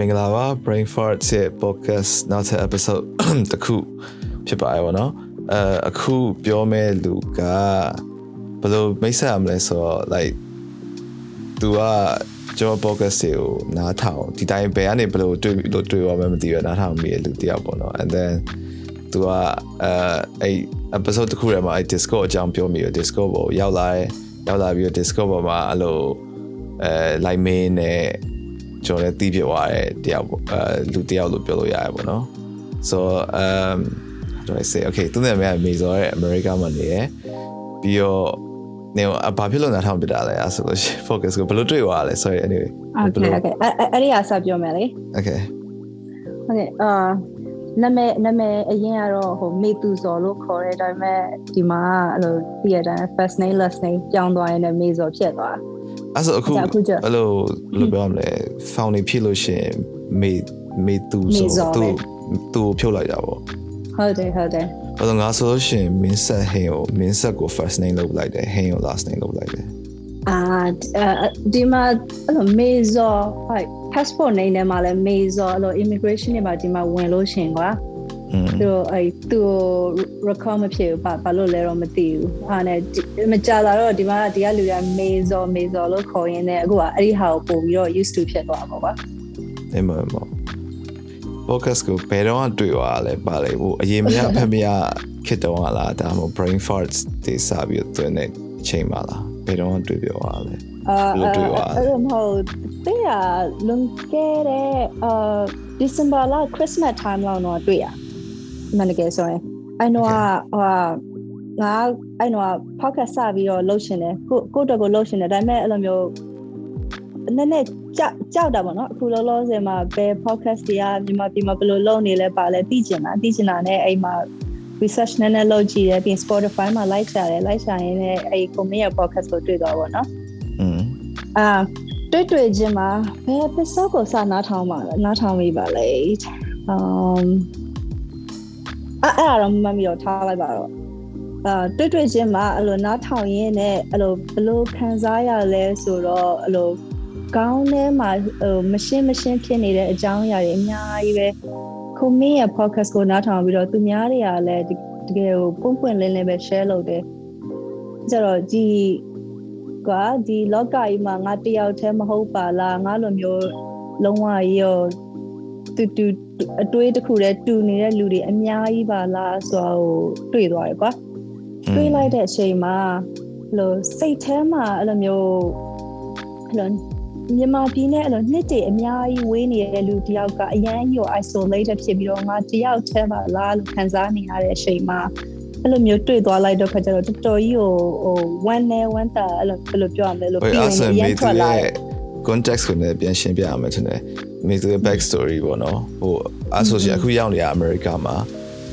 မင်္ဂလာပါ Brain Fart ရဲ့ podcast နောက်ထပ် episode တစ်ခုဖြစ်ပါရဲ့ဗောနော်အဲအခုပြောမဲ့လူကဘယ်လိုမိတ်ဆက်ရမလဲဆိုတော့ like သူကကျွန်တော် podcast ကိုနားထောင်ဒီတိုင်းဘယ်ကနေဘယ်လိုတွေ့လို့တွေ့ရမှမသိရနားထောင်မိတဲ့လူတယောက်ပေါ့နော် and then သူကအဲအဲ့ episode တစ်ခုထဲမှာအဲ့ Discord အကြောင်းပြောမိရ Discord ပေါ်ရောက်လာတယ်ရောက်လာပြီးတော့ Discord ပေါ်မှာအဲ့လိုအဲ like main နဲ့ ကျွန်တော်လည်းတီးပြသွားတဲ့တယောက်ပေါ့အဲလူတယောက်လို့ပြောလို့ရတယ်ပေါ့နော် so um how do i say okay သူနဲ့မြန်မေဇော်ရဲ့ America မှာနေရပြီးတော့နေဘာဖြစ်လို့နားထောင်ပြတာလဲအဲ့ဆိုလို့ focus ကိုဘယ်လိုတွေ့သွားလဲ sorry anyway okay okay အဲ့ဒီအစပြောမယ်လေ okay okay အာနာမည်နာမည်အရင်ကတော့ဟိုမေသူဇော်လို့ခေါ်တယ်ဒါပေမဲ့ဒီမှာအဲ့လိုပြရတဲ့ first name last name ပြောင်းသွားရင်လည်းမေဇော်ဖြစ်သွား အဲ့ဆိုအခုအဲ့လိုဘယ်လိုပြောမလဲ found ဖြစ်လို့ရှိရင်မေမေသူဇော်သူသူဖြုတ်လိုက်တာပေါ့ဟုတ်တယ်ဟုတ်တယ်အဲ့တော့ငါဆိုလို့ရှိရင်မင်းဆက်ဟင်းကိုမင်းဆက်ကို first name လုပ်လိုက်တယ်ဟင်းကို last name လုပ်လိုက်တယ်အာဒီမှာအဲ့လိုမေဇော်ဟို passport နေနေမှာလဲမေဇော်အဲ့လို immigration တွေမှာဒီမှာဝင်လို့ရှင်ကွာ သူအဲ့သူ record မဖြစ်ဘူးဘာဘာလို့လဲတော့မသိဘူးအားနဲ့မကြလာတော့ဒီမှာဒီကလူတွေကမေဇော်မေဇော်လို့ခေါ်ရင်းနဲ့အခုကအဲ့ဒီဟာကိုပို့ပြီးတော့ used to ဖြစ်သွားပါကွာအဲ့မှာပေါ့ podcast ကိုဘယ်တော့တွေ့သွားလဲပါလေဟိုအရင်မရဖက်မရခစ်တော့လားဒါမှမဟုတ် brain farts တွေစပြီးတော့တွင်တဲ့အချိန်ပါလားဘယ်တော့တွေ့ပြောသွားလဲအာအဲ့မဟုတ်တဲ့ရလွန်ခဲ့တဲ့အာ December လ Christmas time လောက်တော့တွေ့ရ မှန်တကယ်ဆိုရင်အဲ့တော့ဟာငါအဲ့တော့ podcast စပြီးတော့လှုပ်ရှင်တယ်ကိုကိုတော့ကိုလှုပ်ရှင်တယ်ဒါပေမဲ့အဲ့လိုမျိုးနည်းနည်းကြောက်ကြောက်တာပေါ့နော်အခုလောလောဆယ်မှာဘယ် podcast တွေကမြန်မာပြည်မှာဘယ်လိုလုပ်နေလဲပါလဲသိချင်တာသိချင်တာနဲ့အဲ့မှာ research နည်းနည်းလုပ်ကြည့်တယ်ပြီး Spotify မှာ like ချတယ် like ချရင်လည်းအဲ့ comment ရဲ့ podcast ကိုတွေ့တော့ပေါ့နော်อืมအာတွေ့တွေ့ချင်းမှာဘယ် episode ကိုစနားထောင်ပါလဲနားထောင်မိပါလဲ um အဲ့အဲ့တော့မမီတော့ထားလိုက်ပါတော့အာတွေ့တွေ့ချင်းမှာအဲ့လိုနားထောင်ရင်းနဲ့အဲ့လိုဘလို့ခံစားရလဲဆိုတော့အဲ့လိုကောင်းထဲမှာဟိုမရှင်းမရှင်းဖြစ်နေတဲ့အကြောင်းအရာတွေအများကြီးပဲခုမင်းရဲ့ podcast ကိုနားထောင်ပြီးတော့သူများတွေကလည်းတကယ်ကိုပုံပွင့်လင်းလင်းပဲ share လုပ်တယ်ကျတော့ဒီကဒီလောကကြီးမှာငါတယောက်တည်းမဟုတ်ပါလားငါလိုမျိုးလုံးဝရော တူတူအတွေးတစ်ခုတည်းတူနေတဲ့လူတွေအများကြီးပါလားဆိုတော့တွေ့သွားတယ်ကွာတွေးလိုက်တဲ့အချိန်မှာဘလို့စိတ်ထဲမှာအဲ့လိုမျိုးအဲ့လိုမြန်မာပြည်နဲ့အဲ့လိုနှစ်တည်းအများကြီးဝေးနေတဲ့လူတယောက်ကအရန်ကြီးကို isolated ဖြစ်ပြီးတော့ငါတယောက်တည်းပါလားလို့ခံစားနေရတဲ့အချိန်မှာအဲ့လိုမျိုးတွေ့သွားလိုက်တော့ခါကျတော့တော်တော်ကြီးကိုဟို one နဲ့ one တာအဲ့လိုဘယ်လိုပြောရမလဲလို့ပြီးရင်ရန်ထွက်လာ context ကိုလည်းပြန်ရှင်းပြရမယ်ထင်တယ်မိသူရဲ့ back story ပေါ့နော်ဟိုအဆိုရှင်အခုရောက်နေရအမေရိကမှာ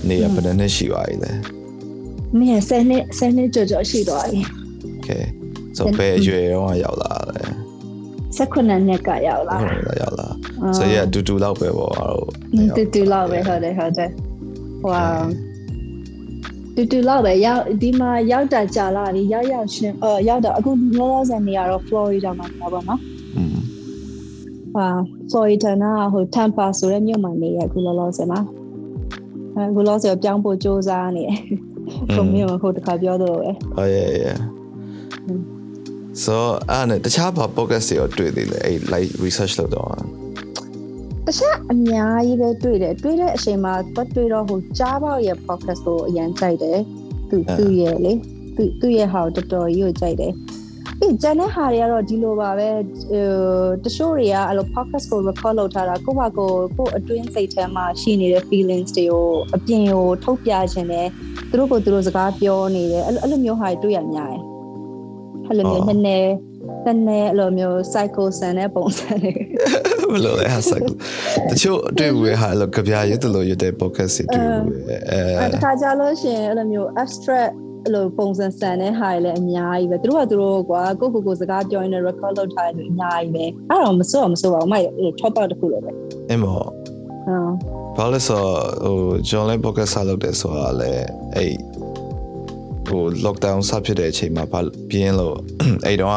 နေရဘယ်နှစ်ရှိပါလဲနေရ10နှစ်10နှစ်ကျော်ကျော်ရှိသွားပြီ okay so ဘယ်ရွယ်တော့ရောက်လာလဲ18နှစ်ကရောက်လာရောက်လာဆိုရတူတူလောက်ပဲပေါ့အဲ့တူတူလောက်ပဲဟုတ်တယ်ဟုတ်တယ်ဟိုတူတူလောက်ပဲရောက်ဒီမှာရောက်တာကြာလာပြီရောက်ရောက်ရှင်အော်ရောက်တော့အခုလောလောဆယ်နေရတော့ Florida မှာနေတာပေါ့နော် อืมဟာ Florida နာဟို Tampa ဆိုတဲ့မြို့မှာနေရအခုလောလောဆယ်မှာအခုလောလောဆယ်ပြောင်းဖို့စူးစမ်းနေတယ်ကိုမျိုးဟိုတခါပြောတော့ပဲဟုတ်ရဲ့ရဲ့ so အဲ့နဲ့တခြားဘာ podcast တွေတွေ့သေးလဲအဲ့ like research လုပ်တော့တခြားအများကြီးပဲတွေ့တယ်တွေ့တဲ့အချိန်မှာပတ်တွေ့တော့ဟိုကြားပေါက်ရဲ့ podcast ကိုအရင်ကြိုက်တယ်သူသူရဲ့လေသူသူရဲ့ဟာတော်တော်ကြီးကိုကြိုက်တယ် အေးကျန်တဲ့ဟာတွေကတော့ဒီလိုပါပဲဟိုတချို့တွေကအဲ့လို podcast ကို record လုပ်ထားတာကိုယ့်ဘာကိုကိုယ့်အတွင်းစိတ်ထဲမှာရှိနေတဲ့ feelings တွေကိုအပြင်ကိုထုတ်ပြခြင်းနဲ့သူတို့ကိုသူတို့စကားပြောနေတယ်အဲ့လိုမျိုးဟာတွေတွေ့ရများတယ်အဲ့လိုမျိုးနည်းနည်းတနေ့အဲ့လိုမျိုး cycle ဆန်တဲ့ပုံစံတွေဘယ်လိုလဲဟာ cycle တချို့တွေ့ဘူးဟာလို့ကြပြရတဲ့လို့ရတဲ့ podcast တွေတွေ့ဘူးအဲတခါကြလို့ရှင်အဲ့လိုမျိုး abstract အဲ့လိုပုံစံဆန်တဲ့ဟာတွေလည်းအများကြီးပဲသူတို့ကသူတို့ကွာကိုကိုကိုစကားပြောရင် record လုပ်ထားတယ်အများကြီးပဲအဲ့တော့မစိုးအောင်မစိုးအောင်မိုက် top up တခုလို့ပဲအင်းမောဘာလဲဆိုဟို John Lane podcast လုပ်တယ်ဆိုတာလည်းအဲ့ဟို lockdown စဖြစ်တဲ့အချိန်မှာဘာပြင်းလို့အဲ့တော့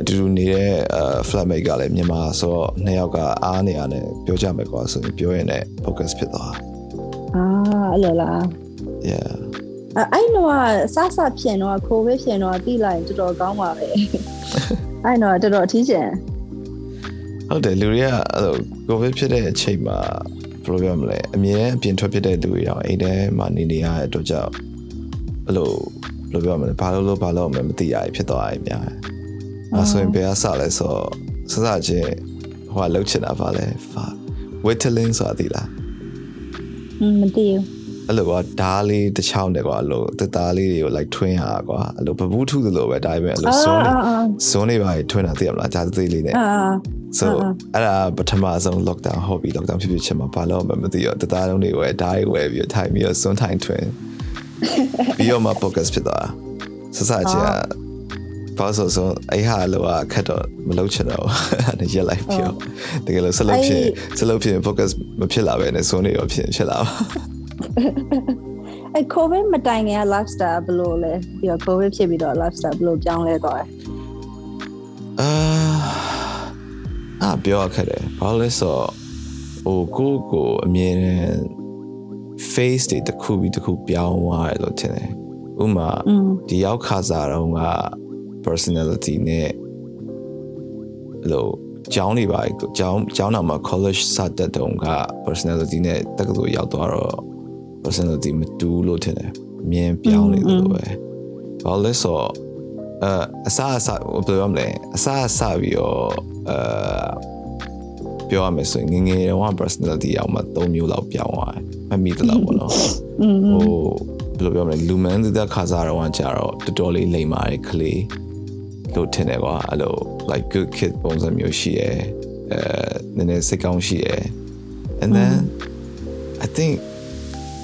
အတူတူနေတဲ့ flatmate ကလည်းမြန်မာဆိုတော့နှစ်ယောက်ကအားနေရတယ်ပြောကြမယ်ကွာဆိုရင်ပြောရင်လည်း focus ဖြစ်သွားအာအဲ့လိုလား yeah အဲ့တော့စစဖြစ်တော့ကိုဗစ်ဖြစ်တော့တိလိုက်တော်တော်ကောင်းပါပဲအဲ့တော့တော်တော်အထီးကျန်ဟုတ်တယ်လူတွေကအဲ့လို covid ဖြစ်တဲ့အချိန်မှာဘယ်လိုပြောမလဲအမြဲအပြင်ထွက်ဖြစ်တဲ့လူတွေရောအိမ်ထဲမှာနေနေရတဲ့အတွက်ကြောင့်အဲ့လိုဘယ်လိုပြောမလဲဘာလို့လို့ဘာလို့မလဲမသိရဖြစ်သွားရင်များအဲဆိုရင်ဘယ်အစလဲဆိုစစချင်းဟိုကလှုပ်ချင်တာပါလဲဖာ whittling ဆိုတာသိလားမသိဘူး အဲ့လိုကွာဓားလေးတစ်ချောင်းနဲ့ကွာအဲ့လိုတသားလေးတွေကို like ထွင်းရကွာအဲ့လိုဘဘူးထုသလိုပဲဒါပေမဲ့အဲ့လိုစွန်းနေစွန်းနေပါထွင်းတာသိရမလားဂျာသေးလေးနဲ့အာ so အဲ့ဒါပထမဆုံး lockdown ဟောပြီး lockdown ဖြစ်ဖြစ်ချင်းမှာဘာလို့မှမသိရောတသားလုံးတွေဝယ်ဓာတ်တွေဝယ်ပြီးထိုင်ပြီးစွန်းထိုင်ထွင်းပြီးတော့မှ focus ဖြစ်သွားဆဆချင်ဘာလို့ဆိုအဲ့ဟာလောကခက်တော့မလုပ်ချင်တော့အဲ့ရက်လိုက်ပြောတကယ်လို့ဆက်လုပ်ဖြစ်ဆက်လုပ်ဖြစ် focus မဖြစ်လာပဲနဲ့စွန်းနေရောဖြစ်ဖြစ်လာပါ အဲ့ covid မတိုင်ခင်က lifestyle ဘယ်လိုလဲပြီးတော့ covid ဖြစ်ပြီးတော့ lifestyle ဘယ်လိုပြောင်းလဲသွားလဲအာအာပြောရခဲ့တယ်ဘာလို့လဲဆိုတော့ဟိုကိုကိုအမြင်နဲ့ face တွေတစ်ခုပြီးတစ်ခုပြောင်းသွားတယ်လို့ထင်တယ်ဥမာဒီရောက်ခါစားတော့က personality နဲ့လို့ကျောင်းတွေပါကျောင်းကျောင်းတော်မှာ college စတဲ့တုန်းက personality နဲ့တက္ကသိုလ်ရောက်သွားတော့ personality မတူလို့ထင်တယ်မြင်ပြောင်းနေလို့ပဲဘာလို့လဲဆိုတော့အအစားအစာဘယ်လိုမလဲအစားအစာပြီးတော့အပြောရမယ်ဆိုရင်ငငယ်တုန်းက personality အောင်မှ၃မျိုးလောက်ပြောင်းသွားတယ်မမိတလောက်ပေါ့နော်ဟိုဘယ်လိုပြောမလဲလူမန်းတဲ့ခါစားတော့ကြတော့တော်တော်လေးလိမ်မာတဲ့ကလေးလို့ထင်တယ်ကွာအဲ့လို like good kid ပုံစံမျိုးရှိရယ်အဲနည်းနည်းစိတ်ကောင်းရှိရယ် and then i think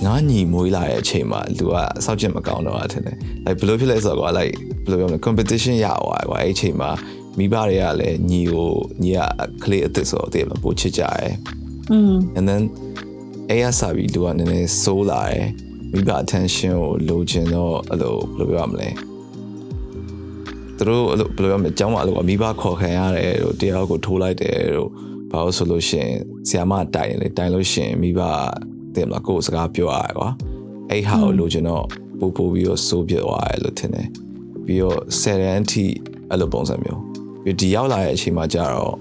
ငါညီမွေးလာတဲ့အချိန်မှာလူကစောက်ချက်မကောင်းတော့တာထင်တယ်။ like ဘယ်လိုဖြစ်လဲဆိုတော့ကွာ like ဘယ်လိုပြောမလဲ competition ရသွားကွာအဲ့အချိန်မှာမိဘတွေကလည်းညီကိုညီကကလေးအစ်စ်ဆိုတော့တကယ်မပိုချစ်ကြရယ်။ Mm. and then အဲ့ရစပြီးလူကနည်းနည်းဆိုးလာတယ်။မိဘ attention ကိုလိုချင်တော့အဲ့လိုဘယ်လိုပြောရမလဲ။သူတို့အဲ့လိုဘယ်လိုပြောမလဲအကြောင်းမလို့ကမိဘခေါ်ခံရတယ်တို့တရားကိုထိုးလိုက်တယ်တို့ဘာလို့ဆိုလို့ရှင်ဆရာမတိုင်လေတိုင်လို့ရှင်မိဘ တင်မလားကိုယ်စကားပြောရတယ်ကွာအဲ့ဟာကိုလိုချင်တော့ပို့ပို့ပြီးတော့စိုးပြသွားတယ်လို့ထင်တယ်ပြီးတော့ဆယ်ရန်အထိအဲ့လိုပုံစံမျိုးပြီးဒီရောက်လာတဲ့အချိန်မှာကျတော့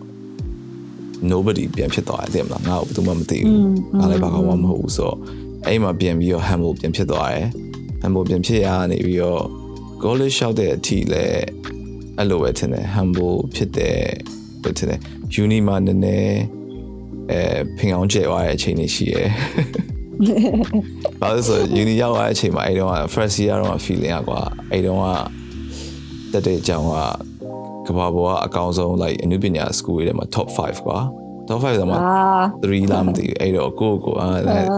nobody ပြန်ဖြစ်သွားတယ်သိမလားငါ့ကိုဘယ်သူမှမသိဘူးငါလည်းဘာမှမဟုတ်ဘူးဆိုတော့အဲ့မှာပြန်ပြီးတော့ humble ပြန်ဖြစ်သွားတယ် humble ပြန်ဖြစ်ရနေပြီးတော့ goal ရှောက်တဲ့အထိလည်းအဲ့လိုပဲထင်တယ် humble ဖြစ်တဲ့လို့ထင်တယ် uni မှာနည်းနည်း အဲဖင်အောင်ကျဲသွားတဲ့အချိန်လေးရှိရယ်ဘာလို့ဆို uni ရောက်သွားတဲ့အချိန်မှာအဲ့တော့ first year တော့ feeling อ่ะကွာအဲ့တော့တက်တဲ့အကြောင်းကကဘာပေါ်ကအကောင်ဆုံး like အနုပညာ school တွေထဲမှာ top 5ကွာ top 5တော့မှာ3လားမသိဘူးအဲ့တော့ကိုကိုအာ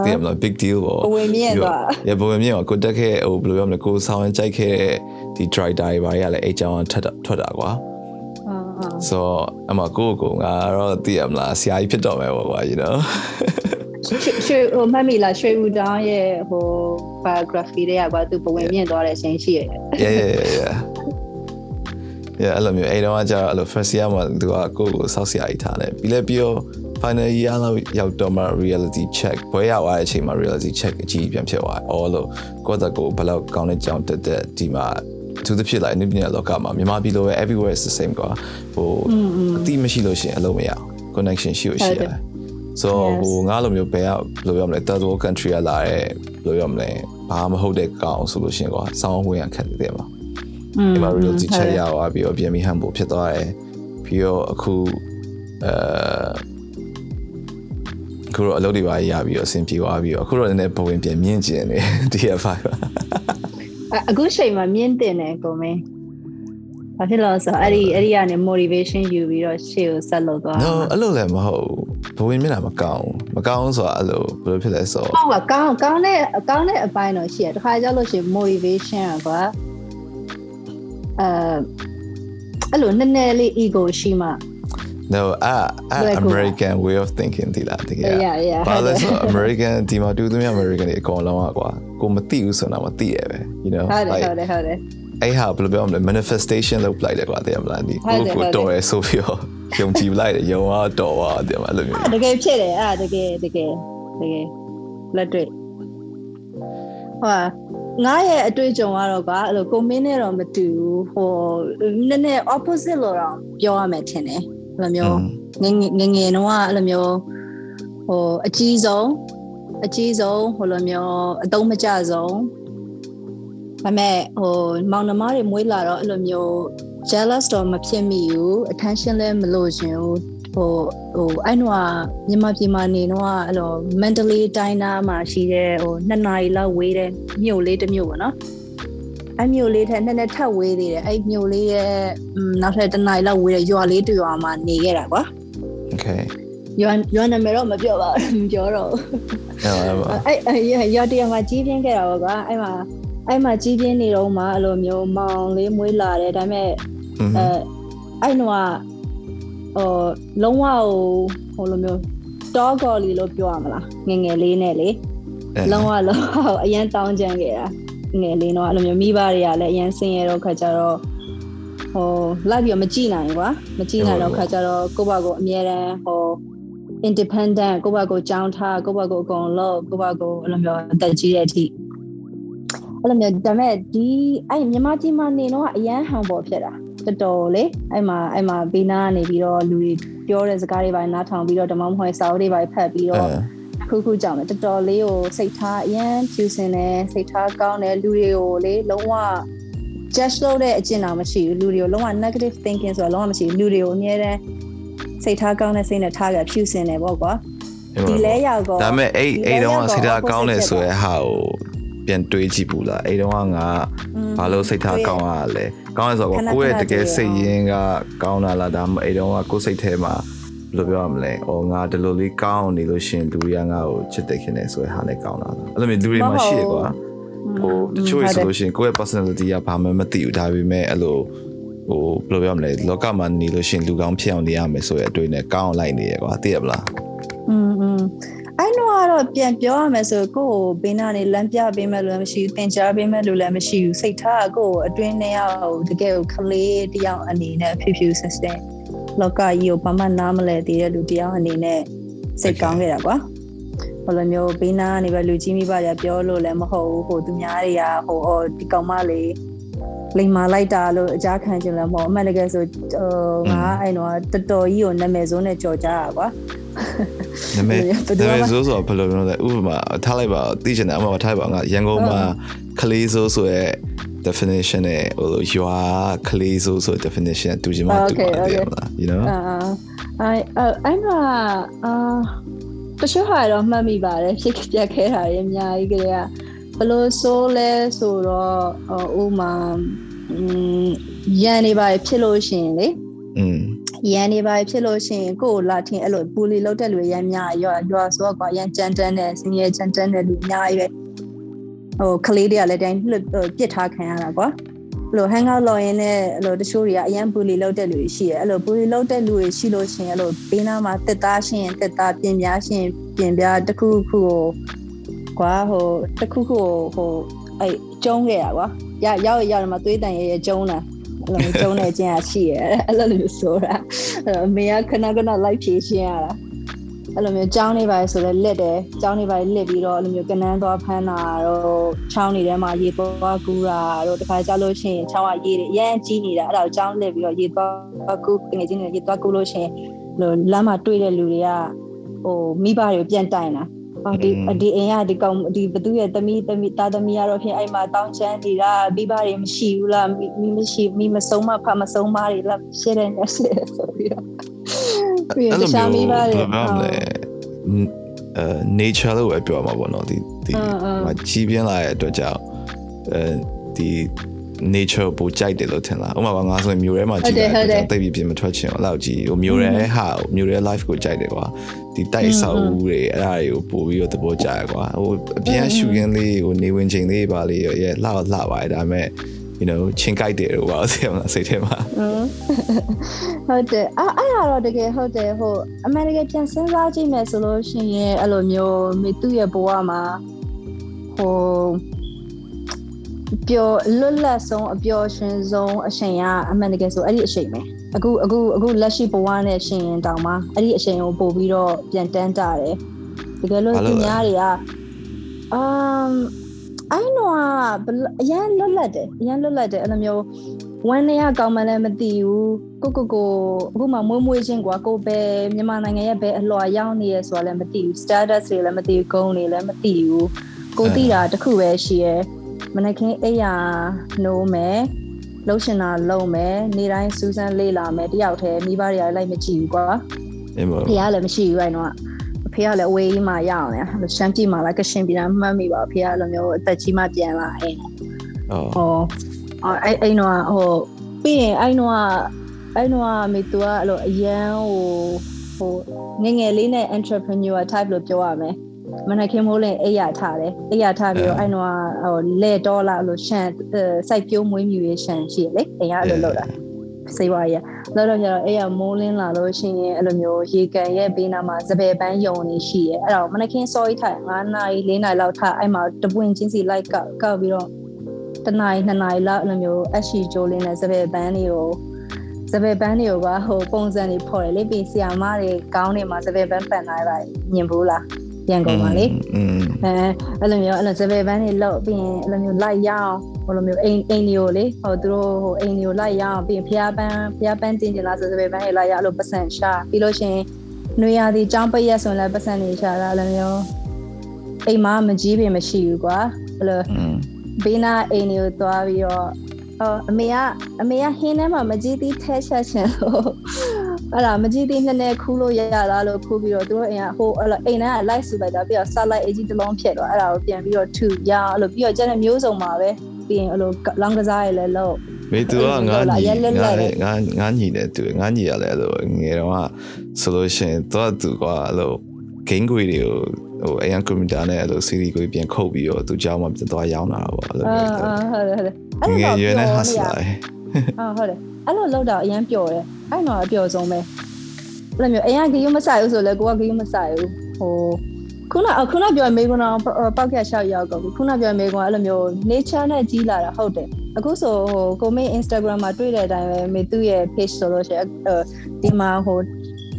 တည်မလား big deal ပေါ့ဘဝင်မြင့်သွားရဘဝင်မြင့်ကကိုတက်ခဲ့ဟိုဘယ်လိုပြောမလဲကိုဆောင်းကြိုက်ခဲ့တဲ့ဒီ dry dye ဘာရလဲအဲ့ကြောင်းထွက်ထွက်တာကွာ so အမကိုကိုငါတော့တည်ရမလားဆရာကြီးဖြစ်တော့မယ်ပေါ့ကွာ you know ရွှေဟိုမှတ်မိလားရွှေဦးတောင်းရဲ့ဟို biography တွေကကွာသူဘဝင်မြင့်သွားတဲ့အချိန်ရှိရတယ် yeah yeah yeah yeah အဲ့လိုမျိုးအဲ့တော့ကျတော့အဲ့လို first year မှာသူကကိုကိုစောက်ဆရာကြီးထားတယ်ပြီးလဲပြီးတော့ final year လောက်ရောက်တော့မှ reality check ဘွဲရသွားတဲ့အချိန်မှာ reality check အကြီးပြန်ဖြစ်သွားတယ် all လို့ကိုယ့်တက်ကိုဘယ်လောက်ကောင်းတဲ့ကြောင်းတက်တက်ဒီမှာ သူသဖြင့်လိုက်နေပြည်တော်လောကမှာမြန်မာပြည်လိုပဲ everywhere is the same ကွာဟိုအတိမရှိလို့ရှိရင်အလုံးမရအောင် connection ရှိလို့ရှိရတယ် so ဟိုငါလိုမျိုးဘယ်ကဘယ်လိုပြောမလဲ third world country ကလာတဲ့ဘယ်လိုပြောမလဲဘာမဟုတ်တဲ့ကောင်ဆိုလို့ရှိရင်ကွာစောင်းဝင်ရခက်တယ်မှာဒီမှာ reality check ရသွားပြီးတော့ပြန်ပြီး humble ဖြစ်သွားတယ်ပြီးတော့အခုအဲအခုတော့အလုပ်တွေပါရပြီးတော့အဆင်ပြေသွားပြီးတော့အခုတော့နည်းနည်းဘဝင်ပြန်မြင့်ကျင်နေ DF5 အခုချိန်မှာမြင့်တင်တယ်ကိုမင်းဘာဖြစ်လို့ဆိုအဲ့ဒီအဲ့ဒီကနေ motivation ယူပြီးတော့ရှေ့ကိုဆက်လုပ်သွား No အဲ့လိုလည်းမဟုတ်ဘူးဘဝင်မျက်နှာမကောင်းမကောင်းဆိုတာအဲ့လိုဘယ်လိုဖြစ်လဲဆိုဟုတ်ပါကောင်းကောင်းတဲ့ကောင်းတဲ့အပိုင်းတော့ရှိရတခါကြောက်လို့ရှိရင် motivation ကွာအဲအဲ့လိုနည်းနည်းလေး ego ရှိမှ No အာ American way of thinking ဒီလားတကယ် Yeah yeah ဘာလဲဆို American ဒီမှာတူတူမြ American တွေအကုန်လုံးอ่ะကွာ ကိုမသိဘူးဆိုတော့မသိရပဲ you know ဟုတ်တယ်ဟုတ်တယ်ဟုတ်တယ်အဲ့ဟာဘယ်လိုပြောမလဲ manifestation လုပ်လိုက်တယ်ကွာတဲ့မလားဒီကိုကိုတော်ရဲဆိုပြီးတော့ယုံကြည်လိုက်တယ်ယုံအောင်တော်ပါတဲ့မလားလို့မျိုးတကယ်ဖြစ်တယ်အဲ့တကယ်တကယ်တကယ်လက်တွေ့ဟာငါရဲ့အတွေ့အကြုံကတော့ကွာအဲ့လိုကိုမင်းနဲ့တော့မတူဘူးဟိုနည်းနည်း opposite လို့တော့ပြောရမယ်ထင်တယ်အဲ့လိုမျိုးငငငငယ်တော့အဲ့လိုမျိုးဟိုအကြီးဆုံး အကြီးဆုံးဟိုလိုမျိုးအတုံးမကျဆုံးဒါပေမဲ့ဟိုမောင်နှမတွေမွေးလာတော့အဲ့လိုမျိုး jealous တော့မဖြစ်မိဘူး attention လည်းမလို့ရှင်ဘူးဟိုဟိုအဲ့တော့မြန်မာပြည်မှာနေတော့အဲ့လို mentally တိုင်းနာမှာရှိတဲ့ဟိုနှစ်နာရီလောက်ဝေးတဲ့မြို့လေးတစ်မြို့ပေါ့နော်အဲ့မြို့လေးထက်နည်းနည်းထပ်ဝေးသေးတယ်အဲ့မြို့လေးရဲ့နောက်ထပ်တစ်နာရီလောက်ဝေးတဲ့ရွာလေးတစ်ရွာမှာနေခဲ့တာကွာ okay ရွာရွာနာမည်တော့မပြောပါဘူးမပြောတော့အဲ့အဲ့ရွာတရမှာကြီးပြင်းခဲ့တာပေါ့ကွာအဲ့မှာအဲ့မှာကြီးပြင်းနေတော့မှအဲ့လိုမျိုးမောင်လေးမွေးလာတယ်ဒါပေမဲ့အဲအဲ့တော့ဟိုလုံးဝဟိုလိုမျိုးတောကော်လီလို့ပြောရမလားငငယ်လေးနဲ့လေလုံးဝလုံးဝအရန်တောင်းကြမ်းခဲ့တာငယ်လေးတော့အဲ့လိုမျိုးမိဘတွေကလည်းအရန်ဆင်းရဲတော့ခါကြတော့ဟိုလိုက်ပြီးမကြည့်နိုင်ကွာမကြည့်နိုင်တော့ခါကြတော့ကိုယ့်ဘာကိုအမြဲတမ်းဟို independent ကိုယ့်ဘာကိုကြောင်းထားကိုယ့်ဘာကိုအကုန်လုပ်ကိုယ့်ဘာကိုအဲ့လိုမျိုးအသက်ကြီးတဲ့အထိအဲ့လိုမျိုးဒါပေမဲ့ဒီအဲ့မြန်မာပြည်မှာနေတော့အရန်ဟန်ပေါ်ဖြစ်တာတော်တော်လေအဲ့မှာအဲ့မှာဘေးနားကနေပြီးတော့လူတွေပြောတဲ့စကားတွေပါနားထောင်ပြီးတော့ဓမ္မမဟုတ်စာအုပ်တွေပါဖတ်ပြီးတော့ခုခုကြောင့်လေတော်တော်လေးကိုစိတ်ထားအရန်ဖြူစင်တယ်စိတ်ထားကောင်းတယ်လူတွေကိုလေလုံးဝ judge လုပ်တဲ့အကျင့်တော်မရှိဘူးလူတွေကိုလုံးဝ negative thinking ဆိုတာလုံးဝမရှိဘူးလူတွေကိုအများတန်း စိတ်ထားကောင်းတဲ့စိတ်နဲ့ထားကြဖြူစင်တယ်ပေါ့ကွာဒီလဲရောက်ကောဒါပေမဲ့အဲ့အဲ့တော့စိတ်ထားကောင်းတယ်ဆိုရဲဟာကိုပြန်တွေးကြည့်ဘူးလားအဲ့တော့ငါဘာလို့စိတ်ထားကောင်းရလဲကောင်းရဆိုတော့ကိုယ့်ရဲ့တကယ်စိတ်ရင်းကကောင်းတာလားဒါမှအဲ့တော့ကကိုယ်စိတ်ထဲမှာဘယ်လိုပြောရမလဲ။အော်ငါဒီလိုလေးကောင်းနေလို့ရှင်လူတွေကငါ့ကိုချစ်တဲ့ခင်နေဆိုရဟာနဲ့ကောင်းတာ။အဲ့လိုမျိုးလူတွေမှာရှိရကွာ။ဟိုတချို့ဆိုလို့ရှင်ကိုယ့်ရဲ့ personality ကဘာမှမသိဘူးဒါပေမဲ့အဲ့လို ဟိုဘယ်လိုပြောမလဲလောကမှာနေလို့ရှင်လူကောင်းဖြစ်အောင်နေရမယ်ဆိုရအတွေ့နဲ့ကောင်းအောင်လိုက်နေရကွာသိရမလားอืมอืมအဲ့တော့ကတော့ပြန်ပြောရမယ်ဆိုကိုယ့်ကိုဘေးနားနေလမ်းပြပေးမဲ့လူလည်းမရှိဘူးသင်ကြားပေးမဲ့လူလည်းမရှိဘူးစိတ်ထားကိုယ့်ကိုအတွင်းထဲရောက်တကယ်ကိုကလေးတယောက်အနေနဲ့ဖြူဖြူဆစ်ဆစ်လောကကြီးကိုဘာမှနားမလဲသေးတဲ့လူတယောက်အနေနဲ့စိတ်ကောင်းခဲ့တာကွာဘယ်လိုမျိုးဘေးနားနေပဲလူကြီးမိဘတွေပြောလို့လည်းမဟုတ်ဘူးဟိုသူများတွေကဟိုအော်ဒီကောင်မလေး လိမ်မာလိုက်တာလို့အကြခံချင်လည်းမဟုတ်အမှန်တကယ်ဆိုငါအဲ့တော့တော်တော်ကြီးကိုနာမည်စိုးနဲ့ကြော်ကြတာကွာနာမည်နာမည်ဆိုဆိုဘယ်လိုမျိုးလဲဥပမာထားလိုက်ပါသိချင်တယ်အမှထားလိုက်ပါငါရန်ကုန်မှာကလေးဆိုဆိုရဲ့ definition နဲ့ဟိုရွာကလေးဆိုဆို definition တူချင်မှတူပါတယ်မလား you know အဲအဲ့မှာအာတချို့ဟာတော့မှတ်မိပါတယ်ဖြစ်ပြခဲတာရအများကြီးကလေးက ဘလို့ဆိုလဲဆိုတော့ဥမာရန်နေပါဖြစ်လို့ရှိရင်လေอืมရန်နေပါဖြစ်လို့ရှိရင်ကိုယ်လာထင်အဲ့လိုပူလီလောက်တဲ့လူရန်များရွာရွာဆိုတော့ကွာရန်ကြမ်းတမ်းတဲ့စင်ရကြမ်းတမ်းတဲ့လူအများကြီးပဲဟိုကလေးတွေကလည်းတိုင်းပြစ်ထားခံရတာကွာအဲ့လို hang out လုပ်ရင်းနဲ့အဲ့လိုတချို့တွေကအရန်ပူလီလောက်တဲ့လူတွေရှိတယ်အဲ့လိုပူလီလောက်တဲ့လူတွေရှိလို့ရှိရင်အဲ့လိုဘေးနားမှာတက်သားရှင်တက်သားပြင်ပြားရှင်ပြင်ပြားတစ်ခုခုကို ကွာဟိုတစ်ခုခုဟိုအဲ့ကျုံးခဲ့ရကွာရရောက်ရောက်တော့မှသွေးတန်ရဲရဲကျုံးလာအဲ့လိုကျုံးနေခြင်းအရှိရဲအဲ့လိုမျိုးဆိုတာအဲ့တော့မေကခဏခဏလိုက်ဖြေရှင်းရတာအဲ့လိုမျိုးကြောင်းနေပါဆိုလဲလက်တယ်ကြောင်းနေပါလက်ပြီးတော့အဲ့လိုမျိုးကနန်းသွားဖမ်းတာတော့ချောင်းနေထဲမှာရေသွားကူးတာတော့တခါကြလို့ရှိရင်ချောင်းကရေအရန်ကြီးနေတာအဲ့ဒါကိုကြောင်းလက်ပြီးတော့ရေသွားကူးငွေချင်းတွေရေသွားကူးလို့ရှိရင်လမ်းမှာတွေ့တဲ့လူတွေကဟိုမိဘတွေကိုပြန်တိုင်တာ အော်ဒီဒီအိမ်ကဒီကောင်ဒီဘသူရဲ့သမီးသမီးသားသမီးကတော့ဖြစ်အဲ့မှာတောင်းချမ်းနေတာမိဘတွေမရှိဘူးလားမိမရှိမိမဆုံးမဖမဆုံးမတွေလားရှင်းတယ်ရှင်းဆိုပြီးတော့ပြီးတော့ရှာမိဘတွေဟုတ်အဲ nature လို့ပဲပြောမှာပေါ့နော်ဒီဒီမှာကြီးပြင်းလာတဲ့အတွက်ကြောင့်အဲဒီ nature ပိုကြိုက်တယ်လို့ထင်လားဥပမာငါဆိုရင်မြို့ထဲမှာကြည့်တယ်တိတ်ပြီးပြင်မထွက်ချင်အောင်လောက်ကြည့်ဟိုမြို့ထဲဟာမြို့ထဲ life ကိုကြိုက်တယ်ကွာဒီတိုက်ဆောက်ဦးတွေအဲ့ဒါတွေကိုပို့ပြီးတော့သဘောကျရကွာဟိုအပြင်ရှူရင်းလေးဟိုနေဝင်ချိန်လေးပါလေးရဲ့လှလှပါတယ်ဒါပေမဲ့ you know ချင်းကြိုက်တယ်လို့ပါဆိုရမလားစိတ်ထဲမှာဟုတ်တယ်အဲ့အဲ့တော့တကယ်ဟုတ်တယ်ဟိုအမေရိကန်ပြန်စဉ်းစားကြည့်မယ်ဆိုလို့ရှိရင်အဲ့လိုမျိုးမိသူ့ရဲ့ဘဝမှာဟဟို ပျော်လွတ်လပ်ဆုံးအပျော်ရွှင်ဆုံးအချိန်ကအမှန်တကယ်ဆိုအဲ့ဒီအချိန်ပဲအခုအခုအခုလက်ရှိဘဝနဲ့ရှင်ရင်တောင်မှအဲ့ဒီအချိန်ကိုပို့ပြီးတော့ပြန်တန်းကြတယ်တကယ်လို့သူများတွေကအမ်အဲ့တော့အရန်လွတ်လပ်တယ်အရန်လွတ်လပ်တယ်အဲ့လိုမျိုးဝမ်းနေရကောင်းမှလည်းမသိဘူးကိုကိုကိုအခုမှမွေးမွေးချင်းကွာကိုပဲမြန်မာနိုင်ငံရဲ့ဘယ်အလွှာရောက်နေရဆိုတာလည်းမသိဘူး status တွေလည်းမသိဘူးဂုဏ်တွေလည်းမသိဘူးကိုသိတာတခုပဲရှိရယ် မနက်ခင်းအိယာနိုးမယ်လှုပ်ရှင်တာလုံမယ်နေတိုင်းစူးစမ်းလေးလာမယ်တယောက်တည်းမိဘတွေကလိုက်မကြည့်ဘူးကွာအေးမဖေကလည်းမရှိဘူးအဲ့တော့အဖေကလည်းအဝေးကြီးမှရအောင်လေအဲ့လိုရှမ်းပြည်မှာလည်းကရှင်ပြည်တာမှတ်မိပါအဖေကလည်းမျိုးအသက်ကြီးမှပြန်လာအိမ်အော်ဟောအဲ့အဲ့တော့ဟိုပြီးရင်အဲ့တော့အဲ့တော့မေသူကအဲ့လိုအရန်ဟိုဟိုငငယ်လေးနဲ့ entrepreneur type လို့ပြောရမယ် မနက်ခင်းမိုးလင်းအိယာထားတယ်အိယာထားပြီးတော့အဲ့တော့ဟိုလေဒေါ်လာအဲ့လိုရှန်စိုက်ပြိုးမွေးမြူရေးရှန်ရှိလေအိမ်ကအဲ့လိုလုပ်တာစေးဝါးရလောလောဆယ်တော့အဲ့ရမိုးလင်းလာလို့ရှိရင်အဲ့လိုမျိုးရေကန်ရဲ့ဘေးနားမှာစပယ်ပန်းယုံနေရှိရဲအဲ့တော့မနက်ခင်းစောကြီးထိုင်9နာရီ4နာရီလောက်ထားအဲ့မှာတပွင့်ချင်းစီလိုက်ကောက်ကောက်ပြီးတော့တနာရီ2နာရီလောက်အဲ့လိုမျိုးအရှိကျိုးလင်းတဲ့စပယ်ပန်းတွေကိုစပယ်ပန်းတွေကဟိုပုံစံတွေဖော်တယ်လေပြီးဆီယာမတွေကောင်းနေမှာစပယ်ပန်းပန်လာပါညင်ဘူးလား ရန်ကုန်ပါလေအဲအဲ့လိုမျိုးအဲ့လိုစပယ်ပန်းတွေလောက်ပြီးရင်အဲ့လိုမျိုးလိုက်ရအောင်ဟိုလိုမျိုးအိမ်အိမ်တွေကိုလေဟိုသူတို့ဟိုအိမ်တွေကိုလိုက်ရအောင်ပြီးရင်ဖျားပန်းဖျားပန်းတင်ကြလားဆိုစပယ်ပန်းတွေလိုက်ရအောင်အဲ့လိုပတ်စံရှာပြီးလို့ရှင်နွေရာသီចောင်းပရက်ဆိုလည်းပတ်စံနေရှာတာအဲ့လိုမျိုးအိမ်မှာမကြီးပင်မရှိဘူးကွာအဲ့လိုဘေးနာအိမ်တွေကိုသွားပြီးတော့အော်အမေကအမေကဟင်းထဲမှာမကြီးသေးထဲချက်ချင်လို့ အဲ့ဒါမကြီးသီးနှစ်နဲ့ခူးလို့ရရလားလို့ခူးပြီးတော့သူတို့အိမ်ကဟိုအဲ့လိုအိမ်ထဲက light ဆူလိုက်တာပြီးတော့ satellite အကြီးတစ်လုံးဖြစ်တော့အဲ့ဒါကိုပြန်ပြီးတော့ထူရအဲ့လိုပြီးတော့ကျန်တဲ့မျိုးစုံပါပဲပြီးရင်အဲ့လိုလောင်းကစားရလဲလို့မေသူကငါညီရက်လက်လက်ငါလေငါငါညီနဲ့တူငါညီရလဲအဲ့လိုငယ်တော့ကဆိုလို့ရှိရင်တော့သူကအဲ့လို game ကိုတွေကိုဟိုအရင်ကွန်ပျူတာနဲ့အဲ့လို series ကိုပြန်ခုတ်ပြီးတော့သူကြောင်းမှပြန်သွားရောင်းလာတာပေါ့အဲ့လိုအာမျိုးအာဟုတ်တယ်ဟုတ်တယ်အဲ့ငယ်လိုရွယ်နဲ့တော့ hustler အာဟုတ်တယ် အဲ့လိုလောက်တော့အရင်ပျော်တယ်အဲ့တော့အပျော်ဆုံးပဲအဲ့လိုမျိုးအရင်ကယူမဆိုင်ဘူးဆိုလဲကိုကယူမဆိုင်ဘူးဟိုခုနခုနပြောမေကွန်းတော့ပောက်ခက်ရှောက်ရောက်တော့ခုနပြောမေကွန်းအဲ့လိုမျိုး nature နဲ့ကြီးလာတာဟုတ်တယ်အခုဆိုဟိုကိုမေ Instagram မှာတွေ့တဲ့အတိုင်းပဲမေသူ့ရဲ့ page ဆိုလို့ရှိရင်ဒီမှာဟို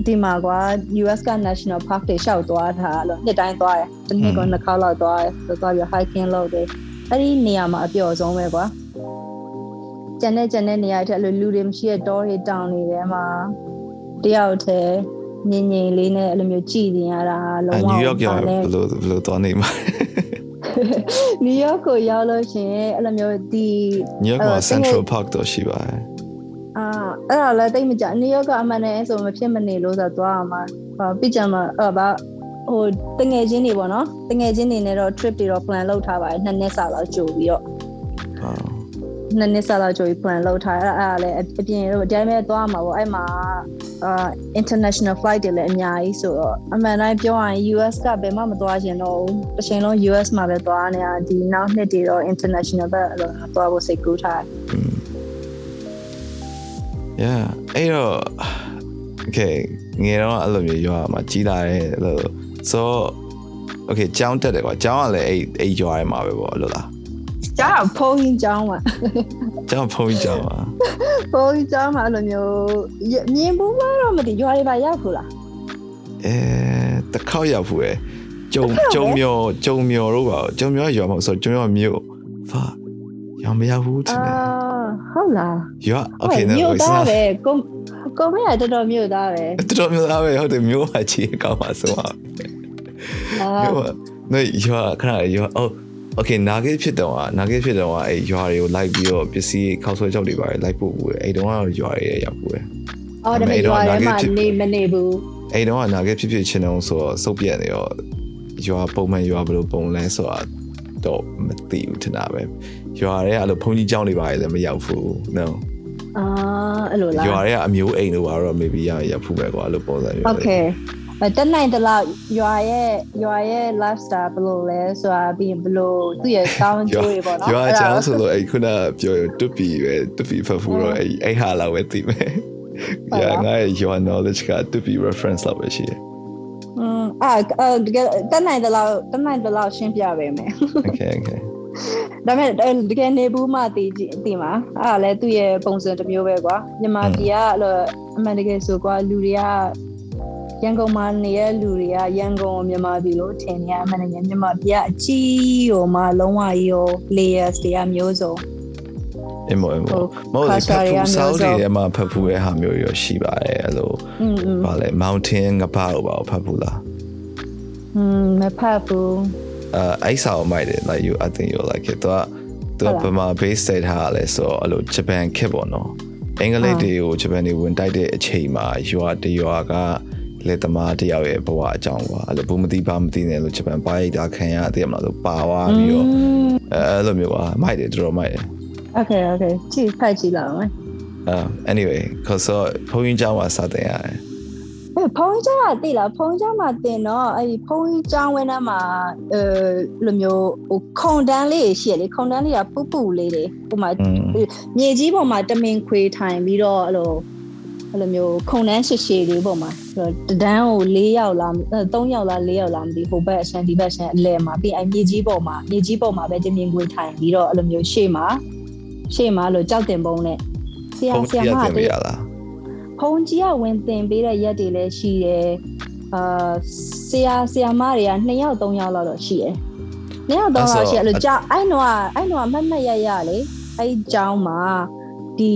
ဒီမှာကွာ US က National Park တွေရှောက်သွားတာအဲ့လိုနှစ်တိုင်းသွားတယ်တစ်နှစ်ကနှစ်ခါလောက်သွားတယ်ဆိုသွားပြီး hiking လုပ်တယ်အဲ့ဒီနေရာမှာအပျော်ဆုံးပဲကွာ ကျန်တဲ့ကျန်တဲ့နေရာတွေအဲ့လိုလူတွေမရှိတဲ့တောတွေတောင်တွေထဲမှာတယောက်တည်းငင်ငင်လေးနဲ့အဲ့လိုမျိုးကြည်နေရတာလုံးဝနယူးယောက်ရောက်ဘယ်လိုဘယ်လိုသွားနေမှာနယူးယောက်ကိုရောက်လို့ရှိရင်အဲ့လိုမျိုးဒီနယူးယောက်က Central Park တော့ရှိပါတယ်အာအဲ့ဒါလည်းတိတ်မကြနယူးယောက်ကအမှန်တည်းဆိုမဖြစ်မနေလို့ဆိုတော့သွားအောင်မှာပြကြမှာအဲ့ဘာဟိုတငယ်ချင်းတွေပေါ့နော်တငယ်ချင်းတွေနဲ့တော့ trip တွေတော့ plan လုပ်ထားပါတယ်နှစ်နှစ်စာလောက်ကြိုပြီးတော့ဟုတ် နှစ်နှစ်ဆက်လောက်ကြိုပြီး plan လုပ်ထားအဲ့အဲ့ဒါလည်းအပြင်တော့ဒီတိုင်းပဲသွားမှာပေါ့အဲ့မှာအာ international flight တွေလည်းအများကြီးဆိုတော့အမှန်တိုင်းပြောရရင် US ကဘယ်မှမသွားချင်တော့ဘူးတစ်ချိန်လုံး US မှာပဲသွားနေတာဒီနောက်နှစ်တွေတော့ international ဘက်အဲ့လိုသွားဖို့စိတ်ကူးထားတယ် yeah အဲ့တော့ okay ငယ်တော့အဲ့လိုမျိုးရွာမှာကြီးလာတယ်အဲ့လို so okay ကျောင်းတက်တယ်ကွာကျောင်းကလည်းအဲ့အဲ့ရွာထဲမှာပဲပေါ့အဲ့လိုလား ကြာဖုန်းကြီးကျောင်းမှာကျောင်းဖုန်းကြီးကျောင်းမှာဖုန်းကြီးကျောင်းမှာအဲ့လိုမျိုးမြင်ဘူးတော့မသိရွာတွေပါရောက်ခုလားအဲတခေါက်ရောက်ဖူးရဲ့ကျုံကျုံမျောကျုံမျောတို့ပါကျုံမျောရွာမှာဆိုကျုံမျောမြို့ fuck ရောင်မရဘူးတင်အာတယ်ဟုတ်လားရွာ okay နော်မြို့ it's သား not ပဲကိုကိုမရတော်တော်မြို့သားပဲတော်တော်များများပဲဟုတ်တယ်မြို့မှာချီကောင်းပါဆိုပါအာမြို့မှာနော်ရွာခဏရွာအော် okay နာဂိဖြစ်တော့နာဂိဖြစ်တော့အဲ့ရွာတွေကိုလိုက်ပြီးတော့ပစ္စည်းခောက်ဆွဲကြောက်တွေပါလိုက်ပို့ဘူးအဲ့တုန်းကတော့ရွာတွေရောက်ဘူးပဲ အော်ဒါပေမဲ့ရွာထဲမှာနေမနေဘူး အဲ့တုန်းကနာဂိဖြစ်ဖြစ်ချင်းအောင်ဆိုတော့စုပ်ပြက်နေတော့ရွာပုံမှန်ရွာဘယ်လိုပုံလဲဆိုတာတော့မသိဘူးထင်တာပဲရွာတွေကအဲ့လိုဘုံကြီးကျောင်းတွေပါလည်းမရောက်ဘူး no အာအဲ့လိုလား ရွာတွေကအမျိုးအိမ်တို့ပါတော့ maybe ရရဖူးပဲကွာအဲ့လိုပုံစံမျိုး โอเคအဲ တက်နိုင်တလောက်ရွာရဲ့ရွာရဲ့ lifestyle ဘယ်လိုလဲဆိုတာပြီးရင်ဘယ်လိုသူ့ရဲ့ကောင်းကျိုးတွေပေါ့နော်ရွာကျောင်းဆိုတော့အဲ့ခုနပြောရတွပီပဲတွပီဖတ်ဖူးတော့အဲ့အဲ့ဟာလောက်ပဲသိမယ်ဟုတ်။လား Yeah ငါရဲ့ your knowledge ကတွပီ reference လောက်ပဲရှိတယ်อืมအာတကယ်တက်နိုင်တဲ့လောက်တက်နိုင်တဲ့လောက်ရှင်းပြပေးမယ် Okay okay ဒါပေမဲ့တကယ်နေဘူးမှတည်ကြည့်တည်မှာအဲ့ဒါလည်းသူ့ရဲ့ပုံစံတစ်မျိုးပဲကွာမြန်မာပြည်ကအဲ့လိုအမှန်တကယ်ဆိုကွာလူတွေက ရန်ကုန်မှာနေတဲ့လူတွေကရန်ကုန်ကိုမြန်မာပြည်လို့ထင်နေရမှန်တယ်မြန်မာပြည်ကအကြီးရောမှလုံးဝရော layers တွေကမျိုးစုံအမေအမေမဟုတ်ဘူးဖတ်ဖူးဆောက်တွေထဲမှာဖတ်ဖူးရဲ့ဟာမျိုးရောရှိပါတယ်အဲ့လိုဘာလဲ mountain ငပါ့ဘာဖတ်ဖူးလားอืมမဖတ်ဘူး uh အိုက်ဆောင်မိုက်တယ် like you i think you like it တော့သူကဗမာ base တိုက်ထားရလဲဆိုတော့အဲ့လိုဂျပန်ခက်ပေါ့နော်အင်္ဂလိပ်တွေကိုဂျပန်တွေဝင်တိုက်တဲ့အချိန်မှာရွာတရွာက လက်သမားတယောက်ရဲ့ဘဝအကြောင်းပါအဲ့လိုဘူးမသိပါမသိနဲ့လို့ Japan ပါရိုက်တာခံရတဲ့မလားလို့ပါသွားပြီးတော့အဲ့လိုမျိုးပါမိုက်တယ်တော်တော်မိုက်တယ် Okay okay ကြည့်ဖတ်ကြည့်လောက်မယ်အဲ anyway ခေါ်ဆိုဘုန်းကြီးကျောင်းမှာစတင်ရတယ်အဲဖုန်းကြောင်းကတိလားဖုန်းကြောင်းမှာတင်တော့အဲ့ဒီဖုန်းကြောင်းဝင်းထဲမှာအဲလိုမျိုးဟိုခုံတန်းလေးရှိရလေခုံတန်းလေးကပူပူလေးတွေဟိုမှာอืมမြေကြီးပေါ်မှာတမင်ခွေထိုင်ပြီးတော့အဲ့လို အဲ့လိုမျိုးခုံတန်းရှည်ရှည်လေးပေါ်မှာတဒန်းကို၄ယောက်လား၃ယောက်လား၄ယောက်လားမသိဟိုဘက်အရှမ်းဒီဘက်အရှမ်းအလဲမှာပြီးအဲ့မြေကြီးပေါ်မှာမြေကြီးပေါ်မှာပဲတမင်ခွေထိုင်ပြီးတော့အဲ့လိုမျိုးရှေ့မှာရှေ့မှာလို့ကြောက်တင်ပုံးနဲ့ဆရာဘုန်းဆရာကြီးရမတင်တပြည်းရလားဖုန်းကြီးကဝင်တင်ပေးတဲ့ရက်တွေလည်းရှိတယ်အာဆရာဆရာမတွေက2ယောက်3ယောက်လောက်တော့ရှိတယ်2ယောက်3ယောက်ရှိအဲ့လိုကြောက်အဲ့တော့အဲ့တော့မတ်မတ်ရရလေအဲ့ကျောင်းမှာဒီ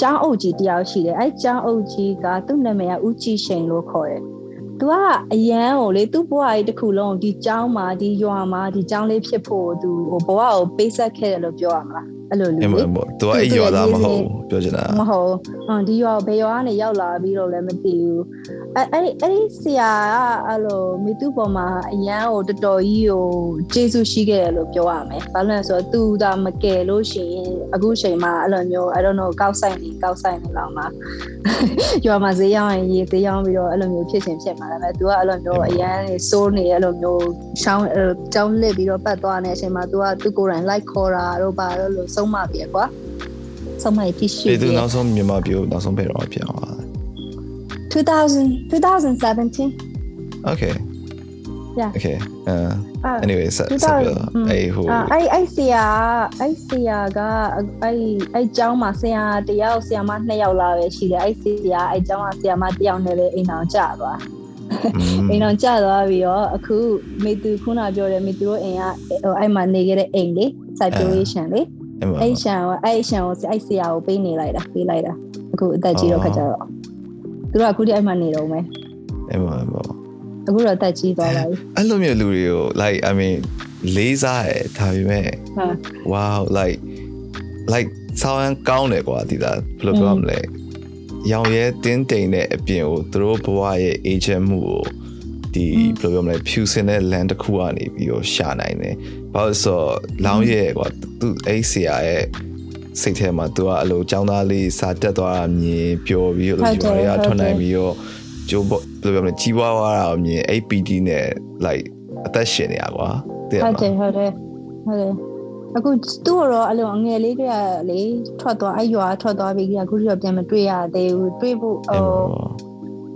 ကျောင်းအုပ်ကြီးတယောက်ရှိတယ်အဲ့ကျောင်းအုပ်ကြီးကသူ့နာမည်ကဦးကြည်ရှိန်လို့ခေါ်တယ်သူကအရန်ကိုလေသူ့ဘဝကြီးတစ်ခုလုံးဒီကျောင်းမှာဒီရွာမှာဒီကျောင်းလေးဖြစ်ဖို့သူဟိုဘဝကိုပေးဆက်ခဲ့တယ်လို့ပြောရမလားအဲ့လိုလူအမေလေအမေသူကအဲ့ရွာသားမဟုတ် ပြောချင်တာမဟုတ်ဟွန်းဒီရွာဘယ်ရွာကနေရောက်လာပြီးတော့လည်းမသိဘူးအဲအဲ့ဒီအဲ့ဒီဆရာကအဲ့လိုမိသူပေါ်မှာအရန်ကိုတော်တော်ကြီးကိုကျေးဇူးရှိခဲ့တယ်လို့ပြောရမယ်ဘာလို့လဲဆိုတော့သူဒါမကယ်လို့ရှိရင်အခုချိန်မှာအဲ့လိုမျိုး I don't know ကောက်ဆိုင်နေကောက်ဆိုင်နေလောက်မှာရွာမှာဈေးရောင်းရင်ရေဈေးရောင်းပြီးတော့အဲ့လိုမျိုးဖြစ်ချင်ဖြစ်မှာလည်းသူကအဲ့လိုမျိုးအရန်နေစိုးနေအဲ့လိုမျိုးရှောင်းကြောင်းလစ်ပြီးတော့ပတ်သွားနေတဲ့အချိန်မှာသူကသူကိုယ်တိုင် like ခေါ်တာတော့ပါတော့လို့ဆုံးမပြေကွာ ဆုံးမပြရှိဒီသူပြေနောက်ဆုံးမြန်မာပြည်ကိုနောက်ဆုံးဘယ်တော့ပြန်သွားလဲ2000 2017 Okay Yeah. Okay uh အာ anyway ဆက်ဆက်ပြောအဲ့ဟိုအာအဲ့အဲ့ဆရာအဲ့ဆရာကအဲ့အဲ့ကျောင်းမှာဆရာတယောက်ဆရာမနှစ်ယောက်လာပဲရှိတယ်အဲ့ဆရာအဲ့ကျောင်းမှာဆရာမတယောက်နဲ့ပဲအိမ်အောင်ကြသွားအိမ်အောင်ကြသွားပြီးတော့အခုမေသူခုနပြောတယ်မေသူတို့အိမ်ကဟိုအဲ့မှာနေခဲ့တဲ့အိမ်လေ situation လေ အဲ့ရှံအဲ့ရှံကိုအဲ့ဆရာကိုပေးနေလိုက်တာပေးလိုက်တာအခုအသက်ကြီးတော့ခါကြတော့သူတို့ကအခုဒီအဲ့မှာနေတော့မယ်အဲ့မှာပေါ့အခုတော့တက်ကြီးသွားပါပြီအဲ့လိုမျိုးလူတွေကို like i mean လေးစားရဒါပေမဲ့ဟာ wow like like ဆောင်းကောင်းတယ်ကွာဒီလားဘယ်လိုပြောမလဲရောင်ရဲတင်းတိမ်တဲ့အပြင်ကိုသူတို့ဘဝရဲ့ agent မှုကိုဒီဘယ်လိုပြောမလဲဖြူစင်တဲ့ land တစ်ခုကနေပြီးတော့ရှာနိုင်တယ် ဘာလို့ဆိုတော့လောင်းရဲကွာသူအဲ့ဆရာရဲ့စိတ်ထဲမှာ तू ကအဲ့လိုចောင်းသားလေးစာတက်သွားတာမြင်ပျော်ပြီးတော့ဒီမှာရထွက်နိုင်ပြီးတော့ကျိုးဘယ်လိုပြောမလဲကြီးပွားသွားတာကိုမြင် APD နဲ့ like အသက်ရှင်နေရကွာတည်ရဟုတ်မှာတယ်ဟုတ်တယ်ဟုတ်တယ်အခုသူ့တော့အဲ့လိုအငယ်လေးတွေကလေထွက်သွားအဲ့ရွာထွက်သွားပြီးအခုတော့ပြန်မတွေ့ရသေးဘူးတွေ့ဖို့ဟို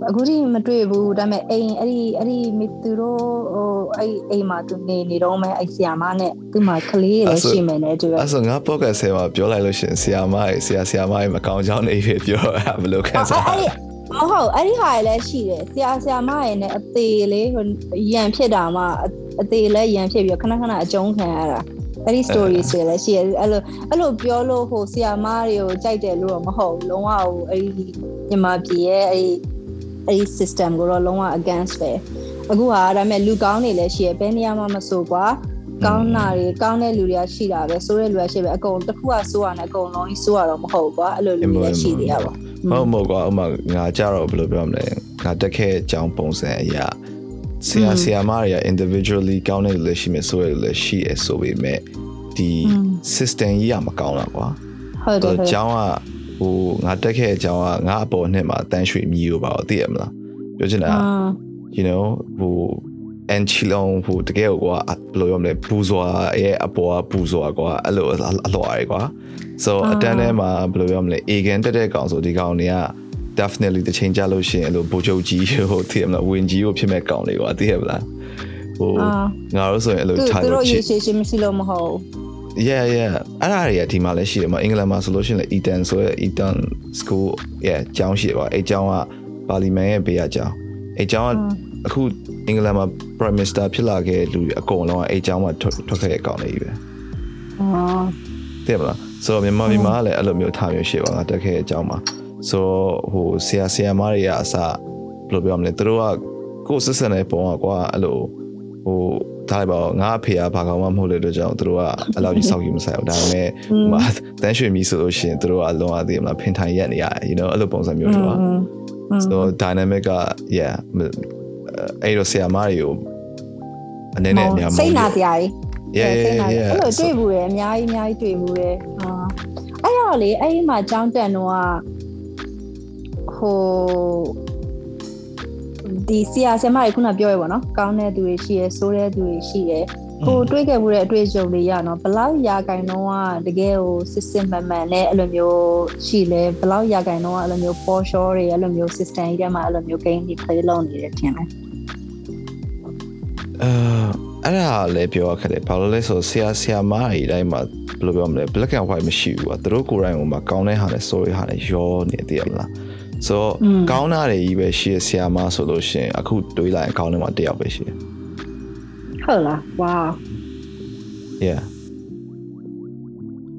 အခုထိမတွေ့ဘူးဒါပေမဲ့အိမ်အဲ့ဒီအဲ့ဒီမိသူတို့ဟိုအဲ့အိမ်မှာသူနေနေတော့မဲ့အဲ့ဆီယာမနဲ့သူ့မှာကလေးတွေလည်းရှိမယ်နဲ့တူရအဲ့ဆိုငါ podcast ထဲမှာပြောလိုက်လို့ရှရင်ဆရာမရဲ့ဆရာဆရာမရဲ့မကောင်းကြောင်းနေပြီပြောတာဘယ်လိုခံစားရလဲမဟုတ်အဲ့ဒီဟာလည်းရှိတယ်ဆရာဆရာမရဲ့နဲ့အသေးလေးဟိုရန်ဖြစ်တာမှအသေးလည်းရန်ဖြစ်ပြီးခဏခဏအကျုံးခံရတာအဲ့ဒီ story ဆိုလည်းရှိတယ်အဲ့လိုအဲ့လိုပြောလို့ဟိုဆရာမတွေကိုကြိုက်တယ်လို့တော့မဟုတ်ဘူးလုံးဝဟိုအဲ့ဒီမြန်မာပြည်ရဲ့အဲ့ဒီ အဲ့ဒီ system ကိုတော့လုံးဝ against ပဲအခုဟာဒါပေမဲ့လူကောင်းတွေလည်းရှိရယ်ဘယ်နေရာမှမဆိုကွာကောင်းတာတွေကောင်းတဲ့လူတွေကရှိတာပဲဆိုတဲ့လူတွေရှိပဲအကုန်တစ်ခုကဆိုးရတယ်အကုန်လုံးကြီးဆိုးရတော့မဟုတ်ဘူးကွာအဲ့လိုလူတွေလည်းရှိသေးရပါဟုတ်မဟုတ်ကွာဥမာငါကြတော့ဘယ်လိုပြောမလဲငါတက်ခဲ့အကြောင်းပုံစံအရာဆရာဆရာမတွေက individually ကောင်းတဲ့လူလည်းရှိမယ်ဆိုရလည်းရှိရဆိုပေမဲ့ဒီ system ကြီးကမကောင်းတာကွာဟုတ်တယ်ဟုတ်တယ်အကြောင်းက ဟိုငါတက်ခဲ့အကြောင်းကငါအပေါ်နှစ်မှာတန်းရွှေမြည်လို့ပါတော့သိရမလားပြောချင်တာအာ you know ဟို and chilong ဟိုတကယ်ကွာဘယ်လိုပြောမလဲပူဇွာရဲ့အပေါ်ကပူဇွာကွာအဲ့လိုအလွှာရယ်ကွာ so အတန်းထဲမှာဘယ်လိုပြောမလဲ egan တက်တဲ့ကောင်ဆိုဒီကောင်တွေက definitely တချိန်ကြလို့ရှိရင်အဲ့လိုဘိုးချုပ်ကြီးဟိုသိရမလားဝင်ကြီးကိုဖြစ်မဲ့ကောင်းလေးကွာသိရမလားဟိုငါတို့ဆိုရင်အဲ့လိုသူထားသူလို့တို့ချရေစ်ရှည်ရှည်မရှိလို့မဟုတ် yeah yeah အဲ့ဒါတွေကဒီမှာလည်းရှိတယ်မအင်္ဂလန်မှာဆိုလို့ရှိရင်လည်း Eton ဆိုရယ် Eton School yeah ကျောင်းရှိတယ်ကွာအဲ့ကျောင်းကပါလီမန်ရဲ့ဘေးကကျောင်းအဲ့ကျောင်းကအခုအင်္ဂလန်မှာ Prime Minister ဖြစ်လာခဲ့တဲ့လူတွေအကုန်လုံးကအဲ့ကျောင်းမှာထွက်ထွက်ခဲ့တဲ့ကောင်းလေးကြီးပဲအော်သိရမလားဆိုတော့မြန်မာပြည်မှာလည်းအဲ့လိုမျိုးထားမျိုးရှိပါငါတက်ခဲ့တဲ့အကြောင်းမှာဆိုတော့ဟိုဆရာဆရာမတွေကအစဘယ်လိုပြောမလဲသူတို့ကကိုယ်ဆက်ဆံတဲ့ပုံကကွာအဲ့လိုဟို ဒါလည်းပေါ့ငါအဖေကဘာကောင်မှမဟုတ်တဲ့အတွက်ကြောင့်သူတို့ကအဲ့လိုကြီးစောက်ကြီးမဆိုင်ဘူးဒါပေမဲ့ဟိုမှာတန်းရွှေမီဆိုလို့ရှိရင်သူတို့ကအလုံးအသိမလားဖင်ထိုင်ရက်နေရတယ် you know အဲ့လိုပုံစံမျိုးတွေပါ so dynamic က yeah အဲ့တော့ဆရာမတွေကိုအနေနဲ့အများစိတ်နာတရားကြီး yeah စိတ် yeah နာ yeah အဲ့လိုတွေ့ဘူးရယ်အများကြီးအများကြီးတွေ့ဘူးရယ်အာအဲ့တော့လေအဲ့ဒီမှာကြောင်းတက်တော့ဟို ဒီဆရာဆရာမတွေခုနပြောရပါတော့ကောင်းတဲ့သူတွေရှိရယ်ဆိုးတဲ့သူတွေရှိရယ်ကိုတွေးခဲ့မှုတဲ့အတွေ့အကြုံတွေရနော်ဘလောက်ရာဂိုင်တော့ကတကယ်ကိုစစ်စစ်မှန်မှန်နဲ့အဲ့လိုမျိုးရှိလဲဘလောက်ရာဂိုင်တော့ကအဲ့လိုမျိုး for sure တွေအဲ့လိုမျိုး system ကြီးထဲမှာအဲ့လိုမျိုး game တွေ play လုပ်နေတယ်ထင်တယ်အဲအဲ့ဒါလည်းပြောရခက်တယ်ဘာလို့လဲဆိုတော့ဆရာဆရာမတွေအတိုင်းမှာဘယ်လိုပြောမလဲ black and white မရှိဘူးကွာသူတို့ကိုယ်တိုင်ကမှကောင်းတဲ့ဟာနဲ့ sorry ဟာနဲ့ရောနေတည်ရမလား ဆိုတော့ကောင်းတာတွေကြီးပဲရှိရဆရာမဆိုလို့ရှိရင်အခုတွေးလိုက်ရင်ကောင်းတယ်မှာတယောက်ပဲရှိတယ်ဟုတ်လား wow yeah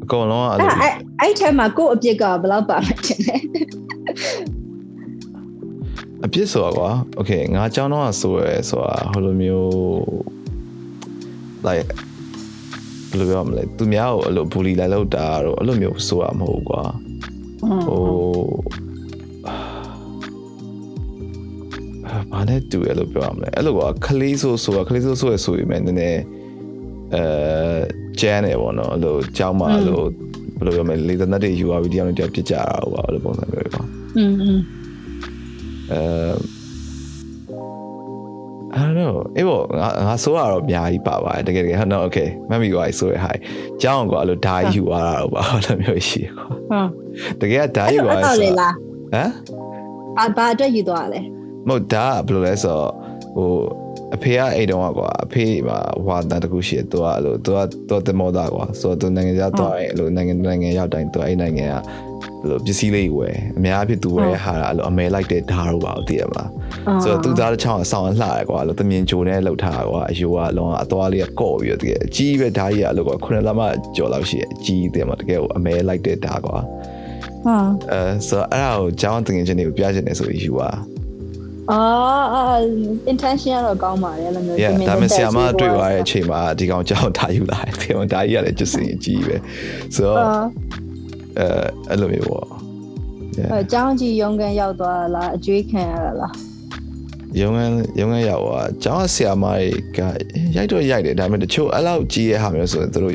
အကုန်လုံးကအဲ့အဲ့လိုအဲ့အဲ့ထဲမှာကို့အပြစ်ကဘယ်လောက်ပါလဲထင်တယ်အပြစ်ဆိုတာကွာ okay ငါအကြောင်းတော့ဆိုရဲဆိုတာဟိုလိုမျိုး like ဘယ်လိုပြောမလဲသူများကိုအဲ့လို bully လိုက်လောက်တာတော့အဲ့လိုမျိုးဆိုတာမဟုတ်ဘူးကွာဟို ဘာနဲ့တူရလို့ပြောရမလဲအဲ့လိုကခလေးဆိုဆိုတာခလေးဆိုဆိုရဆိုရင်နည်းနည်းအဲကျန်းနေပေါ့နော်အဲ့လိုကြောင်းမှာအဲ့လိုဘယ်လိုပြောမလဲလေသနတ်တွေ URV တရားနဲ့တရားပြစ်ကြတာဟိုပါအဲ့လိုပုံစံမျိုးပေါ့ อืมอืม အဲ I don't know အေးပေါ့ငါငါဆိုရတော့အများကြီးပါပါတယ်တကယ်တကယ်ဟုတ်တော့ okay မမီကဆိုရဟိုင်ကြောင်းကွာအဲ့လိုဓာယူသွားတာတော့ပါအဲ့လိုမျိုးရှိကွာ ဟုတ် တကယ်ဓာယူ အဲ့ သွား တော့လေလား ဟမ် အဘာအတွက်ယူသွားလဲ မဟုတ်ဒါကဘယ်လိုလဲဆိုတော့ဟိုအဖေကအိတ်တုံးကကွာအဖေကဟွာတန်တကူရှိတယ်သူကအဲ့လိုသူကသူကတမောတာကွာဆိုတော့သူနိုင်ငံခြားသွားရင်အဲ့လိုနိုင်ငံနိုင်ငံရောက်တိုင်းသူအဲ့နိုင်ငံကအဲ့လိုပစ္စည်းလေးဝယ်အများအဖြစ်သူဝယ်ဟာအဲ့လိုအမဲလိုက်တဲ့ဓာတ်တော့ပါသိရမလားဆိုတော့သူသားတစ်ချောင်းအဆောင်လှရကွာအဲ့လိုတမြင်ကြိုနဲ့လှုပ်ထားတာကွာအယိုကလုံးဝအသွားလေးကကော့ပြီးတော့တကယ်အကြီးပဲဓာတ်ကြီးကအဲ့လိုကွာခုနလမကြော်လောက်ရှိတယ်အကြီးတယ်မှာတကယ်ကိုအမဲလိုက်တဲ့ဓာတ်ကွာဟာအဲဆိုတော့အဲ့ဒါကိုကျောင်းတင်ငယ်ချင်းတွေကိုပြချင်တယ်ဆိုယူပါ အာအာ intention ကတော့ကောင်းပါတယ်လို့မျိုး yeah ဒါပေမဲ့ဆရာမတွေ့သွားတဲ့အချိန်မှာဒီကောင်ကြောင်းထားယူလာတယ်ဒီကောင်ဒါကြီးကလည်းကျစင်ကြီးပဲဆိုတော့အာအဲအဲ့လိုမျိုးပေါ့အကြောင်းကြီးရုံကန်ရောက်သွားတာလားအကျွေးခံရတာလားရုံငန်းရုံငန်းရောက်သွားကျောင်းဆရာမတွေကရိုက်တော့ရိုက်တယ်ဒါပေမဲ့တချို့အဲ့လောက်ကြီးရဲ့ဟာမျိုးဆိုရင်တို့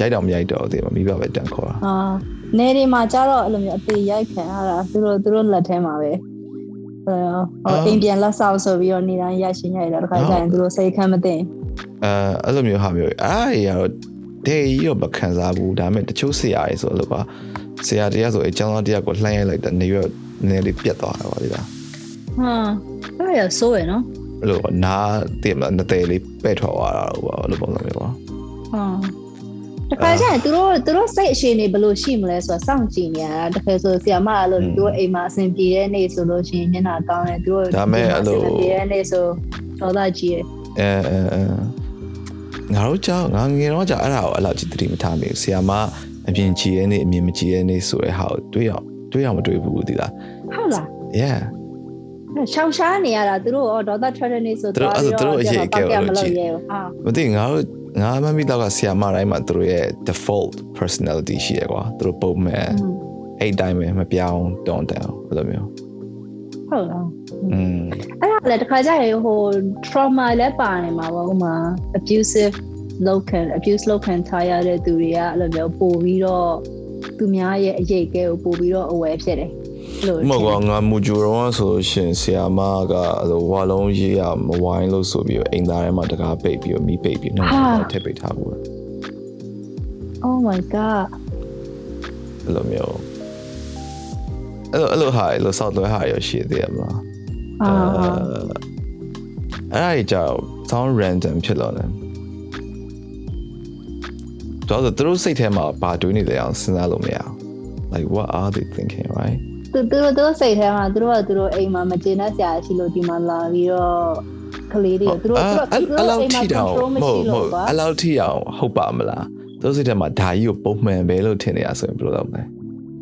ရိုက်တော့မရိုက်တော့သေးဘူးမိဘပဲတန်ခေါ်တာအာနေဒီမှာကျတော့အဲ့လိုမျိုးအသေးရိုက်ခံရတာသူတို့သူတို့လက်ထဲမှာပဲဟို အိမ်ပြန်လက်ဆောက်ဆိုပြီးတော့နေတိုင်းရရှင်ရိုက်တာတခါကျရင်သူတို့စိတ်ခံမသိအဲအဲ့လိုမျိုးဟာမျိုးအားတွေကတော့ဒေးကြီးတော့မခံစားဘူးဒါပေမဲ့တချို့ဆရာတွေဆိုလို့ပါဆရာတရားဆိုအကျောင်းသားတရားကိုလှမ်းရိုက်လိုက်တာနေရွက်နည်းလေးပြတ်သွားတာပါဒီလားဟာအဲ့ရဆိုးရနော်အဲ့လိုနားတည်မလားနှစ်သေးလေးပဲ့ထွက်သွားတာတော့ပေါ့အဲ့လိုပုံစံမျိုးပေါ့ဟာ တခါကျရင်သူတို့သူတို့စိတ်အခြေအနေဘယ်လိုရှိမလဲဆိုတော့စောင့်ကြည့်နေရတာတခါဆိုဆီယမအဲ့လိုသူတို့အိမ်မှာအဆင်ပြေတဲ့နေ့ဆိုလို့ရှိရင်ညနာကောင်းတယ်သူတို့ပြေတဲ့နေ့ဆိုတော့ဒါကြီးရအဲအဲအဲငါတို့ကြောင့်ငါငယ်တော့ကြောင့်အဲ့ဒါကိုအဲ့လောက်ကြီးတတိမထားမိဘူးဆီယာမအပြင်ကြည်ရဲ့နေအမြင်မကြည်ရဲ့နေဆိုတဲ့ဟာကိုတွေးအောင်တွေးအောင်မတွေးဘူးဒီလားဟုတ်လား yeah ရှောင်ရှားနေရတာသူတို့ဒေါသထွက်တဲ့နေ့ဆိုတော့မလုပ်ရဲဘူးဟာမသိငါတို့ ငါမမီတော့ကဆီယာမတိုင်းမှာသူတို့ရဲ့ default personality ရှိရကွာသူတို့ပုံမှန်အဲ့တိုင်းပဲမပြောင်းတောင်းတန်အဲ့လိုမျိုးဟုတ်လားอืมအဲ့ဒါလည်းတခါကျရင်ဟို trauma လည်းပါနေမှာပေါ့ဟိုမှာ abusive လောက်ခံ abuse လောက်ခံထားရတဲ့သူတွေကအဲ့လိုမျိုးပို့ပြီးတော့သူများရဲ့အရေးအကဲကိုပို့ပြီးတော့ aware ဖြစ်တယ် လို့မဟုတ်ကငါမူဂျူရောဆိုရှင်ဆီယာမကအဲ့လိုဝါလုံးရေးရမဝိုင်းလို့ဆိုပြီးတော့အိမ်သားထဲမှာတကားပိတ်ပြီးတော့မိပိတ်ပြီးနှောက်ထည့်ပိတ်ထားဘူး Oh my god အဲ့လိုမျိုးအဲ့လိုအဲ့လိုဟာအဲ့လိုစောက်သွဲဟာရရှိသေးရမလားအာအဲ့ဒါကြောင့် sound random ဖြစ်လို့လဲတော့သူတို့စိတ်ထဲမှာဘာတွေးနေလဲအောင်စဉ်းစားလို့မရအောင် like what are they thinking right သူသူတို့သူတို့စိတ်ထဲမှာသူတို့ကသူတို့အိမ်မှာမကျေနပ်စရာရှိလို့ဒီမှာလာပြီးတော့ကလေးတွေသူတို့သူတို့သူတို့အိမ်မှာ control မရှိလို့ပါအဲ့လောက်ထိအောင်ဟုတ်ပါမလားသူတို့စိတ်ထဲမှာဓာကြီးကိုပုံမှန်ပဲလို့ထင်နေရဆိုရင်ဘယ်လိုလုပ်မလဲ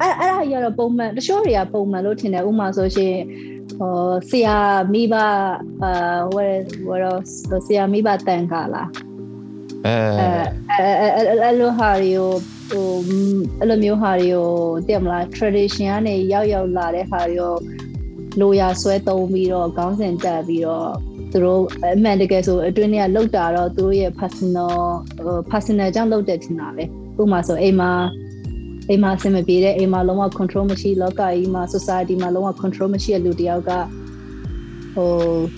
အဲ့အဲ့ဒါကြီးကတော့ပုံမှန်တချို့တွေကပုံမှန်လို့ထင်တယ်ဥပမာဆိုရှင်ဟိုဆရာမိဘအာဝယ်ဝယ်တော့ဆရာမိဘတန်ခါလားအဲအဲအဲအဲ့လိုဟာတွေကို ဟိုအဲ့လိုမျိုးဟာတွေကိုတည်မလား tradition ကနေရောက်ရောက်လာတဲ့ဟာတွေကိုလိုရာဆွဲသုံးပြီးတော့ခေါင်းစဉ်တက်ပြီးတော့သူတို့အမှန်တကယ်ဆိုအတွင်းထဲကလောက်တာတော့သူတို့ရဲ့ personal ဟို personal ကြောင့်လောက်တဲ့ထင်တာပဲဥပမာဆိုအိမ်မှာအိမ်မှာအဆင်မပြေတဲ့အိမ်မှာလုံးဝ control မရှိလောကကြီးမှာ society မှာလုံးဝ control မရှိတဲ့လူတစ်ယောက်ကဟို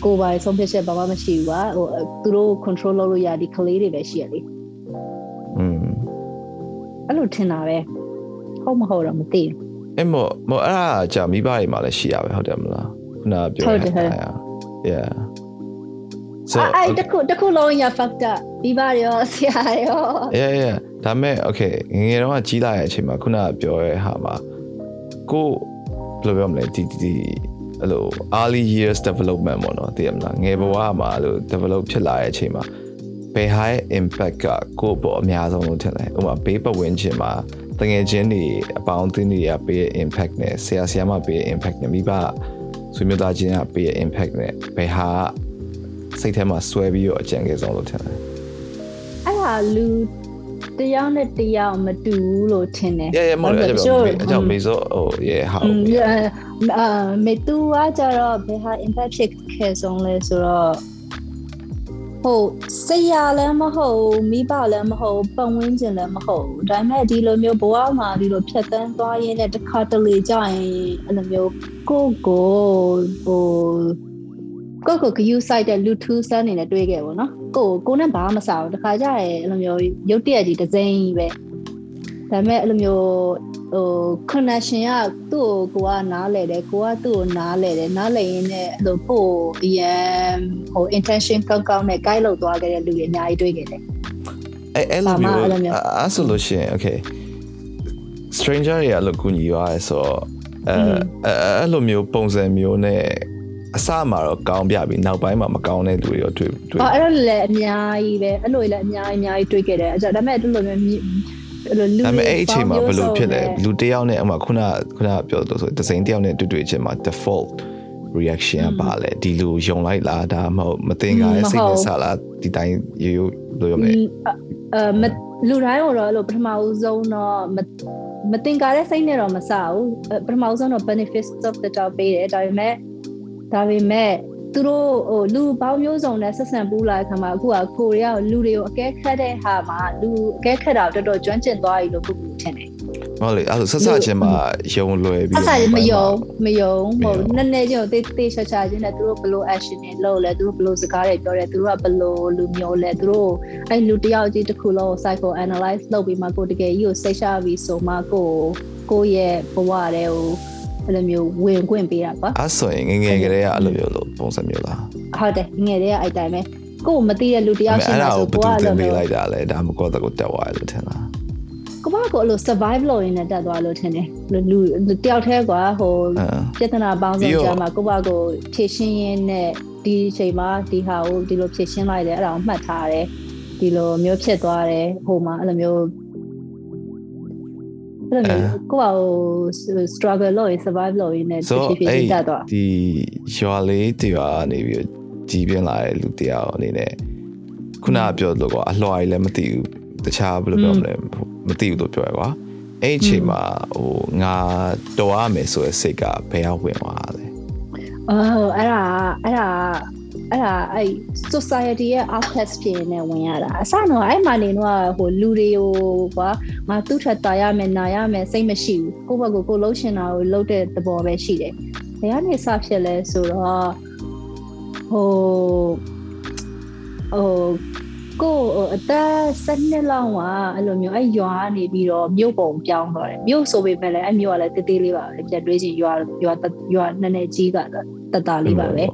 ကိုယ်ပိုင်ဆုံးဖြတ်ချက်ဘာမှမရှိဘူးပါဟိုသူတို့ control လုပ်လို့ရဒီကလေးတွေပဲရှိရလေอืม အဲ့လိုထင်တာပဲဟုတ်မဟုတ်တော့မသိဘူးအဲ့မို့မို့အဲ့ဒါကြာမိဘတွေမှာလည်းရှိရပဲဟုတ်တယ်မလားခုနကပြောဟုတ်တယ်ဟုတ်တယ် yeah so အဲ့အဲ့တခုတခုလုံးရ fucked up ပြီးပါရောဆရာရော yeah yeah ဒါမဲ့ okay ငယ်ငယ်တော့ကကြီးလာတဲ့အချိန်မှာခုနကပြောရဲဟာမှာကိုဘယ်လိုပြောမလဲဒီဒီဒီအဲ့လို early years development ပေါ့နော်သိရမလားငယ်ဘဝမှာအဲ့လို develop ဖြစ်လာတဲ့အချိန်မှာ ဘယ်ဟာရဲ့ impact ကကိုယ့်ပေါ်အများဆုံးလို့ထင်လဲဥပမာဘေးပတ်ဝန်းကျင်မှာတငယ်ချင်းတွေအပေါင်းအသင်းတွေကပေးရဲ့ impact နဲ့ဆရာဆရာမပေးရဲ့ impact နဲ့မိဘဆွေမျိုးသားချင်းကပေးရဲ့ impact နဲ့ဘယ်ဟာစိတ်ထဲမှာဆွဲပြီးတော့အကြံခဲ့ဆုံးလို့ထင်လဲအဲ့ဒါလူတယောက်နဲ့တယောက်မတူဘူးလို့ထင်တယ် yeah yeah မဟုတ်ဘူးအကြောင်းအကြောင်းမေဆိုဟို yeah ဟာอืมအာမေတူကကြတော့ဘယ်ဟာ impact ဖြစ်ခဲ့ဆုံးလဲဆိုတော့ ဟုတ်ဆရာလည်းမဟုတ်မိဘလည်းမဟုတ်ပတ်ဝန်းကျင်လည်းမဟုတ်ဒါပေမဲ့ဒီလိုမျိုးဘဝမှာဒီလိုဖြတ်သန်းသွားရင်းနဲ့တစ်ခါတလေကြာရင်အဲ့လိုမျိုးကိုကိုဟိုကိုကိုကယူဆိုင်တဲ့လူထူးဆန်းနေနဲ့တွေ့ခဲ့ပေါ့နော်ကိုကိုနဲ့ဘာမှမစားဘူးတခါကြာရင်အဲ့လိုမျိုးရုပ်တရက်ကြီးတစ်စိမ့်ကြီးပဲ ဒါပေမဲ့အဲ့လိုမျိုးဟို connection ကသူ့ကိုကိုကနားလဲတယ်ကိုကသူ့ကိုနားလဲတယ်နားလဲရင်းနဲ့အဲ့လိုပို့အရင်ဟို intention ကောင်းကောင်းနဲ့ guide လုပ်သွားခဲ့တဲ့လူတွေအများကြီးတွေ့ခဲ့တယ်အဲ့အဲ့လိုဘာမှမျိုးအဲ့လိုမျိုးအဲ့ဆိုလို့ရှိရင် okay stranger တွေအဲ့လိုကူညီသွားရဲဆိုတော့အဲအဲ့အဲ့လိုမျိုးပုံစံမျိုးနဲ့အစမှာတော့ကောင်းပြပြီနောက်ပိုင်းမှာမကောင်းတဲ့လူတွေရောတွေ့တွေ့။အော်အဲ့လိုလည်းအများကြီးပဲအဲ့လိုလည်းအများကြီးအများကြီးတွေ့ခဲ့တယ်အဲ့ဒါဒါပေမဲ့အဲ့လိုမျိုးမြအဲ့ လိုလူဒါပေမဲ့အဲ့အချိန်မှာဘယ်လိုဖြစ်လဲပေါင်းမျိုးစုံနဲ့လူတစ်ယောက်နဲ့အမှခုနခုနပြောလို့ဆိုဒဇိန်တစ်ယောက်နဲ့တွေ့တွေ့ချင်းမှာ default reaction ကပါလဲဒီလူယုံလိုက်လားဒါမှမဟုတ်မတင်ကားရဲ့စိတ်နဲ့စားလားဒီတိုင်းရိုးရိုးလိုရမလဲအဲမလူတိုင်းကိုတော့အဲ့လိုပထမဦးဆုံးတော့မမတင်ကားတဲ့စိတ်နဲ့တော့မစဘူးအဲ့ပထမဦးဆုံးတော့ benefits of the doubt ပေးတယ်ဒါပေမဲ့ဒါပေမဲ့ သူတို့ဟိုလူပေါင်းမျိုးစုံနဲ့ဆက်ဆံပူးလာတဲ့ခါမှာအခုကကိုရီးယားကိုလူတွေကိုအကဲခတ်တဲ့ဟာမှာလူအကဲခတ်တာတော်တော်ကျွမ်းကျင်သွားပြီလို့ကိုကိုထင်တယ်ဟုတ်လေအဲ့ဒါဆက်စချင်းမှာယုံလွယ်ပြီးအစားမယုံမယုံမဟိုယုံနည်းနည်းချင်းတေးတေးချာချာချင်းနဲ့သူတို့ဘယ်လို action တွေလုပ်လဲသူတို့ဘယ်လိုစကားတွေပြောတယ်သူတို့ကဘယ်လိုလူမျိုးလဲသူတို့အဲ့လူတစ်ယောက်ကြီးတစ်ခုလုံး psycho analyze လုပ်ပြီးမှကိုတကယ်ကြီးကိုစိတ်ချပြီးဆိုမှကိုကိုရဲ့ဘဝတွေကို အဲ့လိုမျိုးဝင်ခွင့်ပေးတာပါအဲ့ဆိုရင်ငယ်ငယ်ကလေးကအဲ့လိုမျိုးလို့ပုံစံမျိုးလားဟုတ်တယ်ငယ်တည်းကအဲ့တိုင်းပဲကိုမသိတဲ့လူတစ်ယောက်ရှိအဲ့မှဒါဆိုကိုဘယ်ကိုကသူအဲ့သင်လိုပေးမျိုးလိုက်တာလဲဒါမှကိုယ့်တက်ကိုတက်သွားတယ်လို့ထင်လားကိုကကိုအဲ့လို survive လုပ်ရင်းနဲ့တက်သွားလို့ထင်တယ်လူလူတယောက်တည်းကွာဟိုအဲပြဿနာပေါင်းစုံပြီးတော့ကြားမှာကိုယ့်ဘာကိုဖြည့်ရှင်းရင်းနဲ့ဒီအချိန်မှာဒီဟာကိုဒီလိုဖြည့်ရှင်းလိုက်တယ်အဲ့ဒါကိုမှတ်ထားတယ်ဒီလိုမျိုးဖြစ်သွားတယ်ဟိုမှာအဲ့လိုမျိုး အဲ့လိုမျိုးကိုယ့်ဘာကို struggle လုပ်ရင် survive လုပ်ရင်းနဲ့ဆိုဖြည်းဖြည်းအဲ့ချင်းတက်သွားဒီရွာလေးတရွာနေပြီးတော့ကြီးပြင်းလာတဲ့လူတယောက်အနေနဲ့ခုနကပြောလို့ကွာအလွှာကြီးလည်းမသိဘူးတခြားဘယ်လိုပြောမလဲမသိဘူးလို့ပြောရကွာအဲ့အချိန်မှာဟိုငါတော်ရမယ်ဆိုတဲ့စိတ်ကဘယ်ရောက်ဝင်သွားလဲအော်အဲ့ဒါအဲ့ဒါ အဲ့ဒါအဲ့ society ရဲ့ outcast ဖြစ်နေဝင်ရတာအစတော့အဲ့မှာနေတော့ဟိုလူတွေကိုကွာငါသူ့ထက်တာရမယ်နာရမယ်စိတ်မရှိဘူးကိုယ့်ဘက်ကိုကိုယ်လှုပ်ရှင်တာကိုလှုပ်တဲ့သဘောပဲရှိတယ်ဘယ်ကနေစဖြစ်လဲဆိုတော့ဟိုဟိုကိုအသက်7နှစ်လောက်ကအဲ့လိုမျိုးအဲ့ရွာကနေပြီးတော့မြို့ပုံပြောင်းသွားတယ်မြို့ဆိုပေမဲ့လည်းအဲ့မြို့ကလည်းတေးသေးလေးပါပဲပြတ်တွေးချင်းရွာရွာရွာနည်းနည်းကြီးကတတလေးပါပဲ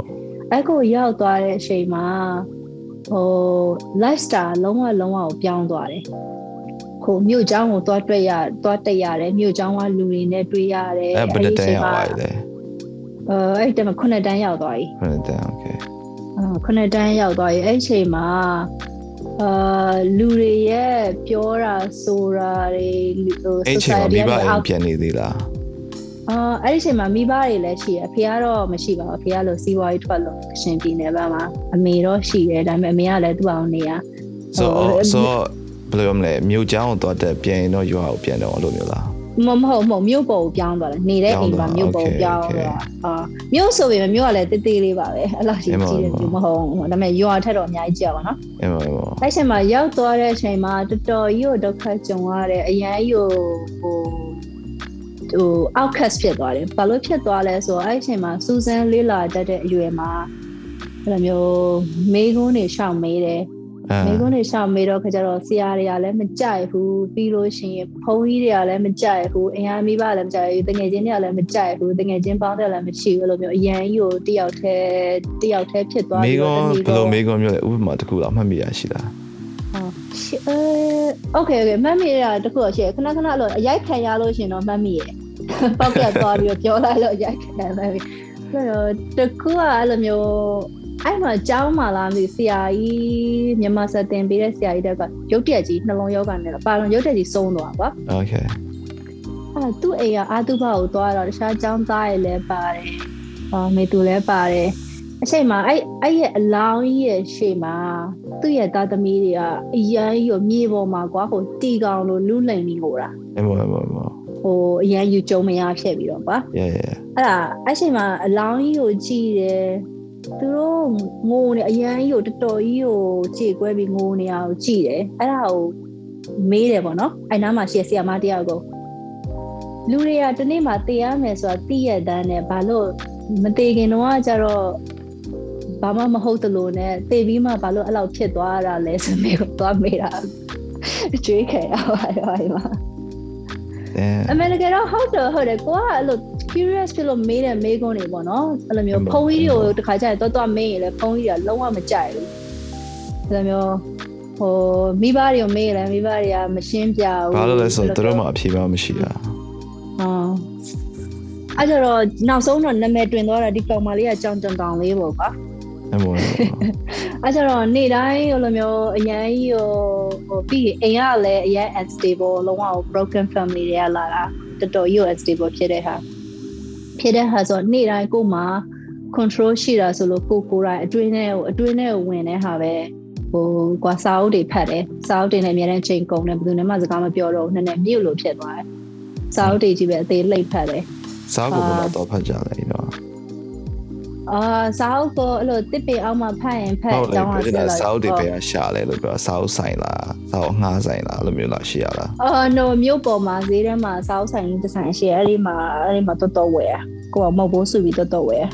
အဲ့ကိုရောက်သွားတဲ့အချိန်မှာဟို lifestyle လုံးဝလုံးဝကိုပြောင်းသွားတယ်ကိုမြို့เจ้าကိုသွားတွေ့ရသွားတက်ရတယ်မြို့เจ้าကလူတွေနဲ့တွေ့ရတယ်အဲ့ဘယ်တန်းရောက်သွားလဲအဲအဲ့တည်းမှာခုနှစ်တန်းရောက်သွားပြီခုနှစ်တန်း okay အာခုနှစ်တန်းရောက်သွားပြီအဲ့ချိန်မှာအာလူတွေရဲ့ပြောတာဆိုတာတွေဟို society မိဘအိမ်ပြန်နေသေးလား အာအဲ့ဒီချိန်မှာမိဘတွေလည်းရှိရအဖေကတော့မရှိပါဘူးအဖေကလို့စီးပွားရေးထွက်လို့အရှင်ပြည်နယ်ဘက်မှာအမေတော့ရှိတယ်ဒါပေမဲ့အမေကလည်းသူ့အောင်နေရ so so ဘယ်လိုမလဲမြို့ချောင်းကိုသွားတဲ့ပြန်ရင်တော့ရွာကိုပြန်တော့လို့မျိုးလားမမဟုတ်မဟုတ်မြို့ပေါ်ကိုပြောင်းသွားတယ်နေတဲ့အိမ်မှာမြို့ပေါ်ကိုပြောင်းသွားအာမြို့ဆိုပေမဲ့မြို့ကလည်းတေးသေးလေးပါပဲအဲ့လိုကြီးကြီးတယ်မြို့မဟုတ်ဒါပေမဲ့ရွာထက်တော့အများကြီးကြာပါနော်အဲ့ပါပါအဲ့ချိန်မှာရောက်သွားတဲ့အချိန်မှာတော်တော်ကြီးကိုဒုက္ခကြုံရတဲ့အရန်ကြီးကိုဟို ဟို outcast ဖြစ်သွားတယ်ဘာလို့ဖြစ်သွားလဲဆိုတော့အဲ့ချိန်မှာစူဇန်လေးလာတတ်တဲ့အရွယ်မှာအဲ့လိုမျိုးမေးခွန်းတွေရှောင်မေးတယ်မိကုန်းတွေရှောက်မေးတော့ခကြတော့ဆရာတွေကလည်းမကြိုက်ဘူးပြီးလို့ရှိရင်ဘုန်းကြီးတွေကလည်းမကြိုက်ဘူးအင်အားမိဘလည်းမကြိုက်ဘူးတငယ်ချင်းတွေကလည်းမကြိုက်ဘူးတငယ်ချင်းပေါင်းတဲ့လည်းမရှိဘူးလို့မျိုးအရန်ကြီးကိုတယောက်တည်းတယောက်တည်းဖြစ်သွားပြီးတော့မိကုန်းဘယ်လိုမိကုန်းမျိုးလဲဥပမာတစ်ခုတော့မှတ်မိရရှိလား ရှအဲ okay okay မမ်မီရတာတခုတော့ရှေ့ခဏခဏလို့အရိုက်ခံရလို့ရှင်တော့မမ်မီရပေါက်ပြတ်သွားပြီးတော့ပြောလိုက်လို့အရိုက်ခံတယ်မမ်မီဆိုတော့တခုကအဲ့လိုမျိုးအဲ့မှာကျောင်းမှာလာမိဆရာကြီးမြန်မာစတင်ပေးတဲ့ဆရာကြီးတက်ကရုပ်တရက်ကြီးနှလုံးယောဂနဲ့တော့ပါလုံးရုပ်တရက်ကြီးဆုံးသွားကွာ okay အဲ့သူ့အိမ်ကအာတုဘကိုသွားတော့တခြားကျောင်းသားတွေလည်းပါတယ်အော်မေသူလည်းပါတယ် အချိန်မှာအဲ့အဲ့ရဲ့အလောင်းကြီးရဲ့ရှေ့မှာသူ့ရဲ့သားသမီးတွေကအရန်ကြီးကိုမြေပေါ်မှာကွာဟိုတီကောင်လိုလူလိန်ပြီးဟိုတာအမေမေမေဟိုအရန်ယူကြုံမရဖြစ်ပြီးတော့ကွာ Yeah yeah အဲ့ဒါအဲ့ချိန်မှာအလောင်းကြီးကိုကြည့်တယ်သူတို့ငိုနေအရန်ကြီးကိုတော်တော်ကြီးကိုခြေကွဲပြီးငိုနေအောင်ကြည့်တယ်အဲ့ဒါကိုမေးတယ်ပေါ့နော်အဲ့နားမှာရှေ့ဆီယမတယောက်ကိုလူတွေကတနေ့မှတေးရမယ်ဆိုတာသိရတဲ့နဲ့ဘာလို့မတေးခင်တော့ကျတော့ ဘာမှမဟုတ်တလို့နဲ့တေးပြီးမှဘာလို့အဲ့လောက်ဖြစ်သွားတာလဲဆိုမေးကိုသွားမေးတာကြွေးခဲ့ရပါတယ်ဘာမှအမေရိကန်တော့ဟုတ်တယ်ဟုတ်တယ်ကိုကအဲ့လို curious ဖြစ်လို့မေးတဲ့မေးခွန်းတွေပေါ့နော်အဲ့လိုမျိုးဖုန်းကြီးတွေကိုတခါကျရင်တော့တော့မေးရင်လည်းဖုန်းကြီးကလုံးဝမကြိုက်ဘူးအဲ့လိုမျိုးဟိုမိဘတွေကိုမေးရင်လည်းမိဘတွေကမရှင်းပြဘူးဘာလို့လဲဆိုတော့သူတို့မှအဖြေပါမရှိတာဟုတ်အဲ့တော့နောက်ဆုံးတော့နာမည်တွင်သွားတာဒီကောင်မလေးကကြောင်ကြောင်တောင်လေးပေါ့ကွာ အဲ့မို့အဲ့ကျတော့နေ့တိုင်းဟိုလိုမျိုးအရန်ကြီးဟိုဟိုပြီးအိမ်ကလည်းအရန် unstable လုံးဝ broken family တွေကလာတာတော်တော်ကြီး unstable ဖြစ်တဲ့ဟာဖြစ်တဲ့ဟာဆိုနေ့တိုင်းကိုမှ control ရှိတာဆိုလို့ကိုကိုတိုင်းအတွင်းထဲကိုအတွင်းထဲကိုဝင်တဲ့ဟာပဲဟိုကွာစာအုပ်တွေဖတ်တယ်စာအုပ်တွေနဲ့အများနဲ့ချိန်ကုန်တယ်ဘယ်သူမှစကားမပြောတော့ဘူးနည်းနည်းမြုပ်လို့ဖြစ်သွားတယ်စာအုပ်တွေကြီးပဲအသေးလိပ်ဖတ်တယ်စာအုပ်ကိုတော့ဖတ်ကြတယ်နော် အာစာအုပ်ကိုအဲ့လိုတစ်ပင်အောက်မှာဖတ်ရင်ဖတ်ကြောင်းအောင်ဆက်လိုက်စာအုပ်တွေပဲရှာလဲလို့ပြောစာအုပ်ဆိုင်လားစာအုပ်ငှားဆိုင်လားလို့မျိုးလားရှိရလားအော် no မြို့ပေါ်မှာဈေးထဲမှာစာအုပ်ဆိုင်တစ်ဆိုင်ရှိအဲ့ဒီမှာအဲ့ဒီမှာတော်တော်ဝယ်ကိုကမဟုတ်ဘူးစုပြီးတော်တော်ဝယ်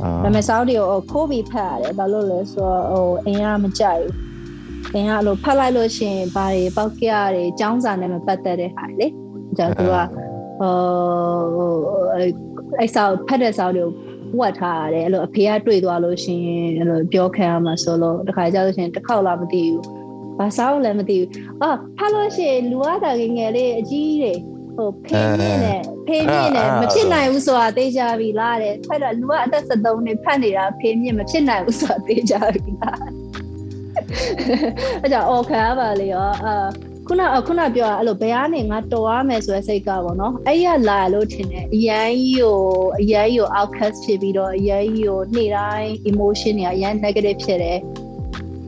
ဒါပေမဲ့စာအုပ်တွေကိုခိုးပြီးဖတ်ရတယ်ဘာလို့လဲဆိုတော့ဟိုအင်ကမကြိုက်ဘူးအင်ကအဲ့လိုဖတ်လိုက်လို့ရှိရင်ဘာတွေပောက်ကရတွေចောင်းစာနဲ့မပတ်သက်တဲ့ဟာလေဒါသူကဟိုအဲ့စာဖတ်တဲ့စာအုပ်တွေကို ဝတ်ထားရတယ်အဲ့လိုအဖေကတွေ့သွားလို့ရှင်အဲ့လိုပြောခံရမှာဆိုလို့တခါကြောက်ရှင်တစ်ခေါက်လာမသိဘူးဘာစားလို့လည်းမသိဘူးအော်ဖတ်လို့ရှိရင်လူရတာငငယ်လေးအကြီးတွေဟိုဖေးမြင့်နဲ့ဖေးမြင့်နဲ့မဖြစ်နိုင်ဘူးဆိုတာသိကြပြီလားတဲ့ဖတ်တော့လူကအသက်73နှစ်ဖတ်နေတာဖေးမြင့်မဖြစ်နိုင်ဘူးဆိုတာသိကြပြီလားအဲ့ကြောင့်အော်ခံရပါလေရောအာ ခုနခုနပြောတာအဲ့လိုဘယ်ကနေငါတော်ရမယ်ဆိုတဲ့စိတ်ကပေါ့နော်အဲ့ရလာလို့ထင်တယ်အရန်ကြီးကိုအရန်ကြီးကို outcast ဖြစ်ပြီးတော့အရန်ကြီးကိုနေ့တိုင်း emotion တွေအရန် negative ဖြစ်တယ်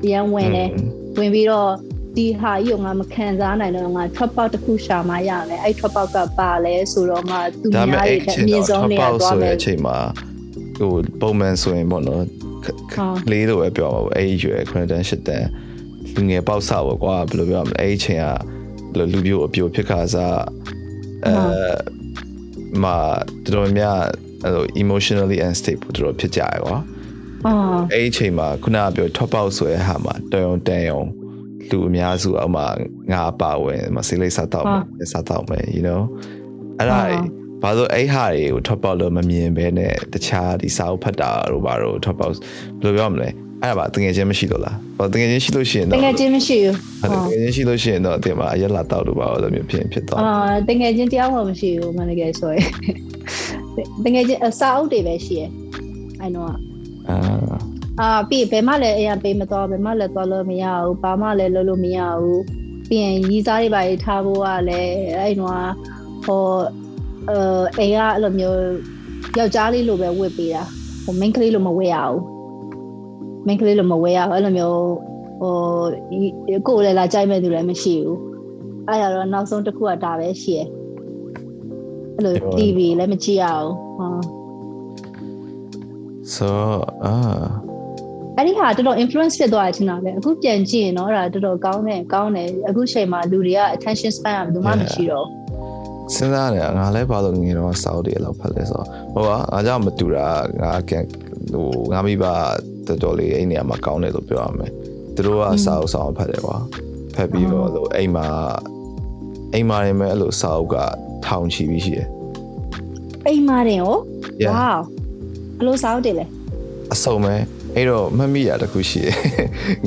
အရန်ဝင်တယ်ဝင်ပြီးတော့ဒီဟာကြီးကိုငါမခံစားနိုင်တော့ငါ drop out တစ်ခုရှာမှရမယ်အဲ့ drop out ကပါလဲဆိုတော့ငါသူများရဲ့အမြင့်ဆုံးနေရာသွားမယ်အချိန်မှာဟိုပုံမှန်ဆိုရင်ပေါ့နော်လေးလို့ပဲပြောပါဘူးအဲ့ရွယ်9တန်း10တန်း လူငယ်ပေါက်ဆပေါ့ကွာဘယ်လိုပြောမလဲအဲ့အချိန်ကလူပြိုအပြိုဖြစ်ခါစားအဲမာတော်တော်များအဲ့လို emotionally unstable တော်တော်ဖြစ်ကြရကွာအော်အဲ့အချိန်မှာခုနကပြော top out ဆိုတဲ့ဟာမှာတယုံတန်ယုံလူအများစုအမှငါအပါဝင်မစိလိတ်စားတော့မယ်စားတော့မယ် you know အဲ့ဒါဘာလို့အဲ့ဟာတွေကိုထွက်ပေါက်လို့မမြင်ဘဲနဲ့တခြားဒီစာအုပ်ဖတ်တာတို့ဘာလို့ထွက်ပေါက်ဘယ်လိုပြောမလဲ အဲ့ဒါပါတကယ်ချင်းမရှိလို့လားဘာတကယ်ချင်းရှိလို့ရှိရင်တော့တကယ်ချင်းမရှိဘူးတကယ်ချင်းရှိလို့ရှိရင်တော့တင်မှာအရက်လာတောက်လို့ပါလို့မျိုးဖြစ်ဖြစ်သွားအာတကယ်ချင်းတရားမှမရှိဘူးမတကယ်ဆိုရင်တကယ်ချင်းစာအုပ်တွေပဲရှိရယ်အဲ့တော့အာအာပြီးဘယ်မှလည်းအရင်ပေးမသွားဘယ်မှလည်းသွားလို့မရဘူးဘာမှလည်းလုပ်လို့မရဘူးပြီးရင်ရီးစားတွေပါထားဖို့ကလည်းအဲ့တော့ဟိုအဲအိမ်ကအဲ့လိုမျိုးယောက်ျားလေးလိုပဲဝတ်ပေးတာဟို main ကလေးလိုမဝတ်ရဘူး main ကလေးလိုမဝတ်ရဘူးအဲ့လိုမျိုးဟိုကိုယ်လည်းလာကြိုက်မဲ့သူလည်းမရှိဘူးအဲ့ရတော့နောက်ဆုံးတစ်ခုကဒါပဲရှိရယ်အဲ့လို TV လည်းမကြည့်ရအောင်ဟော so အာအဲ့ဒီဟာတော်တော် influence ဖြစ်သွားတယ်ထင်တာပဲအခုပြန်ကြည့်ရင်တော့အဲ့ဒါတော်တော်ကောင်းတယ်ကောင်းတယ်အခုချိန်မှာလူတွေက attention span ကဘယ်သူမှမရှိတော့စဉ်းစားနေတာငါလည်းဘာလို့ငယ်တော့စောက်တယ်လောက်ဖတ်လဲဆိုတော့ဟိုကငါကြောင့်မတူတာငါကဟိုငါမိဘ တော်တော်လေးအဲ့နေရာမှာကောင်းတယ်လို့ပြောရမယ်သူတို့ကစောက်ဆောင်ဖတ်တယ်ကွာဖတ်ပြီးတော့လို့အိမ်မှာအိမ်မှာနေမဲ့အဲ့လိုစောက်ကထောင်ချီပြီးရှိတယ်အိမ်မှာတင်ရောဝေါဘလို့စောက်တယ်လဲအစုံပဲအဲ့တော့မမိရတခုရှိတယ်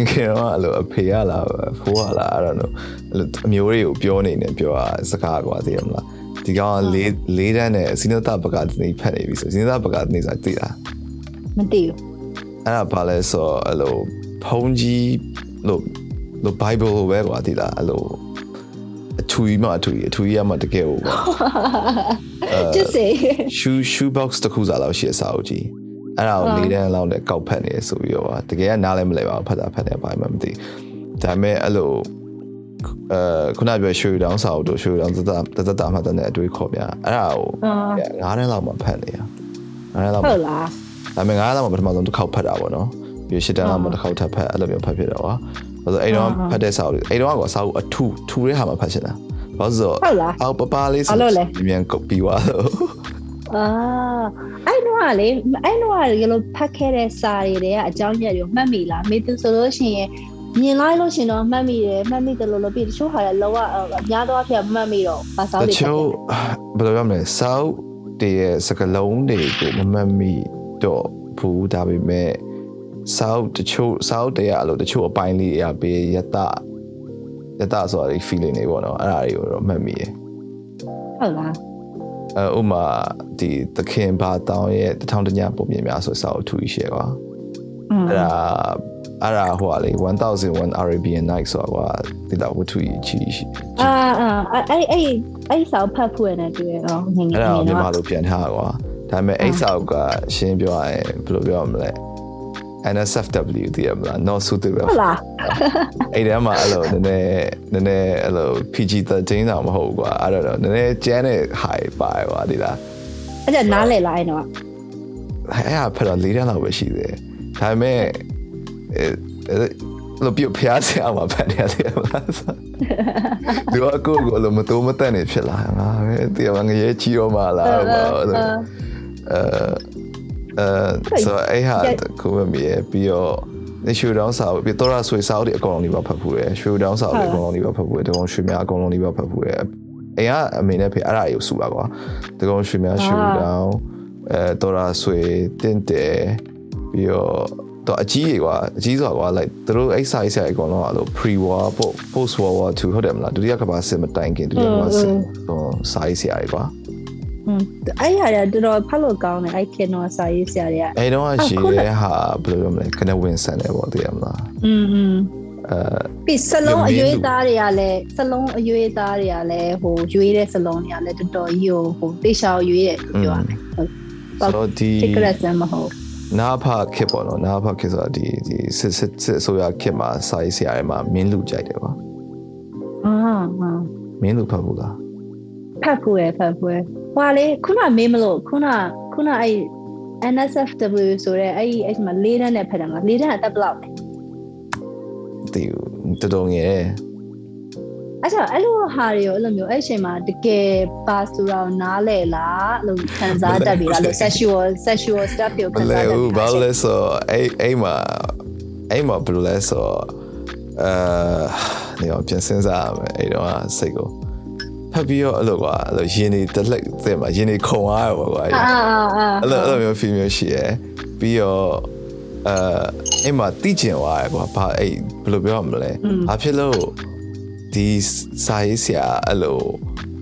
ငယ်တော့အဲ့လိုအဖေရလားဖိုးရလားအဲ့တော့အဲ့လိုအမျိုးတွေကိုပြောနေနေပြောတာစကားကွာသိရမလားဒီကောင်လေးလေးတန်းနဲ့စိနသဘကတနေဖတ်နေပြီဆိုစိနသဘကတနေဆိုသိလားမသိဘူး အဲ့ဒါဘာလဲဆိုအဲ့လိုဖုန်းကြီးလို့လို့ Bible ပဲကွာသိလားအဲ့လိုအထူကြီးမှအထူကြီးအထူကြီးမှတကယ်ဟုတ်ကွာ just say shoe shoe box တခုစားလောက်ရှိအစားအုပ်ကြီးအဲ့ဒါကိုလေးတန်းလောက်နဲ့ကောက်ဖက်နေဆိုပြီးတော့တကယ်ကနားလည်းမလဲပါဘူးဖတ်တာဖတ်တယ်ဘာမှမသိဒါပေမဲ့အဲ့လိုအဲခုနပြောရွှေတောင်စာအုပ်တို့ရွှေတောင်တတတတမှတ်တဲ့အတွေးခေါ်ပြအဲ့ဒါကိုငါးတန်းလောက်မှဖတ်နေရငါးတန်းလောက်ဟုတ်လား ဒါပေမဲ့ငါးတန်းလောက်မှပထမဆုံးတစ်ခေါက်ဖတ်တာပေါ့နော်ပြီးရှစ်တန်းလောက်မှတစ်ခေါက်ထပ်ဖတ်အဲ့လိုမျိုးဖတ်ဖြစ်တော့ပါဘာလို့အဲ့တော့ဖတ်တဲ့စာအုပ်အဲ့တော့ကစာအုပ်အထူထူတဲ့ဟာမှဖတ်ချင်တာဘာလို့ဟုတ်လားအော်ပပလေးဆိုမြန်ကုတ်ပြီးသွားတော့အာအဲ့တော့လေအဲ့တော့ရလို့ဖတ်ခဲ့တဲ့စာတွေတဲ့အကြောင်းရည်ကိုမှတ်မိလားမေသူဆိုလို့ရှိရင်မြင်လိုက်လို့ရှင်တော့မှတ်မိတယ်မှတ်မိတယ်လို့လို့ပြီးတချို့ဟာလည်းလောကအများသောအားဖြင့်မှတ်မိတော့ဘာသာတွေတချို့ဘယ်လိုပြောမလဲစောက်တည်းရဲ့စကလုံးတွေကိုမမှတ်မိ တော့ဘူးဒါပေမဲ့စောက်တချို့စောက်တည်းရလို့တချို့အပိုင်းလေးရပေးယတယတဆိုတာဒီ feeling တွေပေါ့နော်အဲ့ဒါတွေကိုတော့မှတ်မိရဟုတ်လားအဲဥမာဒီသခင်ဘာတောင်းရဲ့တထောင်တညပုံမြင်များဆိုစောက်ထူရှိရကွာအဲ့ဒါအဲ့ဒါဟိုလေ1001 Arabian Night ဆိုတာကွာဒီတော့ဝတ္ထုကြီးရှိအာအာအဲ့အဲ့အဲ့ဆောက်ဖတ်ဖို့ရတယ်တွေ့ရောငငယ်ငယ်တော့အဲ့ဒါမြန်မာလိုပြန်ထားကွာ ဒါပေမဲ့အဲ့ဆောက်ကရှင်းပြောရရင်ဘယ်လိုပြောရမလဲ NSFW တည်ရမလား not suitable ဟုတ်လားအဲ့ဒါမှအဲ့လိုနည်းနည်းနည်းနည်းအဲ့လို PG13 တောင်မဟုတ်ကွာအဲ့တော့နည်းနည်းကျန်းတဲ့ high ပါကွာဒီလားအဲ့ဒါနားလေလားအဲ့တော့အဲ့ဟာဖက်တော့၄တန်းလောက်ပဲရှိသေးတယ်ဒါပေမဲ့လို့ပြဖျားစရာမှာဖတ်နေရတယ်မလားဒီကကိုကိုလို့မတော်မတန်နေဖြစ်လာငါပဲဒီကငရဲချီရောမလား အဲအဲဆိုအဲ့ဟာကိုမမြဲပြီးတော့နေရှူတောင်းစာပြီးတော့ရဆွေစာအုပ်တွေအကုန်လုံးလေးပါဖတ်ဖို့ရယ်ရှူတောင်းစာအုပ်တွေအကုန်လုံးလေးပါဖတ်ဖို့ရယ်တကောင်ရွှေများအကုန်လုံးလေးပါဖတ်ဖို့ရယ်အိမ်ကအမေနဲ့ဖေအဲ့ဒါရုပ်စုပါကွာတကောင်ရွှေများရှူတောင်းအဲတော်ရဆွေတင့်တယ်ပြီးတော့တော့အကြီးကြီးကွာအကြီးစွာကွာ like သူတို့အဲ့ size အကုန်လုံးအဲ့လို pre war post war war 2ဟုတ်တယ်မလားဒုတိယကမ္ဘာစစ်မတိုင်ခင်ဒုတိယကမ္ဘာစစ်ဟို size ရရကွာอืม အဲ့ဟာရတော်တော်ဖတ်လို့ကောင်းတယ်အဲ့ခင်တော့စာရေးဆရာတွေကအဲ့တော့ရှိရဲဟာဘယ်လိုပြောမလဲခနဲ့ဝင်ဆန်တယ်ပေါ့သိရမလားอืมอืมအဲပြီးစလုံးအရွေးသားတွေကလည်းစလုံးအရွေးသားတွေကလည်းဟိုရွေးတဲ့စလုံးတွေကလည်းတော်တော်ကြီးဟိုတေချာရွေးတယ်ပြောရမယ်ဟုတ်ဆိုဒီ secret မဟုတ်နာဖခစ်ပေါ့နော်နာဖခစ်ဆိုတာဒီဒီစစ်စစ်စစ်အစိုးရခစ်မှာစာရေးဆရာတွေမှာမင်းလူကြိုက်တယ်ပါအာဟာမင်းလူဖတ်ဘူးလားဖတ်ဖို့ရဖတ်ဖို့ရ ဟွာလေခုနမေးမလို့ခုနခုနအဲ့ NSFW ဆိုတဲ့အဲ့ဒီအဲ့မှာလေးတန်းနဲ့ဖတ်တယ်မှာလေးတန်းအသက်ဘယ်လောက်လဲဒီတော်တော်ငယ်အဲ့တော့အဲ့လိုဟာတွေရောအဲ့လိုမျိုးအဲ့ချိန်မှာတကယ်ပါဆိုတော့နားလဲလားအဲ့လိုခံစားတတ်ပြီလားလို့ sexual sexual stuff တွေခံစားတတ်ပြီဘာလဲဆိုအဲ့အဲ့မှာအဲ့မှာဘယ်လိုလဲဆိုအာနေအောင်ပြန်စဉ်းစားရမယ်အဲ့တော့စိတ်ကို ဖတ်ပြီးတော့အဲ့လိုကွာအဲ့လိုရင်းနေတက်လက်တဲ့မှာရင်းနေခုံသွားရောကွာအာအာအာအဲ့လိုအဲ့လိုမျိုး feel မျိုးရှိရယ်ပြီးတော့အဲအဲ့မှာတိကျင်သွားရယ်ကွာဘာအဲ့ဘယ်လိုပြောရမလဲဘာဖြစ်လို့ဒီစာရေးဆရာအဲ့လို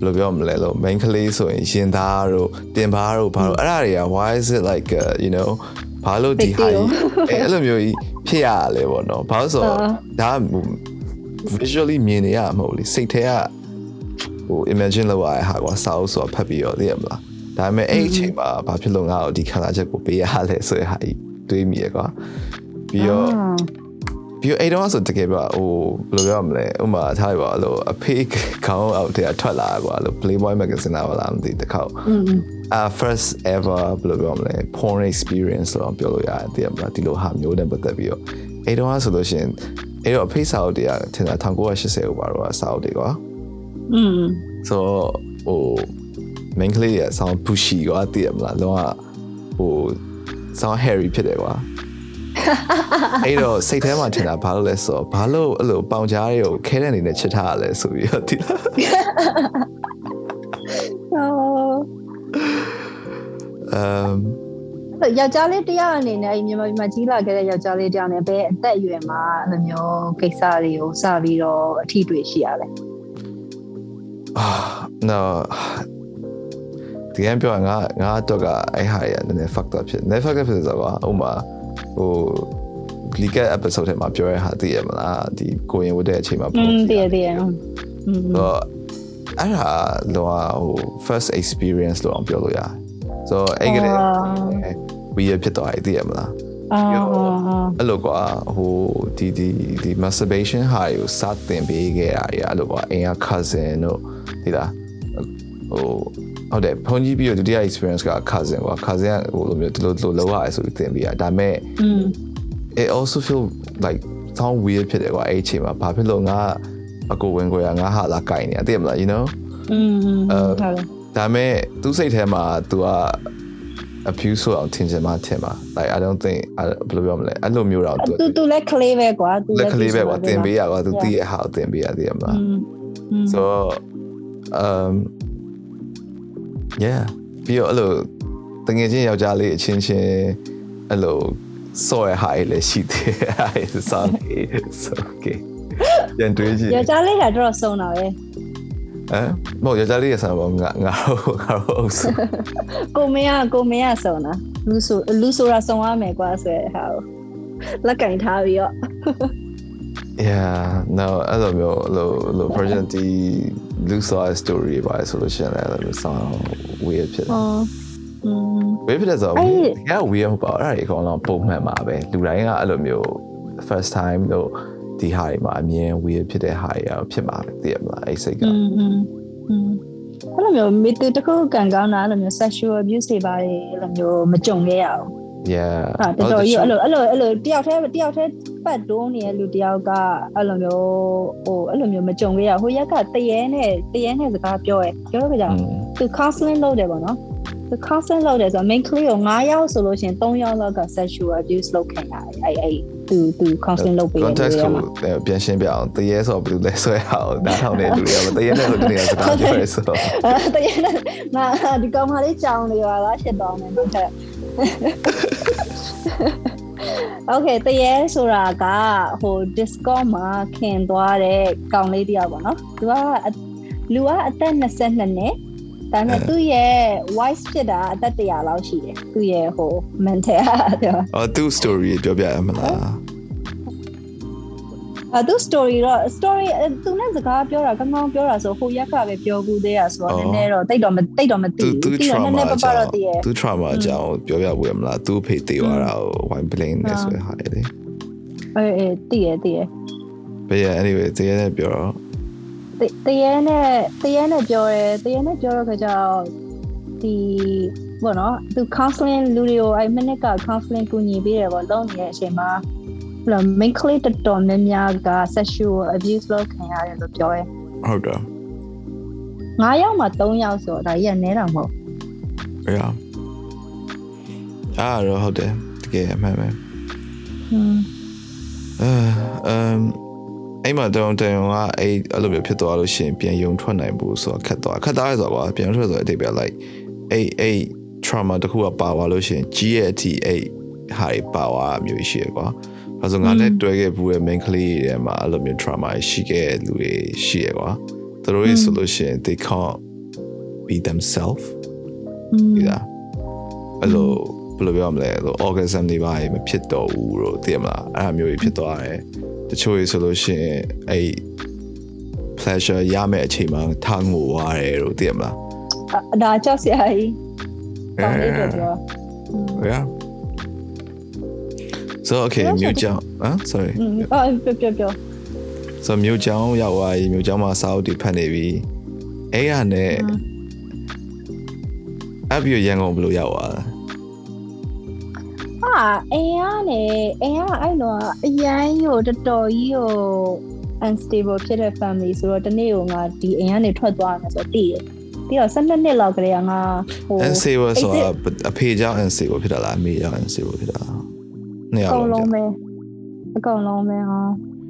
ဘယ်လိုပြောမလဲလို့ main ကလေးဆိုရင်ရင်သားတို့တင်ပါတို့ဘာလို့အဲ့ဒါတွေက why is it like uh, you know ဘာလို့ဒီဟာကြီးအဲ့လိုမျိုးကြီးဖြစ်ရလဲပေါ့နော်ဘာလို့ဆိုတော့ဒါ visually မြင်နေရမှာမဟုတ်လေစိတ်ထဲက ဟို imagine လုပ်ရတဲ့ဟာကွာစာအုပ်ဆိုဖတ်ပြီးတော့သိရမလားဒါပေမဲ့အဲ့အချိန်မှာဘာဖြစ်လို့ငါ့ကိုဒီခံစားချက်ကိုပေးရလဲဆိုတဲ့ဟာကြီးတွေးမိရကွာပြီးတော့ပြီးတော့အဲ့တော့ဆိုတကယ်ပြဟိုဘယ်လိုပြောရမလဲဥပမာထားရပါလို့အဖေးခေါင်းအောက်ထဲထွက်လာကွာလို့ Playboy magazine လာလားမသိတခေါက်อืม uh first ever ဘယ်လိုပြောမလဲ porn experience လို့ပြောလို့ရတယ်တကယ်မလားဒီလိုဟာမျိုးနဲ့ပတ်သက်ပြီးတော့အဲ့တော့ဆိုလို့ရှိရင်အဲ့တော့အဖေးစာအုပ်တွေကထင်တာ1980ကိုပါတော့စာအုပ်တွေကွာ อืมဆိုတော့ဟို main ကလေးရဆောင်း pushy ကွာတည်ရမလားလုံးဝဟိုဆောင်း hairy ဖြစ်တယ်ကွာအဲ့တော့စိတ်ထဲမှာထင်တာဘာလို့လဲဆိုတော့ဘာလို့အဲ့လိုပေါင်ကြားတွေကိုခဲတဲ့အနေနဲ့ချစ်ထားရလဲဆိုပြီးတော့ဒီလားအော်အမ်ယောက်ျားလေးတယောက်အနေနဲ့မြန်မာပြည်မှာကြီးလာခဲ့တဲ့ယောက်ျားလေးတယောက်နဲ့ဘယ်အသက်အရွယ်မှာအဲ့လိုမျိုးကိစ္စတွေကိုစပြီးတော့အထီးတွေရှိရလဲ အာနော်တကယ်ပြောငါငါတော့ကအဲ့ဟာရနည်းနည်း fucked up ဖြစ်နေ fucked up ဖြစ်ဆိုတော့ဥမာဟို click episode ထဲမှာပြောရတာသိရမလားဒီကိုရင်ဝတ်တဲ့အချိန်မှာပြောသိရသိရတော့အဲ့ဒါလောဟို first experience လို့အောင်ပြောလို့ရတယ်ဆိုတော့အဲ့ကလေး weird ဖြစ်သွားတယ်သိရမလား အာအာ အဲ့လိုကွာဟိုဒီဒီဒီ masturbation ဟာကိုစတင်ပေးခဲ့တာကြီးအဲ့လိုကွာအိမ်က cousin တို့ဒီလားဟိုဟုတ်တယ်ဖုန်ကြီးပြီးတော့ဒုတိယ experience က cousin ကွာ cousin ကဟိုလိုမျိုးဒီလိုလိုလောက်ရတယ်ဆိုပြီးတင်ပေးရဒါပေမဲ့ อืม it also feel like sound weird ဖြစ်တယ်ကွာအဲ့အချိန်မှာဘာဖြစ်လို့ငါအကိုဝင်ကိုရငါဟာလာကင်နေတယ်သိရမလား you know อืมဟုတ်တယ် ဒါပေမဲ့သူစိတ်ထဲမှာ तू က abuse ဆိုအောင်ထင်ချင်မှထင်ပါ like i don't think ဘယ်လိုပြောမလဲအဲ့လိုမျိုးတော့ तू तू လည်း clay ပဲကွာ तू လည်း clay ပဲကွာတင်ပေးရကွာ तू သိရဟာတင်ပေးရသေးရမလား so um yeah ပြီးတော့အဲ့လိုတငယ်ချင်းယောက်ျားလေးအချင်းချင်းအဲ့လိုစော်ရဟာလည်းရှိသေးတယ် sorry it's okay ပြန်တွေးကြည့်ယောက်ျားလေးကတော့စုံတော့ရဲ့ ဟမ်မဟုတ်ယောက်ျားလေးရဆန်ပါငါငါတို့ငါတို့အုပ်စုကိုမင်းကကိုမင်းကဆုံးတာလူဆိုလူဆိုတာဆုံးရမယ်ကွာဆိုရဟာကိုလက်ကင်ထားပြီးတော့ yeah no အဲ့လိုမျိုးလိုလို version ဒီ loose side story ပါဆိုလို့ရှိရင်လည်းအဲ့လို sound weird ဖြစ်တယ်ဟောอืม weird ဖြစ်တဲ့ဆိုတော့အဲ့တကယ် weird မဟုတ်ပါဘူးအဲ့ဒါတွေအကုန်လုံးပုံမှန်ပါပဲလူတိုင်းကအဲ့လိုမျိုး first time လို့ ဒီဟာတွေမှာအမြင် weird ဖြစ်တဲ့ဟာတွေရောဖြစ်မှာပဲသိရမလားအဲ့စိတ်က อืมอืมอืมအဲ့လိုမျိုးမိသူတခုကန်ကောင်းတာအဲ့လိုမျိုး sexual abuse တွေပါတယ်အဲ့လိုမျိုးမကြုံခဲ့ရအောင် yeah ဟာတော်တော်ကြီးအဲ့လိုအဲ့လိုအဲ့လိုတယောက်တည်းတယောက်တည်းပတ်တွန်းနေတဲ့လူတယောက်ကအဲ့လိုမျိုးဟိုအဲ့လိုမျိုးမကြုံခဲ့ရဟိုရက်ကတရေနဲ့တရေနဲ့စကားပြောရဲပြောကြကြ อืม သူ counseling လုပ်တယ်ပေါ့နော် သူ counseling လုပ်တယ်ဆိုတော့ main clear ကို9ယောက်ဆိုလို့ရှိရင်3ယောက်လောက်က sexual abuse လုပ်ခံရတယ်အဲ့အဲ့သူသူ counseling လုပ်ပေးတယ် context လို့ရကိုမှာပြန်ရှင်းပြအောင်တရေဆိုဘယ်လိုလဲဆိုရအောင်နားထောင်နေလူတွေကတရေနဲ့ဆိုတရေစကားပြောရဆိုတော့အဲတရေနဲ့ငါဒီကောင်မလေးကြောင်နေပါလားဖြစ်သွားမယ်တော့ထက် Okay တရေဆိုတာကဟို Discord မှာခင်သွားတဲ့ကောင်လေးတယောက်ပေါ့နော်သူကလူကအသက်22နှစ် ဒါပေမဲ့သူ့ရဲ့ voice ဖြစ်တာအသက်100လောက်ရှိတယ်သူ့ရဲ့ဟို mental အဲ့အော်သူ story ပြောပြရမလားအဲသူ story တော့ story သူနဲ့စကားပြောတာကောင်းကောင်းပြောတာဆိုဟိုရက်ကပဲပြောကူသေးရဆိုတော့နည်းနည်းတော့တိတ်တော့မတိတ်တော့မသိသူဘူးသူပြီးတော့နည်းန trauma ည်းပပတော့တည်ရဲ့သူ trauma အကြောင်းပြောပြဖို့ရမလားသူဖေးသေးသွားတာကို wine blame နဲ့ဆိုရဟာလေအေးအေးတည်ရဲ့တည်ရဲ့ but yeah anyway တရေနဲ့ပြောတော့ တရေနဲ့တရေနဲ့ပြောရဲတရေနဲ့ပြောတော့ခါကျတော့ဒီဘောနော်သူ counseling လူတွေကိုအဲ့ minute က counseling ကူညီပေးတယ်ပေါ့လုံးနေတဲ့အချိန်မှာဘယ်လို main clay တော်တော်များများက sexual abuse လုပ်ခံရတယ်လို့ပြောရဲဟုတ်တယ်9ယောက်မှာ3ယောက်ဆိုတော့ဒါကြီးကနည်းတာမဟုတ် yeah အားတော့ဟုတ်တယ်တကယ်အမှန်ပဲอืมအဲ um အဲ့မှာတောင်တန်ကအဲ့အဲ့လိုမျိုးဖြစ်သွားလို့ရှိရင်ပြန်ယုံထွက်နိုင်ဘူးဆိုတော့ခက်သွားခက်သွားရဆိုတော့ကွာပြန်ထွက်ဆိုတော့အတိတ်ပဲ like အဲ့အဲ့ trauma တခုကပါသွားလို့ရှိရင်ကြီးရဲ့အထိအဲ့ဟာတွေပါသွားမျိုးရှိရကွာဘာလို့ငါနဲ့တွဲခဲ့ဘူးတဲ့ main ကလေးတွေမှာအဲ့လိုမျိုး trauma ရှိခဲ့တဲ့လူတွေရှိရကွာသူတို့ရဲ့ဆိုလို့ရှိရင် they can't be themselves ဒီလားအဲ့လိုဘယ်လိုပြောမလဲလို့ orgasm တွေပါမဖြစ်တော့ဘူးလို့သိရမလားအဲ့လိုမျိုးတွေဖြစ်သွားတယ် တချို့ရေဆိုလို့ရှိရင်အဲ့ pleasure ရမယ့်အချိန်မှာထားငိုရတယ်လို့သိရမလားဒါကြောက်စရာကြီးကောင်းလေးပြော yeah so okay မြို့ကြောင်ဟမ် sorry အော်ပြောပြောပြော so မြို့ကြောင်ရောက်သွားပြီမြို့ကြောင်မှာစာအုပ်တွေဖတ်နေပြီအဲ့ရနဲ့အပြီးရန်ကုန်ဘယ်လိုရောက်သွားလဲ ဟာအိမ်ကနေအိမ်ကအဲ့တော့အရန်ကိုတော်တော်ကြီးကို unstable ဖြစ်တဲ့ family ဆိုတော့တနေ့ကငါဒီအိမ်ကနေထွက်သွားမယ်ဆိုတော့တည်တယ်ပြီးတော့12နှစ်လောက်ကလေးကငါဟို unstable ဆိုတာအဖေကြောင့် unstable ဖြစ်တာလားအမေကြောင့် unstable ဖြစ်တာနှစ်ယောအက်ကုန်လုံးလုံးပဲအကုန်လုံးပဲဟာ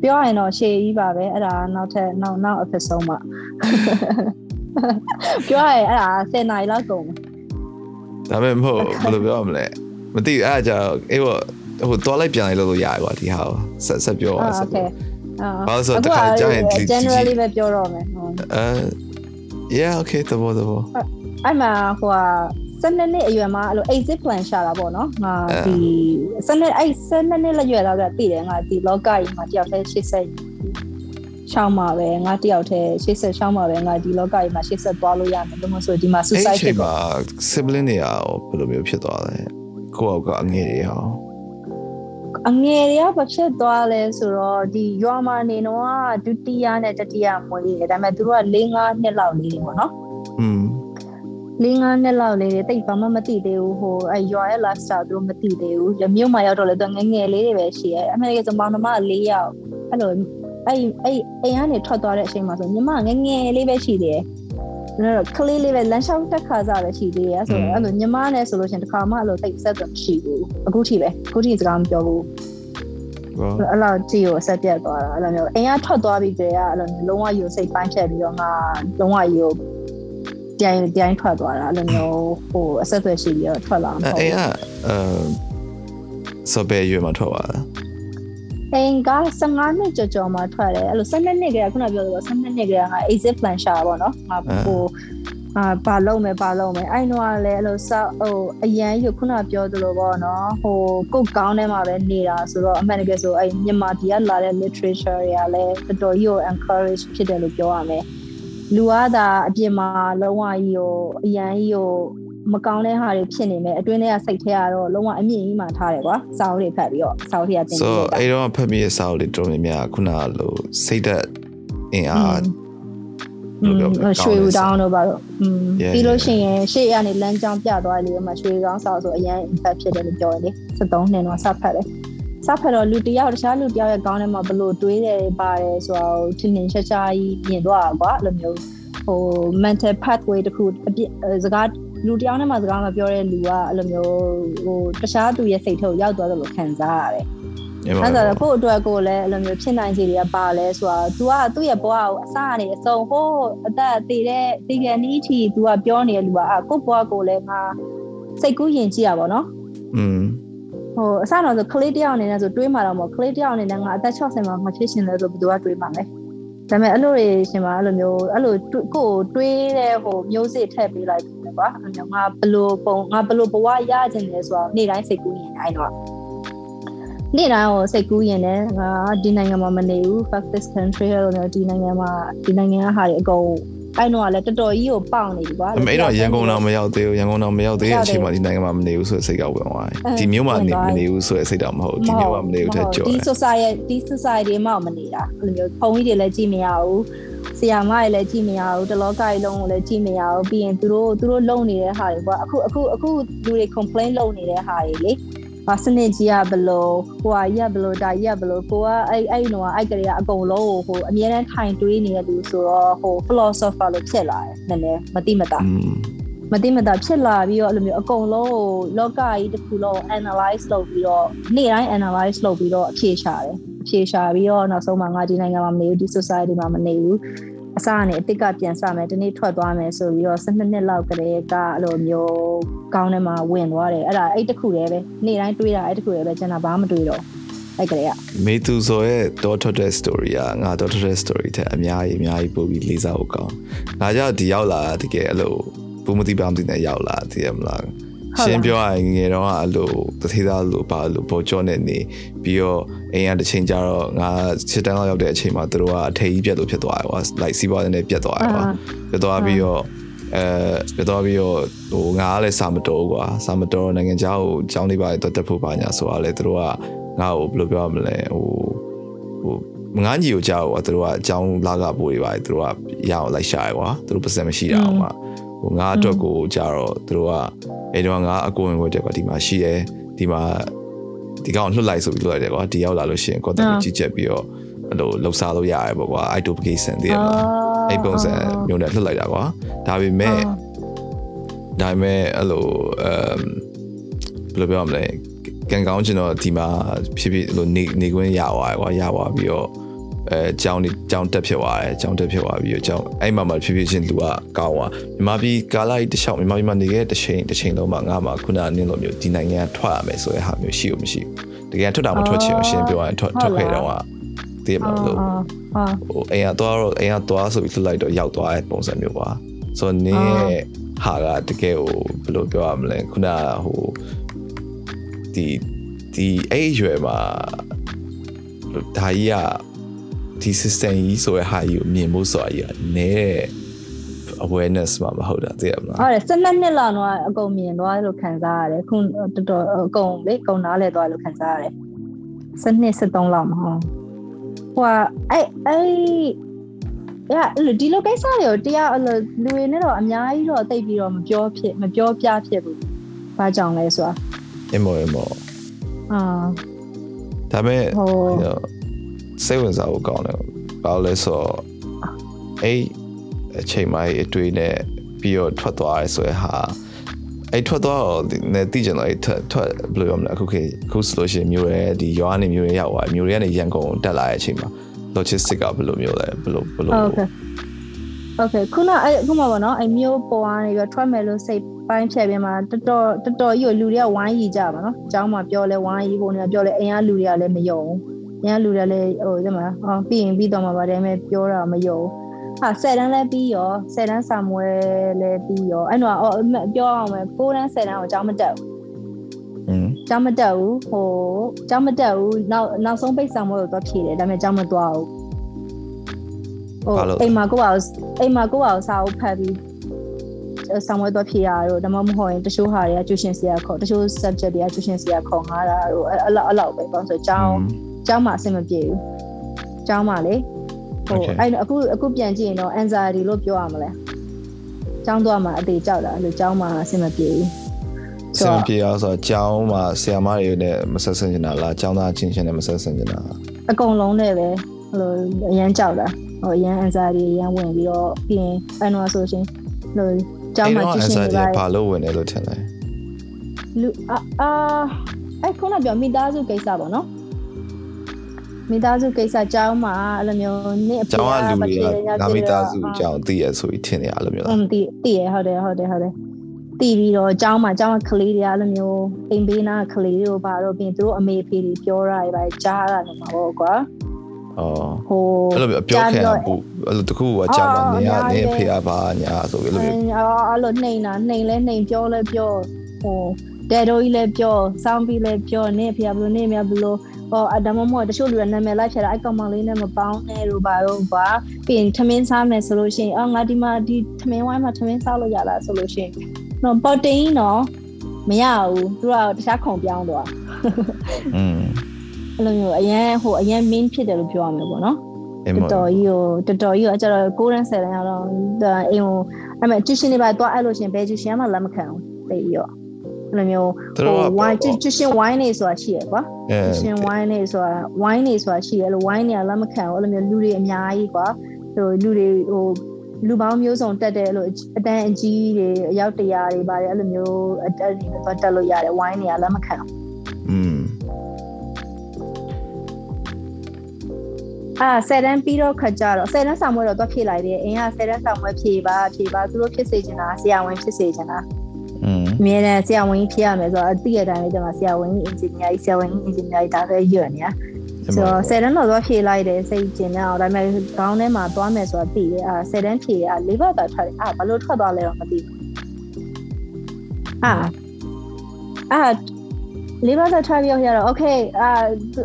ပြောရရင်တော့ရှေ့ကြီးပါပဲအဲ့ဒါနောက်ထပ်နောက်နောက် episode မှာပြောရရင်အဲ့ဒါ10နာရီလောက်ကုန်တယ်ဒါပေမဲ့မဟုတ်ဘယ်လိုပြောရမလဲ မသိဘူးအဲ့ဒါကြောင့်အေးပေါ့ဟိုတွားလိုက်ပြန်လိုက်လို့လို့ရတယ်ကွာဒီဟာကိုဆက်ဆက်ပြောပါဆက်ဟုတ်ဘာလို့ဆိုတခါကြာရင် generally ပဲပြောတော့မယ်ဟုတ်အဲ yeah okay တဘောတဘောအဲ့မှာဟိုဟာ12နှစ်အရွယ်မှာအဲ့လို exit plan ရှာတာပေါ့နော်ငါဒီ12အဲ့12နှစ်လက်ရွယ်တော့တည်တယ်ငါဒီလောကကြီးမှာတယောက်တည်း80ရှောင်းမှာပဲငါတယောက်တည်း80ရှောင်းမှာပဲငါဒီလောကကြီးမှာ80သွားလို့ရမယ်လို့မဆိုဒီမှာ suicide ဖြစ်ပါ sibling တွေရောဘယ်လိုမျိုးဖြစ်သွားလဲ ကိုယ့်အောက်ကအငယ်တွေရောအငယ်တွေကဘာဖြစ်သွားလဲဆိုတော့ဒီရွာမှာနေတော့ဒုတိယနဲ့တတိယမွေးတယ်ဒါပေမဲ့သူတို့က၄၅နှစ်လောက်လေးပေါ့နော်อืม၄၅နှစ်လောက်လေးတွေတိတ်ဘာမှမသိသေးဘူးဟိုအဲရွာရဲ့ lifestyle သူတို့မသိသေးဘူးရမြို့မှာရောက်တော့လေသူငယ်ငယ်လေးတွေပဲရှိရဲအမေရိကန်ဆိုမောင်နှမ၄ယောက်အဲ့လိုအဲ့အဲ့အိမ်ကနေထွက်သွားတဲ့အချိန်မှာဆိုညီမငယ်ငယ်လေးပဲရှိသေးတယ် ကျွန်တော်ကလေးလေးပဲလမ်းလျှောက်တက်ခါစားပဲရှိသေးတယ်ဆိုတော့အဲ့လိုညီမနဲ့ဆိုလို့ရှိရင်တစ်ခါမှအဲ့လိုတိတ်ဆက်သွမရှိဘူးအခုထိပဲအခုထိစကားမပြောဘူးဘောအဲ့လိုကြည့်ကိုအဆက်ပြတ်သွားတာအဲ့လိုမျိုးအိမ်ကထွက်သွားပြီးကြတဲ့အဲ့လိုမျိုးလုံးဝယူစိတ်ပိုင်းဖြတ်ပြီးတော့ငါလုံးဝယူတိုင်တိုင်ထွက်သွားတာအဲ့လိုမျိုးဟိုအဆက်အသွယ်ရှိပြီးတော့ထွက်လာမှာအဲ့အဲ့အဲဆိုဘယ်ရွယ်မှာထွက်သွားလဲ အိမ်က15နှစ်ကြော်ကြော်မှထွက်တယ်အဲ့လို12နှစ်ကခုနပြောသလို12နှစ်ကငါ exit plan ရှာပါတော့ငါဟိုအာဘာလုံးမယ်ဘာလုံးမယ်အဲ့တော့လည်းအဲ့လိုစောက်ဟိုအရန်ယူခုနပြောသလိုပေါ့နော်ဟိုကုတ်ကောင်းထဲမှာပဲနေတာဆိုတော့အမှန်တကယ်ဆိုအဲ့မြန်မာပြည်ကလာတဲ့ literature တွေကလည်းတော်တော်ကြီးကို encourage ဖြစ်တယ်လို့ပြောရမယ်လူကသာအပြင်မှာလုံးဝကြီးကိုအရန်ကြီးကို မကောင်းတဲ့ဟာတွေဖြစ်နေမယ်အတွင်းထဲကစိတ်ထဲကတော့လုံးဝအမြင့်ကြီးမှထားတယ်ကွာစာအုပ်တွေဖတ်ပြီးတော့စာအုပ်တွေကတင်ပြီးတော့အဲ့တော့ဖတ်မိတဲ့စာအုပ်တွေတော်တော်များများခုနကလိုစိတ်သက်အင်အားရွှေဦးတောင်းတော့ပါတော့ပြီးလို့ရှိရင်ရှေ့ရနေလမ်းကြောင်းပြသွားလေမှာရွှေကောင်းစာဆိုအရန်အဖက်ဖြစ်တယ်လို့ပြောရတယ်73နှစ်တော့စဖတ်တယ်စဖတ်တော့လူတယောက်တခြားလူတယောက်ရဲ့ကောင်းထဲမှာဘလို့တွေးတယ်ပါတယ်ဆိုတော့ထင်ထင်ရှားရှားကြီးမြင်သွားတာကွာအဲ့လိုမျိုးဟို mental pathway တခုအပြစ်စကား လူတယောက်နဲ့မှစကားမပြောတဲ့လူကအဲ့လိုမျိုးဟိုတခြားသူရဲ့စိတ်ထဲကိုရောက်သွားတယ်လို့ခံစားရတယ် အဲ့ဒါတော့ကိုယ့်အတွက်ကိုယ်လည်းအဲ့လိုမျိုးဖြစ်နိုင်စီတွေကပါလဲဆိုတော့ तू ကသူ့ရဲ့ဘဝကိုအစကနေအဆုံးဟိုးအသက်တည်တဲ့တည်ငယ်နီးချီ तू ကပြောနေတဲ့လူကအာကိုယ့်ဘဝကိုလည်းငါစိတ်ကူးယဉ်ကြည့်ရပါတော့ อืม ဟိုအစတော့ဆိုကလေးတယောက်အနေနဲ့ဆိုတွေးမှတော့မဟုတ်ကလေးတယောက်အနေနဲ့ငါအသက်60မှာမဖြစ်ရှင်လဲဆိုဘယ်သူကတွေးမှလဲဒါပေမဲ့အဲ့လိုတွေရှင်မှာအဲ့လိုမျိုးအဲ့လိုကိုကိုတွေးတဲ့ဟိုမျိုးစစ်ထည့်ပေးလိုက် တယ်ကွာအဲ့လိုငါဘလို့ပုံငါဘလို့ဘဝရကျင်လဲဆိုတော့နေ့တိုင်းစိတ်ကူးယဉ်အဲ့တော့နေ့တိုင်းကိုစိတ်ကူးရင်လည်းငါဒီနိုင်ငံမှာမနေဘူး fuck this country လို့မျိုးဒီနိုင်ငံမှာဒီနိုင်ငံကဟာတွေအကုန်အဲ့တော့လည်းတော်တော်ကြီးကိုပေါက်နေပြီကွာအမေတော့ရန်ကုန်တော့မရောက်သေးဘူးရန်ကုန်တော့မရောက်သေးတဲ့အချိန်မှာဒီနိုင်ငံမှာမနေဘူးဆိုတဲ့စိတ်ကဝင်သွားတယ်ဒီမျိုးမှာနေမနေဘူးဆိုတဲ့စိတ်တော့မဟုတ်ဒီမျိုးမှာမနေဘူးတဲ့ကြော်ဒီတယ် society ဒီ society မှာမနေတာအဲ့လိုမျိုးဖုန်းကြီးတွေလည်းကြည့်မရဘူး ဆရာမတွေလည်းကြည့်မရဘူးတလောကကြီးလုံးကိုလည်းကြည့်မရဘူးပြီးရင်သူတို့သူတို့လုံနေတဲ့ဟာတွေကွာအခုအခုအခုလူတွေ complain လုပ်နေတဲ့ဟာတွေလေဟာစနစ်ကြီးကဘလို့ဟိုဟာကြီးကဘလို့ဒါကြီးကဘလို့ကိုကအဲ့အဲ့တော့အဲ့ကလေးကအကုန်လုံးကိုဟိုအမြဲတမ်းထိုင်တွေးနေတဲ့လူဆိုတော့ဟို philosopher လို့ဖြစ်လာတယ်နည်းနည်းမတိမတာอืมမတိမတာဖြစ်လာပြီးတော့အဲ့လိုမျိုးအကုန်လုံးကိုလောကကြီးတစ်ခုလုံး analyze လုပ်ပြီးတော့နေ့တိုင်း analyze လုပ်ပြီးတော့အဖြေရှာတယ်အ ဖြေရှာပြီးတော့နောက်ဆုံးမှာငါဒီနိုင်ငံမှာမနေဘူးဒီ society မှာမနေဘူးအစကနေအစ်စ်ကပြန်စမယ်ဒီနေ့ထွက်သွားမယ်ဆိုပြီးတော့12နှစ်လောက်ကလေးကအဲ့လိုမျိုးကောင်းထဲမှာဝင်သွားတယ်အဲ့ဒါအဲ့တခုတည်းပဲနေ့တိုင်းတွေးတာအဲ့တခုတည်းပဲကျွန်တော်ဘာမှမတွေးတော့အဲ့ကလေးကမေသူဆိုရဲ့တော့ထွက်တဲ့ story ကငါတော့ထွက်တဲ့ story တဲ့အများကြီးအများကြီးပို့ပြီးလေးစားဖို့ကောင်းငါကြောင့်ဒီရောက်လာတကယ်အဲ့လိုဘူးမသိပါမသိနဲ့ရောက်လာတည်ရမလား ရှင်းပြောရရင်ငယ်တော့အဲ့လိုတထေးသားလိုပါလို့ပေါ်ကျော်နေနေပြီးတော့အိမ်ကတစ်ချိန်ကျတော့ငါစစ်တန်းလောက်ရောက်တဲ့အချိန်မှာသူတို့ကအထည်ကြီးပြတ်လို့ဖြစ်သွားတယ်ကွာ like စီးပွားရေးနဲ့ပြတ်သွားတယ်ကွာပြတ်သွားပြီးတော့အဲပြတ်သွားပြီးတော့ဟိုငါကလည်းစာမတော်ကွာစာမတော်နိုင်ငံခြားကိုကျောင်းလေးပါတော့တက်ဖို့ပါညာဆိုတာလေသူတို့ကငါ့ကိုဘယ်လိုပြောရမလဲဟိုဟိုငါညီကိုကြောက်ကွာသူတို့ကအကြောင်းလာကပိုးတွေပါသူတို့ကရအောင်လိုက်ရှာရကွာသူတို့ပတ်စံမရှိတာအောင်မှာ ဟိုငါအတွက်ကိုကြာတော့သူတို့ကအဲ့တော့ငါအကိုဝင်ကိုတက်ကွာဒီမှာရှိတယ်ဒီမှာဒီကောင်လွတ်လိုက်ဆိုပြီးလွတ်လိုက်တယ်ကွာဒီရောက်လာလို့ရှိရင်ကောတက်ကိုကြီးချက်ပြီးတော့အဲ့လိုလှုပ်ရှားလို့ရတယ်ပေါ့ကွာ identification တည်ရမလားအဲ့ပုံစံမျိုးနဲ့လွတ်လိုက်တာကွာဒါပေမဲ့ဒါပေမဲ့အဲ့လိုအမ်ဘယ်လိုပြောရမလဲကန်ကောင်းချင်တော့ဒီမှာဖြစ်ဖြစ်လို့နေနေခွင့်ရသွားတယ်ကွာရသွားပြီးတော့ အဲကြောင်းကြောင်းတက်ဖြစ်သွားတယ်ကြောင်းတက်ဖြစ်သွားပြီးတော့ကြောင်းအဲ့မှာမှဖြစ်ဖြစ်ချင်းလူကကောင်းသွားမြန်မာပြည်ကာလာကြီးတစ်လျှောက်မြန်မာပြည်မှာနေခဲ့တဲ့တစ်ချိန်တစ်ချိန်လုံးမှာငါမှခုနနင်းလိုမျိုးဒီနိုင်ငံကထွက်ရမယ်ဆိုတဲ့ဟာမျိုးရှိ ਉ မရှိဘူးတကယ်ထွက်တာမထွက်ချင်အောင်ရှင်းပြောရရင်ထွက်ထွက်ခဲ့တော့ကတည်မှာလို့ဟာဟိုအိမ်ကသွားတော့အိမ်ကသွားဆိုပြီးလွတ်လိုက်တော့ရောက်သွားတဲ့ပုံစံမျိုးပါဆိုတော့နင်းရဲ့ဟာကတကယ်ဟိုဘယ်လိုပြောရမလဲခုနကဟိုဒီဒီအဲ့အရွယ်မှာဒါကြီးက ဒီ system ကြီးဆိုရဟာကြီးကိုမြင်ဖို့ဆိုတာကြီးကနည်းတဲ့ awareness မှာမဟုတ်တာသိရမလားဟုတ်တယ်12နှစ်လောက်တော့အကုန်မြင်သွားလို့ခံစားရတယ်ခုတော်တော်အကုန်လေအကုန်နားလဲသွားလို့ခံစားရတယ်12 13လောက်မဟုတ်ဟိုအဲ့အဲ့ရဒီလိုကိစ္စတွေကိုတရားအဲ့လိုလူတွေနဲ့တော့အများကြီးတော့တိတ်ပြီးတော့မပြောဖြစ်မပြောပြဖြစ်ဘူး။ဘာကြောင့်လဲဆိုတာအမေအမေအာဒါပေမဲ့ဟို စိတ်ဝင်စားဖို့ကောင်းတယ်ဘာလို့လဲဆိုတော့အဲ့အချိန်မှအတွေ့နဲ့ပြီးတော့ထွက်သွားရဲဆိုရဟာအဲ့ထွက်သွားတော့နေတိကျင်တော့အဲ့ထွက်ထွက်ဘယ်လိုပြောမလဲအခုခေတ်အခုဆိုလို့ရှိရင်မျိုးရဲဒီရွာနေမျိုးရဲရောက်သွားမျိုးရဲကနေရန်ကုန်တက်လာတဲ့အချိန်မှာ logistic ကဘယ်လိုမျိုးလဲဘယ်လိုဘယ်လို โอเคโอเคခုနအဲ့ခုမှပေါ့နော်အဲ့မျိုးပေါ်ကနေပြီးထွက်မယ်လို့စိတ်ပိုင်းဖြတ်ပြီးမှတော်တော်တော်တော်ကြီးကိုလူတွေကဝိုင်းရီကြပါနော်အเจ้าမှာပြောလဲဝိုင်းရီဟိုနေပြောလဲအိမ်ကလူတွေကလည်းမယုံအိ ။ညလူတွေလည်းဟိုဒီမှာအော်ပြီးရင်ပြီးတော့မှာပါဒါပေမဲ့ပြောတာမယုံ။ဟာ10တန်းလည်းပြီးရော10တန်းစာမွဲလည်းပြီးရောအဲ့တော့အော်ပြောအောင်မယ်9တန်း10တန်းကိုအကြောင်းမတက်ဘူး။อืมကြောင်မတက်ဘူးဟိုကြောင်မတက်ဘူးနောက်နောက်ဆုံးပိတ်ဆောင်မလို့တော့ဖြေတယ်ဒါပေမဲ့ကြောင်မသွားဘူးဟိုအိမ်မှာကိုယ့်ဘာကိုအိမ်မှာကိုယ့်ဘာကိုစာအုပ်ဖတ်ပြီးဆောင်ဝဲတော့ဖြေရတော့ဒါမှမဟုတ်ရင်တချို့ဟာတွေကကျူရှင်စီရခေါ်တချို့ subject တွေကကျူရှင်စီရခေါ်ငါတာတော့အဲ့လောက်အဲ့လောက်ပဲပေါ့ဆိုတော့အကြောင်း ကျောင်းမှာအဆင်မပြေဘူးကျောင်းမှာလေဟိုအဲ့အခုအခုပြန်ကြည့်ရင်တော့ anxiety လို့ပြောရမလဲကျောင်းသွားမှာအသေးကြောက်တာအဲ့လိုကျောင်းမှာအဆင်မပြေဘူးဆင်ပြေအောင်ဆိုတော့ကျောင်းမှာဆရာမတွေနဲ့မဆက်ဆံနေတာလားကျောင်းသားချင်းချင်းနဲ့မဆက်ဆံနေတာလားအကုန်လုံးနဲ့ပဲဟိုလိုအရန်ကြောက်တာဟိုအရန် anxiety အရန်ဝင်ပြီးတော့ပြီးရင်အဲ့တော့ဆိုရှင်ဟိုကျောင်းမှာကြည့်ရှင်နေဘာလို့ဝင်နေလို့ထင်လဲလူအာအာအဲ့ခုနပြောမိသားစုကိစ္စပေါ့နော် မိသားစုကိစ္စကျောင်းမှာအဲ့လိုမျိုးနေ့အဖေကျောင်းကလူတွေကငါမိသားစုအကြောင်းသိရဆိုပြီးထင်နေရလို့မျိုးအလားမ်တီတီရဟုတ်တယ်ဟုတ်တယ်ဟုတ်တယ်တီးပြီးတော့ကျောင်းမှာကျောင်းကကလေးတွေအဲ့လိုမျိုးအိမ်ဘေးနားကလေးတွေကိုပါတော့ပြီးရင်သူတို့အမေအဖေတွေပြောတာတွေပါကြားတာနေမှာပေါ့ကွာအော်ဟိုအဲ့လိုမျိုးပြောခဲ့ဘူးအဲ့လိုတခုကကြောင်းတော့နေရနေဖေးပါညာဆိုပြီးအဲ့လိုမျိုးအဲ့လိုနှိမ်တာနှိမ်လဲနှိမ်ပြောလဲပြောဟို ဒဲတိုကြီးလဲပြောစောင်းပြီးလဲပြောနေဖေဘလို့နေမြဘလို့ဟောအဒါမှမဟုတ်တချို့လူကနာမည်လိုက်ဖြတ်တာအဲ့ကောင်မလေးနဲ့မပေါင်းနဲ့လို့ပါတော့ကွာပြီးရင်ထမင်းစားမယ်ဆိုလို့ရှိရင်အော်ငါဒီမှာဒီထမင်းဝိုင်းမှာထမင်းစားလို့ရလားဆိုလို့ရှိရင်တော့ပေါ်တင်တော့မရဘူးသူကတခြားခုံပြောင်းတော့อืมအဲ့လိုမျိုးအရန်ဟိုအရန် main ဖြစ်တယ်လို့ပြောရမှာပေါ့နော်အင်းတော်တော်ကြီးကိုတော်တော်ကြီးကိုကျတော့6ရန်7ရန်ရောက်တော့အိမ်ဟိုအဲ့မဲ့ tuition တွေပါသွားအဲ့လို့ရှင်ဘယ် tuition မှလက်မခံဘူးတိတ်ပြီးတော့ အဲ့လိုမျိုးဟိုဝိုင်းချစ်ချင်းဝိုင်းနေဆိုတာရှိရယ်ကွာချစ်ချင်းဝိုင်းနေဆိုတာဝိုင်းနေဆိုတာရှိရယ်လို့ဝိုင်းနေရလက်မခံဘူးအဲ့လိုမျိုးလူတွေအများကြီးကွာဟိုလူတွေဟိုလူပေါင်းမျိုးစုံတက်တယ်လို့အတန်းအကြီးတွေအယောက်တရာတွေပါတယ်အဲ့လိုမျိုးအတက်တွေတော့တက်လို့ရတယ်ဝိုင်းနေရလက်မခံဘူးอืมအာဆယ်တန်းပြီးတော့ခကြတော့ဆယ်တန်းဆောင်မွေးတော့သွားဖြည့်လိုက်တယ်အင်းကဆယ်တန်းဆောင်မွေးဖြည့်ပါဖြည့်ပါသူတို့ဖြစ်စေချင်တာဆရာဝန်ဖြစ်စေချင်တာ အမြဲတမ်းဆရာဝန်ကြီးဖြစ်ရမယ်ဆိုတော့အသိရတိုင်းလေးတမှာဆရာဝန်ကြီးအင်ဂျင်နီယာကြီးဆရာဝန်ကြီးအင်ဂျင်နီယာကြီးဒါပဲရွတ်နေရဆိုတော့ဆယ်တန်းတော့သွားဖြည့်လိုက်တယ်စိတ်ကျင်နေအောင်ဒါပေမဲ့ခေါင်းထဲမှာသွားမယ်ဆိုတာသိတယ်အာဆယ်တန်းဖြည့်ရလေးဘတ်တာထွက်တယ်အာဘာလို့ထွက်သွားလဲတော့မသိဘူးအာအာလေးဘတ်တာထွက်ပြီးရတော့ okay အာ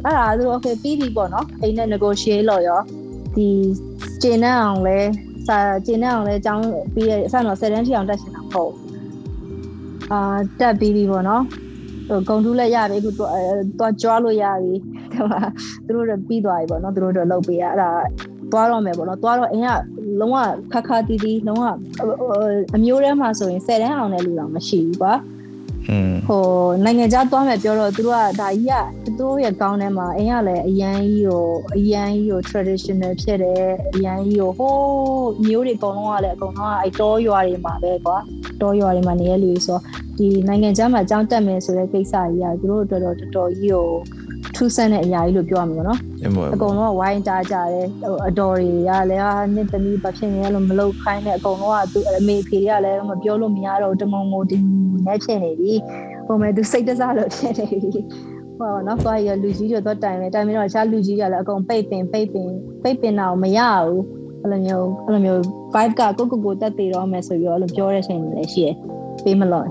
အဲ့ဒါသူ okay ပြီးပြီပေါ့နော်အိမ်နဲ့ negotiate လို့ရောဒီကျင်နေအောင်လဲစာကျင်နေအောင်လဲအကြောင်းပြီးရအစတော့ဆယ်တန်းထိအောင်တက်ရှင်တာမဟုတ် အာတက်ပြီးပြီပေါ့နော်ဟိုဂုံထူးလက်ရပြီအခုတော့ကြွားလို့ရပြီဒီမှာသူတို့တော့ပြီးသွားပြီပေါ့နော်သူတို့တော့လုပ်ပေးရအဲ့ဒါသွားတော့မယ်ပေါ့နော်သွားတော့အင်းကလုံးဝခက်ခါတီးတီးလုံးဝအမျိုးထဲမှာဆိုရင်10တန်းအောင်တဲ့လူတော့မရှိဘူးကွာอืม ဟိုနိုင်ငံခြားသွားမယ်ပြောတော့သူတို့ကဒါကြီးကသူတို့ရဲ့ကောင်းထဲမှာအင်းကလည်းအရန်ကြီးကိုအရန်ကြီးကို traditional ဖြစ်တယ်အရန်ကြီးကိုဟိုးမျိုးတွေအကုန်လုံးကလည်းအကုန်လုံးကအဲတောရွာတွေမှာပဲကွာတောရွာတွေမှာနေရလူတွေဆိုဒီနိုင်ငံခြားမှာကြောင်းတက်မယ်ဆိုတဲ့ကိစ္စကြီးကသူတို့အတွက်တော့တော်တော်ကြီးကို ထူးဆန်းတဲ့အရာကြီးလို့ပြောရမှာပေါ့နော်အမေအကုန်လုံးကဝိုင်းတားကြတယ်ဟိုအတော်တွေကလည်းဟာနှစ်သမီးဘာဖြစ်နေလဲလို့မလုပ်ခိုင်းတဲ့အကုန်လုံးကသူအမေဖေတွေကလည်းမပြောလို့မရတော့တမုံမိုဒီနဲ့ဖြစ်နေပြီဟိုမဲ့သူစိတ်တစားလို့ဖြစ်နေပြီဟောနော်သွားရလူကြီးတွေတော့တိုင်မယ်တိုင်ပြီးတော့တခြားလူကြီးတွေလည်းအကုန်ပိတ်ပင်ပိတ်ပင်ပိတ်ပင်တော့မရဘူးအဲ့လိုမျိုးအဲ့လိုမျိုး vibe ကကိုကိုကိုတက်တည်တော့မယ်ဆိုပြီးတော့အဲ့လိုပြောတဲ့ချိန်တွေလည်းရှိရပေးမလို့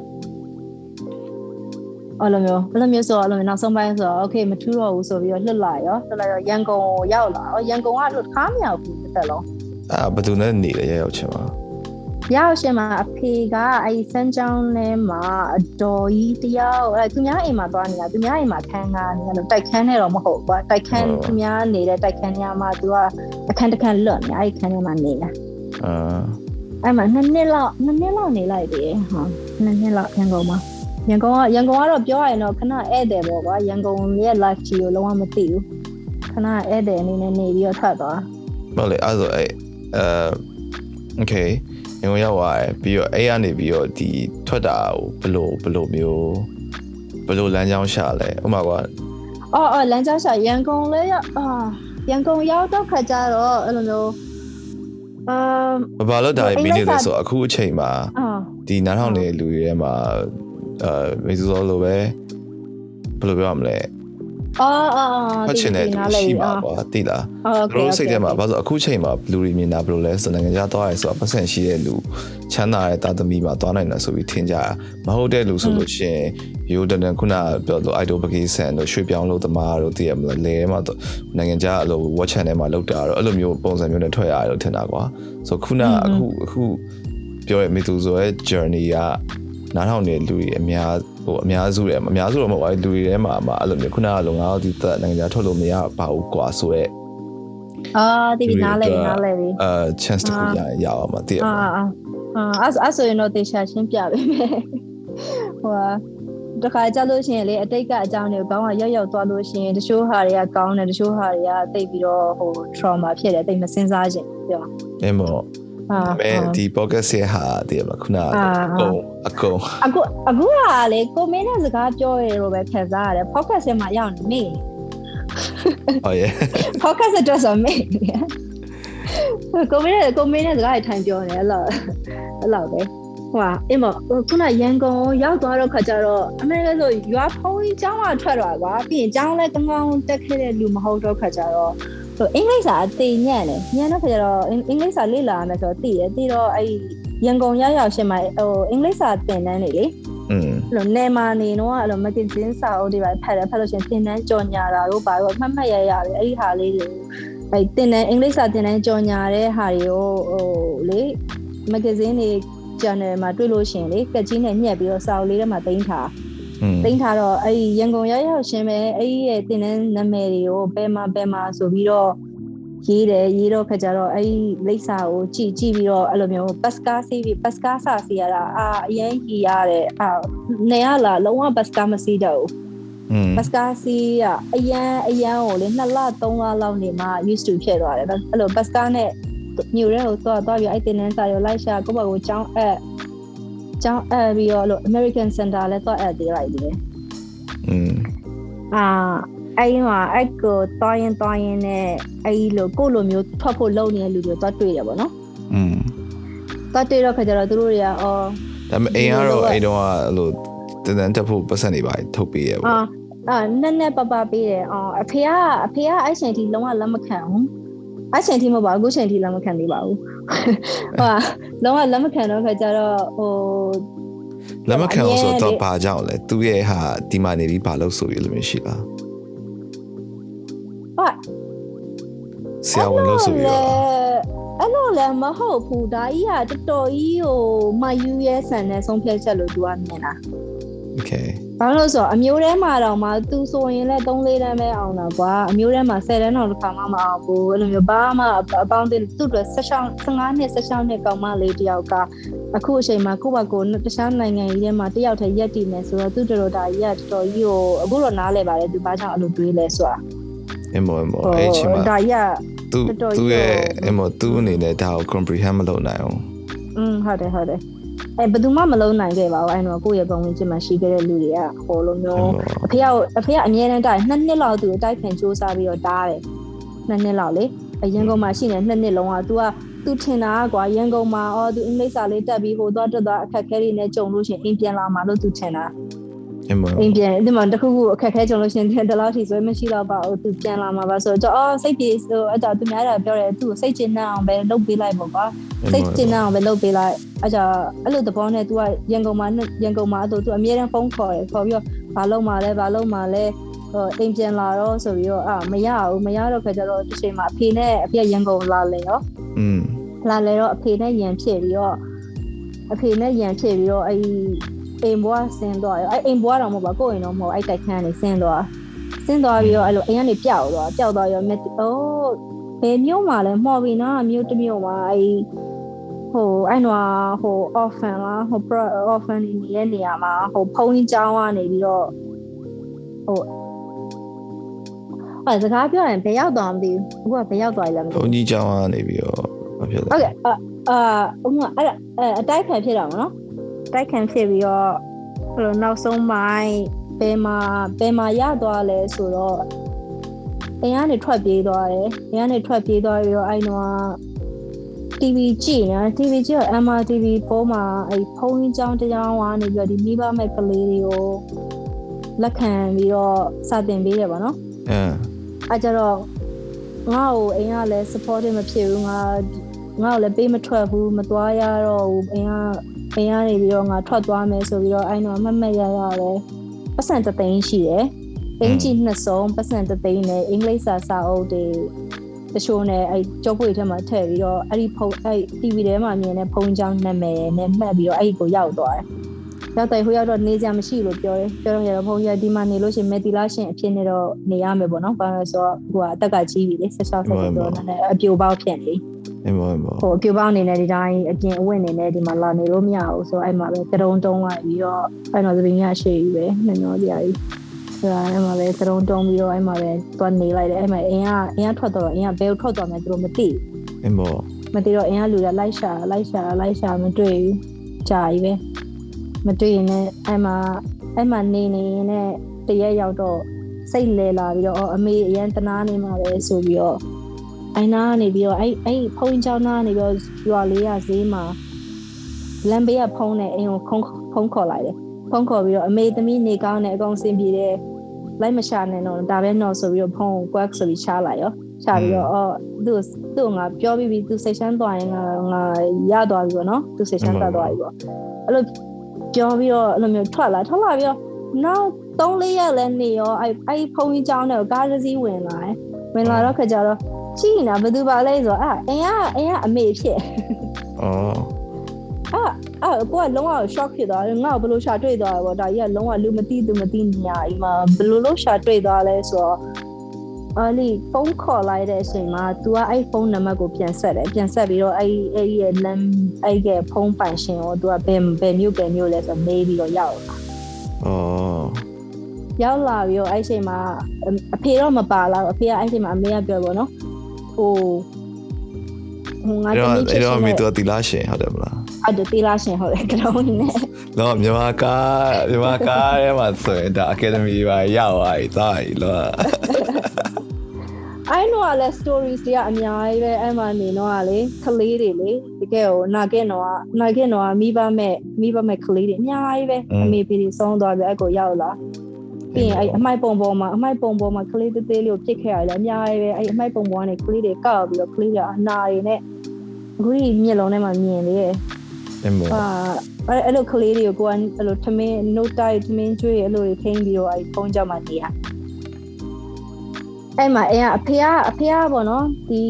အဲ့လိုမျိုးအဲ့လိုမျိုးဆိုတော့အဲ့လိုမျိုးနောက်ဆုံးပိုင်းဆိုတော့ okay မထူးတော့ဘူးဆိုပြီးတော့လွတ်လာရောလွတ်လာရောရန်ကုန်ကိုရောက်လာရောရန်ကုန်ကလွတ်ခါမရောက်ဘူးတစ်သက်လုံးအာဘယ်သူနဲ့နေလဲရရောက်ချင်ပါရောက်ရှင်မှာအဖေကအဲ့စမ်းချောင်းထဲမှာအတော်ကြီးတယောက်အဲ့သူများအိမ်မှာသွားနေတာသူများအိမ်မှာခန်းကားနေလို့တိုက်ခန်းနဲ့တော့မဟုတ်ဘူးကွာတိုက်ခန်းသူများနေတဲ့တိုက်ခန်းညမှာသူကအခန်းတစ်ခန်းလွတ်နေအဲ့ခန်းထဲမှာနေတာအာအဲ့မှာနှစ်နှစ်လောက်နှစ်နှစ်လောက်နေလိုက်တယ်ဟာနှစ်နှစ်လောက်ရန်ကုန်မှာ ရန်ကုန်ကရန်ကုန်ကတော့ပြောရရင်တော့ခဏဧည့်သည်ပေါ့ကွာရန်ကုန်ရဲ့ life ကြီးကိုလုံးဝမသိဘူးခဏဧည့်သည်အနေနဲ့နေပြီးတော့ထွက်သွားမဟုတ်လေအဲ့ဆိုအဲ့အဲ okay ငွေရောက်သွားတယ်ပြီးတော့အဲ့ကနေပြီးတော့ဒီထွက်တာကိုဘယ်လိုဘယ်လိုမျိုးဘယ်လိုလမ်းကြောင်းရှာလဲဥပမာကွာအော်အော်လမ်းကြောင်းရှာရန်ကုန်လဲရောက်အာရန်ကုန်ရောက်တော့ခါကြတော့အဲ့လိုမျိုးအာဘာလို့ဒါလေးမင်းနေလဲဆိုတော့အခုအချိန်မှာအာဒီနားထောင်နေတဲ့လူတွေထဲမှာ အာမေဇူဆိုလိုပဲဘယ်လိုပြောရမလဲအော်အော်ဖတ်ချင်တဲ့သူရှိမှာပေါ့တိလားတို့စိတ်ထဲမှာဘာလို့အခုချိန်မှာလူတွေမြင်တာဘယ်လိုလဲဆိုနိုင်ငံခြားသွားရဲဆိုတာပတ်စံရှိတဲ့လူချမ်းသာတဲ့တာသမီမှာသွားနိုင်တယ်ဆိုပြီးထင်ကြမဟုတ်တဲ့လူဆိုလို့ရှိရင်ရိုးတန်တန်ခုနပြောလို့ idol vacation တို့ရွှေပြောင်းလို့တမားတို့တည်ရမလားလေထဲမှာနိုင်ငံခြားအလို watch channel မှာလောက်တာတော့အဲ့လိုမျိုးပုံစံမျိုးနဲ့ထွက်ရတယ်လို့ထင်တာကွာဆိုခုနအခုအခုပြောရဲမိသူဆိုရဲ journey က နားထောင်နေလူတွေအများဟိုအများစုတယ်အများစုတော့မဟုတ်ပါဘူးလူတွေထဲမှာမှာအဲ့လိုမျိုးခုနကလိုငါတို့ဒီသက်နိုင်ငံခြားထွက်လို့မရပါဘူးကွာဆိုရဲအာဒီနားလဲနားလဲပြီအဲ chance တခုရရင်ရအောင်မသိရအာဘူးအာအာအဲ့ဆိုရင်တော့တေချာရှင်းပြပေးမယ်ဟိုဟာတခါကြလို့ရှိရင်လေအတိတ်ကအကြောင်းတွေကိုကောင်းကရောက်ရောက်သွားလို့ရှိရင်တချို့ဟာတွေကကောင်းတယ်တချို့ဟာတွေကတိတ်ပြီးတော့ဟို trauma ဖြစ်တယ်တိတ်မစင်စားခြင်းပြောအင်း မောအာမဲဒီ podcast ရဲ့ဟာတည်ရမှာခုနကအကုန်အကုန်အခုအခုကလေကိုမင်းနဲ့စကားပြောရလို့ပဲခံစားရတယ် podcast ထဲမှာရောက်နေနေဟောရဲ့ podcast အတွက်ဆိုမေ့ကိုမင်းနဲ့ကိုမင်းနဲ့စကားထိုင်ပြောနေအဲ့လိုအဲ့လိုပဲဟိုအင်းမခုနရန်ကုန်ရောက်သွားတော့ခါကျတော့အမေလည်းဆိုရွာဖုံးကြီးကျောင်းကထွက်သွားကွာပြီးရင်ကျောင်းလည်းကောင်းကောင်းတက်ခဲ့တဲ့လူမဟုတ်တော့ခါကျတော့ ဆိုအင်္ဂလိပ်စာအသေးညံ့တယ်ညံ့တဲ့ခါကျတော့အင်္ဂလိပ်စာလေ့လာရမယ်ဆိုတော့သိရသိတော့အဲ့ရန်ကုန်ရောက်ရောက်ရှင်မှာဟိုအင်္ဂလိပ်စာသင်တန်းနေလေอืมအဲ့လိုနေမာနေတော့အဲ့လိုမကင်ဂျင်းစာအုပ်တွေပါဖတ်တယ်ဖတ်လို့ရှင်သင်တန်းကြော်ညာတာတို့ပါတော့မှတ်မှတ်ရရတယ်အဲ့ဒီဟာလေးတွေအဲ့တင်တဲ့အင်္ဂလိပ်စာတင်တဲ့ကြော်ညာတဲ့ဟာတွေကိုဟိုလေမဂဇင်းတွေ channel မှာတွေ့လို့ရှင်လေကက်ကြီးနဲ့ညှက်ပြီးတော့စာအုပ်လေးထဲမှာတင်ထား တင်ထားတော့အဲ့ဒီရန်ကုန်ရောက်ရောက်ရှင်ပဲအဲ့ဒီရဲ့သင်တန်းနာမည်တွေကိုဘယ်မှာဘယ်မှာဆိုပြီးတော့ရေးတယ်ရေးတော့ခါကြတော့အဲ့ဒီလိပ်စာကိုကြည့်ကြည့်ပြီးတော့အဲ့လိုမျိုးပတ်စကားစီးပြီးပတ်စကားစာစီရတာအာအရင်ကြီးရတယ်အာနေရလာလုံးဝပတ်စကားမစီးတော့ဘူး อืม ဘတ်စကားစီးကအရန်အရန်ကိုလေ2လ3လလောက်နေမှ used to ဖြစ်သွားတယ်အဲ့လိုဘတ်စကားနဲ့ညိုရဲကိုသွားသွားပြီးအဲ့တင်နန်းစာရောလိုက်ရှာကိုယ့်ဘက်ကိုចောင်းအပ် ចောင်းအပ်ပြီးတော့လို့ American Center လဲသွားအပ်သေးလိုက်တယ် อืม အာ အဲ့မှာအဲ့ကိုတွားရင်တွားရင်နဲ့အဲ့လိုကိုလိုမျိုးထွက်ဖို့လုံနေတဲ့လူတွေတွားတွေ့တယ်ပေါ့နော် อืม တွားတွေ့တော့ခါကျတော့သူတို့တွေကအော် ဒါပေမဲ့အိမ်ကတော့အိမ်တော့အဲ့လိုတန်တန်တက်ဖို့ပတ်စံနေပါထုတ်ပေးရပေါ့ အာအာနက်နက်ပပပေးတယ်အော်အဖေကအဖေကအဲ့ချိန်ထိလုံးဝလက်မခံဘူး အဲ့ချိန်ထိမဟုတ်ပါဘူးအခုချိန်ထိလက်မခံသေးပါဘူးဟိုလုံးဝလက်မခံတော့ခါကျတော့ဟိုလက်မခံအောင်ဆိုတော့ဘာကြောင့်လဲသူရဲ့ဟာဒီမှာနေပြီးဘာလို့ဆိုရလို့မရှိလားဟာဆရာဝန်လို့ဆိုရတော့အဲ့လိုလည်းမဟုတ်ဘူးဒါကြီးကတော်တော်ကြီးဟိုမယူရဲဆန်တဲ့ဆုံးဖြတ်ချက်လို့သူကမြင်တာ Okay ဘာလို့ဆိုအမျိုးထဲမှာတော့မှသူဆိုရင်လည်း3 4တန်းပဲအောင်တာကွာအမျိုးထဲမှာ10တန်းတော့တစ်ခါမှမအောင်ဘူးအဲ့လိုမျိုးဘာမှအပေါင်းတင်သူ့အတွက်16 15နှစ်16နှစ်ကောင်မလေးတယောက်ကအခုအချိန်မှာကိုယ့်ဘက်ကိုတခြားနိုင်ငံကြီးထဲမှာတယောက်တည်းရက်တည်နေဆိုတော့သူ့တော်တော်ဒါကြီးကတော်တော်ကြီးကိုအခုတော့နားလဲပါတယ်သူဘာကြောင့်အဲ့လိုတွေးလဲဆိုတာအမေမေအဲ့ချိန်မှာဒါကြီးကသူသူရဲ့အမေသူ့အနေနဲ့ဒါကို comprehend မလုပ်နိုင်အောင်อืมဟုတ်တယ်ဟုတ်တယ် အဲဘယ်သူမှမလုံးနိုင်ခဲ့ပါဘူးအဲ့တော့ကိုယ့်ရဲ့ပုံဝင်ချင်းမှာရှိခဲ့တဲ့လူတွေကဟိုလိုမျိုးအဖေကအဖေကအမြဲတမ်းတိုက်နှစ်နှစ်လောက်သူအတိုက်ခံစူးစမ်းပြီးတော့တားတယ်နှစ်နှစ်လောက်လေအရင်ကုန်မှာရှိနေနှစ်နှစ်လုံးက तू ကသူထင်တာကွာရန်ကုန်မှာအော်သူအင်္ဂလိပ်စာလေးတက်ပြီးဟိုသွားတက်သွားအခက်ခဲတွေနဲ့ကြုံလို့ရှရင်အိမ်ပြန်လာမှာလို့သူထင်တာ အမေ အိမ်ပြန်ဒီမှာတခုခုအခက်ခဲကြုံလို့ရှရင်ဒီလောက်ထိဆိုမရှိတော့ပါဘူးသူပြန်လာမှာပါဆိုတော့အော်စိတ်ပြေဆိုအဲ့တော့သူများတာပြောတယ်သူ့စိတ်ကျဉ်နှံ့အောင်ပဲလုပ်ပေးလိုက်ပေါ့ကွာ စိတ်ကျဉ်းအောင်ပဲလုပ်ပေးလိုက်အဲကြအဲ့လိုသဘောနဲ့ तू ကရန်ကုန်မှာရန်ကုန်မှာအဲ့ तू အမြဲတမ်းဖုန်းခေါ်တယ်ခေါ်ပြီးတော့ဘာလုပ်မှာလဲဘာလုပ်မှာလဲဟိုအိမ်ပြန်လာတော့ဆိုပြီးတော့အာမရဘူးမရတော့ခါကျတော့တစ်ချိန်မှာအဖေနဲ့အဖေကရန်ကုန်လာလေရော อืม လာလေတော့အဖေနဲ့ရန်ဖြစ်ပြီးတော့အဖေနဲ့ရန်ဖြစ်ပြီးတော့အဲ့ အိမ်ဘွားဆင်းသွားရောအဲ့အိမ်ဘွားတော့မဟုတ်ပါကိုယ့်အိမ်တော့မဟုတ်အဲ့တိုက်ခန်းနေဆင်းသွားဆင်းသွားပြီးတော့အဲ့လိုအိမ်ကနေပျောက်သွားပျောက်သွားရောမြတ်အိုးဘယ်မျိုးမှလဲမှော်ပြီနော်မျိုးတစ်မျိုးမှာအဲ့ဟိုအဲ့တော့ဟို orphan လားဟို pro orphan နေတဲ့နေရာမှာဟိုဖုန်းကြီးကျောင်းကနေပြီးတော့ဟိုအဲ့စကားပြောရင်ဘယ်ရောက်သွားမသိဘူးအခုကဘယ်ရောက်သွားလဲမသိဘုဘူးန်းကြီးကျောင်းကနေပြီးတော့မဖြစ်ဟုတ်လားကဲ့အာအာဥမာအဲ့ဒါအဲအတိုက်ခံဖြစ်တာမနော်အ တိုက်ခံဖြစ်ပြီးတော့ဘယ်လိုနောက်ဆုံးပိုင်းဘယ်မှာဘယ်မှာရသွားလဲဆိုတော့အိမ်ကနေထွက်ပြေးသွားတယ်အိမ်ကနေထွက်ပြေးသွားပြီးတော့အဲ့တော့ TV ကြည့်နော် TV ကြည့်တော့ MRTV ပုံမှာအဲ့ဖုန်းကြီးကြောင်းတရားကနေပြီးတော့ဒီမိဘမဲ့ကလေးတွေကိုလက်ခံပြီးတော့စတင်ပေးရပါတော့အဲအဲကြတော့ငါ့ကိုအိမ်ကလည်း supportive မဖြစ်ဘူးငါငါ့ကိုလည်းပေးမထွက်ဘူးမသွားရတော့ဘူးအိမ်က အိမ်ကနေပြီးတော့ငါထွက်သွားမယ်ဆိုပြီးတော့အဲ့တော့မမတ်ရရတယ်ပတ်စံတသိန်းရှိတယ်အင်ဂျီနှစ်စုံပတ်စံတသိန်းနဲ့အင်္ဂလိပ်စာစာအုပ်တွေတချို့နဲ့အဲ့ကြောပွေထဲမှာထည့်ပြီးတော့အဲ့ဒီဖုန်းအဲ့ TV ထဲမှာမြင်တဲ့ဖုန်းကြောင်းနာမည်နဲ့မှတ်ပြီးတော့အဲ့ဒီကိုရောက်သွားတယ်ရောက်တယ်ဟိုရောက်တော့နေကြမရှိလို့ပြောတယ်ပြောတော့ရတော့ဘုန်းကြီးကဒီမှာနေလို့ရှိရင်မက်တီလာရှင်အဖြစ်နဲ့တော့နေရမယ်ပေါ့နော်ဘာလို့လဲဆိုတော့ဟိုကအသက်ကကြီးပြီလေဆက်ဆောက်ဆက်တော့နည်းနည်းအပြိုပေါက်ဖြစ်နေ အမေအမေဟိုအပြိုပေါက်အနေနဲ့ဒီတိုင်းအပြင်အဝတ်အနေနဲ့ဒီမှာလာနေလို့မရဘူးဆိုတော့အဲ့မှာပဲကရုံတုံးလိုက်ပြီးတော့အဲ့တော့သပင်းရရှိပြီပဲနှမျောစရာကြီးအဲ့ဒါအဲ့မှာပဲကရုံတုံးပြီးတော့အဲ့မှာပဲသွားနေလိုက်တယ်အဲ့မှာအင်းကအင်းကထွက်တော့အင်းကဘယ်ကိုထွက်သွားမှန်းသူတို့မသိအမေမသိတော့အင်းကလူကလိုက်ရှာလိုက်ရှာလိုက်ရှာမတွေ့ဘူးကြာကြီးပဲမတွေ့ရင်လည်းအဲ့မှာအဲ့မှာနေနေနဲ့တရက်ရောက်တော့စိတ်လဲလာပြီးတော့အော်အမေအရန်တနာနေမှာပဲဆိုပြီးတော့ အိုင်နာကနေပြီးတော့အဲ့အဲ့ဖုန်းချောင်းနာကနေပြီးတော့ရွာလေးရဈေးမှာလမ်းဘေးကဖုန်းနဲ့အိမ်ကိုခုံးဖုန်းခေါ်လိုက်တယ်ဖုန်းခေါ်ပြီးတော့အမေသမီးနေကောင်းတဲ့အကောင်စင်ပြေတဲ့လိုက်မရှာနဲ့တော့ဒါပဲတော့ဆိုပြီးတော့ဖုန်းကို quack ဆိုပြီးချလိုက်ရောချပြီးတော့အော်သူ့သူ့ငါပြောပြီးပြီသူစိတ်ရှမ်းသွားရင်ငါငါရသွားပြီပေါ့နော်သူစိတ်ရှမ်းသွားသွားပြီပေါ့အဲ့လိုပြောပြီးတော့အဲ့လိုမျိုးထွက်လာထွက်လာပြီးတော့နောက်3-4ရက်လည်းနေရောအဲ့အဲ့ဖုန်းကြီးကြောင်းတဲ့ကားတစ်စီးဝင်လာတယ်ဝင်လာတော့ခါကြတော့ ကြည့်နေတာဘယ်သူပါလဲဆိုတော့အဲ့အင်ကအင်ကအမေဖြစ်အော်အဲ့အဲ့ကိုကလုံးဝ shock ဖြစ်သွားတယ်ငါ့ကိုဘယ်လိုရှာတွေ့သွားလဲပေါ့ဒါကြီးကလုံးဝလူမသိသူမသိညာအိမ်မှာဘယ်လိုလုပ်ရှာတွေ့သွားလဲဆိုတော့အဲ့ဒီဖုန်းခေါ်လိုက်တဲ့အချိန်မှာ तू ကအဲ့ဖုန်းနံပါတ်ကိုပြန်ဆက်တယ်ပြန်ဆက်ပြီးတော့အဲ့အဲ့ရဲ့လမ်းအဲ့ရဲ့ဖုန်းပိုင်ရှင်ကို तू ကဘယ်ဘယ်မြို့ဘယ်မြို့လဲဆိုတော့မေးပြီးတော့ရောက်လာအော်ရောက်လာပြီးတော့အဲ့အချိန်မှာအဖေတော့မပါလာဘူးအဖေကအဲ့အချိန်မှာအမေကပြောပေါ့နော် ဟိုဟိုငါအဲ့တတော့မီးဖြစ်အဲ့ရှင်တော့အမေနဲ့သူကတီလာရှင်ဟုတ်တယ်မလားအဲ့ဒါတီလာရှင်ဟုတ်တယ်ကတုံးနဲ့တော့မြန်မာကားမြန်မာကားထဲမှာဆိုရင်ဒါ academy ပါရောက်သွားပြီသွားပြီလောအဲ့တော့လည်း stories တွေကအများကြီးပဲအဲ့မှာနေတော့လေကလေးတွေလေတကယ်ဟိုနာကင်တော့နာကင်တော့မိဘမဲ့မိဘမဲ့ကလေးတွေအများကြီးပဲအမေပီတွေဆုံးသွားပြီအဲ့ကိုရောက်လာ ပြီးရင်အဲ့အမိုက်ပုံပေါ်မှာအမိုက်ပုံပေါ်မှာကလေးသေးသေးလေးကိုပြစ်ခဲ့ရတယ်အများကြီးပဲအဲ့အမိုက်ပုံပေါ်ကနေကလေးတွေကောက်ပြီးတော့ကလေးတွေအနာတွေနဲ့အခုဒီမျက်လုံးထဲမှာမြင်လေရဲ့အမေအာအဲ့အဲ့လိုကလေးတွေကိုကိုကအဲ့လိုထမင်း note တိုက်ထမင်းကျွေးအဲ့လိုတွေထိန်းပြီးတော့အဲ့ဖုန်းကြောက်မှနေရအဲ့မှာအဲ့အဖေကအဖေကပေါ့နော်ဒီ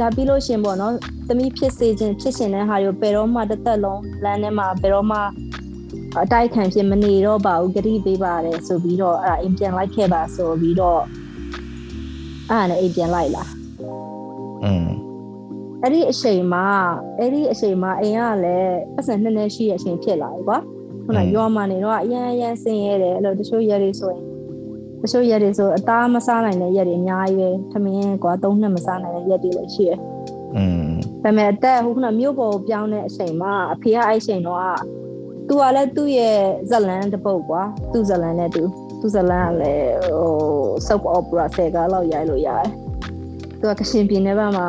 ဒါပြီးလို့ရှင်ပေါ့နော်သမီးဖြစ်စေခြင်းဖြစ်ရှင်တဲ့ဟာတွေကိုဘယ်တော့မှတစ်သက်လုံးလမ်းထဲမှာဘယ်တော့မှ အတိုက်ခံဖြစ်မနေတော့ပါဘူးဂတိပေးပါတယ်ဆိုပြီးတော့အဲ့ဒါအိမ်ပြန်လိုက်ခဲ့ပါဆိုပြီးတော့အဲ့ဒါနဲ့အိမ်ပြန်လိုက်လာ อืม အဲ့ဒီအချိန်မှာအဲ့ဒီအချိန်မှာအိမ်ကလည်းပတ်စံနှစ်နှစ်ရှိတဲ့အချိန်ဖြစ်လာပြီကွာခုနရွာမှာနေတော့အရန်အရန်ဆင်းရဲတယ်အဲ့လိုတချို့ရက်တွေဆိုရင်တချို့ရက်တွေဆိုအသားမစားနိုင်တဲ့ရက်တွေအများကြီးပဲသမင်းကွာသုံးနှစ်မစားနိုင်တဲ့ရက်တွေလည်းရှိတယ် อืม ဒါပေမဲ့အသက်ဟိုခုနမြို့ပေါ်ကိုပြောင်းတဲ့အချိန်မှာအဖေကအဲ့အချိန်တော့ သူကလည်းသူ့ရဲ့ဇလန်တစ်ပုတ်ကွာသူ့ဇလန်နဲ့သူသူ့ဇလန်ကလည်းဟို soap opera ဆယ်ကားလောက်ရိုက်လို့ရတယ်သူကကရှင်ပြည်နယ်ဘက်မှာ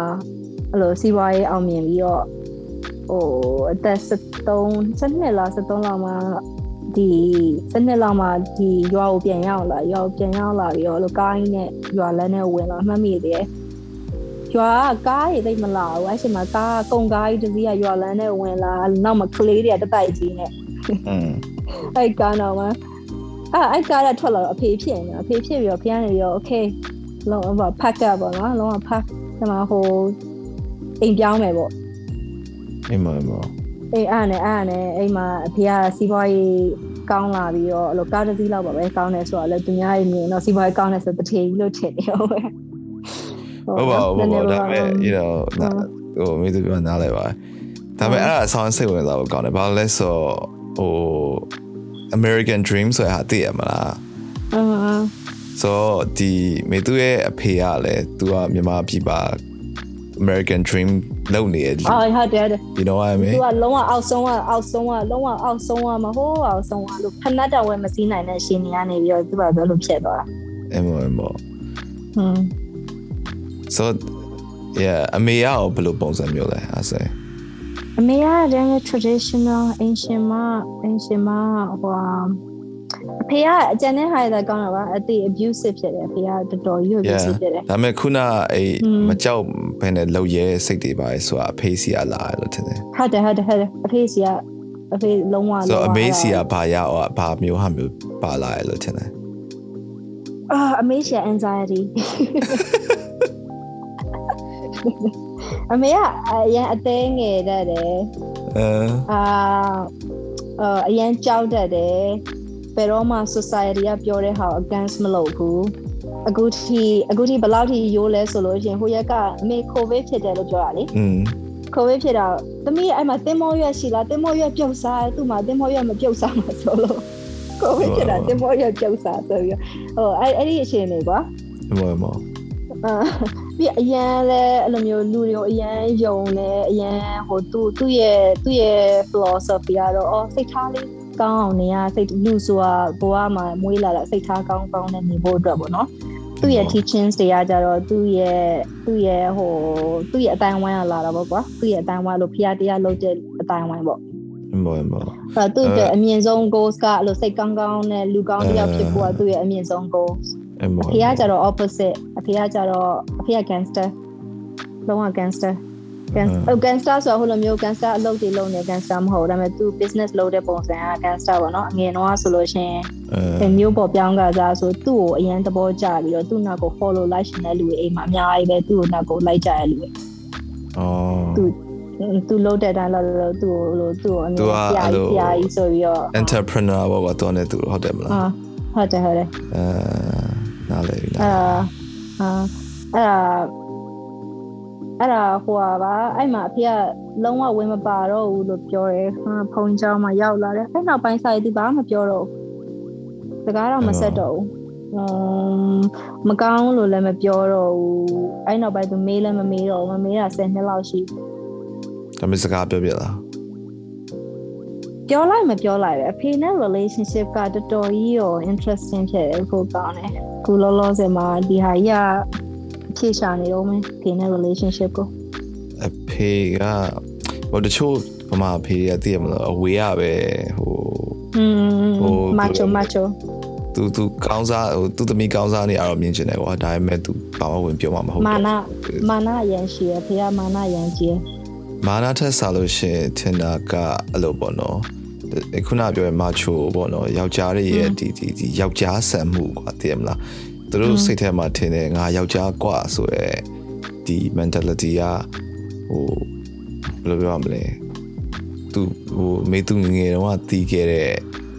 အဲ့လိုစီးပွားရေးအောင်မြင်ပြီးတော့ဟိုအသက်73 72လား73လောက်မှာဒီ72လောက်မှာဒီရွာကိုပြန်ရောက်လာရွာကိုပြန်ရောက်လာပြီးတော့အဲ့လိုကားကြီးနဲ့ရွာလမ်းနဲ့ဝင်လာမှတ်မိတယ်ရွာကကားတွေသိပ်မလာဘူးအဲ့ချိန်မှာကားကုံကားကြီးတစ်စီးကရွာလမ်းနဲ့ဝင်လာနောက်မှာကလေးတွေကတတိုက်ကြီးနဲ့อืม အဲ့ကားတော့မှအဲ့အဲ့ကားကထွက်လာတော့အဖေဖြစ်နေအဖေဖြစ်ပြီးတော့ဖះနေပြီးတော့ okay လုံးဝဖတ်ကပေါ့နော်လုံးဝဖတ်ဒီမှာဟိုအိမ်ပြောင်းမယ်ပေါ့အမေမေအေးအဲ့နဲ့အဲ့နဲ့အိမ်မှာအဖေကစီးပွားရေးကောင်းလာပြီးတော့အဲ့လိုကားတစ်စီးလောက်ပါပဲကောင်းတယ်ဆိုတော့လည်းသူများရဲ့မြင်တော့စီးပွားရေးကောင်းတယ်ဆိုတထေကြီးလို့ထင်နေဟုတ်ပဲဟုတ်ပါဘူးဟုတ်ပါဒါပေမဲ့ you know ဟိုမိသူပြောနားလဲပါဒါပေမဲ့အဲ့ဒါအဆောင်စိတ်ဝင်စားဖို့ကောင်းတယ်ဘာလို့လဲဆို ဟို American Dream ဆိုတာသိရမလားအင်းဆိုတော့ဒီမေသူရဲ့အဖေကလည်းသူကမြန်မာပြည်ပါ American Dream လုပ်နေတယ်အော်ဟုတ်တယ်ဟုတ်တယ် you know what I mean သူကလုံးဝအောက်ဆုံးကအောက်ဆုံးကလုံးဝအောက်ဆုံးကမဟုတ်အောက်ဆုံးကလို့ဖနတ်တော်ဝဲမစည်းနိုင်တဲ့ရှင်နေကနေပြီးတော့သူကဘယ်လိုဖြစ်သွားတာအမေမေဟွန်း so yeah အမေရောဘယ်လိုပုံစံမျိုးလဲအဲ့ဆို အမေကတည်းက traditional ancient မ ancient မဟိုအဖေကအကျန်တဲ့ဟာတွေကောင်းတာပါအတိ abusive ဖြစ်တယ်အဖေကတော်တော်ကြီး yeah abusive ဖြစ်တယ်ဒါပေမဲ့ခုနအဲ့อืมမကြောက်ဘယ်နဲ့လောက်ရဲစိတ်တွေပါလဲဆိုတာအဖေးစီရလာတယ်လို့ထင်တယ်ဟုတ်တယ်ဟုတ်တယ်ဟုတ်တယ်အဖေစီကအဖေလုံးဝဆိုလုံးဝအမေးစီကဘာရအောင်ဘာမျိုးဟာမျိုးပါလာတယ်လို့ထင်တယ်အာအမေစီက anxiety အမေကအရင်အသေးငယ်တတ်တယ်အဲအာအာအရင်ကြောက်တတ်တယ်ဘယ်တော့မှ society ကပြောတဲ့ဟာကို against မလုပ်ဘူးအခုထိအခုထိဘယ်လောက်ထိရိုးလဲဆိုလို့ရှိရင်ဟိုရက်ကအမေ covid ဖြစ်တယ်လို့ပြောတာလေอืม covid ဖြစ်တာသမီးအဲ့မှာတင်မောရွက်ရှိလားတင်မောရွက်ပြုတ်စားသူ့မှာတင်မောရွက်မပြုတ်စားမှာဆိုလို့ covid ဖြစ်တာတင်မောရွက်ပြုတ်စားဆိုပြီးဟိုအဲ့အဲ့ဒီအချိန်လေးကွာမောမောအာ ပြီးအရန်လဲအဲ့လိုမျိုးလူတွေကိုအရန်ယုံလဲအရန်ဟိုသူ့သူ့ရဲ့သူ့ရဲ့ philosophy ကတော့အော်စိတ်ထားလေးကောင်းအောင်နေရစိတ်လူဆိုတာဘဝမှာမွေးလာတာစိတ်ထားကောင်းကောင်းနဲ့နေဖို့အတွက်ပေါ့နော်သူ့ရဲ့ teachings တွေကကြတော့သူ့ရဲ့သူ့ရဲ့ဟိုသူ့ရဲ့အတိုင်းဝိုင်းကလာတာပေါ့ကွာသူ့ရဲ့အတိုင်းဝိုင်းလို့ဖျားတရားလုပ်တဲ့အတိုင်းဝိုင်းပေါ့မောမောအဲ့သူ့အတွက်အမြင့်ဆုံး goals ကအဲ့လိုစိတ်ကောင်းကောင်းနဲ့လူကောင်းတစ်ယောက်ဖြစ်ဖို့ကသူ့ရဲ့အမြင့်ဆုံး goals အမောအဖေကကြတော့ opposite အဖေကကြတော့အဖေက gangster လုံးဝ gangster gangster ဟို gangster ဆိုတော့ဟိုလိုမျိုး gangster အလုပ်တွေလုပ်နေ gangster မဟုတ်ဘူးဒါပေမဲ့သူ business လုပ်တဲ့ပုံစံက gangster ပေါ့နော်အငယ်တော့ဆိုလို့ရှိရင်အဲအဲမျိုးပေါ်ပြောင်းကစားဆိုသူ့ကိုအရင်သဘောကျပြီးတော့သူ့နောက်ကို follow လိုက်ရှင်တဲ့လူတွေအိမ်မှာအများကြီးပဲသူ့ကိုနောက်ကိုလိုက်ကြရလူတွေအော်သူသူလုပ်တဲ့အတိုင်းလို့လို့သူ့ကိုလို့သူ့ကိုအမြင်ပြာကြီးပြာကြီးဆိုပြီးတော့ entrepreneur ဘောကတော့နေသူဟုတ်တယ်မလားအာဟုတ်တယ်ဟုတ်တယ်အဲ နားလေပြီအဲ့နားဒါအာအဲ့ဒါအဲ့ဒါဟိုပါအဲ့မှာအဖေကလုံးဝဝင်မပါတော့ဘူးလို့ပြောတယ်ဟာဖုန်းကြောင်းမှာရောက်လာတယ်အဲ့နောက်ပိုင်းစာရေးသူဘာမှမပြောတော့ဘူးစကားတော့မဆက်တော့ဘူးအမ်မကောင်းလို့လည်းမပြောတော့ဘူးအဲ့နောက်ပိုင်းသူမေးလည်းမမေးတော့ဘူးမမေးတာ10နှစ်လောက်ရှိပြီဒါမျိုးစကားပြောပြလား ပြောလိုက်မပြောလိုက်ပဲအဖေနဲ့ relationship ကတော်တော်ကြီးရော interesting ဖြစ်တယ်ကိုကောင်းတယ်ခုလောလောဆယ်မှာဒီဟာကြီးကဖြေရှာနေတော့မယ်အဖေနဲ့ relationship ကိုအဖေကဟိုတချို့ဗမာအဖေကသိရမလားအဝေးရပဲဟိုอืมဟို macho macho သူသူကောင်းစားဟိုသူသမီးကောင်းစားနေရတော့မြင်ချင်တယ်ကွာဒါပေမဲ့သူဘာမှဝင်ပြောမှာမဟုတ်မာဘူးနမာနရန်ရှိရဖေကမာနရန်ကြီး မာနာထက်စားလို့ရှင်ထင်တာကအဲ့လိုပေါ့နော်ခုနပြောရမချိုပေါ့နော်ယောက်ျားတွေရဲ့ဒီဒီဒီယောက်ျားဆန်မှုကွာသိရမလားသူတို့စိတ်ထဲမှာထင်တယ်ငါယောက်ျားကွာဆိုရဲဒီ mentality ကဟိုဘယ်လိုပြောရမလဲသူဟိုမေသူငငယ်တုန်းကတီးခဲ့တဲ့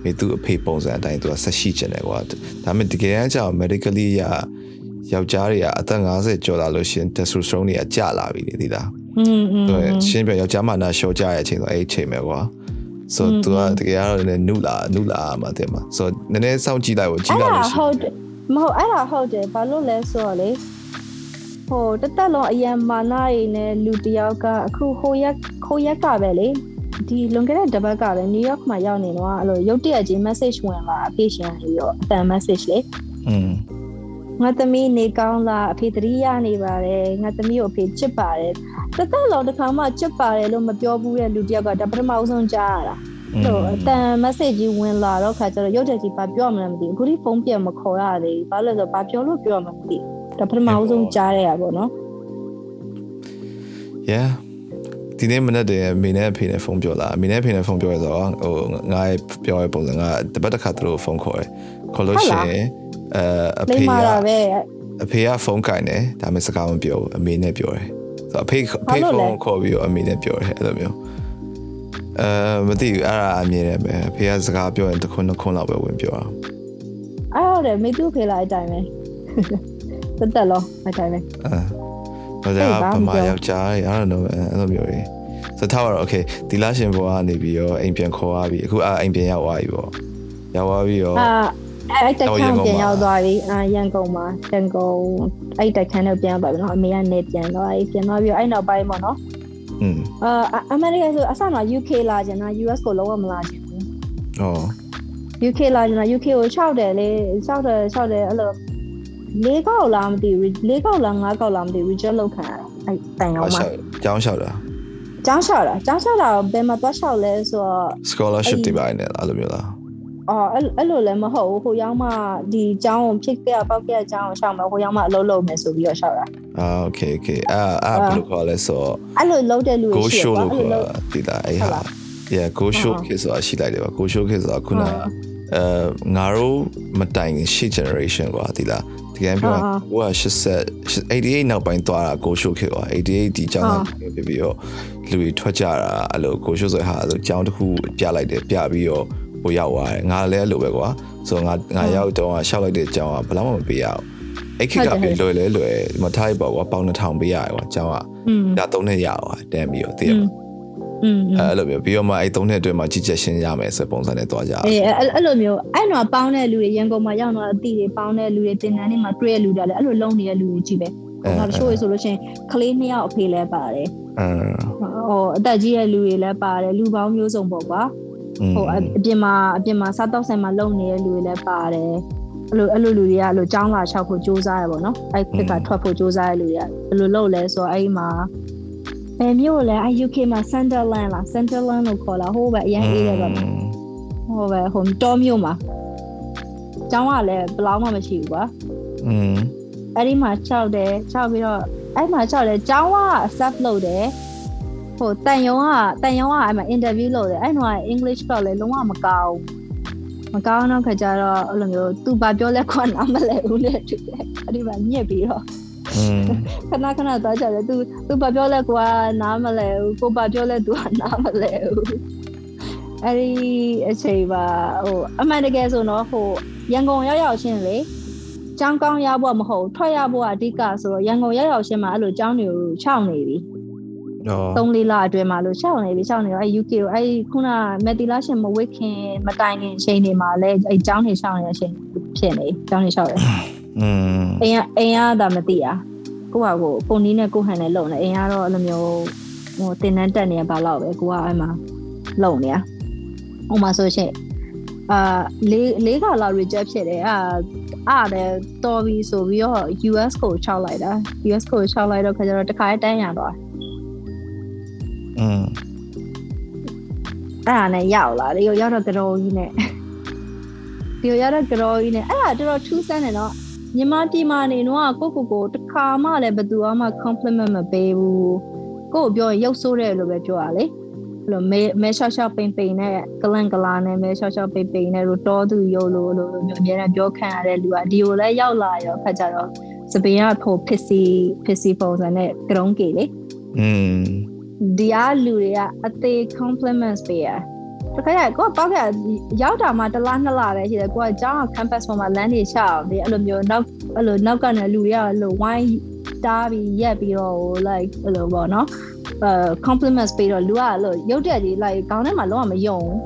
မေသူအဖေပုံစံအတိုင်းသူကဆက်ရှိကျင်တယ်ကွာဒါပေမဲ့တကယ်တမ်းကျတော့ medically ရယောက်ျားတွေကအသက်50ကျော်လာလို့ရှင် testosterone တွေကကျလာပြီလေဒီလား 对，ရှင်းပြယောက်ျားမနာရှော့ကြရဲ့အချိန်ဆိုအဲ့အချိန်ပဲကွာဆိုတော့ तू ကတကယ်တော့လည်းနုလာနုလာမှာတင်မှာဆိုတော့နည်းနည်းစောင့်ကြည့်လိုက်ကိုကြ အဲ့ ည့်လိုက် ဒါ လို့ရှိ ဟု ရင် တ်တယ်မဟုတ်အဲ့ဒါဟုတ်တယ်ဘာလို့လဲဆိုတော့လေဟိုတက်တက်လုံးအယံမာနာရီနဲ့လူတယောက်ကအခုဟိုရက်ဟိုရက်ကပဲလေဒီလွန်ခဲ့တဲ့တပတ်ကပဲနယူးယောက်မှာရောက်နေတော့အဲ့လိုရုတ်တရက်ကြီး message ဝင်လာအဖေရှင်ပြီးတော့အတန် message လေ อืม ငါသမီးနေကောင်းလားအဖေတတိယနေပါတယ်ငါသမီးကိုအဖေချစ်ပါတယ် တက်တက်လုံးတစ်ခါမှချစ်ပါတယ်လို့မပြောဘူးတဲ့လူတယောက်ကဒါပထမဦးဆုံးကြားရတာတော့အတန် message ကြီးဝင်လာတော့ခါကျတော့ရုတ်တရက်ကြီးဘာပြောမှလည်းမသိဘူးအခုဒီဖုန်းပြန်မခေါ်ရသေးဘူးဘာလို့လဲဆိုတော့ဘာပြောလို့ပြောမှမသိဘူးဒါပထမဦးဆုံးကြားရတာပေါ့နော် yeah ဒီနေ့မနေ့တည်းမိနဲ့အဖေနဲ့ဖုန်းပြောလာမိနဲ့အဖေနဲ့ဖုန်းပြောရဆိုတော့ဟိုငါပြောရပုံစံကတပတ်တစ်ခါသူတို့ဖုန်းခေါ်တယ်ခေါ်လို့ရှိရင်အဲအလိမ့်ဖေမာကတာပဲအဖေကဖုန်းကင်တယ်ဒါပေမဲ့စကားမပြောဘူးအမေနဲ့ပြောတယ် ဆိုတော့အဖေအဖေဖုန်းခေါ်ပြီးတော့အမေနဲ့ပြောတယ်အဲ့လိုမျိုးအဲမသိဘူးအဲ့ဒါအမြင်နဲ့ပဲအဖေကစကားပြောရင်တစ်ခွန်းနှစ်ခွန်းလောက်ပဲဝင်ပြောတာအဲ့ဟုတ်တယ်မိသူဖေလာအတိုင်းပဲတက်တက်လုံးအတိုင်းပဲအဲဒါကဗမာယောက်ျားတွေ I don't know အဲ့လိုမျိုးတွေဆိုတော့တော့ okay ဒီလာရှင်ဘွားကနေပြီးတော့အိမ်ပြန်ခေါ်သွားပြီအခုအာအိမ်ပြန်ရောက်သွားပြီပေါ့ရောက်သွားပြီးတော့ အာအဲ့တက်ခန်းပြန်ရောက်သွားပြီအာရန်ကုန်မှာရန်ကုန်အဲ့တက်ခန်းတော့ပြန်ပါပြီနော်အမေကနေပြန်သွားပြီပြန်သွားပြီးအဲ့နောက်ပိုင်းပေါ့နော်อืมအာအမေရိကန်ဆိုအစမှာ UK လာကျင်တာ US ကိုလုံးဝမလာကျင်ဘူးဟော UK လာကျင်တာ UK ကို6တယ်လေ6တယ်6တယ်အဲ့လို၄ကောက်လားမသိဘူး၄ကောက်လား၅ကောက်လားမသိဘူး reject လုပ်ခံရတာအဲ့တိုင်အောင်မှာကျောင်းလျှောက်တာကျောင်းလျှောက်တာကျောင်းလျှောက်တာဘယ်မှာသွားလျှောက်လဲဆိုတော့ scholarship တွေပါနေလားအဲ့လိုမျိုးလား အော်အဲ့အဲ့လိုလည်းမဟုတ်ဘူးဟိုရောက်မှဒီကျောင်းကိုဖြစ်ပြပောက်ပြကျောင်းကိုလျှောက်မှာဟိုရောက်မှအလုပ်လုပ်မယ်ဆိုပြီးတော့လျှောက်တာအာ okay okay အာအာဘယ်လိုခေါ်လဲဆိုတော့အဲ့လိုလုပ်တဲ့လူတွေ go ရှိ show တယ်လို့ကွာခေါ်အဲ့လိုတာဒီလားအဲ့ဟုတ်ဟာလား yeah go show ဟုတ် kids ဆိုတာရှိလိုက်တယ်ပါ go show kids ဆိုတာခုနဟုတ်အဲငါတို့မတိုင်ခင်ရှေ့ generation ကွာဒီလားတကယ်ပြောရင်ဟုတ်ဟိုက80 88နောက်ပိုင်းသွားတာ go show kids ကွာ88ဒီကျောင်းကပြပြီးတော့လူတွေထွက်ကြတာအဲ့လို go show ဆိုတဲ့ဟာအဲ့လိုကျောင်းတစ်ခုပြလိုက်တယ်ပြပြီးတော့ ကိုရောက်သွားတယ်ငါလည်းအဲ့လိုပဲကွာဆိုတော့ငါငါရောက်တော့ရှောက်လိုက်တဲ့အကြောင်းကဘယ်မှမပေးရဘူးအဲ့ခေတ်ကပြီးလွယ်လဲလွယ်ဒီမှာထားရပါကွာပေါင်2000ပေးရတယ်ကွာအကြောင်းကဒါ3နှစ်ရအောင်တန်းပြီးတော့တည်ရပါอืมအဲ့လိုမျိုးပြီးတော့မှအဲ့၃နှစ်အတွင်းမှာကြီးကြပ်ရှင်းရမယ်ဆိုပုံစံနဲ့တွားကြအေးအဲ့လိုမျိုးအဲ့တော့ပေါင်းတဲ့လူတွေရန်ကုန်မှာရောက်တော့အတိတွေပေါင်းတဲ့လူတွေတင်တန်းတွေမှာတွေ့ရလူတွေလည်းအဲ့လိုလုံးနေတဲ့လူတွေကြီးပဲဟိုတချို့ဆိုလို့ရှိရင်ကလေးနှစ်ယောက်အဖေလည်းပါတယ်အင်းဟိုအသက်ကြီးတဲ့လူတွေလည်းပါတယ်လူပေါင်းမျိုးစုံပေါ့ကွာ ဟိုအပြင်မှာအပြင်မှာစားတော့ဆိုင်မှာလုံနေတဲ့လူတွေလည်းပါတယ်အဲ့လိုအဲ့လိုလူတွေကအဲ့လိုចောင်းလာလျှောက်ဖို့စူးစမ်းရပါတော့အဲ့ခက်ကထွက်ဖို့စူးစမ်းရလူတွေကဘယ်လိုလုပ်လဲဆိုတော့အဲ့မှာဘယ်မျိုးလဲအဲ့ UK မှာ Sunderland လား Sunderland လို့ခေါ်လာဟိုးပဲအရင်အေးတယ်ပါဟိုပဲဟိုတော်မျိုးမှာကျောင်းကလည်းဘလောက်မှမရှိဘူးကွာ อืม အဲ့ဒီမှာ6တယ်6ပြီးတော့အဲ့မှာ6တယ်ကျောင်းက sub လုပ်တယ် ဟိုတန်ယုံကတန်ယုံကအဲ့မှာ interview လုပ်တယ်အဲ့တော့ English ကလည်းလုံးဝမကောင်းမကောင်းတော့ခါကြတော့အဲ့လိုမျိုးသူဘာပြောလဲခွန်းနားမလဲဦးနဲ့တူတယ်အဲ့ဒီမှာညက်ပြီးတော့ อืม ခဏခဏသွားကြတယ်သူသူဘာပြောလဲကွာနားမလဲဘူးကိုဘာပြောလဲသူကနားမလဲဘူးအဲ့ဒီအချိန်ပါဟိုအမှန်တကယ်ဆိုတော့ဟိုရန်ကုန်ရောက်ရောက်ချင်းလေចောင်းကောင်းရဖို့မဟုတ်ထွက်ရဖို့အဓိကဆိုတော့ရန်ကုန်ရောက်ရောက်ချင်းမှာအဲ့လိုចောင်းတွေကိုခြောက်နေပြီ ဟော 3လေးလအတွင်းမှာလို့ခြောက်နေပြီခြောက်နေတော့အဲ့ UK ကိုအဲ့ခုနမက်တီလာရှင်မဝစ်ခင်မတိုင်ခင်အချိန်တွေမှာလည်းအဲ့ចောင်းတွေခြောက်နေတဲ့အချိန်ဖြစ်နေចောင်းတွေခြောက်တယ် อืม အိမ်ကအိမ်ကဒါမသိอ่ะကိုကကိုပုံနီးနဲ့ကိုဟန်နဲ့လုံနေအိမ်ကတော့အဲ့လိုမျိုးဟိုတင်တန်းတက်နေရပါတော့ပဲကိုကအဲ့မှာလုံနေရ ဟိုမှာဆိုရှင်အာလေးလေးခါလောက် reject ဖြစ်တယ်အာအားတယ်တော်ပြီဆိုပြီးတော့ US ကိုချောက်လိုက်တာ US ကိုချောက်လိုက်တော့ခါကျတော့တခါတန်းရသွား อืม အဲ့ဒါနဲ့ရောက်လာဒီကိုရောက်တော့ကြောကြီးနဲ့ဒီကိုရောက်တော့ကြောကြီးနဲ့အဲ့ဒါတော်တော်ထူးဆန်းတယ်နော်မြန်မာပြည်မှာနေတော့ကိုကိုကိုတခါမှလည်းဘယ်သူမှ compliment မပေးဘူးကိုကိုပြောရင်ရုပ်ဆိုးတယ်လို့ပဲပြောရလေအဲ့လိုမဲမဲရှော့ရှော့ပိန်ပိန်နဲ့ကလန်ကလာနဲ့မဲရှော့ရှော့ပိန်ပိန်နဲ့လို့တောသူရုပ်လို့လို့မျိုးအများနဲ့ပြောခံရတဲ့လူကဒီကိုလည်းရောက်လာရောဖတ်ကြတော့စပင်ကဖို့ပစ္စည်းပစ္စည်းပုံစံနဲ့ကရုံးကေလေ อืม ဒီအားလူတွေကအသေး compliments ပေးရတခါကျကိုကပောက်ကရောက်တာမှတစ်လားနှစ်လားပဲရှိတယ်ကိုကကျောင်းက campus ပေါ်မှာလမ်းတွေချအောင်ဒီအဲ့လိုမျိုးနောက်အဲ့လိုနောက်ကနေလူတွေကအဲ့လို wine တားပြီးရက်ပြီးတော့ like အဲ့လိုပေါ့နော်အဲ compliments ပေးတော့လူကအဲ့လိုရုပ်တက်ကြီး like ခေါင်းထဲမှာလုံးဝမယုံဘူး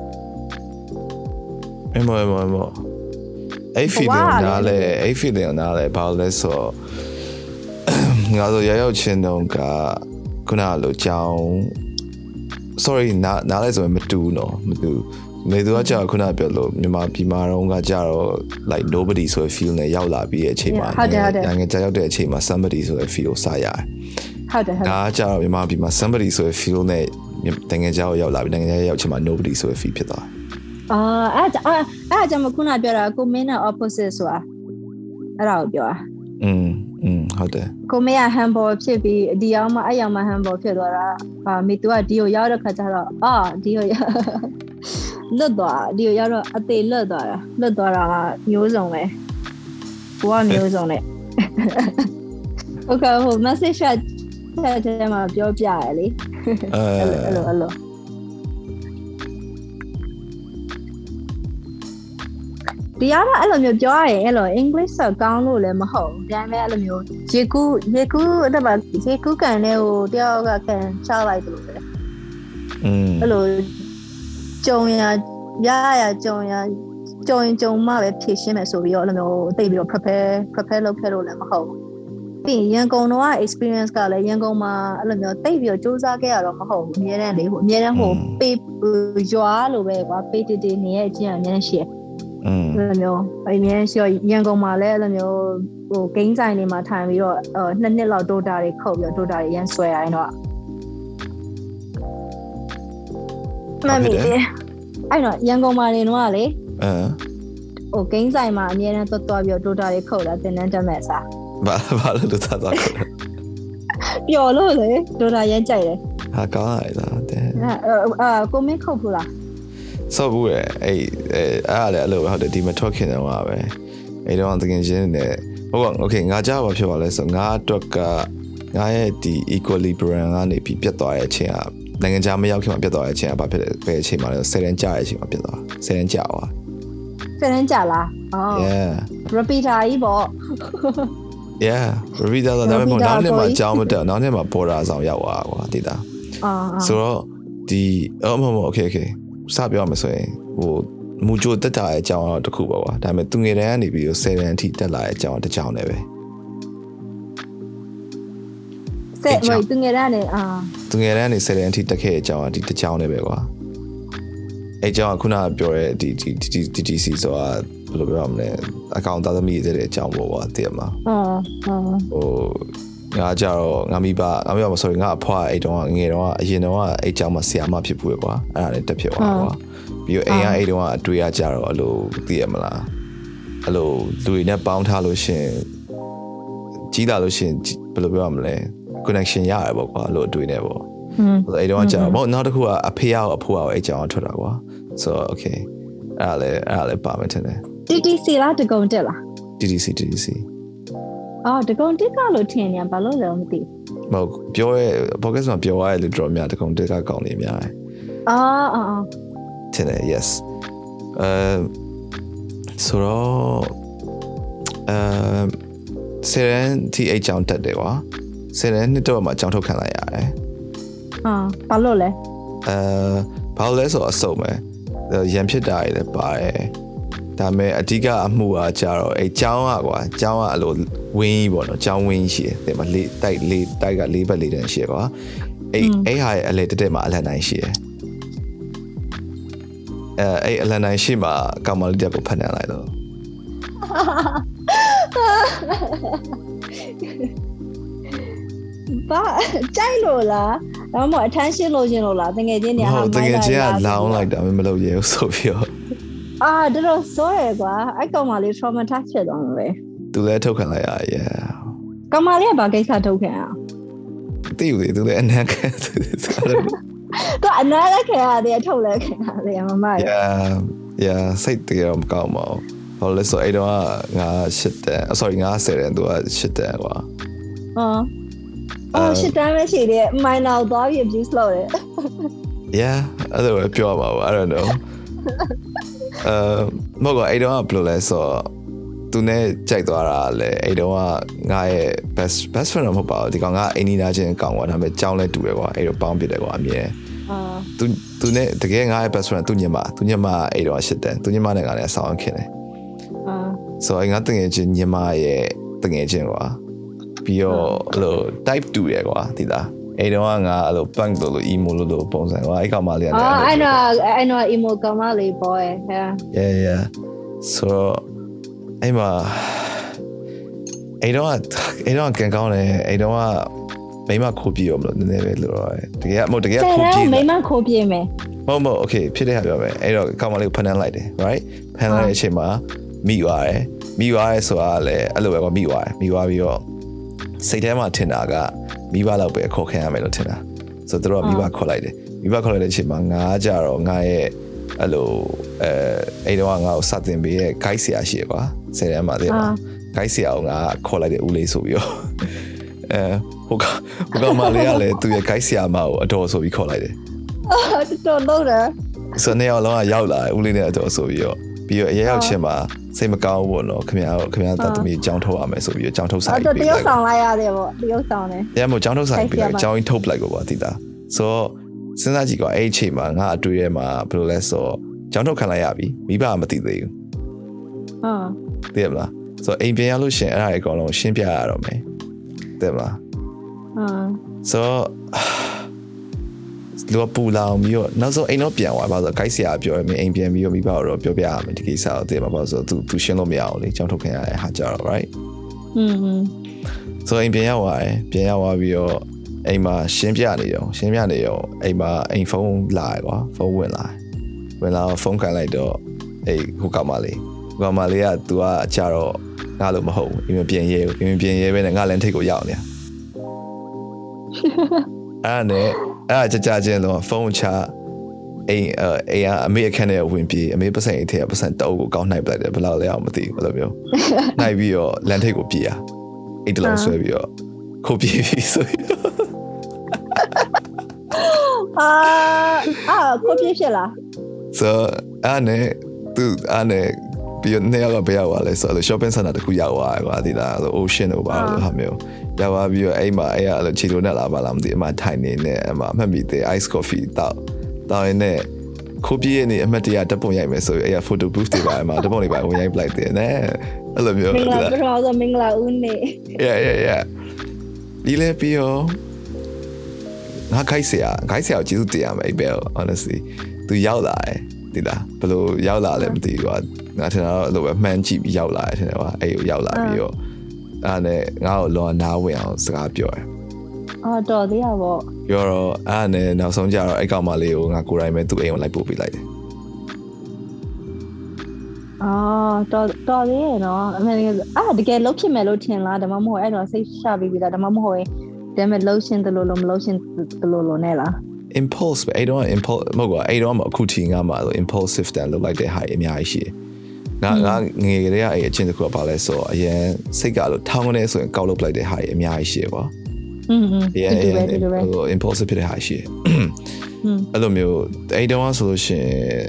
အမေအမေအမေအဲ့ feeling ကိုနားလဲအဲ့ feeling ကိုနားလဲဘာလို့လဲဆိုတော့ငါတို့ရောက်ရောက်ချင်းတုန်းက ခုနလိုကြောင်း sorry နားနားလဲဆိုရင်မတူဘူးနော်မတူမေသူကကြာခုနပြောလို့မြန်မာပြည်မှာတော့ကကြာတော့ like nobody ဆိုတဲ့ feel နဲ့ရောက်လာပြီးတဲ့အချိန်မှာဟုတ်တယ်ဟုတ်တယ်ငယ်ကြာရောက်တဲ့အချိန်မှာ somebody ဆိုတဲ့ feel ကိုစရတယ်ဟုတ်တယ်ဟုတ်တယ်ဒါကကြာတော့မြန်မာပြည်မှာ somebody ဆိုတဲ့ feel နဲ့တငယ်ကြောက်ရောက်လာပြီးတငယ်ကြောက်ရောက်ချင်မှာ nobody ဆိုတဲ့ feel ဖြစ်သွားတယ်အာအဲ့ဒါအဲ့အဲ့ဒါကြောင့်မခုနပြောတာကိုမင်းနဲ့ opposite ဆိုတာအဲ့ဒါကိုပြောတာอืม อืมဟုတ်တယ်ကိုမေက humble ဖြစ်ပြီးဒီအောင်မှအဲ့ရောက်မှ humble ဖြစ်သွားတာအာမေသူကဒီကိုရောက်တဲ့ခါကျတော့အာဒီကိုလွတ်သွားဒီကိုရောက်တော့အသေးလွတ်သွားတာလွတ်သွားတာကမျိုးစုံပဲကိုကမျိုးစုံနဲ့ဟုတ်ကဲ့ဟို message ချက်ချက်မှာပြောပြရလေအဲအဲ့လိုအဲ့လို ဒီကတော့အဲ့လိုမျိုးပြောရတယ်အဲ့လို English ဆော့ကောင်းလို့လည်းမဟုတ်ဘူးဒါပေမဲ့အဲ့လိုမျိုးရေကူးရေကူးအဲ့ဒါမှရေကူးကန်တဲ့ဟိုတယောက်ကကန်ချလိုက်တယ်လို့ပဲอืมအဲ့လိုကြုံရရရကြုံရကြုံရင်ကြုံမှပဲဖြည့်ရှင်းမယ်ဆိုပြီးတော့အဲ့လိုမျိုးသိပြီးတော့ prepare prepare လုပ်ခဲ့လို့လည်းမဟုတ်ဘူးပြီးရန်ကုန်တော့ experience ကလည်းရန်ကုန်မှာအဲ့လိုမျိုးတိတ်ပြီးတော့စူးစမ်းခဲ့ရတော့မဟုတ်ဘူးအများတန်းလေဟိုအများတန်းဟိုပေးရွာလို့ပဲကွာပေးတည်တည်နေရဲ့အချင်းအများတန်းရှိတယ် အဲ့လိုမျိုးအများရှိရရန်ကုန်မှာလည်းအဲ့လိုမျိုးဟိုဂိမ်းဆိုင်တွေမှာထိုင်ပြီးတော့အဲနှစ်နှစ်လောက် dota တွေခုတ်ပြီးတော့ dota တွေရန်ဆွဲရရင်တော့မှတ်မိတယ်အဲ့တော့ရန်ကုန်မှာနေတော့လေအဲဟိုဂိမ်းဆိုင်မှာအများနဲ့တွတ်တွားပြီးတော့ dota တွေခုတ်တာသင်တန်းတက်မဲ့စားဘာဘာလို့လို့သာတော့ပျော်လို့လေ dota ရမ်းကြိုက်တယ်ဟာကောင်းရတာတဲ့အဲ့အာကိုမင်းခုတ်ဘူးလား ဆော့ဘူးရဲ့အဲ့အဲ့အားလည်းအဲ့လိုပဲဟုတ်တယ်ဒီမထွက်ခင်တော့ပါပဲအဲ့တော့တကယ်ချင်းနေဟုတ်ကဲ့ okay ငါကြားပါဖြစ်ပါလဲဆိုငါအတွက်ကငါရဲ့ဒီ equilibrium ကနေပြီးပြတ်သွားတဲ့အချိန်ကနိုင်ငံခြားမရောက်ခင်မှာပြတ်သွားတဲ့အချိန်ကဘာဖြစ်လဲဘယ်အချိန်မှာလဲဆယ်တန်းကြာတဲ့အချိန်မှာပြတ်သွားဆယ်တန်းကြာသွားသင်တန်းကြလားအော် yeah repeater ကြီးပေါ့ yeah repeater ဆိုတော့ဒါပေမဲ့ repeater နောက်နေ့မှာကိုကြီးကြောင်းမတက်နောက်နေ့မှာ border ဆောင်ရောက်သွားကွာတိတာအာအာဆိုတော့ဒီအော်မမ okay okay စပြောမှဆိုရင်ဟိုမူဂျိုတက်တာရဲ့အကြောင်းတော့တစ်ခုပါကွာဒါပေမဲ့သူငယ်တန်းကနေပြီးတော့10တန်းအထိတက်လာတဲ့အကြောင်းတစ်ကြောင်းနဲ့ပဲဆက်ဝိုင်သူငယ်ရနဲ့အာသူငယ်တန်းကနေ10တန်းအထိတက်ခဲ့တဲ့အကြောင်းကဒီတစ်ကြောင်းနဲ့ပဲကွာအဲ့ကြောင်းကခုနကပြောတဲ့ဒီဒီဒီ DTC ဆိုတာဘယ်လိုပြောရမလဲအကောင့်သားသမီးတဲ့အကြောင်းပေါ့ကွာသိရမလားအာအာဟို ငါကြတော့ငါမိဘငါမိဘမ sorry ငါအဖွားအဲ့တုန်းကငယ်တုန်းကအရင်တုန်းကအဲ့ကြောင်မှာဆီယာမဖြစ်ဘူးကွာအဲ့ဒါလည်းတက်ဖြစ်သွားကွာပြီးတော့အိမ်ကအဲ့တုန်းကအတွေ့အကြတော့အလိုသိရမလားအဲ့လိုလူတွေနဲ့ပေါင်းထားလို့ရှင်ကြီးလာလို့ရှင်ဘယ်လိုပြောရမလဲ connection ရတယ်ပေါ့ကွာလို့အတွေ့နဲ့ပေါ့ဟွန်းအဲ့တုန်းကကြာတော့နောက်တစ်ခုကအဖေရောအဖိုးရောအဲ့ကြောင်ထွက်တာကွာ so okay အဲ့ဒါလည်းအဲ့ဒါလည်းပါမယ်ထင်တယ် TTC လားတကုံတက်လား DDC DDC အော်တကုံတက်ကလို့ထင်နေဘာလို့လဲမသိမဟုတ်ပြောရဲ podcast မှာပြောရတဲ့လူတော်များတကောင်တက်ကကောင်းနေများတယ်အာအာအာထင်တယ် yes အဲဆိုတော့အဲဆယ်ရန်တီအကြောင်းတက်တယ်ကွာဆယ်ရန်နှစ်တော့မှအကြောင်းထုတ်ခံလိုက်ရတယ်အာဘာလို့လဲအဲဘာလို့လဲဆိုတော့အစုံပဲရန်ဖြစ်တာတွေလည်းပါတယ် ဒါပေမဲ့အဓိကအမှုကကြတော့အဲကျောင်းကကွာကျောင်းကအလိုဝင်းကြီးပေါ့နော်ကျောင်းဝင်းကြီးရှိတယ်ဒီမှာလေးတိုက်လေးတိုက်ကလေးဘက်လေးတန်းရှိရကွာအဲအဲဟာရဲ့အလေတက်တက်မှာအလန်တိုင်းရှိတယ်အဲအဲ့အလန်တိုင်းရှိမှာကောင်မလေးတက်ကိုဖတ်နေလိုက်တော့ဘာကြိုက်လို့လားဒါမှမဟုတ် attention လို့ရှင်လို့လားတကယ်ချင်းနေဟုတ်တကယ်ချင်းကလောင်းလိုက်တာမမလုပ်ရဘူးဆိုပြီးတော့ အာတော်တော်စိုးရကွာအဲ့ကောင်မလေး traumatize ဖြစ်သွားမှာပဲသူလည်းထုတ်ခံလိုက်ရရဲ့ကောင်မလေးကဘာကိစ္စထုတ်ခံอ่ะတိယူလေသူလည်းအနက်ခံသူဆိုတော့သူအနားလက်ခံရတယ်အထုတ်လက်ခံရတယ်မမရ yeah yeah စိတ်တကယ်တော့မကောင်းပါဘူးဘာလို့လဲဆိုအဲ့တော့ငါရှစ်တယ် sorry ငါဆယ်တယ်သူကရှစ်တယ်ကွာအော်အော်ရှစ်တန်းပဲရှိတယ် minor သွားပြီး abuse လုပ်တယ် yeah အဲ့ဒါပဲပြောပါဘူး I don't know အဲမဟုတ်ကအဲ့တော့ဘယ်လိုလဲဆိုတော့သူနဲ့ကြိုက်သွားတာလေအဲ့တော့ငါရဲ့ best best friend တော့မဟုတ်ပါဘူးဒီကောင်ကအိနီနာချင်းကောင်ကွာဒါပေမဲ့ကြောင်းလဲတူတယ်ကွာအဲ့တော့ပေါင်းပြတယ်ကွာအမြဲအာသူသူနဲ့တကယ်ငါရဲ့ best friend သူညမသူညမအဲ့တော့ရှစ်တယ်သူညမနဲ့ငါလည်းဆောင်းခင်တယ်အာဆိုတော့ငါတငယ်ချင်းညမရဲ့တငယ်ချင်းကွာပြီးတော့အဲ့လို type တူရယ်ကွာဒီလား အဲ့တော့ငါအဲ့လို punk လို့လို့ emo လို့လို့ပုံစံကွာအဲ့ကောင်မလေးကလည်းအာအဲ့ I လို know I know emo ကောင်မလေး boy yeah yeah yeah so အဲ့မှာအဲ့တော့အဲ့တော့ကန်ကောင်းတယ်အဲ့တော့မိမခိုးပြီးရောမလို့နည်းနည်းပဲလို့တော့တကယ်မဟုတ်တကယ်ဆယ်ခိုးတပြီးန်းမိမခိုးပြေးမယ်မဟုတ်မဟုတ် okay ဖြစ်တဲ့ဟာပြောမယ်အဲ့တော့ကောင်မလေးကိုဖန်တန်းလိုက်တယ် right ဖန်တန်းတဲ့အချိန်မှာမိသွားတယ်မိသွားရဲဆိုတာလည်းအဲ့လိုပဲကွာမိသွားတယ်မိသွားပြီးတော့စိတ်ထဲမှာထင်တာက မိဘလောက်ပဲခေါ်ခံရမယ်လို့ထင်တာဆိုတော့သူတို့ကမိဘခေါ်လိုက်တယ်မိဘခေါ်လိုက်တဲ့အချိန်မှာငါကြတော့ငါရဲ့အဲ့လိုအဲအဲ့တော့ငါ့ကိုစတင်ပေးရဲ့ guide ဆရာရှိရကွာဆယ်ထဲမှာတည်းမှာ guide ဆရာကိုငါခေါ်လိုက်တယ်ဦးလေးဆိုပြီးတော့အဲဟိုကဟိုကမလေးကလည်းသူ့ရဲ့ guide ဆရာမကိုအတော်ဆိုပြီးခေါ်လိုက်တယ်အာတော်တော်လုံးတယ်ဆိုနေအောင်လုံးကရောက်လာတယ်ဦးလေးနဲ့အတော်ဆိုပြီးတော့ပြီးတော့အရေးရောက်ချင်းမှာ စိတ်မကောင်းဘူးပေါ့နော်ခင်ဗျားတို့ခင်ဗျားတတ်သမီးကြောင်းထုတ်ရမယ်ဆိုပြီးတော့ကြောင်းထုတ်ဆိုင်အဲ့တော့တပြီးရုလိုတ်က်ဆောင်လိုက်ရတယ်ပေါ့တရုတ်ဆောင်တယ်ရမို့ကြောင်းထုတ်ဆိုင်ပြီးဆိုင်တော့ဆရာမကြောင်းကြီးထုတ်ပလိုက်ကိုပေါ့တိတာဆိုတော့စဉ်းစားကြည့်ကွာအဲ့ဒီအချိန်မှာငါအတွေ့ထဲမှာဘယ်လိုလဲဆိုတော့ကြောင်းထုတ်ခံလိုက်ရပြီမိဘကမသိသေးဘူးအာသိရမလားဆိုတော့အိမ်ပြန်ရောက်လို့ရှရင်အဲ့ဒါတွေအကုန်လုံးရှင်းပြရတော့မယ်သိရမလားအာဆိုတော့ လူကပူလာအောင်ပြီးတော့နောက်ဆုံးအိမ်တော့ပြန်သွားပါဆိုတော့ guide ဆရာပြောရမယ်အိမ်ပြန်ပြီးတော့မိဘတို့ပြောပြရမယ်ဒီကိစ္စကိုသိမှာပါဆိုတော့ तू သူရှင်းလို့မရအောင်လေကြောင်းထုတ်ခင်ရတဲ့ဟာကြတော့ right อืมဆိုအိမ်ပြန်ရောက်သွားတယ်ပြန်ရောက်သွားပြီးတော့အိမ်မှာရှင်းပြနေရောရှင်းပြနေရောအိမ်မှာအိမ်ဖုန်းလာရကွာဖုန်းဝင်လာဝင်လာဖုန်းခံလိုက်တော့အေးဟိုကမလေးဟိုကမလေးက तू ကကြတော့ငါလို့မဟုတ်ဘူးအိမ်မပြန်ရဲဘူးအိမ်မပြန်ရဲပဲနဲ့ငါလည်းထိတ်ကိုရောက်နေတာ အဲ့ဒါနဲ့အဲ့ဒါကြကြချင်းတော့ဖုန်းချအိမ်အဲအိမ်ကအမေအခန်းထဲဝင်ပြေးအမေပတ်စံအိမ်ထဲကပတ်စံတအုပ်ကိုကောင်းနှိုက်ပလိုက်တယ်ဘယ်လောက်လဲအောင်မသိဘူးအဲ့လိုမျိုးနှိုက်ပြီးတော့လန်ထိတ်ကိုပြေးရအိတ်တလုံးဆွဲပြီးတော့ခုတ်ပြေးပြီးဆိုပြီးတော့အာအာကိုပြည့်ဖြစ်လားဆိုအဲ့ဒါနဲ့သူအဲ့ဒါနဲ့ပြီးတော့နေရာကဘယ်ရောက်သွားလဲဆိုတော့ shopping center တခုရောက်သွားတယ်ကွာဒီလား ocean တို့ပါလို့ဟာမျိုး ရောက်သွားပြီးတော့အဲ့မှာအဲ့အဲ့လိုချီလိုနဲ့လာပါလားမသိအမှထိုင်နေနဲ့အမှအမှတ်မိသေး ice coffee တောက်တောက်ရင်းနဲ့ခိုးပြေးနေအမှတ်တရဓာတ်ပုံရိုက်မယ်ဆိုပြီးအဲ့ photo booth တွေပါအမှဓာတ်ပုံတွေပါဝင်ရိုက်ပလိုက်တယ်နဲ့အဲ့လိုမျိုးမင်္ဂလာပထမဆုံးမင်္ဂလာဦးနေ yeah yeah yeah ဒီလေပြီးတော့ငါခိုက်ဆရာခိုက်ဆရာကိုကျေးဇူးတင်ရမယ်အဲ့ဘယ် honestly သူရောက်လာတယ်ဒီလားဘယ်လိုရောက်လာလဲမသိဘူးကွာငါထင်တာတော့အဲ့လိုပဲမှန်းကြည့်ပြီးရောက်လာတယ်ထင်တယ်ကွာအဲ့ကိုရောက်လာပြီးတော့ အဲ့ဒါနဲ့ငါ့ကိုလောနားဝင်အောင်စကားပြောတယ်အော်တော်သေးရပေါ့ပြောတော့အဲ့ဒါနဲ့နောက်ဆုံးကြတော့အဲ့ကောင်မလေးကိုငါကိုယ်တိုင်ပဲသူ့အိမ်ကိုလိုက်ပို့ပေးလိုက်တယ်အော်တော်တော်သေးရနော်အမေအာတကယ်လုံးဖြစ်မယ်လို့ထင်လားဒါမှမဟုတ်အဲ့တော့စိတ်ရှပြီးပြီလားဒါမှမဟုတ်ရင်ဒါမဲ့လုံးရှင်းတယ်လို့လို့မလုံးရှင်းတယ်လို့လို့နဲ့လား impulse ပဲအဲ့တော့ impulse မဟုတ်ကွာအဲ့တော့မှအခုထိငါမှလို့ impulsive တန်လုပ်လိုက်တဲ့ဟာအများကြီးရှိတယ် ငါငါငယ်ကလေးကအဲ့အချင်းတစ်ခုကပါလဲဆိုတော့အရင်စိတ်ကလို့ထောင်းကနေဆိုရင်ကောက်လုပ်လိုက်တဲ့ဟာအများကြီးရှိတယ်ကွာ อืมอืม အရင် ဒီလိုပဲဒီလိုပဲ ဟို impulsive ဖြစ်တဲ့ဟာရှိတယ် อืม အဲ့လိုမျိုးအဲ့တုန်းကဆိုလို့ရှိရင်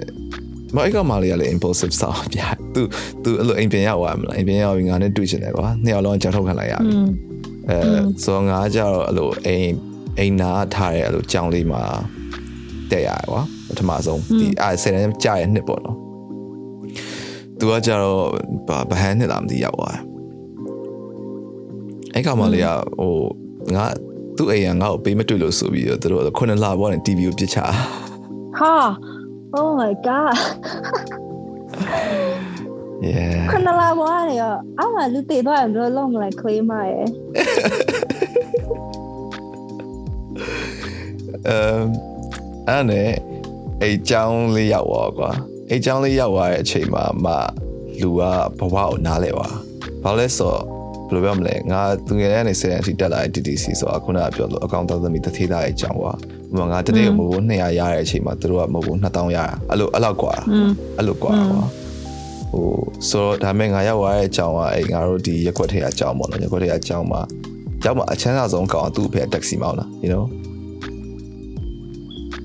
မအဲ့ကမလေးကလည်း impulsive ဆောင်းပြ။ तू तू အဲ့လိုအိမ်ပြန်ရောက်သွားမလားအိမ်ပြန်ရောက်ပြီးငါနဲ့တွေ့ချင်တယ်ကွာ။နှစ်ယောက်လုံးကြောက်ထုတ်ခံလိုက်ရ อื ပြီ ม ။အဲ อืม ဆိုတော့ငါကကြတော့အဲ့လိုအိမ်အိမ်နာထားတဲ့အဲ့လိုကြောင်လေးမှာတက်ရတယ်ကွာပထမဆုံးဒီအဲဆယ်တန်းကြာရဲ့နှစ်ပေါ့နော်။ သူကကြတော့ဘာဗဟန်နဲ့လားမသိရောက်သွားတယ်အဲ့ကောင်မလေးကဟိုငါသူ့အိမ်ကငါ့ကိုပေးမတွေ့လို့ဆိုပြီးတော့သူတို့ခုနှစ်လဘောနဲ့ TV ကိုပြစ်ချဟာ Oh my god Yeah ခုနှစ်လဘောနဲ့ရောအောက်မှာလူတည်သွားရင်ဘယ်လိုလုပ်မလဲခွေးမရဲ့အမ်အဲ့နဲ့အိမ်ကြောင်းလေးရောက်သွားကွာ အိတ်ချောင်းလေးရောက်သွားတဲ့အချိန်မှာမလူကဘဝကိုနားလဲသွားဘာလဲဆိုဘယ်လိုပြောမလဲငါသူငယ်တန်းနေဆယ်တန်းအထိတက်လာတဲ့ TTC ဆိုတာခုနကပြောလို့အကောင့်တောင်းသမီးတသေးသားရဲ့အကြောင်းကွာဥပမာငါတနေ့မိုးဘိုး200ရတဲ့အချိန်မှာသူတို့ကမိုးဘိုး2000ရတာအဲ့လိုအဲ့လောက်ကွာအဲ့လိုကွာကွာဟိုဆိုတော့ဒါမဲ့ငါရောက်သွားတဲ့အကြောင်းကအဲ့ငါတို့ဒီရက်ွက်ထဲအကြောင်းပေါ့နော်ရက်ွက်ထဲအကြောင်းမှာရောက်မှာအချမ်းသာဆုံးကောင်သူ့အဖေကတက္ကစီမောင်းတာ you know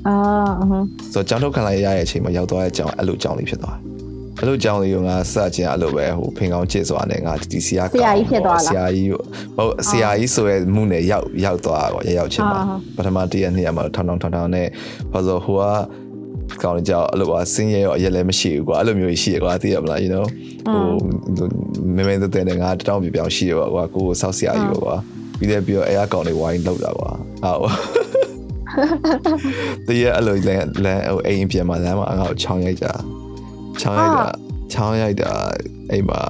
အာအဟမ်းဆိုတော့ကြောင်းထုတ်ခံလိုက်ရတဲ့အချိန်မှာရောက်သွားတဲ့အကြောင်းအဲ့လိုကြောင်းလေးဖြစ်သွားတယ်အဲ့လိုကြောင်းလေးကိုငါစချင်းအဲ့လိုပဲဟိုဖင်ကောင်းချစ်စွာနဲ့ငါဒီဆရာဆရာကြီးဖြစ်သွားလားဆရာကြီးကိုဟုတ်ဆရာကြီးဆိုရဲမှုနဲ့ရောက်ရောက်သွားတော့ရရောက်ချင်းပါအာပထမတည့်ရက်နှစ်ရက်မှာထောင်းထောင်းထောင်းထောင်းနဲ့ဘာလို့ဟိုကကောင်းကြောက်အဲ့လိုပါစင်းရဲရောအရက်လည်းမရှိဘူးကွာအဲ့လိုမျိုးရှိရကွာသိရမလား you know ဟိုမမဲတဲ့တဲ့ငါတောင်းပြပြောင်းရှိရကွာကိုကိုဆောက်ဆရာကြီးကွာပြီးတဲ့ပြီးတော့အဲအကောင်လေးဝိုင်းလောက်တာကွာဟုတ် တည့်ရအဲ့လိုလမ်းလမ်းဟိုအိမ်ပြန်မှာလမ်းမှာငါ့ကိုချောင်းရိုက်ကြချောင်းရိုက်တာချောင်းရိုက်တာအိမ်မှာ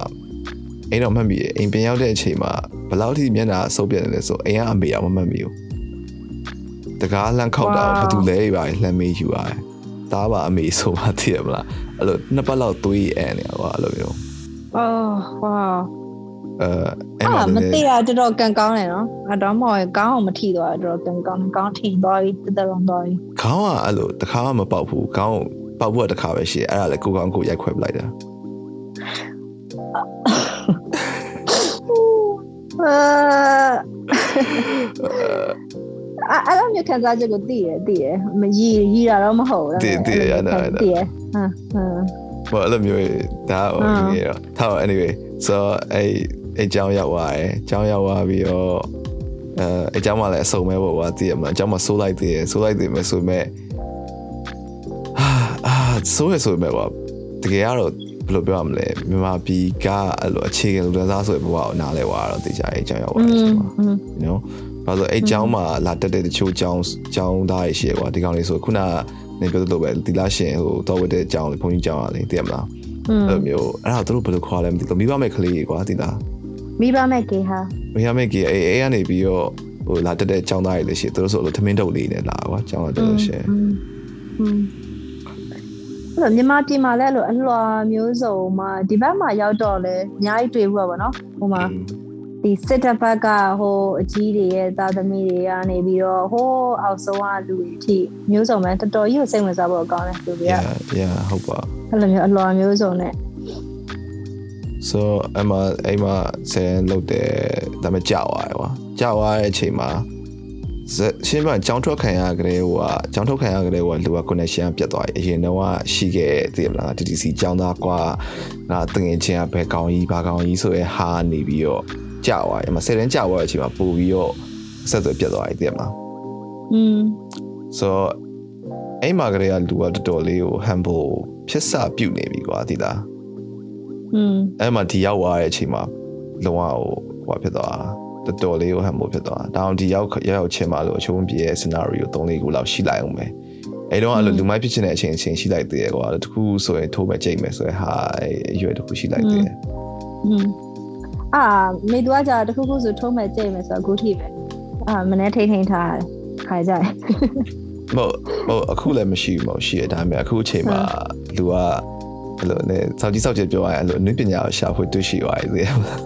အိမ်တော့မှတ်မိတယ်အိမ်ပြန်ရောက်တဲ့အချိန်မှာဘယ်လောက်ထိမျက်နှာဆုပ်ပြတ်နေလဲဆိုအိမ်ကအမေအောင်မမှတ်မိဘူးတကားလှမ်းခောက်တာဘာတူလဲပါလှမ်းမေးယူရတယ်တားပါအမေဆိုမှသိရမလားအဲ့လိုနှစ်ပတ်လောက်သွေးအန်နေကွာအဲ့လိုမျိုးအော်ဝါ အဲအဲ့အာမှာမလည်းသိရတော်တော်ကန်ကောင်းတယ်နော်အတော့မော်ကောင်းအောင်မထီတော့တော်တော်ကန်ကောင်းကောင်းထီသွားပြီတတလုံးသွားပြီခေါင်းကအဲ့လိုတစ်ခါမှမပေါက်ဘူးခေါင်းပေါက်ဖို့ကတစ်ခါပဲရှိတယ်အဲ့ဒါလည်းကိုကောင်းကိုရိုက်ခွဲပလိုက်တာအာအဲ့လိုမျိုးခံစားချက်ကိုသိရသိရမရီရီတာတော့မဟုတ်ဘူးသိသိရတာသိရဟမ်ဟမ်ဘာအဲ့လိုမျိုးဒါဟိုအာနေရောထား anyway so အဲ့ အဲအကြောင်းရောက်သွားတယ်အကြောင်းရောက်သွားပြီးတော့အဲအကြောင်းမှလည်းအစုံပဲပေါ့ကွာတည်ရမှာအကြောင်းမှဆိုးလိုက်သေးတယ်ဆိုးလိုက်သေးမယ်ဆိုမဲ့ဟာအာဆိုးရဆိုမဲ့ပေါ့တကယ်ကတော့ဘယ်လိုပြောရမလဲမြန်မာပြည်ကအဲ့လိုအခြေခံလူသားစားဆိုတဲ့ဘဝကိုနားလဲသွားတော့တည်ကြအဲအကြောင်းရောက်သွားတယ်ဆိုတော့ you know ဘာလို့အဲအကြောင်းမှလာတက်တဲ့တချို့အကြောင်းအကြောင်းသားရရှိရကွာဒီကောင်လေးဆိုခုနနေပြောသလိုပဲတီလာရှင်ဟိုတော်ဝတ်တဲ့အကြောင်းလေဘုန်းကြီးကြောင်းရလေတည်ရမလားအဲ့လိုမျိုးအဲ့ဒါတို့ဘယ်လိုခေါ်လဲမသိဘူးမိဘမဲ့ကလေးကွာတည်လား မိဘမဲ့ကေဟာမိဘမဲ့ကေအေးအေးကနေပြီးတော့ဟိုလာတက်တဲ့ចောင်းသားတွေလည်းရှိသူတို့ဆိုလို့သမင်းတုပ်လေးနဲ့လာကွာចောင်းတော့တော်ရှင်အဲ့တော့မြန်မာပြည်မှာလည်းအဲ့လိုအလွှာမျိုးစုံမှာဒီဘက်မှာရောက်တော့လဲအများကြီးတွေ့ဘူးပါဗောနော်ဟိုမှာဒီစစ်တပ်ဘက်ကဟိုအကြီးတွေရဲ့သားသမီးတွေကနေပြီးတော့ဟိုအောက်ဆုံးကလူတွေအထိမျိုးစုံပဲတော်တော်ကြီးကိုစိတ်ဝင်စားဖို့အကောင်းတယ်သူတွေက yeah yeah ဟုတ်ပါအဲ့လိုမျိုးအလွှာမျိုးစုံနဲ့ so အမအိမ်မှာဆယ်လောက်တယ်ဒါပေမဲ့ကြောက်ရတယ်ကွာကြောက်ရတဲ့အချိန်မှာရှင်းပြကြောင်းထွက်ခံရကြတဲ့ဟိုကကြောင်းထွက်ခံရကြတဲ့ဟိုကလူက connection ပြတ်သွားပြီအရင်တော့ရှိခဲ့သိရမလား TTC ကြောင်းသားကွာငါတငယ်ချင်းကဘယ်ကောင်းကြီးဘာကောင်းကြီးဆိုရဲဟာနေပြီးတော့ကြောက်သွားတယ်အမဆယ်တန်းကြောက်သွားတဲ့အချိန်မှာပို့ပြီးတော့ဆက်သွယ်ပြတ်သွားပြီသိရမလားอืม so အိမ်မှာကြတဲ့လူကတော်တော်လေးဟို humble ဖြစ်စပြုတ်နေပြီကွာသိလား အဲ့မှာဒီရောက်သွားတဲ့အချိန်မှာလုံးဝဟိုဟိုဖြစ်သွားတာတော်တော်လေးကိုဟမ်မို့ဖြစ်သွားတာဒါအောင်ဒီရောက်ရောက်ရောက်ချင်းမှာလို့အချိုးပြည့်ရဲ့ scenario 3လေးခုလောက်ရှိလိုက်အောင်ပဲအဲ့တော့အဲ့လိုလူမိုက်ဖြစ်ချင်တဲ့အချိန်အချိန်ရှိလိုက်သေးတယ်ကွာတခုဆိုရင်ထိုးမဲ့ကြိတ်မယ်ဆိုရင်ဟာအရွယ်တခုရှိလိုက်သေးတယ်อืมအာမေသူကကြာတခုခုဆိုထုံးမဲ့ကြိတ်မယ်ဆိုတော့အခုထိပဲအာမနေ့ထိန်ထိန်ထားတယ်ခါကြတယ်မဟုတ်မဟုတ်အခုလည်းမရှိဘူးမဟုတ်ရှိရဒါပေမဲ့အခုအချိန်မှာလူက အဲ့လိုနဲ့စောက်ကြီးစောက်ကြီးပြောရရင်အဲ့လိုအနည်းပညာကိုရှာဖွေတွေ့ရှိသွားတယ်သိရမလား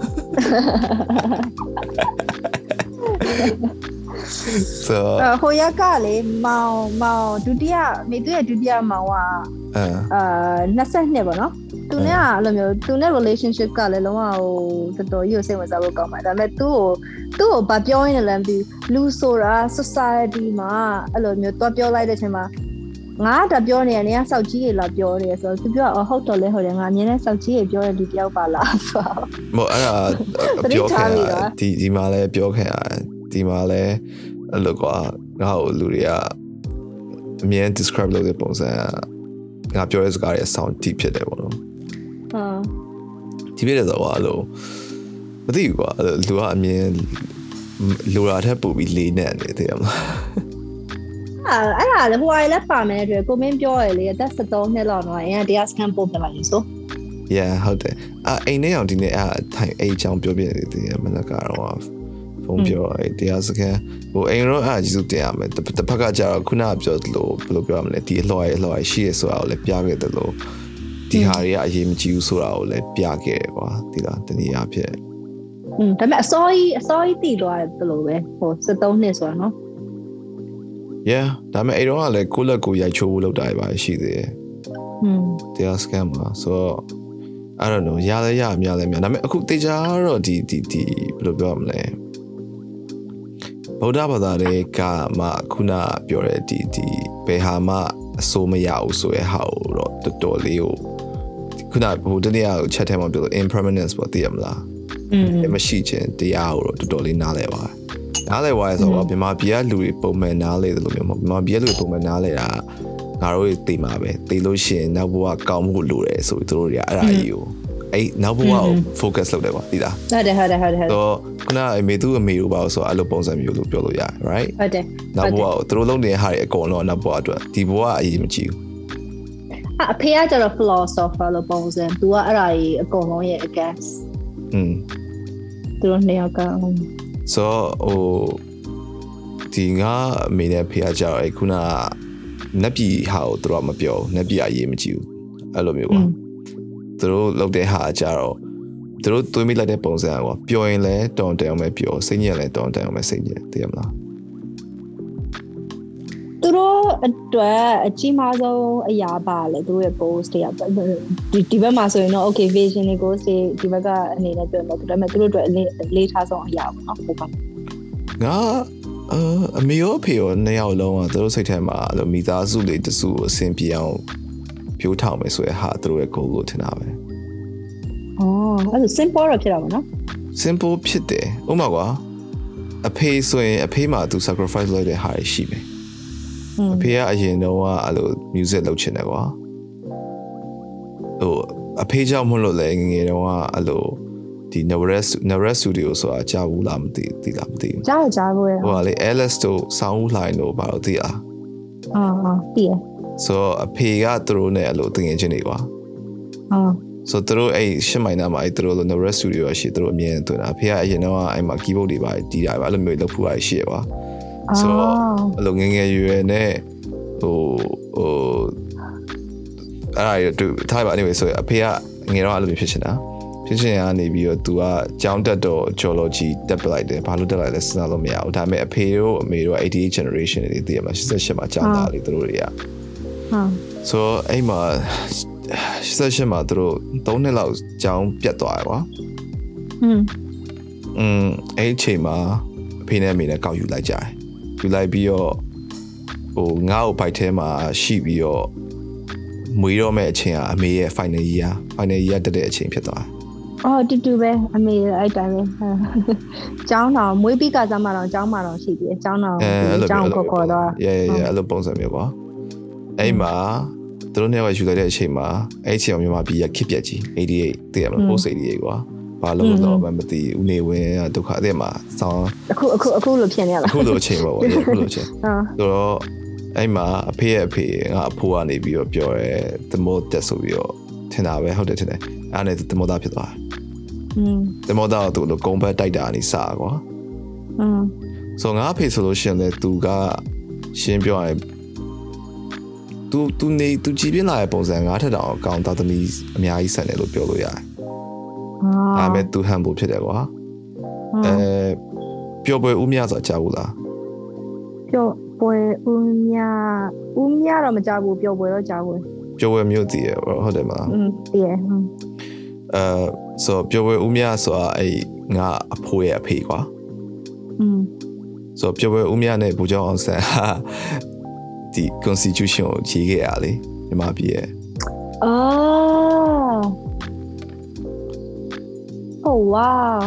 so အဟိုရက်ကလေမောင်မောင်ဒုတိယမေသူရဲ့ဒုတိယမောင်ကအဲအာ22ပေါ့နော်သူနဲ့ကအဲ့လိုမျိုးသူနဲ့ relationship ကလည်းလုံးဝဟိုတော်တော်ကြီးကိုစိတ်ဝင်စားဖို့ကောင်းပါတယ်ဒါပေမဲ့သူ့ကိုသူ့ကိုဗာပြောရင်းလည်းလမ်းပြီးလူဆိုတာ society မှာအဲ့လိုမျိုးတော့ပြောလိုက်တဲ့အချိန်မှာ ငါကပြောနေရနေကစောက်ကြီးတွေလာပြောနေရဆိုတော့သူပြောအော်ဟုတ်တော်လဲဟုတ်တယ်ငါအမြင်နဲ့စောက်ကြီးတွေပြောတဲ့လူတယောက်ပါလားဆိုတော့မဟုတ်အဲ့ဒါသတိပြောထားခဲ့မိရတာဒီဒီမှာလည်းပြောခဲ့ရဒီမှာလည်းအဲ့လိုကွာငါ့ကိုလူတွေကအမြင် describe လုပ်တဲ့ပုံစံကငါပြောတဲ့စကားရဲ့ sound deep ဖြစ်တယ်ပေါ့နော်ဟမ်ဒီဖြစ်တဲ့ဆိုတော့အဲ့လိုမသိဘူးကွာအဲ့လိုလူကအမြင်လိုတာထက်ပိုပြီးလေးနဲ့နေတယ်မလား အအဲ့ဒါလေဟိုအရလည်းပါမယ်တဲ့ကိုမင်းပြောရလေအသက်73နှစ်လောက်တော့အရင်တရားစကန်ပို့ပြလိုက်ဆို yeah ဟုတ်တယ်အာအိမ်ထဲအောင်ဒီနေ့အာထိုင်အိမ်ချောင်းပြောပြနေတယ်မနက်ကတော့ဖုန်းပြောအဲတရားစကန်ဟိုအိမ်ရောအာကျေးဇူးတင်ရမယ်တစ်ဖက်ကကြတော့ခုနကပြောသလိုဘယ်လိုပြောရမလဲဒီအလှော်ရဲ့အလှော်ရဲ့ရှိရဆိုတာကိုလည်းပြခဲ့တယ်လို့ဒီဟာတွေကအရေးမကြီးဘူးဆိုတာကိုလည်းပြခဲ့တယ်ကွာဒီလားတနည်းအားဖြင့်อืมဒါပေမဲ့အစောကြီးအစောကြီးတည်သွားတယ်လို့ပဲဟို73နှစ်ဆိုတော့နော် Yeah ဒါပေမဲ့အဲ့တော့ကလည်းကိုယ့်လက်ကိုရိုက်ချိုးဖို့လုပ်တာပဲရှိသေးတယ်อืมတရားစကန်မှာဆိုတော့ I don't know ရလဲရများလဲများဒါပေမဲ့အခုတေချာတော့ဒီဒီဒီဘယ်လိုပြောရမလဲဗုဒ္ဓဘာသာတွေကမှခုနပြောတဲ့ဒီဒီဘယ်ဟာမှအဆိုးမရဘူးဆိုရဲဟာကိုတော့တော်တော်လေးကိုခုနဟိုတနေ့က chat ထဲမှာပြောလို့ impermanence ပေါ့သိရမလားအင်းမရှိခြင်းတရားကိုတော့တော်တော်လေးနားလဲပါတယ် နားလဲသွားရဆိုတော့မြန်မာပြည်ကလူတွေပုံမှန်နားလဲတယ်လို့မျိုးမဟုတ်မြန်မာပြည်ကလူတွေပုံမှန်နားလဲတာငါတို့တွေသိမှာပဲသိလို့ရှိရင်နောက်ဘဝကောင်းမှုလိုတယ်ဆိုပြီးသူတို့တွေကအဲ့ဒါကြီးကိုအဲ့နောက်ဘဝကို focus လုပ်တယ်ပေါ့သိလား ဟုတ်တယ်ဟုတ်တယ်ဟုတ်တယ်ဟုတ်တယ် တော့ခုနအမေသူအမေတို့ပါဆိုတော့အဲ့လိုပုံစံမျိုးလို့ပြောလို့ရတယ် right ဟုတ်တယ် နောက်ဘဝကိုသူတို့လုပ်နေတဲ့ဟာတွေအကုန်လုံးကနောက်ဘဝအတွက်ဒီဘဝအရေးမကြီးဘူး အအဖေကကျတော့ philosopher လို့ပုံစံ तू ကအဲ့ဒါကြီးအကုန်လုံးရဲ့ against อืม သူတို့နှစ်ယောက်က ဆိုတော့ဟိုဒီငါအမေနဲ့ဖေကကြောက်အဲ့ခုနကနက်ပြည်ဟာကိုသူတို့ကမပြောဘူးနက်ပြည်အရေးမကြည့်ဘူးအဲ့လိုမျိုးကွာသူတို့လုပ်တဲ့ဟာကကြတော့သူတို့သွေးမိလိုက်တဲ့ပုံစံကွာပျော်ရင်လည်းတောင်းတန်အောင်ပဲပျော်စိတ်ညစ်ရင်လည်းတောင်းတန်အောင်ပဲစိတ်ညစ်သိရမလားသူ တို့အတွက်အကြီးမားဆုံးအရာပါလေသူတို့ရဲ့ goals တွေကဒီဒီဘက်မှာဆိုရင်တော့ okay vision တွေ goals တွေဒီဘက်ကအနေနဲ့ပြောမယ်ဒါပေမဲ့သူတို့အတွက်အလေးအလေးထားဆုံးအရာပေါ့နော်ဟိုကငါအာအမေရောအဖေရောနှစ်ယောက်လုံးကသူတို့စိတ်ထဲမှာအဲ့လိုမိသားစုလေးတစုကိုအဆင်ပြေအောင်ပြိုးထောင်မယ်ဆိုရဟာသူတို့ရဲ့ goal ကိုထင်တာပဲအော်အဲ့ဒါ simple တော့ဖြစ်တာပေါ့နော် simple ဖြစ်တယ်ဥပမာကွာအဖေဆိုရင်အဖေမှာသူ sacrifice လုပ်တဲ့ဟာတွေရှိမယ်อืม အဖေကအရင်တော့ကအဲ့လို music လုပ်ချင်တယ်ကွာဟိုအဖေကြောင့်မလို့လဲငယ်ငယ်တော့ကအဲ့လိုဒီ Navarre Navarre Studio ဆိုတာကြားဘူးလားမသိသိလားမသိဘူးကြားရကြားဖို့ရဟိုကလေ Alice တို့ဆောင်းဦးလှိုင်တို့ဘာလို့သိလားအာအာတည်ရဆိုတော့အဖေကသူတို့နဲ့အဲ့လိုတငယ်ချင်းတွေကွာအာဆိုတော့သူတို့အဲ့ရှစ်မိုင်နာမှာအဲ့သူတို့လို Navarre Studio ရှိသူတို့အမြင်တွေ့တာအဖေကအရင်တော့အဲ့မှာ keyboard တွေပါတီးတာပါအဲ့လိုမျိုးလုပ်ဖူးတာရှိရကွာ ဆိုတော့ အဲ့လိုငယ်ငယ်ရွယ်ရွယ်နဲ့ဟိုဟိုအဲ့ဒါရတူထားပါ anyway ဆိုရင်အဖေကငယ်တော့အဲ့လိုမျိုးဖြစ်ချင်တာဖြစ်ချင်ရနေပြီးတော့ तू ကကျောင်းတက်တော့ geology တက်ပလိုက်တယ်ဘာလို့တက်လိုက်လဲစဉ်းစားလို့မရဘူးဒါပေမဲ့အဖေတို့အမေတို့က88 generation တွေသိရမှာ88မှာကျောင်းသားတွေသူတို့တွေက ဟာ ဆိုတော့အဲ့မှာ88မှာသူတို့3နှစ်လောက်ကျောင်းပြတ်သွားတယ်ကွာ อืม อืมအဲ့ဒီအချိန်မှာအဖေနဲ့အမေနဲ့ကောက်ယူလိုက်ကြတယ် ယူလိုက်ပြီးတော့ဟိုငါ့ကိုဘိုက်ထဲမှာရှိပြီးတော့မွေးတော့မဲ့အချိန်ကအမေရဲ့ final year final year တက်တဲ့အချိန်ဖြစ်သွားတယ်အော်တူတူပဲအမေအဲ့တိုင်းပဲဟာကျောင်းတော်မွေးပြီးကစားမှတော့ကျောင်းမှတော့ရှိသေးတယ်ကျောင်းတော်အဲအဲ့လိုကျောင်းကိုခေါ်တော့ရဲရဲအဲ့လိုပုံစံမျိုးကွာအဲ့မှာသူတို့နှစ်ယောက်ယူလိုက်တဲ့အချိန်မှာအဲ့အချိန်မှာမြန်မာပြည်ကခစ်ပြက်ကြီး88တည်ရမလား post 88ကွာ ဘာလို့လဲတော့မသိဘူးဦးနေဝင်းကဒုက္ခအတဲ့မှာစောင်း အခုအခုအခုလိုဖြစ်နေရလား အခုလိုအချိန်ပေါ့ဗျာအခုလိုအချိန် အာ ဆိုတော့အဲ့မှာအဖေရဲ့အဖေငါအဖိုးကနေပြီးတော့ပြောရဲတမောတက်ဆိုပြီးတော့ထင်တာပဲဟုတ်တယ်ထင်တယ်အဲ့နဲ့တမောသားဖြစ်သွားတယ် อืม တမောသားကသူ့လိုကုံဘက်တိုက်တာနေစကွာ อืม ဆိုတော့ငါအဖေဆိုလို့ရှိရင်လေသူကရှင်းပြောရင်သူသူနေသူကြည်ပြင်းလာတဲ့ပုံစံငါထက်တောင်အကောင်သားသမီးအများကြီးဆန်တယ်လို့ပြောလို့ရတယ် အာ ဒါပေမဲ့သူ humble ဖြစ်တယ်ကွာအဲပျော်ပွဲဦးမြဆိုတာကြားဘူးလား ပြောပွဲဦးမြဦးမြတော့မကြဘူးပြောပွဲတော့ကြားဘူး ပျော်ပွဲမျိုးတည်ရဟုတ်တယ်မလား อืมတည်ရဟွန်း အဲဆိုတော့ပျော်ပွဲဦးမြဆိုတာအဲ့ငါအဖိုးရဲ့အဖေကွာ อืม ဆိုတော့ပျော်ပွဲဦးမြနဲ့ဘူကျောင်းအောင်ဆန်ဟာဒီ constitution ကိုရေးခဲ့ရလေမြန်မာပြည်ရဲ့ အာ Oh wow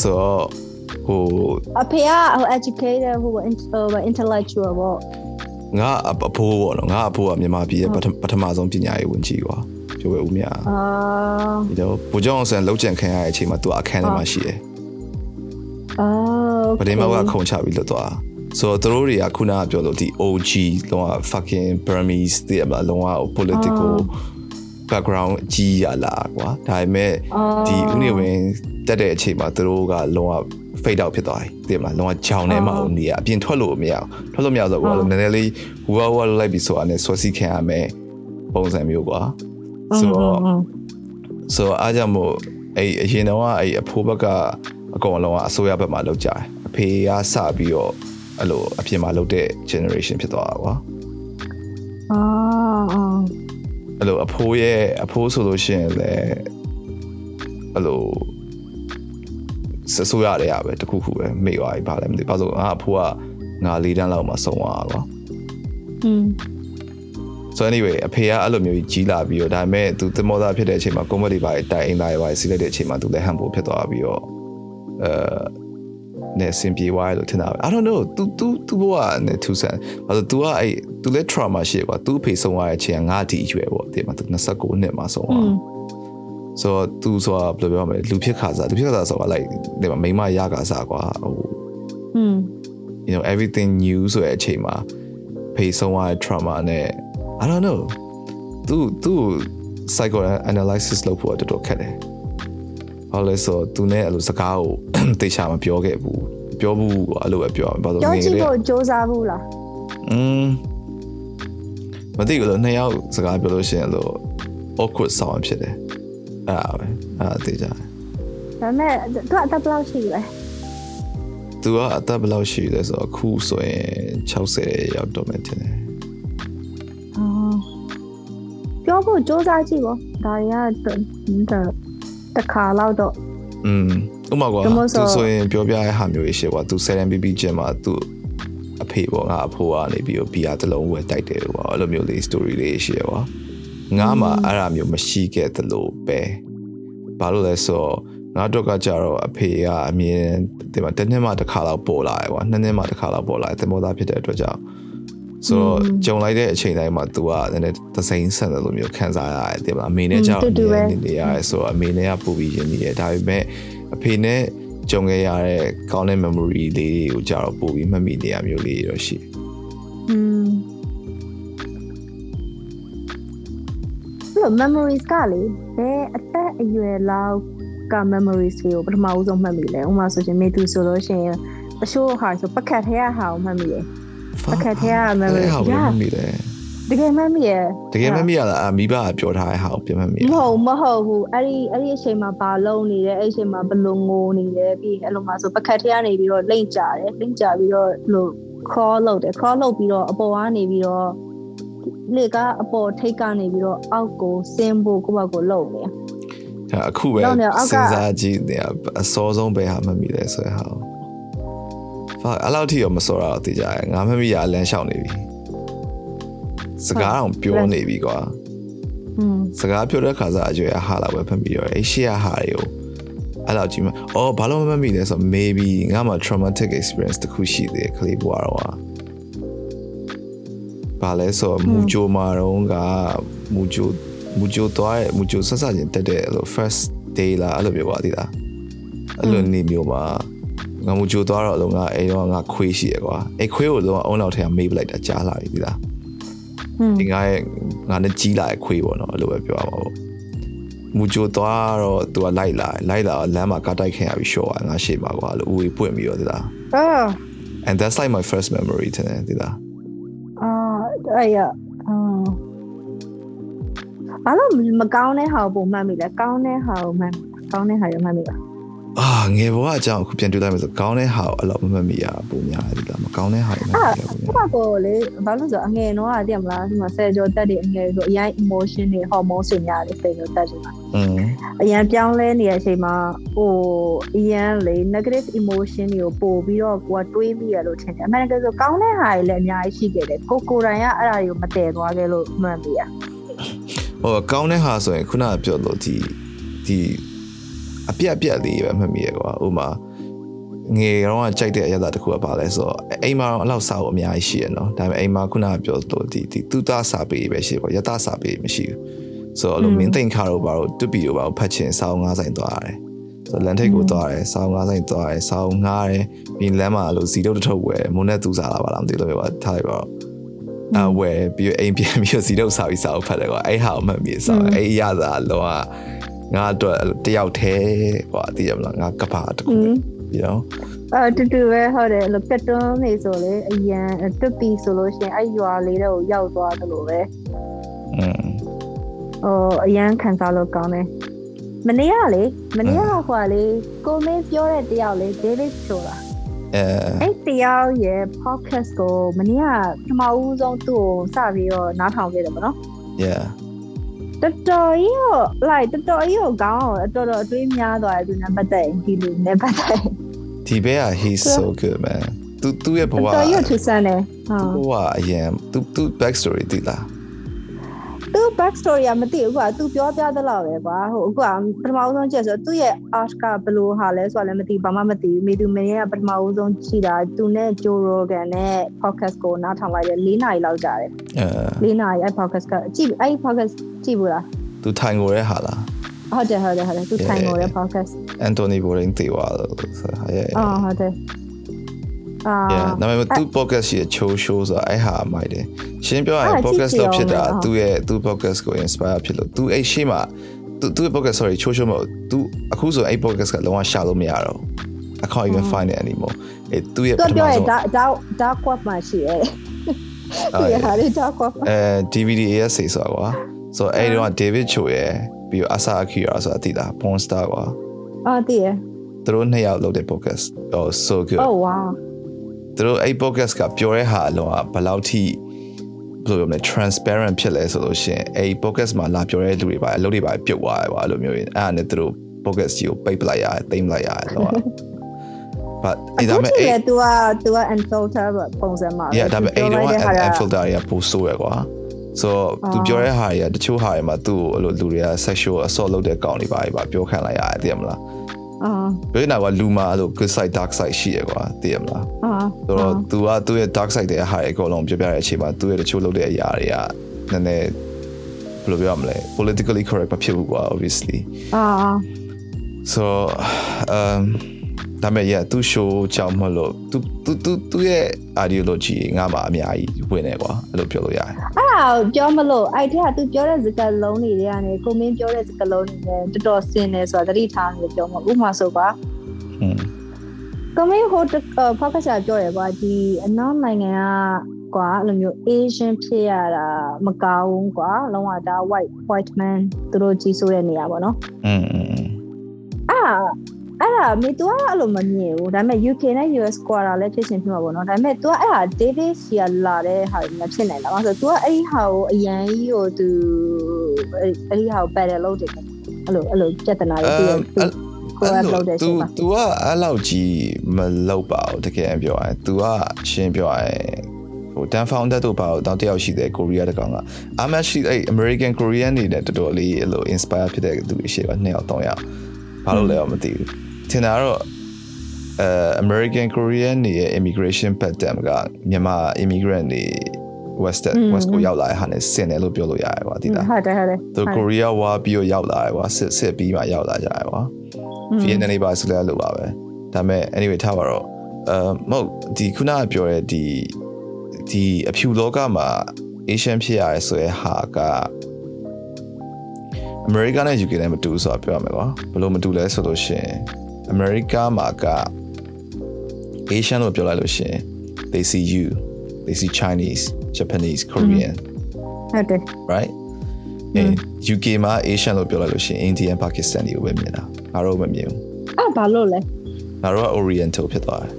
ဆိုဟိုအဖေကဟို educated ဟို intellectual ပေါ့ငါအဖိုးပေါ့နော်ငါအဖိုးကမြန်မာပြည်ရဲ့ပထမဆုံးပညာရေးဝန်ကြီးကွာပြောရဦးမြအာဒီတော့ဘူဂျောင်းဆန်လောက်ကျန်ခံရတဲ့အချိန်မှာသူအခန်းထဲမှာရှိတယ်အာဗဒင်းမောက်ကခုံချပြီးလွတ်သွားဆိုတော့တို့တွေကခုနကပြောလို့ဒီ OG လောက fucking Burmese တွေအမလောက political background ကြီးရလာကွာဒါပေမဲ့ဒီဥနေဝင်တက်တဲ့အချိန်မှာသူတို့ကလုံးဝ fade out ဖြစ်သွားတယ်တည်မလားလုံးဝကြောင်ထဲမှာနေရအပြင်ထွက်လို့မရအောင်ထွက်လို့မရဆိုတော့နည်းနည်းလေးဝါဝါလိုက်ပြီးဆိုတာနဲ့ဆွစီခံရမယ်ပုံစံမျိုးကွာဆိုတော့ဆိုတော့အားကြောင့်မို့အဲ့အရင်တော့အဲ့အဖိုးဘက်ကအကောင်လုံးကအစိုးရဘက်မှာလောက်ကြတယ်အဖေကစပြီးတော့အဲ့လိုအပြင်မှာလောက်တဲ့ generation ဖြစ်သွားတာကွာအာ အဲ့လိုအဖိုးရဲ့အဖိုးဆိုလို့ရှိရင်လည်းအဲ့လိုဆဆိုရတဲ့ရပဲတခုခုပဲမေ့သွားပြီဗာလည်းမသိဘာလို့ငါအဖိုးကငါလေးတန်းလောက်မှဆုံးသွားတာကွာอืม so anyway အဖေကအဲ့လိုမျိုးကြီးလာပြီးတော့ဒါပေမဲ့သူသမောသားဖြစ်တဲ့အချိန်မှာကွန်မတီပါတိုင်အင်သားရပါစီးလိုက်တဲ့အချိန်မှာသူလည်းဟန်ပိုဖြစ်သွားပြီးတော့အဲနဲ့အဆင်ပြေသွားတယ်လို့ထင်တာပဲ I don't know သူသူသူဘဝနဲ့သူဆန်ဘာလို့ तू ကအဲ့ သူလည်း trauma ရှိကွာသူ့အဖေဆုံးသွားတဲ့အချိန်ကငါဒီအရွယ်ပေါ့ဒီမှာသူ29နှစ်မှာဆုံးသွားဆိုတော့သူဆိုတာဘယ်လိုပြောမလဲလူဖြစ်ခါစားလူဖြစ်ခါစားဆိုတာ like ဒီမှာမိမရခါစားကွာဟိုอืม you know everything new ဆိုတဲ့အချိန်မှာဖေဆုံးသွားတဲ့ trauma နဲ့ I don't know သူသူ psycho analysis လုပ်ဖို့တော်တော်ခက်တယ်။ဘာလဲဆိုတော့သူနဲ့အဲ့လိုစကားကိုတေချာမပြောခဲ့ဘူး။ပြောဘူးအဲ့လိုပဲပြော။ဘာလို့လဲ။ပြောကြည့်ဖို့စ조사ဘူးလား။อืม မသိဘူးလို့နှစ်ယောက်စကားပြောလို့ရှိရင်လို့ awkward ဆောင်းဖြစ်တယ်။အဲ့ဒါပဲအဲ့ဒါတေချာ။ဒါပေမဲ့သူကအသက်ဘယ်လောက်ရှိလဲ။သူကအသက်ဘယ်လောက်ရှိလဲဆိုတော့အခုဆိုရင်60ရောက်တော့မှတင်တယ်။အော်ပြောဖို့စူးစမ်းကြည့်ပေါ့။ဒါတွေကတစ်ခါလောက်တော့อืมဥမာကွာသူဆိုရင်ပြောပြတဲ့ဟာမျိုးရှိကွာသူ 7BB ကျင်မှာသူ အဖေပေါ့ငါအဖိုးကနေပြီးတော့ဘီယာတစ်လုံးဝယ်တိုက်တယ်ကွာအဲ့လိုမျိုးလေး story လေးရှိရကွာငါမှအဲ့ဒါမျိုးမရှိခဲ့သလိုပဲဘာလို့လဲဆိုတော့ငါတို့ကကြတော့အဖေကအမြင်ဒီမှာတစ်နှစ်မှတစ်ခါလောက်ပေါ်လာတယ်ကွာနှစ်နှစ်မှတစ်ခါလောက်ပေါ်လာတယ်သင်္ဘောသားဖြစ်တဲ့အတွက်ကြောင့်ဆိုတော့ကြုံလိုက်တဲ့အချိန်တိုင်းမှာ तू ကနည်းနည်းသစိမ်းဆန်တယ်လို့မျိုးခံစားရတယ်တင်မလားအမေနဲ့ကြောက်နေနေရတယ်ဆိုတော့အမေနဲ့ကပူပြီးရင်းနေတယ်ဒါပေမဲ့အဖေနဲ့ ကြုံခဲ့ရတဲ့ကောင်းတဲ့ memory လေးတွေကိုကြတော့ပို့ပြီးမှတ်မိနေရမျိုးလေးတော့ရှိอืมလို့ memories ကလေဘယ်အသက်အရွယ်လောက်က memories ကိုပထမဦးဆုံးမှတ်မိလဲဥပမာဆိုရှင်မေသူဆိုလို့ရှိရင်အရှိုးဟာဆိုပကတ်ထဲဟာကိုမှတ်မိတယ်အခက်ထဲက memory ဟာဘယ်မိလဲ တကယ်မှမရတကယ်မှမရလားအမိဘကပြောထားတဲ့ဟာကိုပြန်မှမရမဟုတ်မဟုတ်ဘူးအဲ့ဒီအဲ့ဒီအချိန်မှာဘာလုံးနေလဲအဲ့ဒီအချိန်မှာဘလုံငိုနေလဲပြီးအဲ့လိုမှဆိုပကတ်ထဲကနေပြီးတော့လိမ့်ကြတယ်လိမ့်ကြပြီးတော့လို့ crawl လုပ်တယ် crawl လုပ်ပြီးတော့အပေါ်ကနေပြီးတော့လေကအပေါ်ထိတ်ကနေပြီးတော့အောက်ကိုဆင်းဖို့ကိုယ့်ဘက်ကိုလှုပ်နေဒါအခုပဲစဉ်းစားကြည့်နေအစောဆုံးပဲဟာမှမိတယ်ဆိုရဟာဖာအဲ့လောက်ထိရောမစောရတော့သိကြရငါမမိရလမ်းလျှောက်နေပြီ စကားတော့ပြောနေပြီကွာอืมစကားပြောတဲ့ခါစားအကျွေးဟာလာပဲဖတ်ပြီးတော့အဲ့ရှေ့ရဟာတွေကိုအဲ့လောက်ကြီးမအော်ဘာလို့မမိလဲဆိုတော့ maybe ငါမှ traumatic experience တခုရှိသေးတယ်ကလေးဘွားတော့ဘာလဲဆိုတော့မူဂျိုမာတော့ကမူဂျိုမူဂျိုတော့မူဂျိုဆက်ဆက်ချင်းတက်တဲ့အဲ့လို first day လာအဲ့လိုပြောပါသေးတာအဲ့လိုနေမျိုးမှာငါမူကြိုသွားတော့လုံးကအဲ့တော့ငါခွေးရှိရကွာအဲ့ခွေးကိုလုံးအုံနောက်ထဲကမေးပလိုက်တာကြားလာပြီဒီလား ဒီငါရဲ့ငါနဲ့ကြီးလာတဲ့ခွေးပေါ့နော်အဲ့လိုပဲပြောရမှာပေါ့မူကြိုသွားတော့သူကလိုက်လာလိုက်လာလမ်းမှာကားတိုက်ခင်ရပြီးရှော့သွားငါရှေ့မှာကွာလို့ဦးဝေးပွင့်ပြီးတော့ဒီလားအာ and that's like my first memory တဲ့ဒီလားအာအဲ့ရအာဘာလို့မကောင်းတဲ့ဟာကိုပုံမှန်မိလဲကောင်းတဲ့ဟာကိုမှန်ကောင်းတဲ့ဟာရမှန်မိလား အာငယ်ဘဝအကြောင်းအခုပြန်တွေ့လိုက်မယ်ဆိုကောင်းတဲ့ဟာကိုအဲ့လိုမမှတ်မိရပုံများတယ်လားမကောင်းတဲ့ဟာတွေမှတ်မိရပုံများအဲ့ဒါကိုလေဘာလို့ဆိုအငယ်တော့သိရမလားဒီမှာဆယ်ကျော်တက်တဲ့အငယ်ဆိုအရင် emotion တွေ hormone တွေများတယ်ဆယ်ကျော်တက်ချိန်မှာอืมအရင်ပြောင်းလဲနေတဲ့အချိန်မှာဟိုအရင်လေ negative emotion တွေကိုပို့ပြီးတော့ကိုကတွေးမိရလို့ထင်တယ်အမှန်တကယ်ဆိုကောင်းတဲ့ဟာတွေလည်းအများကြီးရှိခဲ့တယ်ကိုကိုတိုင်ကအဲ့ဒါတွေကိုမတည်သွားခဲ့လို့မှတ်မိရဟိုကောင်းတဲ့ဟာဆိုရင်ခုနကပြောလို့ဒီဒီ အပြက်အပြက်လေးပဲမှတ်မိရကွာဥမာငယ်တော့ကြိုက်တဲ့အရသာတစ်ခုကပါလဲဆိုတော့အိမ်မှာတော့အလောက်စားဖို့အများကြီးရှိရနော်ဒါပေမဲ့အိမ်မှာခုနကပြောလို့ဒီဒီတူတာစာပေပဲရှိပေါ့ယတာစာပေမရှိဘူးဆိုတော့အဲ့လိုမင်းသိန်ခါတော့ဘာလို့တွပီတော့ဘာလို့ဖတ်ချင်စောင်းငါးဆိုင်သွားရတယ်ဆိုလန်ထိတ်ကိုသွားတယ်စောင်းငါးဆိုင်သွားတယ်စောင်းငားတယ်ပြီးလမ်းမှာလို့စီတုတ်တစ်ထုပ်ဝယ်မုန်းနဲ့သူစားလာပါလားမသိလို့ပဲထားလိုက်ပါတော့အဝယ်ပြီးအိမ်ပြန်ပြီးစီတုတ်စားပြီးစားဖို့ဖတ်တယ်ကွာအဲ့ဟာမှတ်ပြီးစားအဲ့ရတာလောက ငါအတွက်တယောက်တည်းကွာသိရမလားငါကပါတခုပြီးတော့အဲတူတူပဲဟုတ်တယ်လို့ပက်တွန်းနေဆိုလေအရန်တွတ်ပြီးဆိုလို့ရှိရင်အဲ့ရွာလေးတော့ရောက်သွားတယ်လို့ပဲอืมဟိုအရန်ခံစားလို့ကောင်းတယ်မနေ့ကလေမနေ့ကဟိုကလေကိုမင်းပြောတဲ့တယောက်လေ David ဆိုတာအဲအဲ့တယောက်ရဲ့ podcast ကိုမနေ့ကပထမဦးဆုံးသူ့ကိုစပြီးတော့နားထောင်ခဲ့တယ်ပေါ့နော် yeah တော်တော်ကြီးကို like တော်တော်ကြီးကိုကောင်းအောင်တော်တော်အတွေးများသွားတယ်သူနဲ့ပတ်သက်ရင်ဒီလူနဲ့ပတ်သက်ရင်ဒီဘဲက he's so good man သူသူရဲ့ဘဝတော်တော်ကြီးကိုထူဆန်းတယ်ဟာဘဝအရင်သူသူ back story သိလား သူ back story ကမသိဘူးကွာသူပြောပြသလောက်ပဲကွာဟိုအခုကပထမဦးဆုံးကြည့်ဆိုသူ့ရဲ့ art ကဘယ်လိုဟာလဲဆိုတာလည်းမသိဘာမှမသိဘူးမိသူမင်းကပထမဦးဆုံးကြည့်တာသူနဲ့ Joe Rogan နဲ့ podcast ကိုနားထောင်လိုက်တယ်၄နာရီလောက်ကြာတယ်အဲ၄နာရီအဲ့ podcast ကကြည့်အဲ့ podcast ကြည့်ဘူးလားသူထိုင်ကိုရဲဟာလားဟုတ်တယ်ဟုတ်တယ်ဟုတ်တယ်သူထိုင်လို့ရ podcast အန်တိုနီဘိုရင်တေဝါလို့ဆိုဟာရဲ့အော်ဟုတ်တယ်အာ yeah ဒါပေမဲ့သူ podcast ရဲ့ show show ဆိုတာအဲ့ဟာမိုက်တယ်ရှင်းပြောရရင် podcast လုပ်ဖြစ်တာသူရဲ့သူ podcast ကို inspire ဖြစ်လို့သူအဲ့ရှေ့မှာသူသူရဲ့ podcast sorry show show မဟုတ်သူအခုဆိုအဲ့ podcast ကလုံးဝရှာလို့မရတော့ I can't even find it anymore အဲ့သူရဲ့ပသူထမပြောရဆုံးဒါဒါဒါကွက်မှရှိရဲသူရဟာလေးဒါကွက်အဲ DVD ASA ဆိုတာကွာဆိုတော့အဲ့ဒီတော့ David Cho ရဲ့ပြီးတော့ Asa Akira ဆိုတာသိလား porn star ကွာအော်တည်ရသူတို့နှစ်ယောက်လုပ်တဲ့ podcast oh so good oh wow သူတို့အဲ့ podcast ကပြောတဲ့ဟာအလုံးကဘယ်လောက်ထိဘယ်လိုပြောမလဲ transparent ဖြစ်လဲဆိုလို့ရှိရင်အဲ့ podcast မှာလာပြောတဲ့လူတွေပါအလုပ်တွေပါပြုတ်သွားတယ်ကွာအဲ့လိုမျိုးရင်အဲ့ဒါနဲ့သူတို့ podcast ကြီးကိုပိတ်ပလိုက်ရတယ်တိမ့်လိုက်ရတယ်တော့ but အဲ့ဒါမဲ့အဲ့အဲ့သူကသူက unfilter ပုံစံမှာ yeah ဒါပေမဲ့အဲ့တော့သူပြောလိုက်တဲ့ဟာ and က filter တွေကပိုဆိုးရကွာ so သူပြောတဲ့ဟာတွေကတချို့ဟာတွေမှာသူ့ကိုအဲ့လိုလူတွေက sexual assault လုပ်တဲ့ကောင်တွေပါပါပြောခံလိုက်ရတယ်သိရမလား အာပြောနေတာကလူမှာအဲ့လို good side dark side ရှိရကွာသိရမလားအာဆိုတော့ तू ကသူ့ရဲ့ dark side တဲ့ဟာတွေအကုန်လုံးပြောပြတဲ့အချိန်မှာသူ့ရဲ့တချို့လုပ်တဲ့အရာတွေကနည်းနည်းဘယ်လိုပြောရမလဲ politically correct မဖြစ်ဘူးကွာ obviously အာ so um ဒါပေမဲ့ yeah သူ show ကြောင့်မလို့သူသူသူသူရဲ့ ideology ငါမှအများကြီးဝင်နေကွာအဲ့လိုပြောလို့ရတယ်အဲ့ဒါပြောမလို့အဲ့တည်းကသူပြောတဲ့စကားလုံးတွေကနေကိုမင်းပြောတဲ့စကားလုံးတွေနဲ့တော်တော်ဆင်နေဆိုတာသတိထားလို့ပြောမှာဥပမာဆိုပါဟွန်းကိုမင်းဟိုဖောက်ကစားပြောရပါဒီအနောက်နိုင်ငံကကွာအဲ့လိုမျိုး Asian ဖြစ်ရတာမကောင်းဘူးကွာလုံးဝဒါ white white man သူတို့ကြီးစိုးတဲ့နေရာပေါ့နော်อืมอ่า အဲ့ဒါအဲ့ဒါမေ तू ကအဲ့လိုမမြင်ဘူးဒါပေမဲ့ UK နဲ့ US quarter လည်းဖြစ်ရှင်ဖြစ်မှာပေါ့နော်ဒါပေမဲ့ तू ကအဲ့ဒါ David စီကလာတဲ့ဟာတွေမဖြစ်နိုင်လားဆိုတော့ तू ကအဲ့ဒီဟာကိုအရန်ကြီးကို तू အဲ့အဲ့ဒီဟာကို better လုပ်တယ်အဲ့လိုအဲ့လိုပြဿနာတွေသူကိုယ်ကလုပ်တဲ့ သူ ချိန်မှာ तू ကအဲ့လောက်ကြီးမလောက်ပါဘူးတကယ်ပြောရရင် तू ကရှင်းပြောရရင်ဟို Dan Founder တို့ပါတော့တယောက်ရှိတယ်ကိုရီးယားတကောင်က I'm actually အဲ့ American Korean တွေနဲ့တော်တော်လေးအဲ့လို inspire ဖြစ်တဲ့သူတွေရှိပါနှစ်ယောက်သုံးယောက်ဘာလို့လဲတော့မသိဘူး ထင်တာတော့အဲ American Korean တွေရဲ့ immigration pattern ကမြန်မာ immigrant တွေ West West ကိုရောက်လာတဲ့ဟာနဲ့ဆင်တယ်လို့ပြောလို့ရတယ်ကွာဒီလားဟုတ်တယ်ဟုတ်တယ်သူကိုရီးယားဝါပြီးတော့ရောက်လာတယ်ကွာစစ်စစ်ပြီးမှရောက်လာကြတယ်ကွာဗီယက်နမ်နေပါဆိုလဲလို့ပါပဲဒါပေမဲ့ anyway ထားပါတော့အမ်မဟုတ်ဒီခုနကပြောတဲ့ဒီဒီအဖြူလောကမှာ Asian ဖြစ်ရရဲဆိုရဲဟာကအမေရိကန်နဲ့ UK နဲ့မတူဘူးဆိုတာပြောရမယ်ကွာဘယ်လိုမတူလဲဆိုလို့ရှိရင် အမေရိကမှာက Asian လို့ပြောလိုက်လို့ရှိရင် they see you they see Chinese Japanese Korean ဟုတ်တယ် right အဲ UK မှာ Asian လို့ပြောလိုက်လို့ရှိရင် Indian Pakistan တွေကိုပဲမြင်တာငါတို့မမြင်ဘူးအဲ့ဘာလို့လဲငါတို့က Oriental ဖြစ်သွားတယ်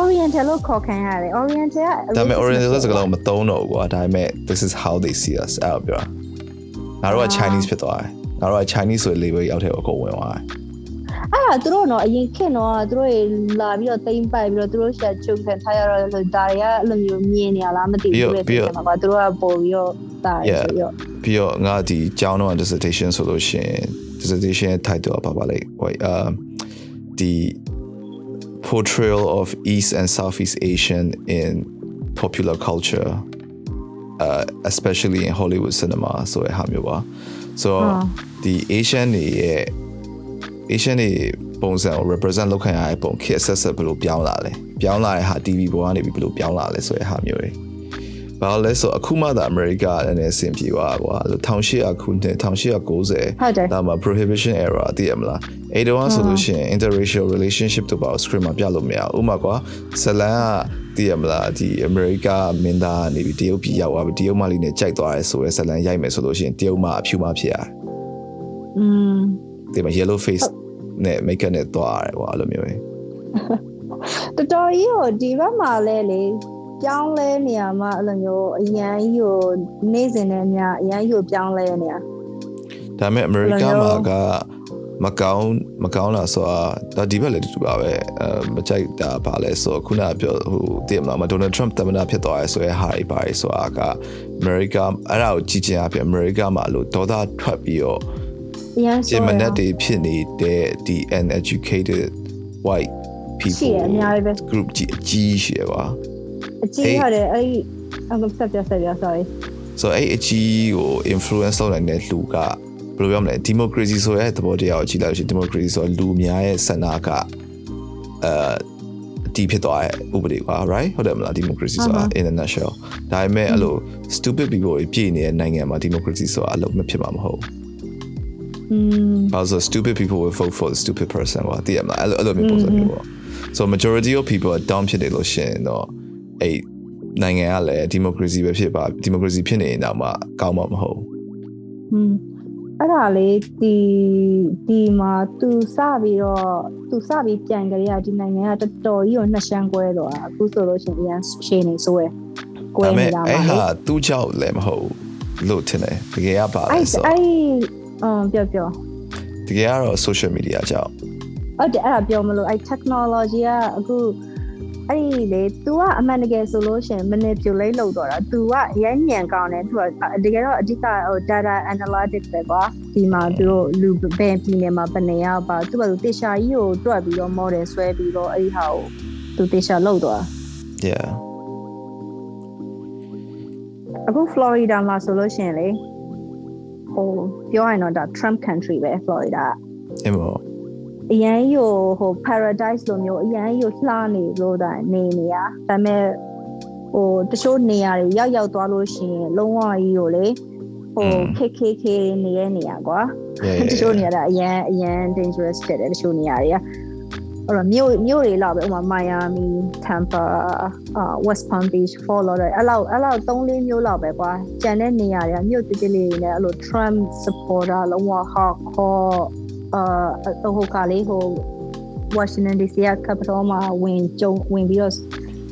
Oriental လို့ခေါ်ခံရတယ် Oriental ကဒါပေမဲ့ Oriental ဆိုစကားလုံးမသုံးတော့ဘူးကွာဒါပေမဲ့ this is how they see us အဲ့လိုပြောတာငါတို့က Chinese ဖြစ်သွားတယ်ငါတို့က Chinese ဆိုတဲ့ label ရောက်တဲ့အကုန်ဝင်သွားတယ် အဲ့ဒါသူတို့တော့အရင်ခေတ်တော့သူတို့တွေလာပြီးတော့တိမ့်ပိုက်ပြီးတော့သူတို့ရှာချုပ်ခံထားရတော့လို့ဒါတွေကအဲ့လိုမျိုးမြင်နေရလားမသိဘူးသူတွေမှာပါသူတို့ကပို့ပြီးတော့တာရဆိုပြီးတော့ပြီးတော့ငါဒီကျောင်းတော့ dissertation ဆိုလို့ရှိရင် dissertation ရဲ့ title ကဘာပါလဲဟိုအာဒီ portrayal of East and Southeast Asian in popular culture uh especially in Hollywood cinema ဆိုတဲ့ဟာမျိုးပါ so ဒီ Asian တွေရဲ့ Asian တွေပုံစံကို represent လုပ်ခံရတဲ့ပုံခေတ်ဆက်ဆက်ဘယ်လိုပြောင်းလာလဲပြောင်းလာတဲ့ဟာ TV ပေါ်ကနေပြီးဘယ်လိုပြောင်းလာလဲဆိုတဲ့ဟာမျိုးတွေဘာလို့လဲဆိုအခုမှသာအမေရိကလည်းနည်းအဆင်ပြေသွားကွာ1800ခုနှစ်1890ဟုတ်တယ်ဒါမှ prohibition era သိရမလားအဲ့တော့ဆိုလို့ရှိရင် interracial relationship တို့ပါ screen မှာပြလို့မရဘူးဥပမာကွာဇလန်ကသိရမလားဒီအမေရိကမင်းသားကနေပြီးတရုတ်ပြည်ရောက်သွားပြီးတရုတ်မလေးနဲ့ကြိုက်သွားရဲဆိုရဲဇလန်ရိုက်မယ်ဆိုလို့ရှိရင်တရုတ်မအဖြူမဖြစ်ရတယ်อืม ဒီမှာ yellow face နဲ့ make up နဲ့သွားရတယ်ကွာအဲ့လိုမျိုးပဲတော်တော်ကြီးကိုဒီဘက်မှာလဲလေပြောင်းလဲနေရမှာအဲ့လိုမျိုးအရန်ကြီးကိုနေ့စဉ်နဲ့ညအရန်ကြီးကိုပြောင်းလဲနေရဒါပေမဲ့ America ဘယ်လိုလဲမှာကမကောင်းမကောင်းလားဆိုတာဒါဒီဘက်လည်းတူပါပဲအဲမကြိုက်တာပါလဲဆိုတော့ခုနကပြောဟိုတည်မလားမဒေါ်နယ်ထရမ့်သမ္မတဖြစ်သွားရဲဆိုရဲဟာတွေပါရဲဆိုတာက America အဲ့ဒါကိုကြည့်ချင်အဖြစ် America မှာလို့ဒေါသထွက်ပြီးတော့အရန် ဂျဆိုးင်မရနက်တွေဖြစ်နေတဲ့ဒီ uneducated white ရှိရ people အများကြီးပဲ group ကြီးအကြီးရှိရပါအကြီးဟုတ်တယ်အဲ့ဒီအမဆက်ပြဆက်ပြ sorry ဆိုတော့အဲ့အကြီးကို influence လုပ်နိုင်တဲ့လူကဘယ်လိုပြောမလဲ democracy ဆိုရဲသဘောတရားကိုကြည့်လိုက်လို့ရှိရင် democracy ဆိုတော့လူအများရဲ့ဆန္ဒကအဲအတီးဖြစ်သွားတဲ့ဥပဒေကွာ right ဟုတ်တယ်မလား democracy ဆိုတာ international ဒါပေမဲ့အဲ့လို stupid people တွေပြည်နေတဲ့နိုင်ငံမှာ democracy ဆိုတာအလုပ်မဖြစ်မှာမဟုတ်ဘူးอืม ဘာလို့လဲဆိုတော့ stupid people will vote for the stupid person ကွာသိရမလားအဲ့လိုအဲ့လိုမျိုးပုံစံမျိုးပေါ့ so majority of people are down ဖြစ်နေလို့ရှိရင်တော့အဲ့နိုင်ငံကလည်း democracy ပဲဖြစ်ပါ democracy ဖြစ်နေရင်တော့မှကောင်းမှာမဟုတ်ဘူးอืมအဲ့ဒါလေးဒီဒီမှာသူစပြီးတော့သူစပြီးပြန်ကြရဒီနိုင်ငံကတော်တော်ကြီးကိုနှစ်ရှမ်းကွဲတော့အခုဆိုလို့ရှိရင်အရန်ရှင်းနေဆိုရယ်ကွဲဒါပေနေမဲ့တာအဲ့ပါလေဟာသူ့ကြောင့်လည်းမဟုတ်ဘူးလို့ထင်တယ်တကယ်ကပါလဲအဲ့ဆိုအဲ့ အမ်ပြောပြော တကယ်ကတော့ social media ကြောင့် ဟုတ်တယ်အဲ့ဒါပြောမလို့အဲ့ technology ကအခုအဲ့ဒီလေ तू ကအမှန်တကယ်ဆိုလို့ရှိရင် manipulate လုပ်တော့တာ तू ကအရင်ညံကောင်းတယ် तू ကတကယ်တော့အဓိကဟို data analytics ပဲကွာဒီမှာသူတို့လူဘယ်ပြည်နယ်မှာဘယ်နေရာပါ तू ကသူတေချာကြီးကိုတွက်ပြီးတော့ model ဆွဲပြီးတော့အဲ့ဒီဟာကို तू တေချာလုပ်တော့ yeah အခု Florida မှာဆိုလို့ရှိရင်လေ ဟိုပြောရရင်တော့ဒါ Trump country ပဲ Florida ကအဲ့မောအရန်ကြီးကိုဟို paradise လိုမျိုးအရန်ကြီးကိုလှနေလို့တာနေနေရဒါပေမဲ့ဟိုတချို့နေရာတွေရောက်ရောက်သွားလို့ရှိရင်လုံးဝကြီးကိုလေဟို KKK နေတဲ့နေရာကွာ yeah တချို့နေရာကအရန်အရန် dangerous ဖြစ်တယ်တချို့နေရာတွေက အဲ့တော့မြို့မြို့တွေလောက်ပဲဥပမာ Miami, Tampa, uh, West Palm Beach, Fort Lauderdale အဲ့လောက်အဲ့လောက်၃၄မြို့လောက်ပဲကွာကျန်တဲ့နေရာတွေကမြို့တိတိလေးတွေနဲ့အဲ့လို Trump supporter လုံးဝ hardcore အာဟိုကလေးဟို Washington DC က capital မှာဝင်ကြုံဝင်ပြီးတော့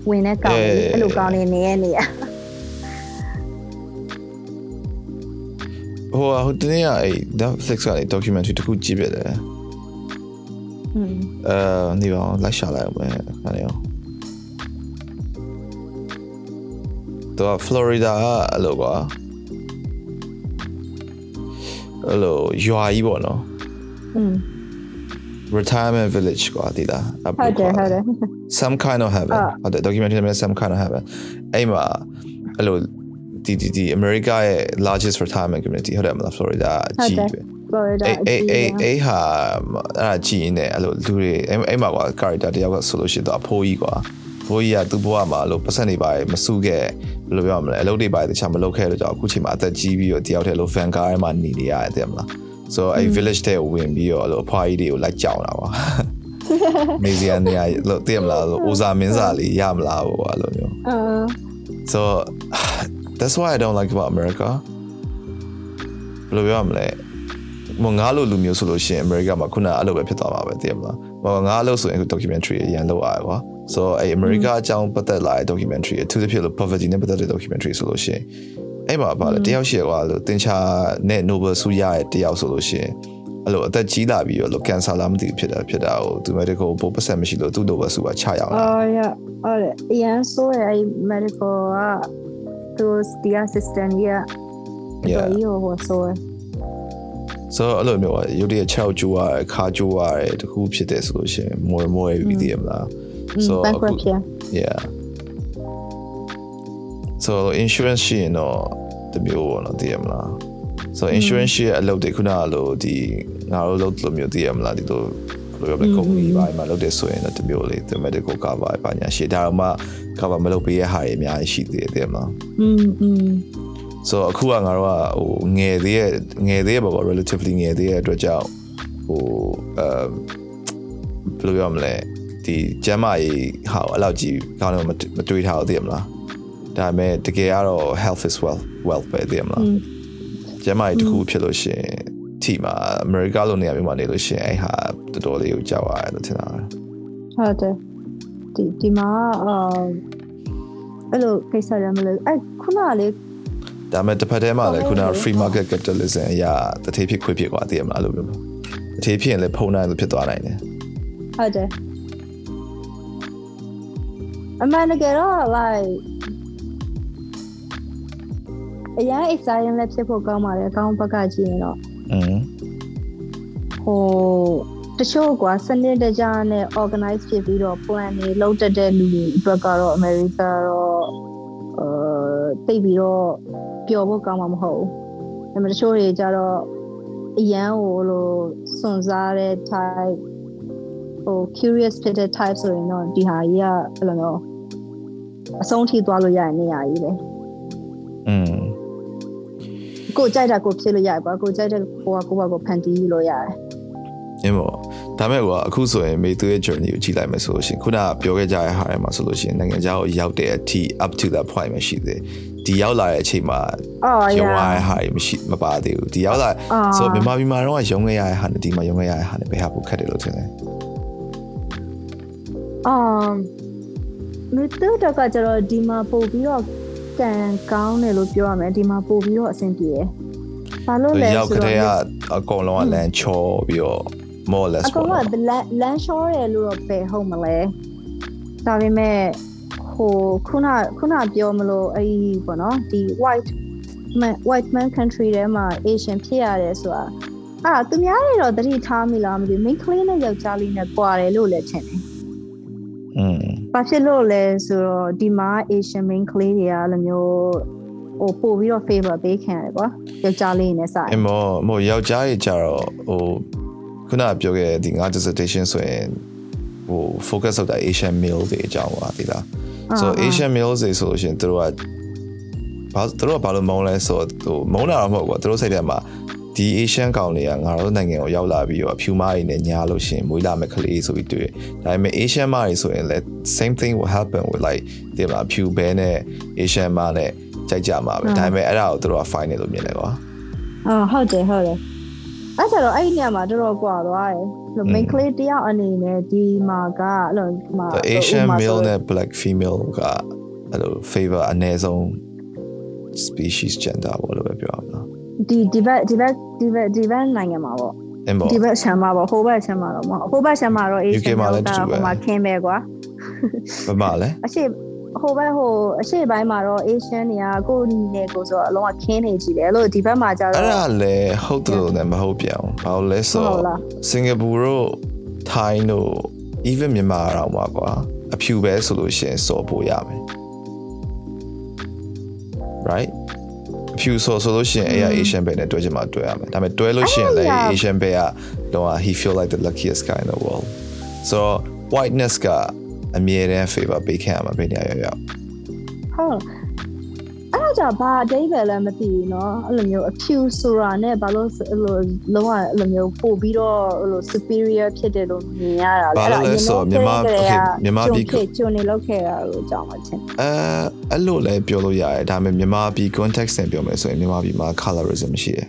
ဝင်တဲ့ကောင်လေးအဲ့လိုကောင်လေးနေရနေရဟိုဟိုတနေ့ကအဲ့ Netflix ကနေ documentary တစ်ခုကြည့်ပြတယ်อืม အဲနေပါအောင်လိုက်ရှာလိုက်အောင်ပဲခါနေအောင်တော့ Florida ကအဲ့လိုကွာအဲ့လိုရွာကြီးပေါ့နော်อืม retirement village ကွာဒီလားအဲ့ဟုတ်တယ်ဟုတ်တယ် some kind of heaven အာဟုတ်တယ် documentary နဲ့ some kind of heaven အဲ့မှာအဲ့လိုဒီဒီဒီ America ရဲ့ largest retirement community ဟုတ်တယ်မလား Florida အကြီးပဲ Florida အေးအေးအေးအကြီးအေးဟာအဲ့ဒါကြည့်နေအဲ့လိုလူတွေအဲ့အဲ့မှာကွာ character တယောက်ကဆိုလို့ရှိရင်တော့အဖိုးကြီးကွာအဖိုးကြီးကသူ့ဘဝမှာအဲ့လိုပတ်စံတွေပါမစုခဲ့ဘယ်လိုပြောရမလဲအလုပ်တွေပါတခြားမလုပ်ခဲ့လို့ကြောင့်အခုချိန်မှာအသက်ကြီးပြီးတော့တယောက်တည်းလို့ van car ထဲမှာနေနေရတယ်တဲ့မလား so အဲ့ village တဲ့ဝင်ပြီးတော့အဲ့လိုအဖွားကြီးတွေကိုလိုက်ကြောင်တာပါနေစရာနေရာလို့သိရမလားလို့ဦးစားမင်းစားလေးရမလားဘောအဲ့လိုမျိုးအာ so that's why I don't like about America ဘယ်လိုပြောရမလဲ မငါလိုလူမျိုးဆိုလို့ရှိရင် America မှာခုနအဲ့လိုပဲဖြစ်သွားမှာပဲသိရမလားဟောငါလို့ဆိုရင်အခု documentary အရင်လောက်အားကွာ so အဲ့ America အကြောင်းပတ်သက်လာတဲ့ documentary အထူးသဖြင့်လို့ poverty နဲ့ပတ်သက်တဲ့ documentary ဆိုလို့ရှိရင်အဲ့မှာပါလေတယောက်ရှိရကွာလို့တင်ချာနဲ့ Nobel ဆုရတဲ့တယောက်ဆိုလို့ရှိရင်အဲ့လိုအသက်ကြီးလာပြီးတော့လို့ cancer လားမသိဘူးဖြစ်တာဖြစ်တာကိုသူ medical ပိုပတ်ဆက်မရှိလို့သူ Nobel ဆုပါချရအောင်လားအော်ရအော်အရန်ဆိုရအဲ့ medical ကသူဒီ assistant ကြီးက Yeah. တော်ကြီးဟိုဆိုရ ဆိုတော့အဲ့လိုမျိုးอ่ะရုပ်တရက်6ကျိုးရတယ်ခါကျိုးရတယ်တခုဖြစ်တယ်ဆိုလို့ရှိရင် more and more ပြီးတည်ရမလား So, bankrupt အခု ဖြစ် yeah so insurance ရှိရင်တော့တမျိုးပေါ့နော်တည်ရမလား ဆို insurance ရဲ့အလုပ်တွေခုနကလို့ဒီငါတို့လုပ်လို့မျိုးသိရမလားဒီလိုဘယ်လိုပြောလဲကုမ္ပဏီပါမှာလုပ်တယ်ဆိုရင်တော့တမျိုးလေး the medical cover ပါညာရှိဒါတော့မှ cover မလုပ်ပေးရဟာတွေအများကြီးရှိသေးတယ်မလား อืมอืม so အခုကငါတို့ကဟိုငယ်သေးရဲ့ငယ်သေးရဲ့ပေါ့ relatively ငယ်သေးရဲ့အတွက်ကြောင့်ဟိုအဲဘယ်လိုပြောမလဲဒီကျမ်းမာရေးဟာအဲ့လောက်ကြီးကောင်းတယ်မမတွေးထားဘူးသိရမလားဒါပေမဲ့တကယ်ကတော့ health is wealth wealth ပဲသိရမလားကျမ်းမာရေးတစ်ခုဖြစ်လို့ရှိရင်ထိမှာအမေရိကလိုနေရာမျိုးမှာနေလို့ရှိရင်အဲ့ဟာတော်တော်လေးကိုကြောက်ရတယ်လို့ထင်တာပဲဟုတ်တယ်ဒီဒီမှာအာအဲ့လိုကိစ္စရမလို့အဲ့ခုနကလေ ဒါပေမဲ့တစ်ဖက်တည်းမှာလည်းခုနက free market capitalism အရာတထေးဖြစ်ခွေဖြစ်กว่าသိရမလားလို့ပြောမှာတထေးဖြစ်ရင်လည်းဖုံနိုင်လို့ဖြစ်သွားနိုင်တယ် ဟုတ်တယ်အမှန်တကယ်တော့ like အရင် exciting လည်းဖြစ်ဖို့ကောင်းပါတယ်အကောင်းဘက်ကကြည့်ရင်တော့ อืม ဟိုတချို့ကွာစနစ်တကျနဲ့ organize ဖြစ်ပြီးတော့ plan တွေလုပ်တတ်တဲ့လူတွေအတွက်ကတော့ America တော့အဲ တိတ်ပြီးတော့ပျော်ဖို့ကောင်းမှာမဟုတ်ဘူးဒါပေမဲ့တချို့တွေကြတော့အရန်ဟိုလိုစွန့်စားတဲ့ type ဟို curious ဖြစ်တဲ့ type ဆိုရင်တော့ဒီဟာကြီးကဘယ်လိုလဲအဆုံးထိသွားလို့ရတဲ့နေရာကြီးပဲอืมကိုယ်ကြိုက်တာကိုဖြစ်လို့ရတယ်ကွာကိုယ်ကြိုက်တဲ့ကိုကကိုယ့်ဘာကိုဖန်တီးလို့ရတယ်အင်းပေါ့ ဒါမဲ့ကွာအခုဆိုရင်မေသူရဲ့ journey ကိုကြည့်လိုက်မယ်ဆိုလို့ရှိရင်ခုနကပြောခဲ့ကြတဲ့ဟာတွေမှာဆိုလို့ရှိရင်နိုင်ငံခြားကိုရောက်တဲ့အထိ up to that point ပဲရှိသေးတယ်ဒီရောက်လာတဲ့အချိန်မှာအော်ရုံ yeah ရတဲ့ဟာတွေမရှိမပါသေးဘူးဒီရောက်လာအာဆိုမြန်မာပြည်မှာတော့ရုံခဲ့ရတဲ့ဟာနဲ့ဒီမှာရုံခဲ့ရတဲ့ဟာနဲ့ဘယ်ဟာပိုခက်တယ်လို့ထင်လဲ um မြေတူတော့ကကျတော့ဒီမှာပို့ပြီးတော့ကံကောင်းတယ်လို့ပြောရမယ်ဒီမှာပို့ပြီးတော့အဆင်ပြေတယ်။ဘာလို့လဲရောက်ဆိုကြတော့တဲ့အကောင်လုံးကလမ်းချောပြီးတော့ more or less အကောင်ကပေါ့လန်လန်ရှောတယ်လို့တော့ပဲဟုတ်မလဲ။ဒါပေမဲ့ဟိုခုနခုနပြောမလို့အဲ့ဒီပေါ့နော်ဒီ white man white man country ထဲမှာ Asian ဖြစ်ရတယ်ဆိုတာအာသူများတွေတော့တတိထားမိလားမသိဘူး main ကလေးနဲ့ယောက်ျားလေးနဲ့ကြွားတယ်လို့လည်းထင်တယ်อืมဘာဖြစ်လို့လဲဆိုတော့ဒီမှာ Asian main ကလေးတွေကလည်းမျိုးဟိုပို့ပြီးတော့ favor ပေးခံရတယ်ကွာယောက်ျားလေးနဲ့ဆိုင်အမေမို့ယောက်ျားကြီးကြတော့ဟို ခုနကပြောခဲ့တဲ့ဒီငါ dissertation ဆိုရင်ဟို focus လုပ်တာ Asian meal တွေအကြောင်းပါဒီလား so Asian meals တွေဆိုလို့ရှိရင်တို့ကဘာတို့ကဘာလို့မုန်းလဲဆိုတော့ဟိုမုန်းတာတော့မဟုတ်ဘူးကွာတို့စိတ်ထဲမှာဒီ Asian ကောင်တွေကငါတို့နိုင်ငံကိုရောက်လာပြီးတော့ဖြူမတွေနဲ့ညားလို့ရှိရင်မွေးလာမဲ့ကလေးဆိုပြီးတွေ့တယ်ဒါပေမဲ့ Asian မတွေဆိုရင်လည်း same thing will happen with like ဒီမှာဖြူဘဲနဲ့ Asian မနဲ့ကြိုက်ကြမှာပဲဒါပေမဲ့အဲ့ဒါကိုတို့က fine လို့မြင်တယ်ကွာအော်ဟုတ်တယ်ဟုတ်တယ် အဲ့ကျတော့အဲ့ဒီနေရာမှာတော်တော်ကွာသွားတယ်။လို့ main clay တယောက်အနေနဲ့ဒီမှာကအဲ့လိုမှာ Asian male နဲ့ black female ကအဲ့လို favor အနည်းဆုံး species gender ဘောလို့ပဲပြောရမလား။ဒီဒီဘက်ဒီဘက်ဒီဘက်ဒီဘက်နိုင်ငံမှာပေါ့။ဒီဘက်ရှမ်းမှာပေါ့ဟိုဘက်ရှမ်းမှာတော့မဟုတ်ဟိုဘက်ရှမ်းမှာတော့ Asian male ကဟိုမှာခင်းပဲကွာ။ဘာမှလဲ။အရှိ ဟိုဘက်ဟိုအရှိပိုင်းမှာတော့ Asian တွေကကိုယ်နေကိုဆိုတော့အလုံးဝခင်းနေကြည့်တယ်အဲ့လိုဒီဘက်မှာကျတော့အဲ့ဒါလည်းဟုတ်တယ်လို့လည်းမဟုတ်ပြန်ဘူးဘာလို့လဲဆိုဟုတ်တော့လားစင်ကာပူတို့ထိုင်းတို့ even မြန်မာတော့မှာကွာအဖြူပဲဆိုလို့ရှိရင်စော်ပို့ရမယ် right အဖြူစော်ဆိုလို့ရှိရင်အဲ့ရ Asian ဘယ်နဲ့တွဲချင်မှတွဲရမယ်ဒါပေမဲ့တွဲလို့ရှိရင်လည်းအဲ့ဒါ Asian ဘယ်ကတော့ he feel like the luckiest guy in the world so whiteness က အမြဲတမ်း favor ပေးခံရမှာဘယ်နေရာရောက်ရောက် ဟုတ်အဲ့ဒါကြောင့်ဘာအတိတ်ပဲလည်းမသိဘူးเนาะအဲ့လိုမျိုးအဖြူဆိုတာနဲ့ဘာလို့အဲ့လိုလုံးဝအဲ့လိုမျိုးပို့ပြီးတော့အဲ့လို superior ဖြစ်တယ်လို့မြင်ရတာ ဘာလို့လဲဆိုတော့မြန်မာ okay မြန်မာပြည် ကကျွန်းနေလောက်ခဲ့တာလို့ကြောင်းမချင်း အဲအဲ့လိုလည်းပြောလို့ရတယ်ဒါပေမဲ့မြန်မာပြည် context နဲ့ပြောမယ်ဆိုရင်မြန်မာပြည်မှာ colorism ရှိတယ်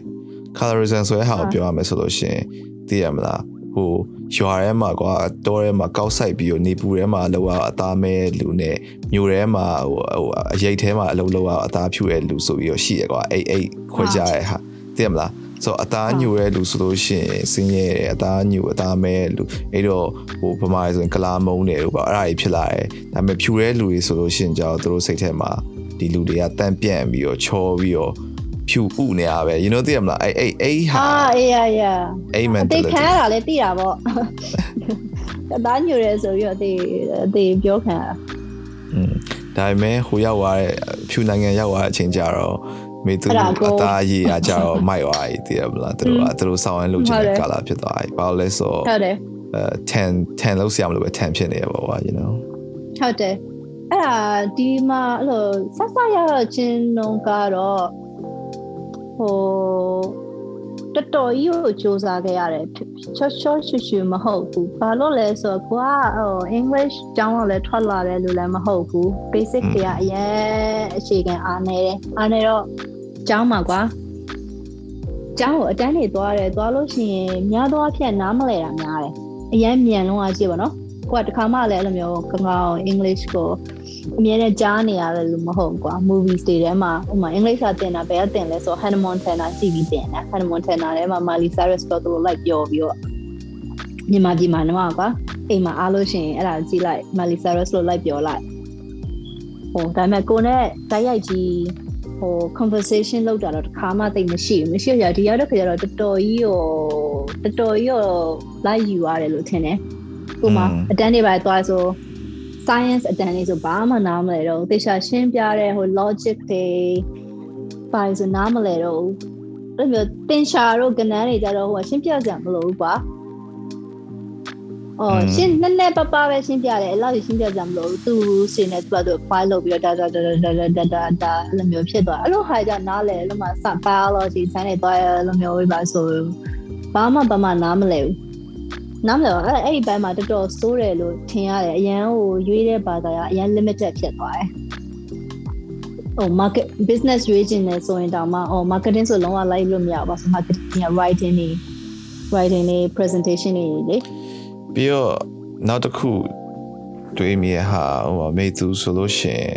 colorism ဆိုတဲ့ဟာကိုပြောရမယ်ဆိုလို့ရှိရင်သိရမလား ဟိုရွာထဲမှာကွာတောထဲမှာကောက်ဆိုင်ပြီးတော့နေပူထဲမှာလောကအသားမဲလူနဲ့မြို့ထဲမှာဟိုဟိုအရိတ်ထဲမှာအလုံးလောကအသားဖြူတဲ့လူဆိုပြီးတော့ရှိရကွာအိတ်အိတ်ခွဲကြရဲဟာသိရမလားဆိုအသားညူတဲ့လူဆိုလို့ရှိရင်စင်းရဲတယ်အသားညူအသားမဲလူအဲ့တော့ဟိုဗမာတွေဆိုရင်ကလာမုံတယ်လို့ပေါ့အဲ့ဒါကြီးဖြစ်လာတယ်ဒါပေမဲ့ဖြူတဲ့လူတွေဆိုလို့ရှိရင်ကြောက်သူတို့စိတ်ထဲမှာဒီလူတွေကတန့်ပြန့်ပြီးတော့ချောပြီးတော့ ဖြူဥနေရပဲ you know သိရမလားအဲ့အဲ့အဲ့ဟာအာအေးရရအဲ့အသေး mentality ခံရတာလည်းသိတာပေါ့အသားညိုရဲဆိုပြီးတော့အသေးအသေးပြောခံရတာอืมဒါပေမဲ့ဟိုရောက်သွားတဲ့ဖြူနိုင်ငံရောက်သွားတဲ့အချိန်ကျတော့မေသူအသားရည်အကြတော့မိုက်သွားပြီတည်ရမလားသူတို့ကသူတို့ဆောင်းရမ်းလုပ်ချင်တဲ့ကာလာဖြစ်သွားပြီဘာလို့လဲဆိုဟုတ်တယ်အဲ10 10လောက်ဆရာမလို့ပဲ10ဖြစ်နေရပါဘာ you know ဟုတ်တယ်အဲ့ဒါဒီမှာအဲ့လိုဆက်ဆက်ရချင်းနှုံကတော့ ဟိုတော်တော်ကြီးကိုစူးစမ်းခဲ့ရတယ်ချောချောရှူရှူမဟုတ်ဘူးဘာလို့လဲဆိုတော့ကိုကဟို English ကျောင်းတော့လည်းထွက်လာတယ်လို့လည်းမဟုတ်ဘူး basic တွေကအရင်အခြေခံအားနေတယ်အားနေတော့ကျောင်းမှာကွာကျောင်းကိုအတန်းနေသွားတယ်သွားလို့ရှိရင်များသောအားဖြင့်နားမလဲတာများတယ်အရင်မြန်လုံးအားကြည့်ပါနော်ကိုကတခါမှလည်းအဲ့လိုမျိုးကောင်းကောင်း English ကို အမြဲတမ်းကြားနေရတယ်လို့မဟုတ်ကွာ movies တွေထဲမှာဥပမာ English ကတင်တာဘယ်ကတင်လဲဆို Hannah Montana ကြည့်ပြီးတင်တာ Hannah Montana ထဲမှာ Miley Cyrus တော့သူတို့ like ပြောပြီးတော့မြန်မာပြည်မှာတော့ကွာအိမ်မှာအားလို့ရှိရင်အဲ့ဒါကြည့်လိုက် Miley Cyrus လို့ like ပြောလိုက်ဟိုဒါပေမဲ့ကိုနဲ့တိုက်ရိုက်ကြီးဟို conversation လုပ်တာတော့တစ်ခါမှသိမရှိဘူးမရှိရဒီရောက်တဲ့ခါကျတော့တော်တော်ကြီးကိုတော်တော်ကြီးကိုလိုက်ယူရတယ်လို့ထင်တယ်ဥပမာအတန်းတွေပါသွားဆို science အတန်းလေးဆိုဘာမှနားမလဲတော့သေချာရှင်းပြတဲ့ဟို logic တွေပါဆိုနားမလဲတော့အဲ့လိုတင်ရှာတို့ကဏ္ဍတွေကြတော့ဟိုရှင်းပြကြမလို့ကွာအော်ရှင်းနည်းနည်းပပပဲရှင်းပြတယ်အဲ့လောက်ရှင်းပြကြမလို့သူစင်နေသူကသူ file လုပ်ပြီးတော့ data data data data data အဲ့လိုမျိုးဖြစ်သွားအဲ့လိုဟာကြနားလဲအဲ့လိုမှ biology ဆန်းနေသွားအဲ့လိုမျိုးပဲပါဆိုဘာမှဘာမှနားမလဲဘူး နားမလည်အဲ့အဲ့ဒီဘက်မှာတော်တော်စိုးတယ်လို့ထင်ရတယ်အရန်ဟိုရွေးတဲ့ဘာသာကအရန် limited ဖြစ်သွားတယ်ဟို market business ရွေးချင်တယ်ဆိုရင်တောင်မှဟို marketing ဆိုလုံးဝလိုက်လို့မရပါဘူး marketing က writing နေ writing နေ presentation နေလေပြီးတော့နောက်တစ်ခုတွေးမိရဟာဟိုမေသူဆိုလို့ရှင်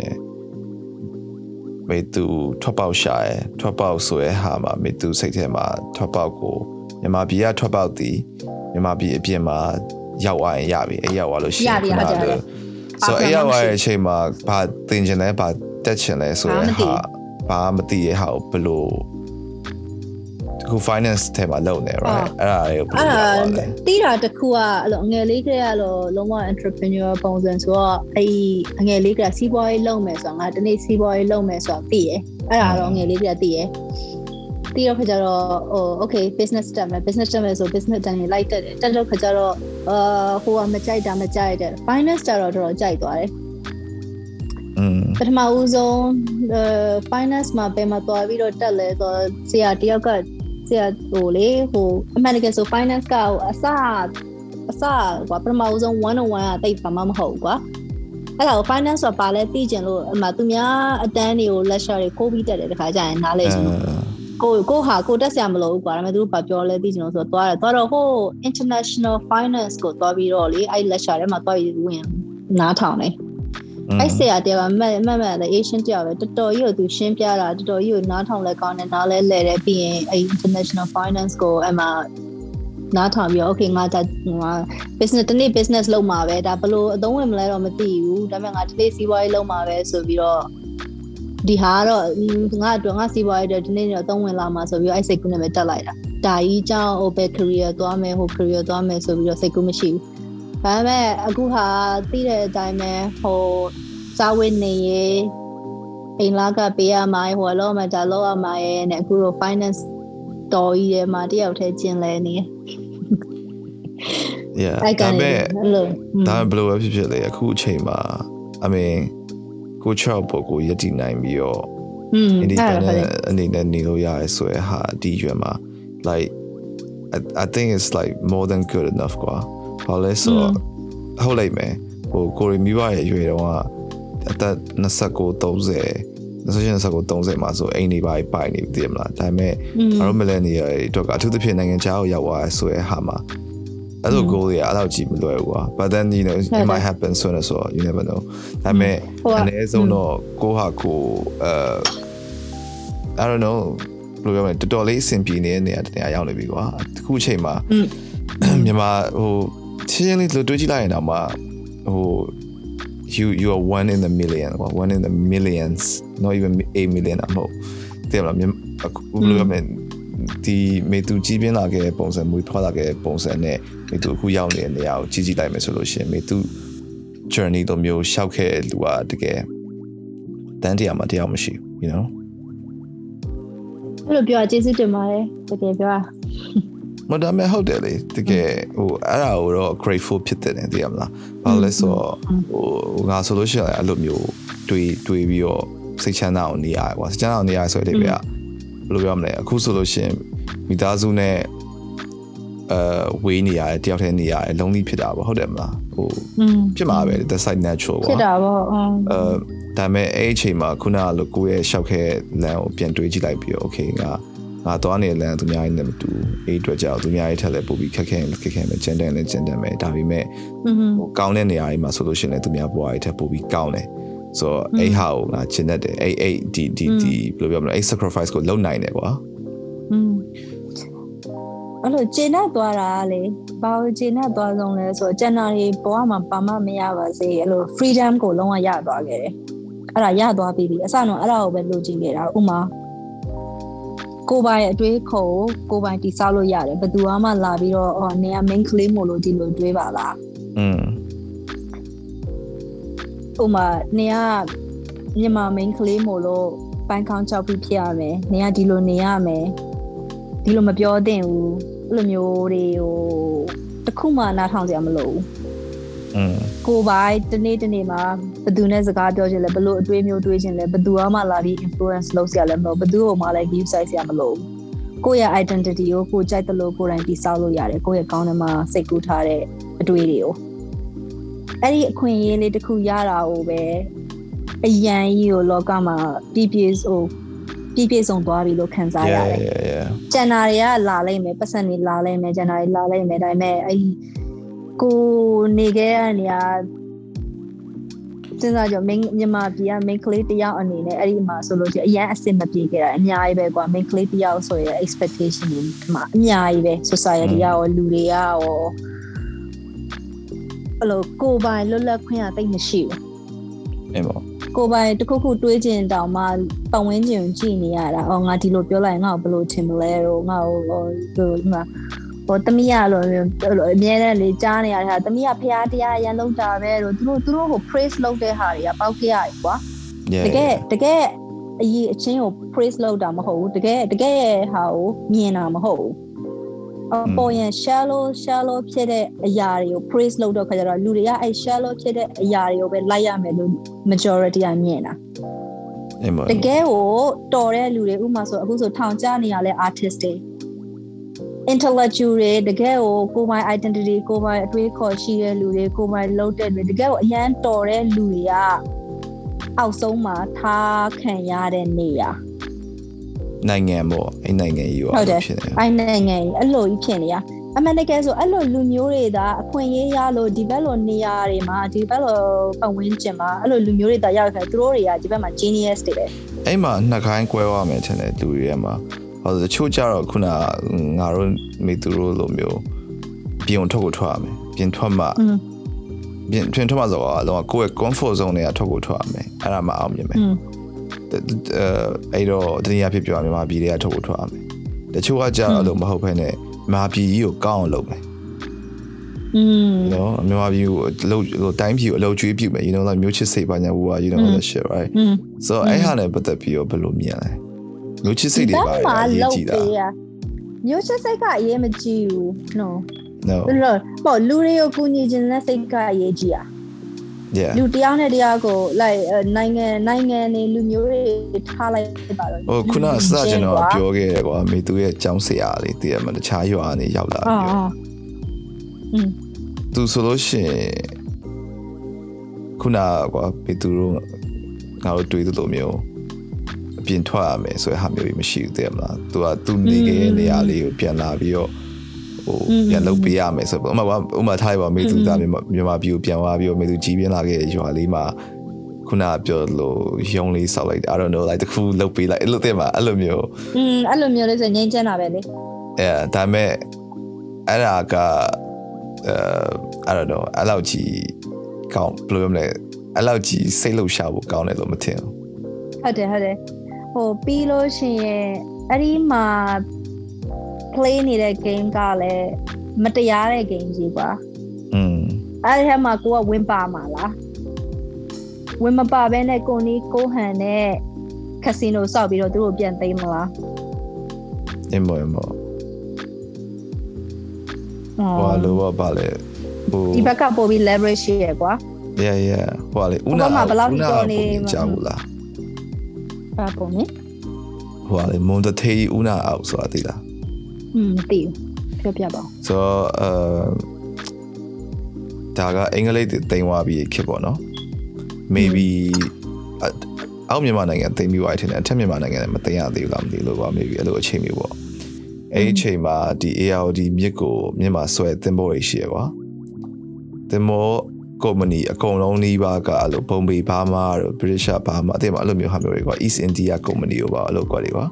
မေသူထွက်ပေါက်ရှာရယ်ထွက်ပေါက်ဆိုရဲဟာမှာမေသူစိတ်ထဲမှာထွက်ပေါက်ကိုမြန်မာပြည်ကထွက်ပေါက်တည် မြန်မာပြည်အပြင်မှာရောက်သွားရင်ရပြီအဲ့ရောက်သွားလို့ရှိရင်ရပြီဟုတ်တယ်ဆိုအဲ့ရောက်သွားတဲ့အချိန်မှာဘာသင်ချင်လဲဘာတက်ချင်လဲဆိုတဲ့ဟာဘာမသိရဲ့ဟာကိုဘယ်လိုခု finance ထဲမှာလုပ်နေ right အဲ့ဒါလေးကိုဘယ်လိုလုပ်လဲတီးတာတခုကအဲ့လိုငယ်လေးကလေးကတော့လုံးဝ entrepreneur ပုံစံဆိုတော့အဲ့အငယ်လေးကစီးပွားရေးလုပ်မယ်ဆိုတော့ငါတနေ့စီးပွားရေးလုပ်မယ်ဆိုတော့သိရယ်အဲ့ဒါတော့ငယ်လေးကသိရယ် ပြီးတော့ခါကျတော့ဟို okay business တက်မယ် business တက်မယ်ဆို business တန်းနေလိုက်တက်တယ်တက်တော့ခါကျတော့အာဟိုကမကြိုက်တာမကြိုက်တဲ့ finance ကျတော့တော်တော်ကြိုက်သွားတယ်อืมပထမဦးဆုံး finance မှာပဲမှာသွားပြီးတော့တက်လဲဆိုဆရာတယောက်ကဆရာဟိုလေဟိုအမှန်တကယ်ဆို finance ကဟိုအစအစကွာပထမဦးဆုံး101ကတိတ်ဘာမှမဟုတ်ကွာအဲ့ဒါကို finance ဆိုတာပါလဲသိကျင်လို့အမှသူများအတန်းတွေကို lecture တွေကိုပြီးတက်တယ်တခါကျရင်နားလဲချင်လို့ ကိုကိုဟာကိုတက်ဆရာမလို့ကွာဒါပေမဲ့သူတို့ဘာပြောလဲသိချင်လို့ဆိုတော့သွားတယ်သွားတော့ဟို international finance ကိုသွားပြီးတော့လေအဲ့ lecture ထဲမှာသွားပြီးဝင်နားထောင်တယ်အဲ့ဆရာတရားမမမလည်း Asian တရားပဲတော်တော်ကြီးကိုသူရှင်းပြတာတော်တော်ကြီးကိုနားထောင်လဲကောင်းတယ်နားလဲလဲတယ်ပြီးရင်အဲ့ international finance ကိုအမှနားထောင်ပြီး okay ငါဒါငါ business တနေ့ business လုပ်မှာပဲဒါဘလို့အသုံးဝင်မလဲတော့မသိဘူးဒါပေမဲ့ငါဒီနေ့စီးပွားရေးလုပ်မှာပဲဆိုပြီးတော့ ဒီဟာကတော့ငါတို့ငါစီးပွားရေးဒီနေ့တော့သုံးဝင်လာမှာဆိုပြီးအဲ့စိတ်ကူးနဲ့ပဲတက်လိုက်တာဒါကြီးကြောင့်ဟိုဘယ် career သွားမယ်ဟို career သွားမယ်ဆိုပြီးတော့စိတ်ကူးမရှိဘူးဒါပေမဲ့အခုဟာသိတဲ့အတိုင်းပဲဟိုစာဝတ်နေရေးအိမ်လာကပေးရမှာဟိုလောမှာဒါလောရမှာရဲ့နဲ့အခုတော့ finance တော်ကြီးထဲမှာတယောက်တည်းကျင်လဲနေ Yeah ဒါပေမဲ့ဒါဘယ်လိုပဲဖြစ်ဖြစ်လေအခုအချိန်မှာ I mean ကိုချောက်ပေါ်ကိုယက်တည်နိုင်ပြီးတော့ independent အနေနဲ့နေလို့ရတယ်ဆိုရဟာဒီရွယ်မှာ like I, I think it's like more than good enough ကွာဘာလဲဆိုဟုတ်လိုက်မယ်ဟိုကိုရီမိဘရဲ့ရွယ်တော့ကအသက်29 30ဆိုရင်စကော30မှာဆိုအိမ်နေပါပိုင်နေပြီတည်မလားဒါပေမဲ့အားလုံးမလဲနေရတော့အထူးသဖြင့်နိုင်ငံခြားကိုရောက်သွားဆိုရဟာမှာ အဲ့လို goal တွေအဲ့လောက်ကြည့်မလွယ်ဘူးကွာ but then you know it might happen soon as well you never know ဒါပေမဲ့အနည်းဆုံးတော့ကိုဟာကိုအဲ I don't know ဘယ်လိုပြောမလဲတော်တော်လေးအဆင်ပြေနေတဲ့နေရာတနေရာရောက်နေပြီကွာတခုအချိန်မှာမြန်မာဟိုချင်းချင်းလေးလိုတွေးကြည့်လိုက်ရင်တော့မှဟို you you are one in the million or one in the millions not even a million အမဟုတ်တယ်မလားအခုဘယ်လိုပြောမလဲ ဒီမေသူကြီးပြင်းလာခဲ့ပုံစံမွေးဖွားလာခဲ့ပုံစံနဲ့မေသူအခုရောက်နေတဲ့နေရာကိုကြီးကြီးလိုက်မယ်ဆိုလို့ရှိရင်မေသူ journey တို့မျိုးရှောက်ခဲ့လူကတကယ်တန်းတရားမှတရားမရှိဘူး you know အဲ့လိုပြောကျေးဇူးတင်ပါတယ်တကယ်ပြောမဒါမဲ့ဟုတ်တယ်လေတကယ်ဟိုအဲ့ဒါကိုတော့ grateful ဖြစ်တယ်သိရမလားဘာလို့လဲဆိုတော့ဟိုငါဆိုလို့ရှိရင်အဲ့လိုမျိုးတွေးတွေးပြီးတော့စိတ်ချမ်းသာအောင်နေရကွာစိတ်ချမ်းသာအောင်နေရဆိုတဲ့ပြ ဘယ်လိုပြောမလဲအခုဆိုလို့ရှိရင်မိသားစုနဲ့အဲဝေးနေရတယ်တယောက်တည်းနေရတယ်လုံးလေးဖြစ်တာပေါ့ဟုတ်တယ်မလားဟိုဖြစ်မှာပဲ the side natural ပေါ့ဖြစ်တာပေါ့အဲဒါပေမဲ့အဲ့အချိန်မှာခုနကလိုကိုယ့်ရဲ့ရှောက်ခဲလမ်းကိုပြန်တွေးကြည့်လိုက်ပြီးတော့ okay ငါငါသွားနေတဲ့လမ်းသူများနဲ့မတူအဲ့အတွက်ကြောင့်သူများရဲ့ထက်လည်းပိုပြီးခက်ခဲခက်ခဲမယ်ကျန်တယ်လည်းကျန်တယ်မယ်ဒါပေမဲ့ဟိုကောင်းတဲ့နေရာတွေမှာဆိုလို့ရှိရင်လည်းသူများဘဝရဲ့ထက်ပိုပြီးကောင်းတယ် ဆိုတော့အဲ့ဟာကိုငါကျင်တတ်တယ်အဲ့အဲ့ဒီဒီဒီဘယ်လိုပြောမလဲအဲ့ sacrifice ကိုလုပ်နိုင်တယ်ကွာอืมအဲ့လိုကျင်တတ်သွားတာလေဘာလို့ကျင်တတ်သွားဆုံးလဲဆိုတော့ကျန်တာတွေဘဝမှာပါမမရပါစေအဲ့လို freedom ကိုလုံးဝရသွားခဲ့တယ်အဲ့ဒါရသွားပြီအစတော့အဲ့ဒါကိုပဲလိုချင်ခဲ့တာဥမာကိုပိုင်အတွေးခေါ်ကိုပိုင်တိဆောက်လို့ရတယ်ဘယ်သူမှလာပြီးတော့အော်နေက main claim မို့လို့ဒီလိုတွေးပါလားอืม ဥမာနေကမြန်မာ main claim မို့လို့ပန်းကောင်းချောက်ပြီးဖြစ်ရမယ်နေကဒီလိုနေရမယ်ဒီလိုမပြောသင့်ဘူးအဲ့လိုမျိုးတွေဟိုတခုမှနားထောင်ကြမလို့ကိုပိုင်တနေ့တနေ့မှာဘသူနဲ့စကားပြောချင်လဲဘလို့အတွေးမျိုးတွေးချင်လဲဘသူမှလာပြီး influence လုပ်စရာလည်းမလိုဘသူ့ကိုမှလည်း give size စရာမလိုကိုယ့်ရဲ့ identity ကိုကိုကြိုက်တယ်လို့ကိုယ်တိုင်တည်ဆောက်လို့ရတယ်ကိုယ့်ရဲ့ကောင်းတဲ့မှာစိတ်ကူးထားတဲ့အတွေးတွေကို အဲ့ဒီအခွင့်အရေးလေးတစ်ခုရတာကိုပဲအရန်ကြီးကိုလောကမှာပြည့်ပြည့်ဟိုပြည့်ပြည့်စုံသွားပြီလို့ခံစားရတယ်။ကျန်တာတွေကလာလိုက်မယ်ပတ်စံတွေလာလိုက်မယ်ကျန်တာတွေလာလိုက်မယ်ဒါပေမဲ့အဲ့ကိုနေခဲ့ရနေရစဉ်းစားကြမင်းမြန်မာပြည်က main ကလေးတယောက်အနေနဲ့အဲ့ဒီမှာဆိုလို့ရှိရင်အရန်အဆင်မပြေခဲ့တာအများကြီးပဲကွာ main ကလေးတယောက်ဆိုရင် expectation တွေမှာအများကြီးပဲ society ရောလူတွေရော အဲ့လိုကိုပိုင်လွတ်လပ်ခွင့်ကတိတ်မရှိဘူးအေးပေါ့ကိုပိုင်တခုခုတွေးကျင်တောင်မှပတ်ဝန်းကျင်ကြည့်နေရတာအော်ငါဒီလိုပြောလိုက်ငါ့ကိုဘယ်လိုထင်မလဲတော့ငါ့ကိုဟိုဒီမှာဟိုတမီးရလို့အမြဲတမ်းလေကြားနေရတဲ့ဟာတမီးကဖရားတရားရန်လုံးတာပဲလို့သူတို့သူတို့ကို praise လုပ်တဲ့ဟာတွေကပေါက်ခဲ့ရတယ်ကွာတကယ်တကယ်အရေးအချင်းကို praise လုပ်တာမဟုတ်ဘူးတကယ်တကယ်ဟာကိုမြင်တာမဟုတ်ဘူးအ ပေါ်ရင် shallow shallow ဖြစ်တဲ့အရာတွေကို praise လုပ်တော့ခါကျတော့လူတွေကအဲ့ shallow ဖြစ်တဲ့အရာတွေကိုပဲလိုက်ရမယ်လို့ majority ကမြင်တာတကယ်ကိုတော်တဲ့လူတွေဥမာဆိုအခုဆိုထောင်ကျနေရလဲ artist တွေ intellectual တွေတကယ်ကိုကိုယ်ပိုင် identity ကိုယ်ပိုင်အတွေးခေါ်ရှိတဲ့လူတွေကိုယ်ပိုင်လုပ်တဲ့လူတကယ်ကိုအရန်တော်တဲ့လူတွေကအောက်ဆုံးမှာထားခံရတဲ့နေရာ နိုင်ငံပေါ့အဲ့နိုင်ငံကြီးရောဖြစ်နေအဲ့နိုင်ငံကြီးအဲ့လိုကြီးဖြစ်နေရအမှန်တကယ်ဆိုအဲ့လိုလူမျိုးတွေဒါအခွင့်အရေးရလို့ဒီဘက်လိုနေရာတွေမှာဒီဘက်လိုပတ်ဝန်းကျင်မှာအဲ့လိုလူမျိုးတွေတာရောက်ခဲ့သူတို့တွေကဒီဘက်မှာ genius တွေပဲအဲ့မှာနှစ်ခိုင်းကွဲသွားမယ်ထင်တယ်လူတွေထဲမှာဟောတချို့ကြတော့ခုနငါတို့မိသူတို့လိုမျိုးပြင်ထုတ်ကိုထွက်ရမယ်ပြင်ထွက်မှပြင်ပြင်ထွက်မှဆိုတော့လောကကိုယ့်ရဲ့ comfort zone တွေကထုတ်ကိုထွက်ရမယ်အဲ့ဒါမှအောင်မြင်မယ် အဲ့တော့တနည်းအားဖြင့်ပြောရမြန်မာပြည်တွေကထုတ်ကိုထွက်ရမယ်တချို့ကကြတော့လို့မဟုတ်ဘဲနဲ့မြန်မာပြည်ကြီးကိုကောင်းအောင်လုပ်မယ်อืมနော်မြန်မာပြည်ကိုအလုပ်ဟိုတိုင်းပြည်ကိုအလုပ်ကျွေးပြုမယ် you know like မျိုးချစ်စိတ်ပါညာဟိုက you know that shit right so အဲ့ဟာနဲ့ပတ်သက်ပြီးတော့ဘယ်လိုမြင်လဲမျိုးချစ်စိတ်တွေပါအရေးကြီးတာမျိုးချစ်စိတ်ကအရေးမကြီးဘူး no no လို့ပေါ့လူတွေကိုကူညီခြင်းနဲ့စိတ်ကအရေးကြီးอ่ะ yeah လူတရားနဲ့တရားကို like နိုင်ငံနိုင်ငံနေလူမျိုးတွေထားလိုက်ပါတော့ဟိုခုနစကျွန်တော်ပြောခဲ့တယ်ကွာမေသူရဲ့ကျောင်းဆရာလေးတည်ရမှာတခြားရွာနေရောက်လာပြီးတော့อืมသူဆိုလို့ရှိရင်ခုနကွာမေသူတို့ငါတို့တွေ့သလိုမျိုးပြင်ထွက်ရမယ်ဆိုတဲ့ဟာမျိုးကြီးမရှိဘူးတဲ့မလားသူကသူနေခဲ့တဲ့နေရာလေးကိုပြန်လာပြီးတော့ ဟိုပြန်လုပ်ပေးရမယ်ဆိုတော့ဥမာဥမာထားရပါမေသူသားမြန်မာပြည်ကိုပြန်သွားပြီးတော့မေသူကြီးပြင်းလာခဲ့တဲ့ရွာလေးမှာခုနပြောလို့ရုံလေးဆောက်လိုက်တယ် I don't know like တခုလုပ်ပေးလိုက်အဲ့လိုတဲ့မှာအဲ့လိုမျိုးอืมအဲ့လိုမျိုးလေးဆိုငင်းချမ်းတာပဲလေအဲဒါမဲ့အဲ့ဒါကအဲ I don't know အဲ့လောက်ကြီးကောင်းဘယ်လိုပြောမလဲအဲ့လောက်ကြီးစိတ်လှုပ်ရှားဖို့ကောင်းတယ်လို့မထင်ဘူးဟုတ်တယ်ဟုတ်တယ်ဟိုပြီးလို့ရှိရင်အဲ့ဒီမှာ play နေတဲ့ game ကလည်းမတရားတဲ့ game ကြီးကွာอืมအဲ့ဒီမှာကိုကဝင်းပါမှာလားဝင်မပါဘဲနဲ့ကိုနီးကိုဟန်နဲ့ကစီနိုစောက်ပြီးတော့သူတို့ပြန်သိမ်းမလားအမေမေဟောလိုပါပါလေဟိုဒီဘက်ကပို့ပြီး leverage ရှိရကွာ yeah yeah ဟောလေဦးနာဟိုဘက်မှာဘယ်လောက်ထိတော်နေကြောက်ဘူးလားအဲ့ပုံနေဟိုလေမွန်တထေးဦးနာအောက်ဆိုတာသိလား อืมမသိဘူးပြောပြပါဦး ဆိုတော့အဲဒါကအင်္ဂလိပ်တွေတင်သွားပြီးခေတ်ပေါ့နော် maybe အအောက်မြန်မာနိုင်ငံတင်ပြီးသွားတယ်ထင်တယ်အထက်မြန်မာနိုင်ငံလည်းမတင်ရသေးဘူးလားမသိလို့ပါ maybe အဲ့လိုအချိန်မျိုးပေါ့အဲ့ဒီအချိန်မှာဒီ ARD မြစ်ကိုမြစ်မှာဆွဲတင်ပေါ်ရရှိရကွာတင်ပေါ်ကုမ္ပဏီအကုန်လုံးနှီးပါကအဲ့လိုဘုံဘေဘာမာတို့ British ဘာမာအတိတ်မှာအဲ့လိုမျိုးဟာမျိုးတွေကွာ East India ကုမ္ပဏီကိုပါအဲ့လိုကွာတွေကွာ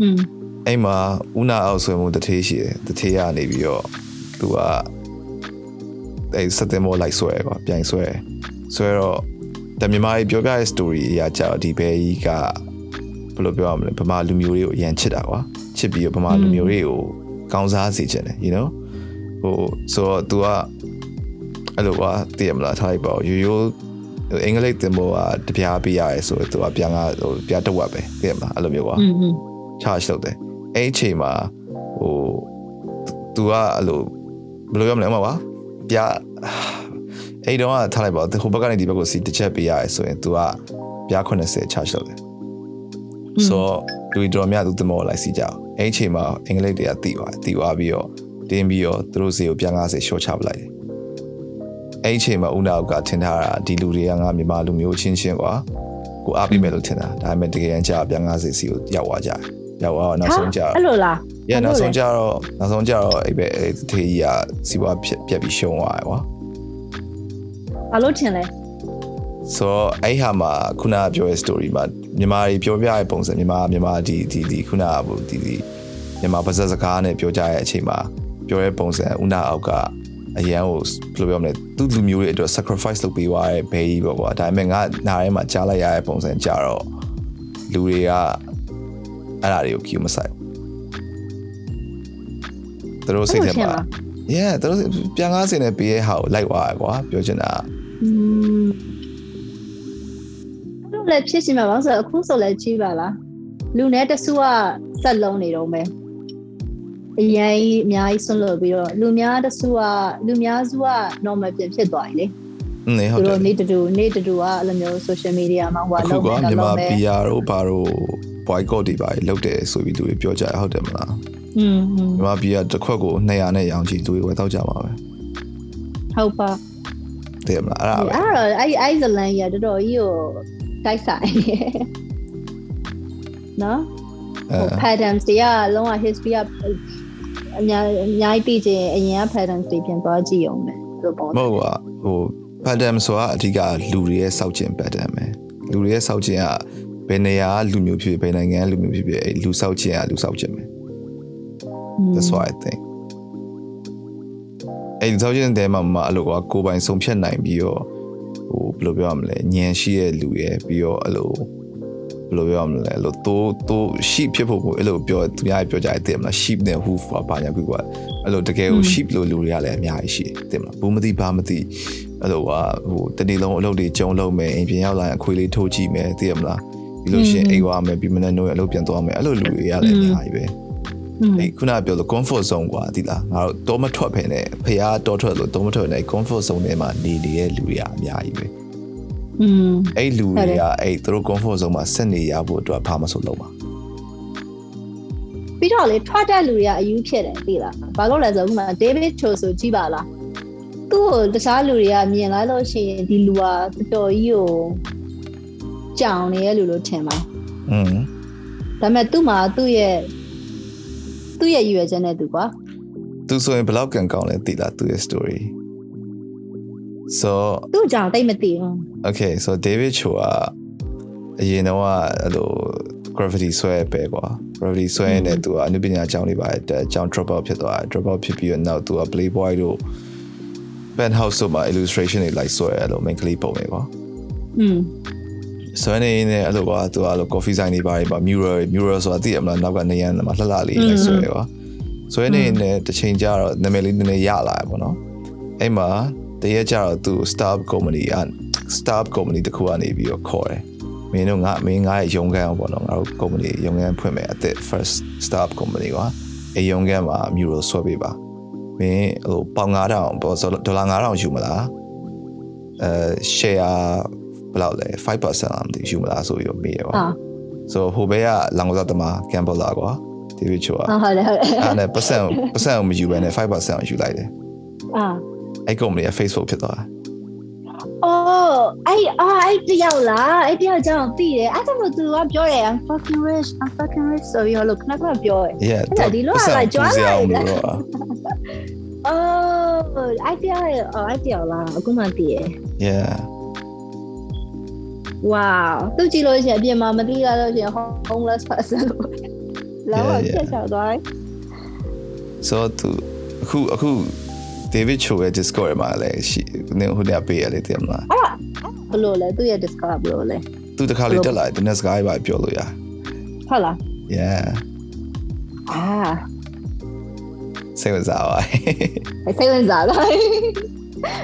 อืม အဲ့မှာဦးနာအောင်ဆွေမှုတထေးရှိတယ်တထေးကနေပြီးတော့သူကအဲ့စက်တင်မောလိုက်ဆွဲကွာပြိုင်ဆွဲဆွဲတော့တမြန်မာကြီးပြောပြတဲ့ story အရာကြောင့်ဒီဘဲကြီးကဘယ်လိုပြောရမလဲဗမာလူမျိုးတွေကိုအရန်ချစ်တာကွာချစ်ပြီးတော့ဗမာလူမျိုးတွေကိုကောင်းစားစေချင်တယ် you know ဟိုဆိုတော့ तू ကအဲ့လိုကွာတည်ရမလားထားလိုက်ပါဦးရိုးရိုးအင်္ဂလိပ်တင်မောကတပြားပေးရတယ်ဆိုတော့ तू ကပြန်ကဟိုပြတဝက်ပဲတည်ရမလားအဲ့လိုမျိုးကွာ อืมอืม charge လုပ်တယ် အဲ့အချိန်မှာဟို तू ကအဲ့လိုဘယ်လိုပြောမလဲဥပမာပါပြအဲ့တော့ကထားလိုက်ပါဟိုဘက်ကနေဒီဘက်ကိုစီတစ်ချက်ပေးရရဲဆိုရင် तू ကပြ80 charge လုပ်တယ်ဆိုလူတော်များသူတမောလိုက်စီကြအောင်အဲ့အချိန်မှာအင်္ဂလိပ်တွေကတီးသွားတီးသွားပြီးတော့တင်းပြီးတော့သူတို့စီကိုပြ90 short ချပလိုက်တယ်အဲ့အချိန်မှာဦးနာကထင်ထားတာဒီလူတွေကငါမြန်မာလူမျိုးချင်းချင်းကွာကိုအားပေးမယ်လို့ထင်တာဒါပေမဲ့တကယ်တမ်းကျပြ90စီကိုရောက်သွားကြတယ် ရောက်သွားတော့နောက်ဆုံးကျတော့အဲ့လိုလားရနောက်ဆုံးကျတော့နောက်ဆုံးကျတော့အဲ့ပဲအဲ့ထေးကြီးကစီပွားပြက်ပြက်ပြီးရှုံးသွားတယ်ကွာဘာလို့ထင်လဲဆိုတော့အဲ့ဟာမှာခုနကပြောတဲ့ story မှာမြန်မာတွေပြောပြတဲ့ပုံစံမြန်မာမြန်မာဒီဒီဒီခုနကဟိုဒီဒီမြန်မာပါဇက်စကားနဲ့ပြောကြတဲ့အချိန်မှာပြောတဲ့ပုံစံဦးနာအောက်ကအရန်ကိုဘယ်လိုပြောမလဲသူ့လူမျိုးတွေအတွက် sacrifice လုပ်ပေးသွားတဲ့ဘေးကြီးပေါ့ကွာဒါပေမဲ့ငါနားထဲမှာကြားလိုက်ရတဲ့ပုံစံကြတော့လူတွေက အဲ့ဒါတွေကို cue မဆိုင်ဘူးသူတို့စိတ်ထဲမှာ yeah သူတို့ပြန်ကားစင်နဲ့ပေးရဲ့ဟာကိုလိုက်သွားရကွာပြောချင်တာอืมအဲ့လိုလည်းဖြစ်စီမှာဘာလို့ဆိုတော့အခုဆိုလည်းကြီးပါလားလူနဲ့တဆူကစက်လုံးနေတော့မယ်အရင်အများကြီးဆွလို့ပြီးတော့လူများတဆူကလူများစုက normal ပြင်ဖြစ်သွားပြီလေနေဟုသူတ်တယ်တို့နေတူတူနေတူတူကအဲ့လိုမျိုး social media မှာဟိုအခုလုံးကမယ်မြန်မာလုံးမယ် PR တို့ဘာတို့ boycott တွေပါလုပ်တယ်ဆိုပြီးသူတွေပြောကြတယ်ဟုတ်တယ်မလားอืมမြန်မာပြည်ကတစ်ခွက်ကို200နဲ့ရောင်းချီသူတွေဝယ်တော့ကြပါပဲဟုတ်ပါတယ်မလားအဲ့ဒါအဲ့အဲ့အိုင်ဇလန်ရတော်တော်ကြီးကိုတိုက်ဆိုင်နော်ဟို patterns တွေကအလုံးဝ history ကအများအများကြီးသိချင်အရင်က patterns တွေပြန်သွားကြည့်အောင်မယ်လို့ပေါ့မဟုတ်ပါဟို pattern ဆိုတာအဓိကလူတွေရဲ့စောက်ခြင်း pattern ပဲလူတွေရဲ့စောက်ခြင်းက ဘယ်နေရာကလူမျိုးဖြစ်ဖြစ်ဘယ်နိုင်ငံကလူမျိုးဖြစ်ဖြစ်အဲ့လူစောက်ကျင်ကလူစောက်ကျင်ပဲ that's why i think အဲ့ဒီစောက်ကျင်တဲ့မှာမှာအဲ့လိုကကိုယ်ပိုင်ဆုံးဖြတ်နိုင်ပြီးတော့ဟိုဘယ်လိုပြောရမလဲညံရှိတဲ့လူရဲ့ပြီးတော့အဲ့လိုဘယ်လိုပြောရမလဲအဲ့လိုတိုးတိုး sheep ဖြစ်ဖို့ကိုအဲ့လိုပြောသူများပြောကြတယ်တဲ့မလား sheep နဲ့ hoof ပါဘာညာကွာအဲ့လိုတကယ်ကို sheep လို့လူတွေကလည်းအများကြီးရှိတယ်တဲ့မလားဘူးမသိဘာမသိအဲ့လိုကဟိုတနေ့လုံးအလုပ်တွေကြုံလုပ်မယ်အိမ်ပြင်ရောက်လာရင်အခွေလေးထိုးကြည့်မယ်သိရမလား ဒီလိုရှရင်အိမ်ဝါမယ်ပြီးမနေ့နိုးရအလုပ်ပြန်သွားမယ်အဲ့လိုလူတွေကလည်းအများကြီးပဲ အဲ့ခုနကပြောလို့ comfort zone กว่าဒီလားငါတို့တော့မထွက်ဖ ೇನೆ ဖះတော့ထွက်လို့တော့မထွက်နေ comfort zone ထဲမှာနေနေတဲ့လူတွေကအများကြီးပဲ อืม အဲ့လူ ဟုတ် တွေ တယ် ကအဲ့သူတို့ comfort zone မှာဆက်နေရဖို့အတွက်ဘာမှမဆိုလုပ်ပါ ပြီးတော့လေထွက်တဲ့လူတွေကအယူဖြစ်တယ်သိလားဘာလို့လဲဆိုတော့ဥပမာ David Cho ဆိုကြည့်ပါလားသူ့ကိုတခြားလူတွေကမြင်လိုက်လို့ရှိရင်ဒီလူကတော်တော်ကြီးကို ကြောင်နေတဲ့လူလို့ထင်ပါ อืม ဒါပေမဲ့သူ့မှာသူ့ရဲ့သူ့ရဲ့ရွယ်ချက်နဲ့သူကွာ သူဆိုရင်ဘယ်လောက်ကန်ကောင်းလဲသိလားသူရဲ့ story so သူ့ကြောင်တိတ်မသိဘူး okay so David Cho ကအရင်တော့ကအဲ့လို gravity ဆွဲပဲကွာ gravity ဆွဲနေသူကအနုပညာကျောင်းလေးပါတဲ့အကျောင်း drop out ဖြစ်သွားတယ် drop out ဖြစ်ပြီးတော့နောက်သူက playboy တို့ penthouse တို့မှာ illustration တွေလိုက်ဆွဲအဲ့လို main ကလေးပုံတွေကွာ อืม ဆွဲနေနေအဲ့လိုကွာသူကအဲ့လို coffee sign တွေပါတွေပါ mural mural ဆိုတာသိရမလားနောက်ကနေရန်မှာလှလှလေးလိုက်ဆွဲကွာဆွဲနေနေတစ်ချိန်ကျတော့နာမည်လေးနည်းနည်းရလာရပေါ့နော်အဲ့မှာတရက်ကျတော့သူ startup company က startup company တခုကနေပြီးတော့ခေါ်တယ်မင်းတို့ငါမင်းငါရဲ့ရုံးခန်းပေါ့နော်ငါတို့ company ရုံးခန်းဖွင့်မယ်အသက် first startup company ကွာအဲရုံးခန်းမှာ mural ဆွဲပေးပါမင်းဟိုပေါင်9000ပေါ့ဒေါ်လာ9000ယူမလားအဲ share ဘယ်လောက်လဲ5%လားမသိယူမလားဆိုပြီးတော့မေးရပါအာဆိုဟိုဘက်ကလောင်ကစားသမား gambler ကွာဒီဗီချိုကအာဟုတ်တယ်ဟုတ်တယ်အဲ့နဲ့ပတ်စံပတ်စံကိုမယူဘဲနဲ့5%ကိုယူလိုက်တယ်အာအဲ့ company က Facebook ဖြစ်သွားတယ်အော်အဲ့အာအဲ့တယောက်လားအဲ့တယောက်ကြောင့်သိတယ်အဲ့ဒါမှသူကပြောတယ် I'm fucking rich I'm fucking rich ဆိုပြီးတော့လို့ခဏခဏပြောတယ် yeah အဲ့ဒါဒီလိုကကြွားလိုက်တယ်တယ်အော်အဲ့တယောက်ရဲ့အော်အဲ့တယောက်လားအခုမှသိရ yeah wow သူကြည့်လို့ရှိရင်အပြင်မှာမသိရလို့ရှိရင် homeless person လို့လောကချက်ချောက်သွားတယ် so သူအခုအခု David Cho ရဲ့ Discord မှာလည်းရှိနေဟိုနေပေးရလေတင်မလားဘလို့လဲသူရဲ့ discover ဘလို့လဲသူတခါလေးတက်လာတယ် net sky ပါပြောလို့ရဟုတ်လား yeah အာစိတ်ဝင်စားပါစိတ်ဝင်စားလား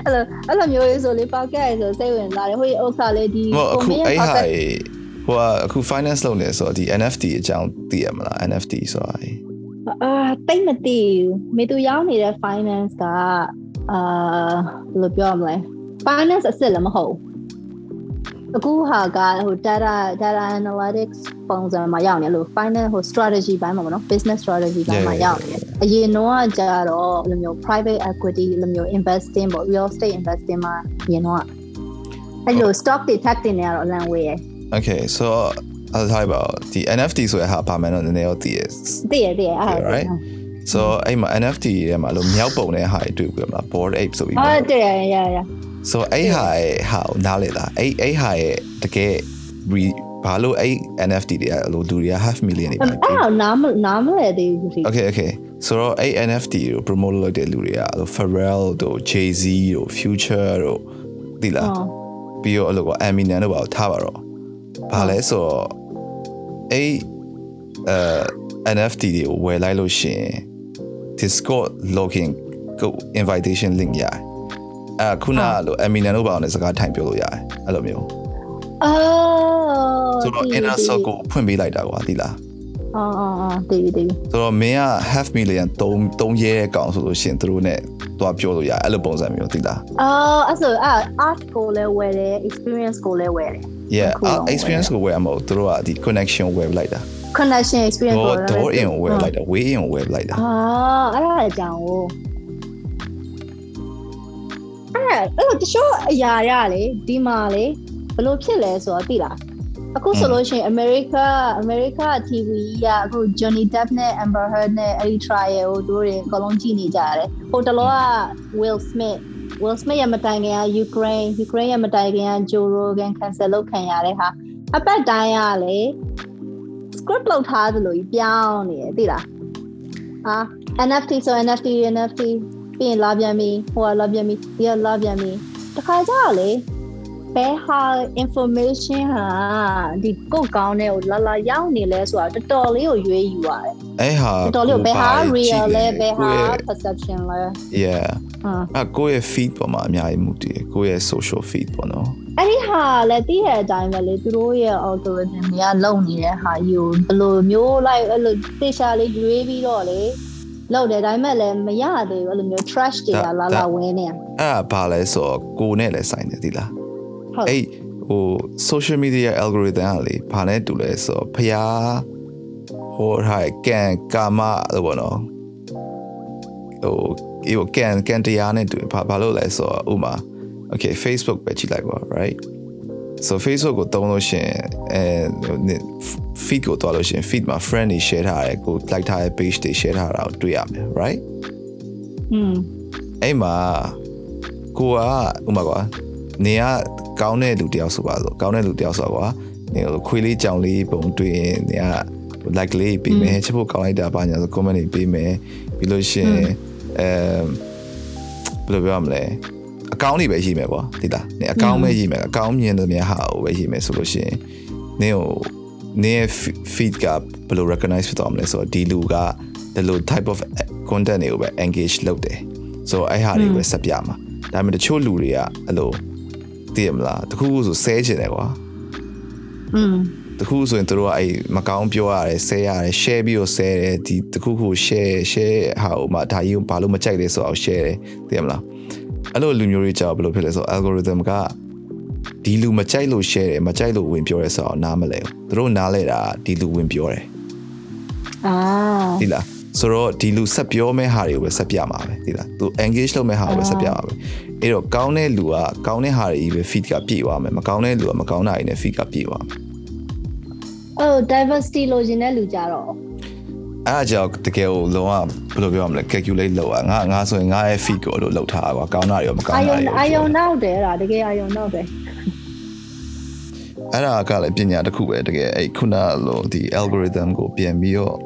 အဲ့လိုအဲ့လိုမျိုးရေးဆိုလေပေါက်ကဲဆိုစိတ်ဝင်စားတယ်ဟိုဥစ္စာလေးဒီဟိုအခုအဲ့ဟာ pocket ဟိုအခု finance လုပ်နေဆိုတော့ဒီ NFT အကြောင်းသိရမလား NFT ဆိုတာအာတိတ်မသိဘူးမေသူရောက်နေတဲ့ finance ကအာဘယ်လိုပြောရမလဲ finance အစ်စ်လည်းမဟုတ်ဘူး အခုဟာကဟို data data analytics ပုံစံမှာရောက်နေလို့ finance ဟို strategy ဘိုင်းမှာပေါ့နော် business strategy ဘိုင်းမှာရောက်နေတယ်အရင်တော့ကကြတော့အဲ့လိုမျိုး private equity အဲ့လိုမျိုး investing ပေါ့ real estate investing မှာအရင်တော့ကအဲ့လို stock တွေ tag တင်နေရတော့အလံဝေးရယ် Okay so အဲ့ဒါပါဒီ NFT ဆိုတဲ့ဟာပါမယ်တော့နည်းနည်းတော့သိရသိရသိရအဲ့ဒါ right so အဲ့မှာ NFT ထဲမှာလို့မြောက်ပုံတဲ့ဟာတွေတွေ့ပြီမလား board ape ဆိုပြီးဟာတွေ့ရရရ so အဲ့ဟာရဲ့ဟာကိုနားလေလားအဲ့အဲ့ဟာရဲ့တကယ် re ဘာလို့အဲ့ NFT တွေကလို့လူတွေက half million နေအဲ့ပါတော့နားမနားမလဲသေးဘူးဒီ Okay okay ဆိုတော့အဲ့ NFT ကို promote လုပ်တဲ့လူတွေကလို့ Pharrell တို့ Jay-Z တို့ Future တို့ဒီလားဟုတ်ပြီးတော့အဲ့လိုက Eminem တို့ပါထားပါတော့ဘာလဲဆိုတော့အဲ့အဲ NFT တွေကိုဝယ်လိုက်လို့ရှိရင် Discord login ကို invitation link ရတယ် အဲခုနကလို့ Eminem တို့ပါအောင်လည်းစကားထိုင်ပြောလို့ရတယ်အဲ့လိုမျိုးအော်ဆိုတော့ inner circle ဖွင့်ပေးလိုက်တာကွာဒီလားအော်အော်အော်တည်တည်ဆိုတော့မင်းက half million 3 3ရဲအကောင်ဆိုလို့ရှိရင်သူတို့ ਨੇ သွားပြောလို့ရတယ်အဲ့လိုပုံစံမျိုးသိလားအော်အဲ့ဆိုအဲ့ art ကိုလည်းဝယ်တယ် experience ကိုလည်းဝယ်တယ် yeah တစ်ခုလုံး uh, experience ကိုဝယ်ရမလို့သူတို့ကဒီ connection ဝယ်လိုက်တာ connection experience ကိုတော့လည်း door in ကိုဝယ်လိုက်တာ way in ကိုဝယ်လိုက်တာအော်အဲ့ဒါအကြောင်းကို အဲ့အဲ့တချို့အရာရလေဒီမှာလေဘလို့ဖြစ်လဲဆိုတော့သိလားအခုဆိုလို့ရှိရင် America America TV ကအခု Johnny Depp နဲ့ Amber Heard နဲ့အဲ့ဒီ trial ကိုတို့တွေအကုန်လုံးကြည့်နေကြတယ်ဟိုတလောက Will Smith Will Smith ရဲ့မတိုင်ခင်က Ukraine Ukraine ရဲ့မတိုင်ခင်က Joe Rogan cancel လုပ်ခံရတဲ့ဟာအပတ်တိုင်းကလေ script လောက်ထားသလိုကြီးပြောင်းနေတယ်သိလားအာ NFT ဆို NFT NFT ပြီးရင်လာပြန်ပြီဟိုကလာပြန်ပြီဒီကလာပြန်ပြီတခါကျတော့လေဘယ်ဟာ information ဟာဒီကိုယ်ကောင်းတဲ့ကိုလာလာရောက်နေလဲဆိုတာတော်တော်လေးကိုရွေးယူရတယ်အဲ့ဟာတော်တော်လေးကိုဘယ်ဟာကို real လဲဘယ်ဟာကိုယ့်ရဲ့ perception လဲ yeah ဟာအကိုယ့်ရဲ့ feed ပေါ်မှာအများကြီးမူတည်ကိုယ့်ရဲ့ social feed ပေါ့နော်အဲ့ဒီဟာလည်းတည်တဲ့အတိုင်းပဲလေသူတို့ရဲ့ algorithm တွေကလုံနေတဲ့ဟာယူဘယ်လိုမျိုးလိုက်အဲ့လိုတေချာလေးရွေးပြီးတော့လေ လောက်တယ်ဒါပေမဲ့လည်းမရသေးဘူးအဲ့လိုမျိုး trash တွေကလာလာဝင်နေအဲ့ဒါဘာလဲဆိုတော့ကိုနဲ့လည်းဆိုင်တယ်ဒီလားဟုတ်အဲ့ဟို social media algorithm ကလေဘာနဲ့တူလဲဆိုတော့ဖျားဟိုဟာကံကာမလို့ပေါ့နော်ဟိုဒီဟိုကံကံတရားနဲ့တူဘာဘာလို့လဲဆိုတော့ဥမာ okay facebook ပဲကြည့်လိုက်ပါ right so facebook ကိုတုံးလို့ရှရင်အဲ feed ကိုတွားလို့ရှရင် feed မှာ friend တွေ share ထားတယ်ကို like ထားတဲ့ page တွေ share ထားတာကိုတွေ့ရမယ် right อืมအဲ့မှာကိုကဥမာကွာနေကကောင်းတဲ့လူတယောက်ဆိုပါဆိုကောင်းတဲ့လူတယောက်ဆိုကွာနေဟိုခွေးလေးကြောင်လေးပုံတွေ့ရင်နေက like လေးပေးမယ်ချစ်ဖို့ကောင်းလိုက်တာပါညာဆို comment တွေပေးမယ်ပြီးလို့ရှရင်အဲဘယ်လိုပြောရမလဲအကောင့်တွေပဲရေးမယ်ကွာဒီလားနေအကောင့်ပဲရေးမယ်အကောင့်မြင်တဲ့များဟာကိုပဲရေးမယ်ဆိုလို့ရှရင်နေဟို နေရဲ့ feed ကဘယ်လို recognize ဖြစ်သွားမလဲဆိုတော့ဒီလူကဒီလို type of content တွေကိုပဲ engage လုပ်တယ် so အဲ့ဟာတွေပဲဆက်ပြမှာဒါပေမဲ့တချို့လူတွေကအဲ့လိုသိရမလားတခုခုဆိုဆဲချင်တယ်ကွာอืมတခုဆိုရင်တို့ကအဲ့မကောင်းပြောရတယ်ဆဲရတယ် share ပြီးတော့ဆဲတယ်ဒီတခုခု share share ဟာဟိုမှာဒါကြီးကိုဘာလို့မကြိုက်လဲဆိုတော့ share တယ်သိရမလားအဲ့လိုလူမျိုးတွေကြောက်ဘယ်လိုဖြစ်လဲဆိုတော့ algorithm က ဒီလူမကြိုက်လို့ share တယ်မကြိုက်လို့ဝင်ပြောရဲဆိုတော့နားမလဲဘူးတို့နားလဲတာဒီလူဝင်ပြောတယ်အာဒီလားဆိုတော့ဒီလူဆက်ပြောမဲ့ဟာတွေကိုပဲဆက်ပြမှာပဲဒီလားသူ engage လုပ်မဲ့ဟာကိုပဲဆက်ပြမှာပဲအဲ့တော့ကောင်းတဲ့လူကကောင်းတဲ့ဟာတွေကြီးပဲ feed ကပြည့်သွားမယ်မကောင်းတဲ့လူကမကောင်းတာတွေနဲ့ feed ကပြည့်သွားမယ်အော် diversity လိုချင်တဲ့လူကြတော့အဲ့အကြောင့်တကယ်ကိုလုံးဝဘယ်လိုပြောရမလဲ calculate လုပ်อ่ะငါငါဆိုရင်ငါရဲ့ feed ကိုအဲ့လိုလုပ်ထားတာကွာကောင်းတာတွေရောမကောင်းအာတာယုံတွေရောအာယုံနောက်တယ်အဲ့ဒါတကယ်အာယုံနောက်တယ် အဲ့ဒါကလည်းပညာတစ်ခုပဲတကယ်အဲ့ခုနလိုဒီ algorithm ကိုပြန်ပြီးတော့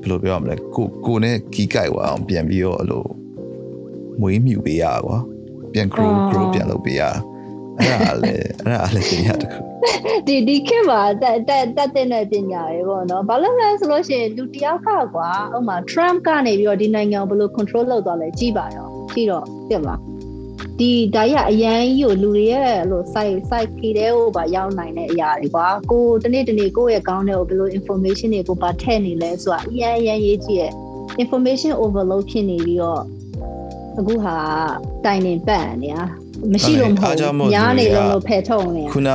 ဘယ်လိုပြောရမလဲကိုကိုနဲ့ကီးကြိုက်သွားအောင်ပြန်ပြီးတော့အဲ့လိုမွေးမြူပေးရကွာပြန် grow grow ပြန်လုပ်ပေးရအဲ့ဒါလည်းအဲ့ဒါလည်းပညာတစ်ခုဒီဒီခေတ်မှာတက်တက်တက်တဲ့ပညာတွေပေါ့နော်ဘာလို့လဲဆိုလို့ရှိရင်လူတယောက်ကကွာဥပမာ Trump ကနေပြီးတော့ဒီနိုင်ငံကိုဘယ်လို control လုပ်သွားလဲကြည့်ပါရောကြည့်တော့ပြမလား ဒီဒါရအရန်ကြီးကိုလူတွေရဲ့အဲ့လို site site ခီတဲ့ဟိုပါရောက်နိုင်တဲ့အရာတွေကွာကိုတနေ့တနေ့ကိုယ့်ရဲ့ကောင်းတဲ့ကိုဘယ်လို information တွေကိုပါထည့်နေလဲဆိုတာအရန်အရန်ရေးကြည့်ရဲ့ information overload ဖြစ်နေပြီးတော့အခုဟာတိုင်နေပတ်နေတာမရှိလို့မဟုတ်ဘူးညားနေလို့လို့ဖယ်ထုတ်နေခုန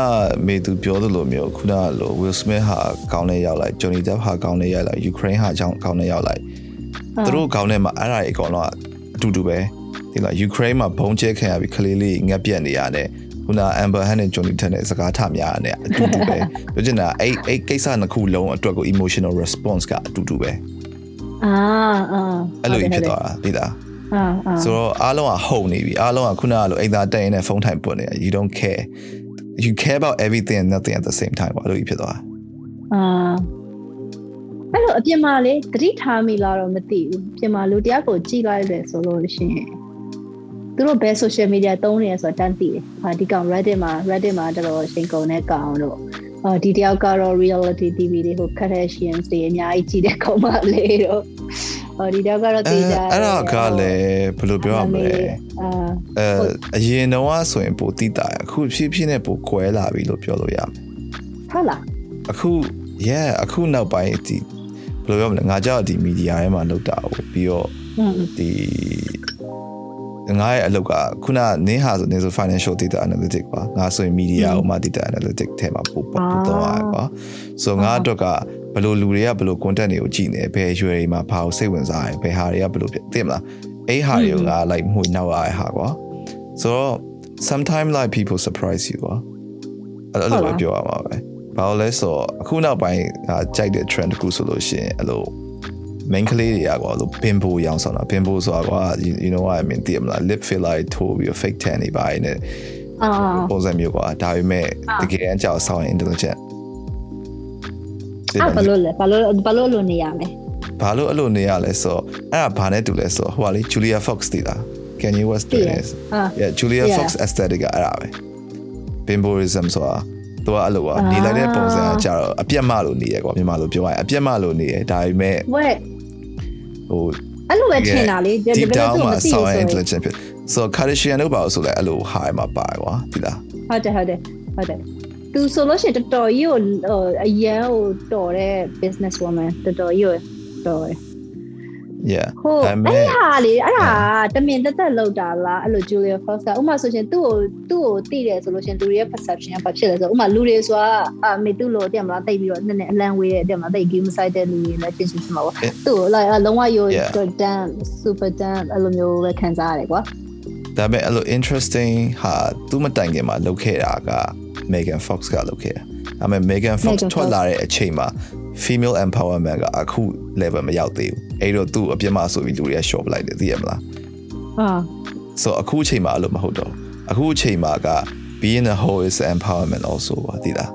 မေသူပြောသလိုမျိုးခုနလို Will Smith ဟာကောင်းနေရောက်လိုက် Johnny Depp ဟာကောင်းနေရောက်လိုက် Ukraine ဟာကြောင်းကောင်းနေရောက်လိုက်သူတို့ကောင်းနေမှာအဲ့ဒါတွေအကောင်လုံးအတူတူပဲ ဒီလား Ukraine မှာဘုံကျဲခံရပြီးခလေးလေးငက်ပြက်နေရတယ်ခုန Amber Heard နဲ့ Johnny Depp နဲ့စကားထများရတယ်အတူတူပဲပြောချင်တာအဲ့အဲ့ကိစ္စနှစ်ခုလုံးအတွက်ကို emotional response ကအတူတူပဲအာအာအဲ့လိုကြီးဖြစ်သွားတာဒီလားအာအာဆိုတော့အားလုံးကဟုန်နေပြီအားလုံးကခုနကလိုအိမ်သာတက်ရင်နဲ့ဖုန်းထိုင်ပွတ်နေ you don't care you care about everything and nothing at the same time ဘာလို့ကြီးဖြစ်သွားအာအဲ့လိုအပြင်မှာလေသတိထားမိလားတော့မသိဘူးအပြင်မှာလူတယောက်ကိုကြည့်လိုက်တယ်ဆိုလို့ရှိရင် သူတို့ဘယ် social media သုံးနေရဆိုတော့တန်းသိတယ်။ဟာဒီကောင် Reddit မှာ Reddit မှာတော်တော်ရှင်ကုန်တဲ့ကောင်တို့အော်ဒီတယောက်ကတော့ reality TV တွေဟို Kardashians တွေအများကြီးကြည့်တဲ့ကောင်မလေးတို့အော်ဒီတယောက်ကတော့အဲသိကြအဲ့ဒါကလည်းဘယ်လိုပြောရမလဲအာအဲအရင်တော့ဆိုရင်ပိုတိတာရအခုဖြည်းဖြည်းနဲ့ပိုကွဲလာပြီလို့ပြောလို့ရမယ်ဟုတ်လားအခု yeah အခုနောက်ပိုင်းဒီဘယ်လိုပြောမလဲငါကြောက်ဒီမီဒီယာထဲမှာလောက်တာကိုပြီးတော့อืมဒီ ငါရဲ့အလုပ်ကခုနနင်းဟာဆိုနေဆို financial data analytic ပါငါဆိုရင် media ဥမာ data analytic ထဲမှာပို့ပို့တော့ရပါဆိုငါအတွက်ကဘယ်လိုလူတွေကဘယ်လို content တွေကိုကြည့်နေဘယ်ရွယ်တွေမှာဘာကိုစိတ်ဝင်စားရင်ဘယ်ဟာတွေကဘယ်လိုဖြစ်သိမလားအဲ့ဟာတွေကငါ like မှုနောက်ရတဲ့ဟာကွာဆိုတော့ sometimes like people surprise you ကွာအဲ့လိုပဲပြောရမှာပဲဘာလို့လဲဆိုတော့အခုနောက်ပိုင်းငါကြိုက်တဲ့ trend တစ်ခုဆိုလို့ရှိရင်အဲ့လို main ကလေးတွေကကွာလို့ bimbo ရောင်းဆောင်တာ bimbo ဆိုတာကွာ you, you know what i mean တည်မလား lip filler ထိုးပြီး fake tan တွေပါနေအာပုံစံမျိုးကွာဒါပေမဲ့တကယ်အကြောက်ဆောင်ရင် intelligent အဲ့ဘာလို့လဲဘာလို့ဘာလို့လို့နေရမလဲဘာလို့အဲ့လိုနေရလဲဆိုတော့အဲ့ဒါဘာနဲ့တူလဲဆိုတော့ဟိုကလေ Julia Fox တည်လား Kanye West တည်နေအာ yeah Julia Yeah. Fox aesthetic ကအဲ့ဒါပဲ bimboism ဆိုတာသူကအဲ့လိုကွာနေလိုက်တဲ့ပုံစံကကြတော့အပြက်မလို့နေရကွာမြန်မာလိုပြောရရင်အပြက်မလို့နေရဒါပေမဲ့ဝဲ ဟိုအဲ့လိုပဲထင်တာလေ deep down မှာမသိဆောင်းဘူးဆို intelligent ဖြစ် so Kardashian တို့ပါလို့ဆိုလဲအဲ့လို high မှာပါကွာဒီလားဟုတ်တယ်ဟုတ်တယ်ဟုတ်တယ်သူဆိုလို့ရှိရင်တော်တော်ကြီးကိုဟိုအရန်ဟိုတော်တဲ့ business woman တော်တော်ကြီးကိုတော်တယ် yeah ဟိုဒါပေမဲ့အဲ့ဟာလေအဲ့ဟာတမင်တက်တက်လောက်တာလားအဲ့လို Julia Fox ကဥမာဆိုရှင်သူ့ကိုသူ့ကိုသိတယ်ဆိုလို့ရှင်လူတွေရဲ့ perception ကဘာဖြစ်လဲဆိုဥမာလူတွေဆိုတာအာမေသူ့လို့တင်မလားတိတ်ပြီးတော့နည်းနည်းအလန့်ဝေးတဲ့တင်မလားတိတ် game site တဲ့လူတွေလည်းဖြစ်ဖြစ်မှာပေါ့သူ့ကို like လုံးဝရို Yeah. damn super damn အဲ့လိုမျိုးပဲခံစားရတယ်ကွာဒါပေမဲ့အဲ့လို interesting ဟာသူမတိုင်ခင်မှာလုပ်ခဲ့တာက Megan Fox ကလုပ်ခဲ့တာဒါပေမဲ့ Megan Fox Megan Fox ထွက်လာတဲ့အချိန်မှာ female empowerment ကအခု level မရောက်သေးဘူးအဲ့တော့သူ့အပြစ်မှာဆိုပြီးလူတွေက short လိုက်တယ်သိရမလားအာ so အခုအချိန်မှာအဲ့လိုမဟုတ်တော့ဘူးအခုအချိန်မှာက being a hoe is empowerment also ပါသိလား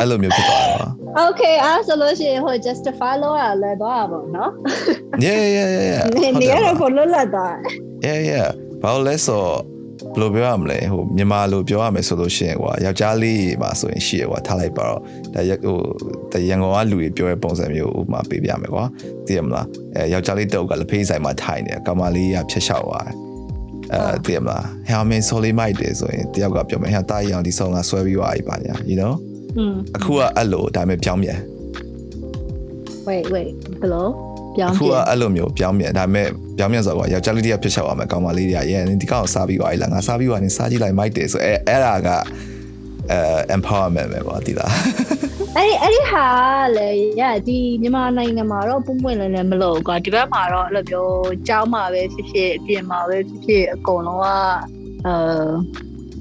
အဲ့လိုမျိုးဖြစ်သွားတာပါ Okay အဲ့ဆိုလို့ရှိရင်ဟို justify လို့ရလဲတော့ပါနော် yeah yeah yeah yeah နေဟုတ်နေတယ်ရပါဖို့လွတ်လပ်တာ yeah yeah ဘာလို့လဲဆိုတော့ ဘယ်လိုပြောရမလဲဟိုမြန်မာလိုပြောရမယ်ဆိုလို့ရှိရင်ကွာယောက်ျားလေးမှာဆိုရင်ရှိရကွာထားလိုက်ပါတော့ဒါရဟိုတရန်ကုန်ကလူတွေပြောတဲ့ပုံစံမျိုးဥပမာပေးပြမယ်ကွာသိရမလားအဲယောက်ျားလေးတုပ်ကလက်ဖေးဆိုင်မှာထိုင်နေကောင်မလေးကဖြတ်လျှောက်သွားတယ်အဲတည်မလားဟဲမင်းဆိုလီမိုက်တယ်ဆိုရင်တယောက်ကပြောမယ်ဟဲတားရအောင်ဒီဆောင်ကဆွဲပြီးသွားပြီပါညာ you know อืมအခုကအဲ့လိုဒါပေမဲ့ပြောင်းပြန် wait wait ဘ ယ်လိုပြောင်းအခုပြကအဲ့လိုမျိုးပြောင်းပြန်ဒါပေမဲ့ပြောင်းပြန်ဆိုတော့ယောက်ျားလေးတယောက်ဖြစ်ချက်သွားမယ်ကောင်းမလေးတွေကရဲဒီကောင်ကိုစားပြီးသွားပြီလားငါစားပြီးသွားရင်စားကြည့်လိုက်မိုက်တယ်ဆိုအဲအဲ့ဒါကအဲ empowerment ပဲပေါ့ဒီလားအဲ့ဒီအဲ့ဒီဟာလေရဒီမြန်မာနိုင်ငံမှာတော့ပုံပွင့်လည်းလည်းမလို့ကွာဒီဘက်မှာတော့အဲ့လိုမျိုးကြောင်းမှာပဲဖြစ်ဖြစ်အပြင်မှာပဲဖြစ်ဖြစ်အကုန်လုံးကအဲ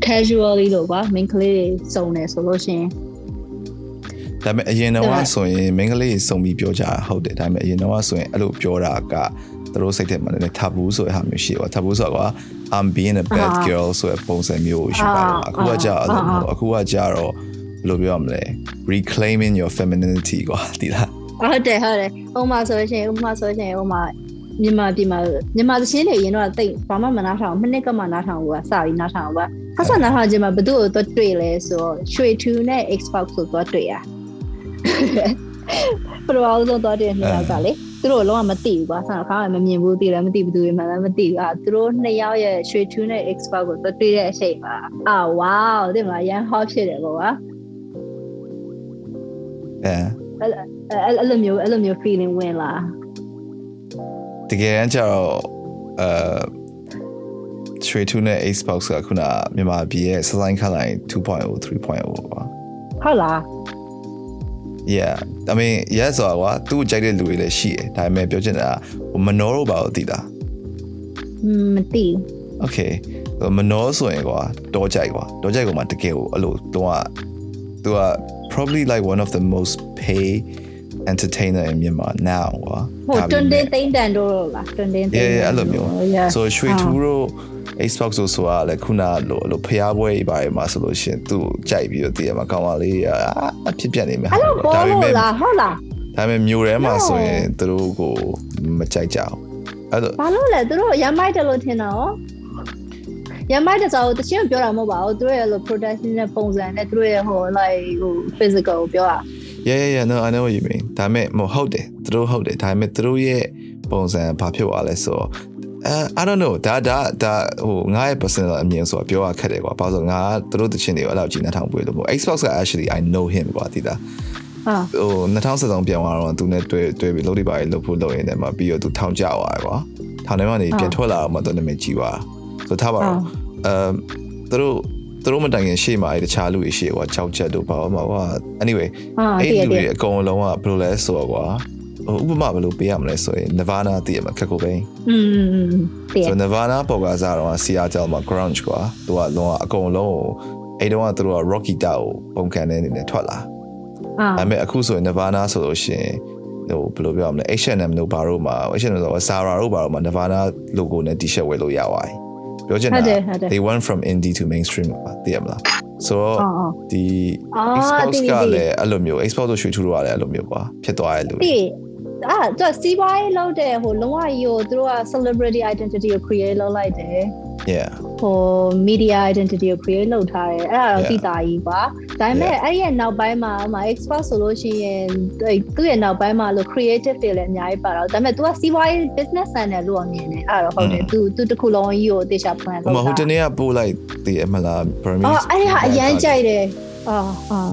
casually လို့ကွာ main ကလေးတွေစုံနေဆိုလို့ရှိရင် ဒါပေမဲ့အရင်တော့ဆိုရင်မင်းကလေးစုံပြီးပြောကြတာဟုတ်တယ်ဒါပေမဲ့အရင်တော့ဆိုရင်အဲ့လိုပြောတာကသူတို့စိတ်ထဲမှာလည်း taboo ဆိုတဲ့ဟာမျိုးရှိတယ် taboo ဆိုတော့ I'm being a bad girl ဆိုတဲ့ပုံစံမျိုးရှိပါတယ်အခုကကြာအဲ့လိုမျိုးအခုကကြာတော့ဘယ်လိုပြောရမလဲ reclaiming your femininity ကွာဒီလားဟုတ်တယ်ဟုတ်တယ်ဥပမာဆိုလို့ရှိရင်ဥပမာဆိုလို့ရှိရင်ဥပမာမြန်မာပြည်မှာမြန်မာသချင်းတွေရင်တော့တိတ်ဘာမှမနာထောင်မနှစ်ကမှနားထောင်ဘူးကစပြီးနားထောင်ဘူးကဆက်ဆက်နားထောင်ခြင်းမှာဘယ်သူ့ကိုတော့တွေ့လဲဆိုတော့ရွှေ2နဲ့ Xbox ကိုတော့တွေ့ရ ပရောအောင်ဆုံးတော့တဲ့နှစ်ယောက်ကလေသူတို့လုံးဝမသိဘူးကွာဆန်ခါမှမမြင်ဘူးသိလည်းမသိဘူးသူတွေမှလည်းမသိဘူးအာသူတို့နှစ်ယောက်ရဲ့ရွှေ2နဲ့ Xbox ကိုတော့တွေ့တဲ့အချိန်မှာအာဝေါဒီမှာရန် hot ဖြစ်တယ်ကွာအဲအဲ့အဲ့လိုမျိုးအဲ့လိုမျိုး feeling ဝင်လာတကယ်တမ်းကျတော့အဲ straight to နဲ့ Xbox ကခုနမြန်မာပြည်ရဲ့ design ခလိုက်2.0 3.0ပေါ့ဟုတ်လား yeah i mean yes ဆိုတော့ကွာသူ့ကိုကြိုက်တဲ့လူတွေလည်းရှိတယ်ဒါပေမဲ့ပြောချင်တာကမနောတော့ပါဘူးသိလားမသိ okay မနောဆိုရင်ကွာတော့ကြိုက်ကွာတော့ကြိုက်ကွာမှာတကယ်ကိုအဲ့လိုတော့သူက probably like one of the most pay entertainer in Myanmar now ကွာဟိုတွန်တင်းသိန်းတန်တို့လားတွန်တင်းသိန်း yeah yeah အဲ့လိုမျိုး so ရွှေထူတို့ Xbox ဆိုဆိုတာလည်းခုနလိုလိုဖျားပွဲကြီးပါတယ်မှာဆိုလို့ရှင်သူ့ကြိုက်ပြီးတော့တည်ရမှာကောင်းပါလေအဖြစ်ပြနေမှာအဲ့လိုပေါ်လို့လားဟုတ်လားဒါပေမဲ့မျိုးထဲမှာဆိုရင်သူတို့ကိုမကြိုက်ကြအောင်အဲ့လိုဘာလို့လဲသူတို့ရမ်းမိုက်တယ်လို့ထင်တာရောရမ်းမိုက်တဲ့ဆိုတော့တချင်းပြောတာမဟုတ်ပါဘူးသူတို့ရဲ့လို production နဲ့ပုံစံနဲ့သူတို့ရဲ့ဟို like ဟို physical ကိုပြောတာ yeah yeah yeah no I know what you mean ဒါပေမဲ့မဟုတ်တယ်သူတို့ဟုတ်တယ်ဒါပေမဲ့သူတို့ရဲ့ပုံစံဘာဖြစ်သွားလဲဆိုတော့အဲ I don't know ဒါဒါဒါဟိုငါရဲ့ personal အမြင်ဆိုတော့ပြောရခက်တယ်ကွာဘာလို့ဆိုငါသူတို့တချင်းတွေကိုအဲ့လောက်ကြီးနှထောင်ပွေလို့ပေါ့ Xbox က actually I know him ကွာတိတာဟာဟို2013ပြန်သွားတော့သူနဲ့တွေ့တွေ့ပြီးလုပ်လိပါလေလုပ်ဖို့လုပ်ရင်တည်းမှာပြီးတော့သူထောင်ကြသွားတယ်ကွာထောင်ထဲမှာနေပြန်ထွက်လာတော့မှသူနာမည်ကြီးသွားဆိုထားပါတော့အဲသူတို့သူတို့မတိုင်ခင်ရှေ့မှာအဲတခြားလူတွေရှေ့ကွာကြောက်ချက်တို့ဘာမှကွာ anyway ဟာအဲ့တည်ရလူတတွေည်အကုန်လုံးကဘယ်လိုလဲဆိုတော့ကွာဟို ဥပမာဘယ်လိုပေးရမလဲဆိုရင် Nirvana တည်ရမှာခက်ကိုပဲอืมတည်ဆို Nirvana ပေါ်ကစားတော့ Seattle မှာ grunge ကွာသူကလုံးဝအကုန်လုံးကိုအဲ့တော့ကသူတို့က Rocky တောက်ပုံကန်တဲ့အနေနဲ့ထွက်လာအာဒါပေမဲ့အခုဆိုရင် Nirvana ဆိုလို့ရှိရင်ဟိုဘယ်လိုပြောရမလဲ H&M တို့ဘာတို့မှာ H&M ဆိုတော့ Zara တို့ဘာတို့မှာ Nirvana logo နဲ့ T-shirt ဝယ်လို့ရပါတယ်ပြောချင်တာ they went from indie to mainstream ပါသိရမလားဆိုတော့အော်အော်ဒီအော် Xbox တည်တည်ကလည်းအဲ့လိုမျိုး Xbox တို့ရွှေထူတော့လည်းအဲ့လိုမျိုးကွာဖြစ်သွားရဲ့လူတွေတည် အာသူကစီးပွားရေးလုပ်တဲ့ဟိုလုံးဝကြီးကိုသူတို့က celebrity identity ကို create လုပ်လိုက်တယ် yeah ဟို media identity ကို create လုပ်ထားတယ်အဲ့ဒါတော့ Yeah. သိတာကြီးပါဒါပေမဲ့အဲ့ဒီရဲ့နောက်ပိုင်းမှာဟို expert ဆိုလို့ရှိရင်အဲ့သူ့ရဲ့နောက်ပိုင်းမှာလို့ creative တွေလည်းအများကြီးပါတော့ဒါပေမဲ့ तू ကစီးပွားရေး business ဆန်တယ်လို့တော့မြင်တယ်အဲ့ဒါတော့ဟုတ်တယ် Mm. तू तू တစ်ခုလုံးကြီးကိုတေချာ plan ဟို လုပ် မှာဟိုတ တာ နေ့ကပို့လိုက်တည်ရမလား Burmese အော်အဲ့ဒီဟာအရန်ကြိုက်တယ်အော်အော်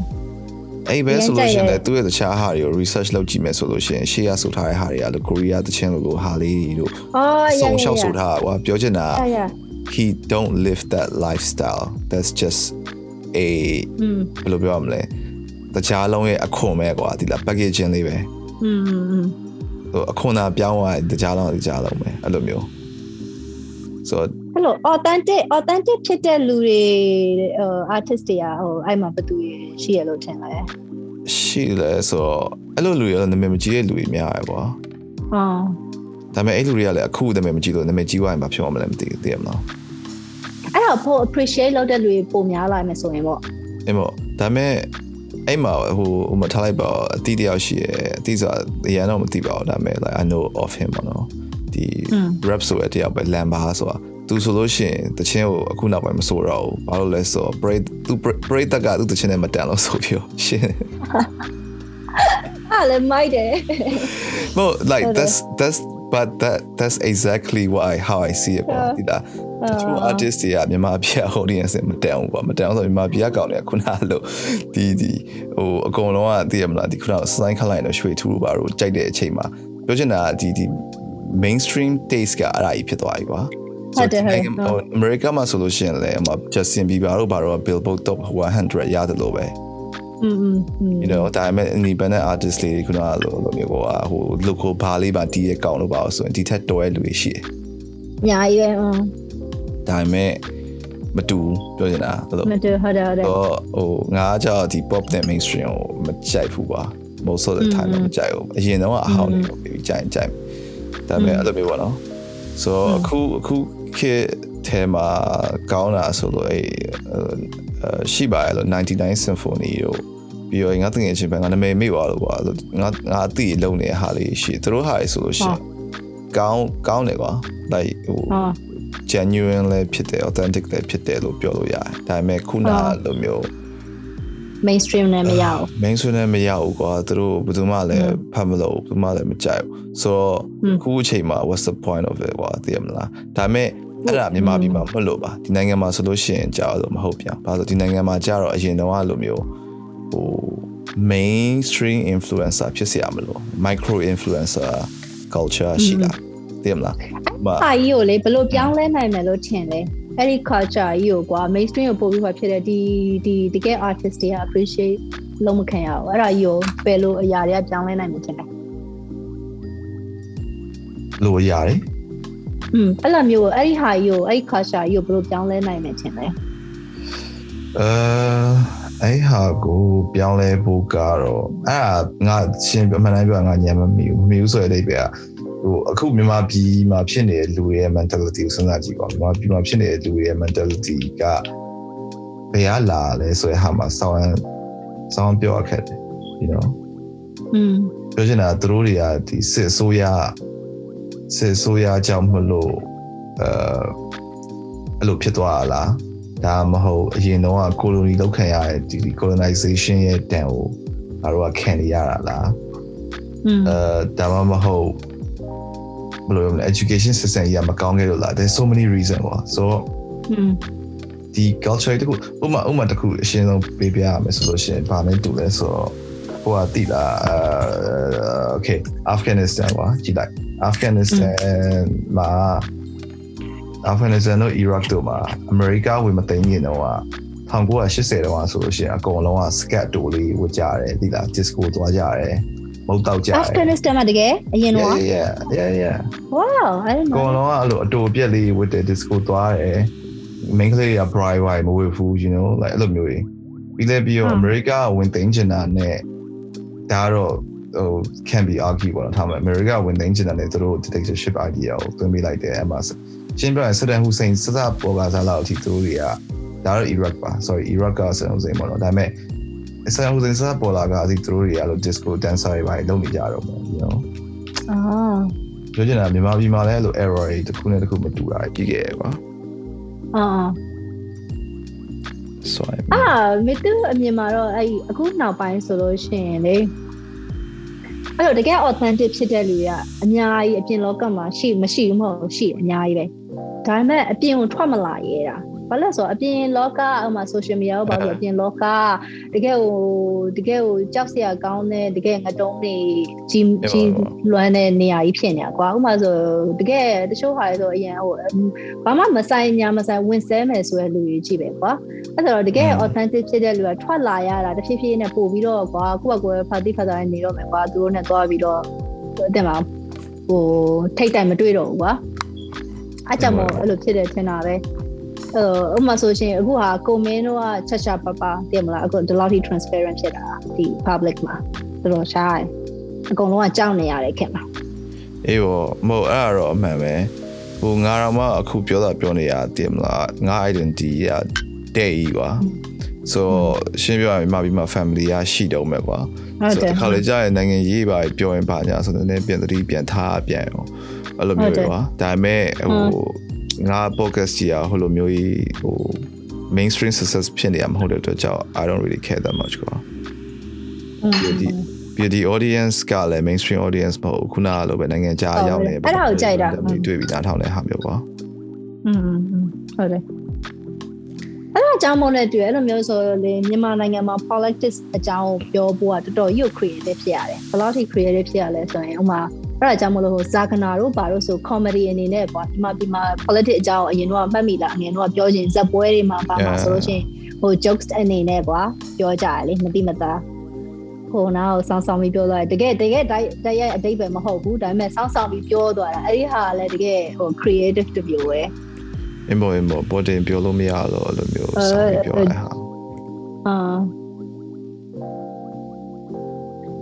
အဲ့ဘဲဆိုလို့ရှိရင်လည်းသူ့ရဲ့တခြားဟာတွေကို research လုပ်ကြည့်မယ်ဆိုလို့ရှိရင်ရှေ့ရဆိုထားတဲ့ဟာတွေကလည်းကိုရီးယားတခြင်းလိုလိုဟာလေးတွေတို့ဆုံလျှောက်ဆိုထားတာကွာပြောချင်တာ he don't live that lifestyle that's just a ဘယ်လိုပြောရမလဲတခြားလုံးရဲ့အခွန်ပဲကွာဒီလား packaging လေးပဲอืมဟိုအခွန်သာပြောင်းသွားတခြားလုံးတခြားလုံးပဲအဲ့လိုမျိုးဆိုတော့ လို authentic authentic ဖြစ်တဲ့လူတွေဟို artist တွေကဟိုအဲ့မှာဘယ်သူတွေရှိရလို့ထင်လဲရှိလဲဆိုတော့အဲ့လိုလူတွေကတော့နာမည်မကြီးတဲ့လူတွေများရယ်ကွာအော်ဒါပေမဲ့အဲ့လူတွေကလည်းအခုနာမည်မကြီးလို့နာမည်ကြီးသွားရင်မဖြစ်အောင်မလဲမသိဘူးသိရမလားအဲ့တော့ပို appreciate လုပ်တဲ့လူတွေပုံများလာမယ်ဆိုရင်ပေါ့အဲ့မို့ဒါပေမဲ့အဲ့မှာဟိုဟိုမှာထားလိုက်ပါအတီးတယောက်ရှိရယ်အတီးဆိုတာအရင်တော့မသိပါဘူးဒါပေမဲ့ like I know of him ပေါ့နော်ဒီ rap ဆိုတဲ့တယောက်ပဲလမ်ဘာဆိုတာ သူဆိုလို့ရှိရင်တချင်းကိုအခုနောက်ပိုင်းမဆိုတော့ဘူးဘာလို့လဲဆိုတော့ break သူ break တက်ကသူတချင်းနဲ့မတန်လို့ဆိုပြီးရှင်အဲ့လည်းမိုက်တယ် well like Okay. that's that's but that that's exactly why how I see it ပေါ့ဒီလားတချို့ artist တွေကမြန်မာပြည် audience မတန်ဘူးပေါ့မတန်ဘူးဆိုမြန်မာပြည်ကကောင်တွေကခုနလို့ဒီဒီဟိုအကုန်လုံးကသိရမလားဒီခုနစိုင်းခလိုက်တော့ရွှေထူလို့ပါတော့ကြိုက်တဲ့အချိန်မှာပြောချင်တာဒီဒီ mainstream taste ကအဲ့ဒါကြီးဖြစ်သွားပြီကွာ ဟုတ်တယ်ဟုတ် ဟိုအမေရိကမှာဆိုလို့ရှိရင်လည်းဟို Justin Bieber တို့ဘာတော့ Billboard Top 100ရတယ်လို့ပဲ อืมอืม you know ဒါပေမဲ့ independent artist လေးခုနကလိုလိုမျိုးကဟို local ဘာလေးပါတီးရဲ့ကောင်းလို့ပါဆိုရင်ဒီထက်တော်ရဲ့လူတွေရှိတယ် ညာကြီးပဲอืม ဒါပေမဲ့မတူဘူးပြောချင်တာဘယ်လို မတူဟုတ်တယ်ဟုတ်တယ် တော့ဟိုငါကြောက်ဒီ pop နဲ့ mainstream ကိုမကြိုက်ဘူးပါ most of the time မကြိုက်ဘူးအရင်တော့အဟောင်းနေပြီးကြိုက်ကြိုက်ဒါပေမဲ့အဲ့လိုမျိုးပေါ့နော် so အခုအခု ခေတ်ထဲမှာကောင်းတာဆိုလို့အဲ့ရှိပါရဲ့လို့99 symphony တို့ပြီးတော့ငါတကယ်ချင်းပဲငါနာမည်မေ့သွားလို့ကွာငါငါအသိလုံးနေတဲ့ဟာလေးရှိသူတို့ဟာလေးဆိုလို့ရှိရင်ကောင်းကောင်းတယ်ကွာ like ဟိုဟာ genuine လည်းဖြစ်တယ် authentic လည်းဖြစ်တယ်လို့ပြောလို့ရတယ်ဒါပေမဲ့ခုနလိုမျိုး mainstream နဲ့မရဘူး main ဆွေးနဲ့မရဘူးကွာသူတို့ဘယ်သူမှလည်းဖတ်မလို့ဘယ်သူမှလည်းမကြိုက်ဘူးဆိုတော့အခုအချိန်မှာ what's the point of it ကွာသိရမလားဒါပေမဲ့ အဲ့ဒါမြန်မာပြည်မှာမဟုတ်လို့ပါဒီနိုင်ငံမှာဆိုလို့ရှိရင်ကြာလို့မဟုတ်ပြန်ဘာလို့ဒီနိုင်ငံမှာကြာတော့အရင်တော့အဲ့လိုမျိုးဟို mainstream influencer ဖြစ်เสียမလို့ micro influencer culture ရှိတာသိရမလားမ ဟာကြီးကိုလေဘယ်လိုပြောင်းလဲနိုင်မယ်လို့ထင်လဲအဲ့ဒီ culture ကြီးကိုကွာ mainstream ကိုပို့ပြီးမှဖြစ်တဲ့ဒီဒီတကယ် artist တွေက appreciate လုံးမခံရဘူးအဲ့ဒါကြီးကိုဘယ်လိုအရာတွေကပြောင်းလဲနိုင်မှာထင်လဲ လို့ရတယ် อืมအဲ့လိုမျိုးကိုအဲ့ဒီဟာကြီးကိုအဲ့ဒီ culture ကြီးကိုဘယ်လိုပြောင်းလဲနိုင်မယ်ထင်လဲ အဲအဲ့ဟာကိုပြောင်းလဲဖို့ကတော့အဲ့ဒါငါရှင်းပြမှန်တိုင်းပြောငါညံမမီဘူးမမီဘူးဆိုတဲ့အဓိပ္ပာယ်ကဟိုအခုမြန်မာပြည်မှာဖြစ်နေတဲ့လူတွေရဲ့ mentality ကိုစဉ်းစားကြည့်ပါမြန်မာပြည်မှာဖြစ်နေတဲ့လူတွေရဲ့ mentality ကဘယ်ကလာလဲဆိုတဲ့ဟာမှာစောင်းစောင်းပြောအခက်တယ် you know อืม ပြောချင်တာသူတို့တွေကဒီစစ်အစိုးရ စေဆိုးရကြောင့်မလို့အဲအဲ့လိုဖြစ်သွားတာလားဒါမဟုတ်အရင်တော့ကိုလိုနီလောက်ခံရတဲ့ဒီ colonization ရဲ့တန်ကိုငါတို့ကခံရတာလားအဲဒါမှမဟုတ်ဘယ်လိုလဲ education system ကြီးကမကောင်းခဲ့လို့လား there's so many reason ပေါ့ so ဒီ culture တခုဥမာဥမာတခုအရှင်းဆုံးပေးပြရမယ်ဆိုလို့ရှိရင်ဘာလဲတူလဲဆိုတော့ဟိုကတိလားအဲ okay Afghanistan ပါကြည့်လိုက် Afghanistan မှာ Afghanistan တို့ Iraq တို့မှာ America ဝင်မသိမ်းခင်တော့1980တုန်းကဆိုလို့ရှိရင်အကုန်လုံးက scat တိုလေးဝတ်ကြတယ်တိလာ disco သွားကြတယ်မုတ်တောက်ကြတယ် Afghanistan မှာတကယ်အရင်တော့ yeah yeah yeah wow I don't ကော know လုံးကအဲ့လိုအတူပြက်လေးဝတ်တဲ့ disco သွားတယ် main ကလေးက bright white မဝတ်ဘူး you know like အဲ့လိုမျိုးကြီးပြီးလည်းပြီးတော့ America ကဝင်သိမ်းချင်တာနဲ့ဒါတော့ ဟို can be argue ပေါ့နော်ထားမယ် America ကဝင်သိမ်းချင်တာနဲ့သူတို့ dictatorship idea ကိုသွင်းပေးလိုက်တယ်အဲ့မှာရှင်းပြရင် Saddam Hussein စစပေါ်ကစားလောက်အထိသူတို့တွေကဒါတော့ Iraq ပါ sorry Iraq က Saddam Hussein ပေါ့နော်ဒါပေမဲ့ Saddam Hussein စစပေါ်လာကအထိသူတို့တွေကအဲ့လို disco dancer တွေပါလုပ်နေကြတော့မယ် you know အာပြောချင်တာမြန်မာပြည်မှာလည်းအဲ့လို error တွေတစ်ခုနဲ့တစ်ခုမတူတာကြီးခဲ့ရကွာအာဆိုရင်အာမေတူအမြင်မှာတော့အဲ့ဒီအခုနောက်ပိုင်းဆိုလို့ရှိရင်လေ အဲ့တော့တကယ် authentic ဖြစ်တဲ့လူတွေကအများကြီးအပြင်လောကမှာရှိမရှိဘူးမဟုတ်ဘူးရှိတယ်အများကြီးပဲဒါပေမဲ့အပြင်ကိုထွက်မလာရဲတာ ဘာလဲဆိုတော့အပြင်လောကဥမာ social media ကိုပါဆိုအပြင်လောကတကယ်ဟိုတကယ်ဟိုကြောက်စရာကောင်းတဲ့တကယ်ငတုံးတွေကြီးကြီးလွမ်းတဲ့နေရာကြီးဖြစ်နေတာကွာဥမာဆိုတကယ်တချို့ဟာတွေဆိုအရင်ဟိုဘာမှမဆိုင်ညာမဆိုင်ဝင်ဆဲမယ်ဆိုတဲ့လူတွေကြီးပဲကွာအဲ့ဒါတော့တကယ် authentic ဖြစ်တဲ့လူကထွက်လာရတာတဖြည်းဖြည်းနဲ့ပို့ပြီးတော့ကွာကိုယ့်ဘကိုယ်ဖာတိဖာတာနေတော့မယ်ကွာသူတို့နဲ့သွားပြီးတော့တဲ့မှာဟိုထိတ်တိုင်မတွေ့တော့ဘူးကွာအဲ့ကြောင့်မို့အဲ့လိုဖြစ်တယ်ထင်တာပဲ အဲ့ဥပမာဆိုရှင်အခုဟာကိုမင်းတို့ကချက်ချပပသိမလားအခုဒီလောက်ထိ transparent ဖြစ်တာဒီ public မှာတော်တော်ရှားတယ်အကုန်လုံးကကြောက်နေရတယ်ခင်ဗျာအေးဘောမဟုတ်အဲ့ဒါတော့အမှန်ပဲဟိုငါတော့မှအခုပြောတာပြောနေရတည်မလားငါ identity ရတဲ့ကြီးကွာဆိုရှင်းပြရရင်မပြီးမှ family ရရှိတော့မယ်ကွာဟုတ်တယ်ခါလေကြာရင်နိုင်ငံရေးပါပြောရင်ပါညာဆိုတော့လည်းပြန်သတိပြန်ထားပြန်အောင်အဲ့လိုမျိုးကွာဒါပေမဲ့ဟို ငါ podcast ကြီးอ่ะဟိုလိုမျိုးကြီးဟို mainstream success ဖြစ်နေရမဟုတ်တဲ့အတွက်ကြောင့် I don't really care that much ကွာ อืม ဒီ ပြီးဒီ audience ကလည်း mainstream audience မဟုတ်ဘူးခုနကလိုပဲနိုင်ငံခြားရောက်နေ အဲ့ဒါကိုကြိုက်တာ တွေ့ပြီးနားထောင်တဲ့ဟာမျိုးပေါ့ อืมဟုတ်တယ်အဲ့ဒါအကြောင်းမို့နဲ့တွေ့အဲ့လိုမျိုးဆိုလေမြန်မာနိုင်ငံမှာ politics အကြောင်းကိုပြောဖို့ကတော်တော်ရုပ် creative ဖြစ်ရတယ်ဘယ်လောက်ထိ creative ဖြစ်ရလဲဆိုရင်ဥမာ အဲ့ဒါကြောင့်မလို့ဟိုဇာကနာတို့ဘာလို့ဆို comedy အနေနဲ့ပေါ့ဒီမှာဒီမှာ politics အကြောင်းအရင်တော့မှတ်မိလားအရင်တော့ပြောချင်းဇက်ပွဲတွေမှာပါမှာဆိုလို့ရှိရင်ဟို jokes အနေနဲ့ကွာပြောကြရလေမတိမသားဟိုနာကိုစောင်းဆောင်ပြီးပြောသွားတယ်တကယ်တကယ်တရရဲ့အတိတ်ပဲမဟုတ်ဘူးဒါပေမဲ့စောင်းဆောင်ပြီးပြောသွားတာအဲ့ဒီဟာလည်းတကယ်ဟို creative တမျိုးပဲအင်မောအင်မောပေါ်တင်ပြောလို့မရတော့အဲ့လိုမျိုးစောင်းပြီးပြောရတာအာ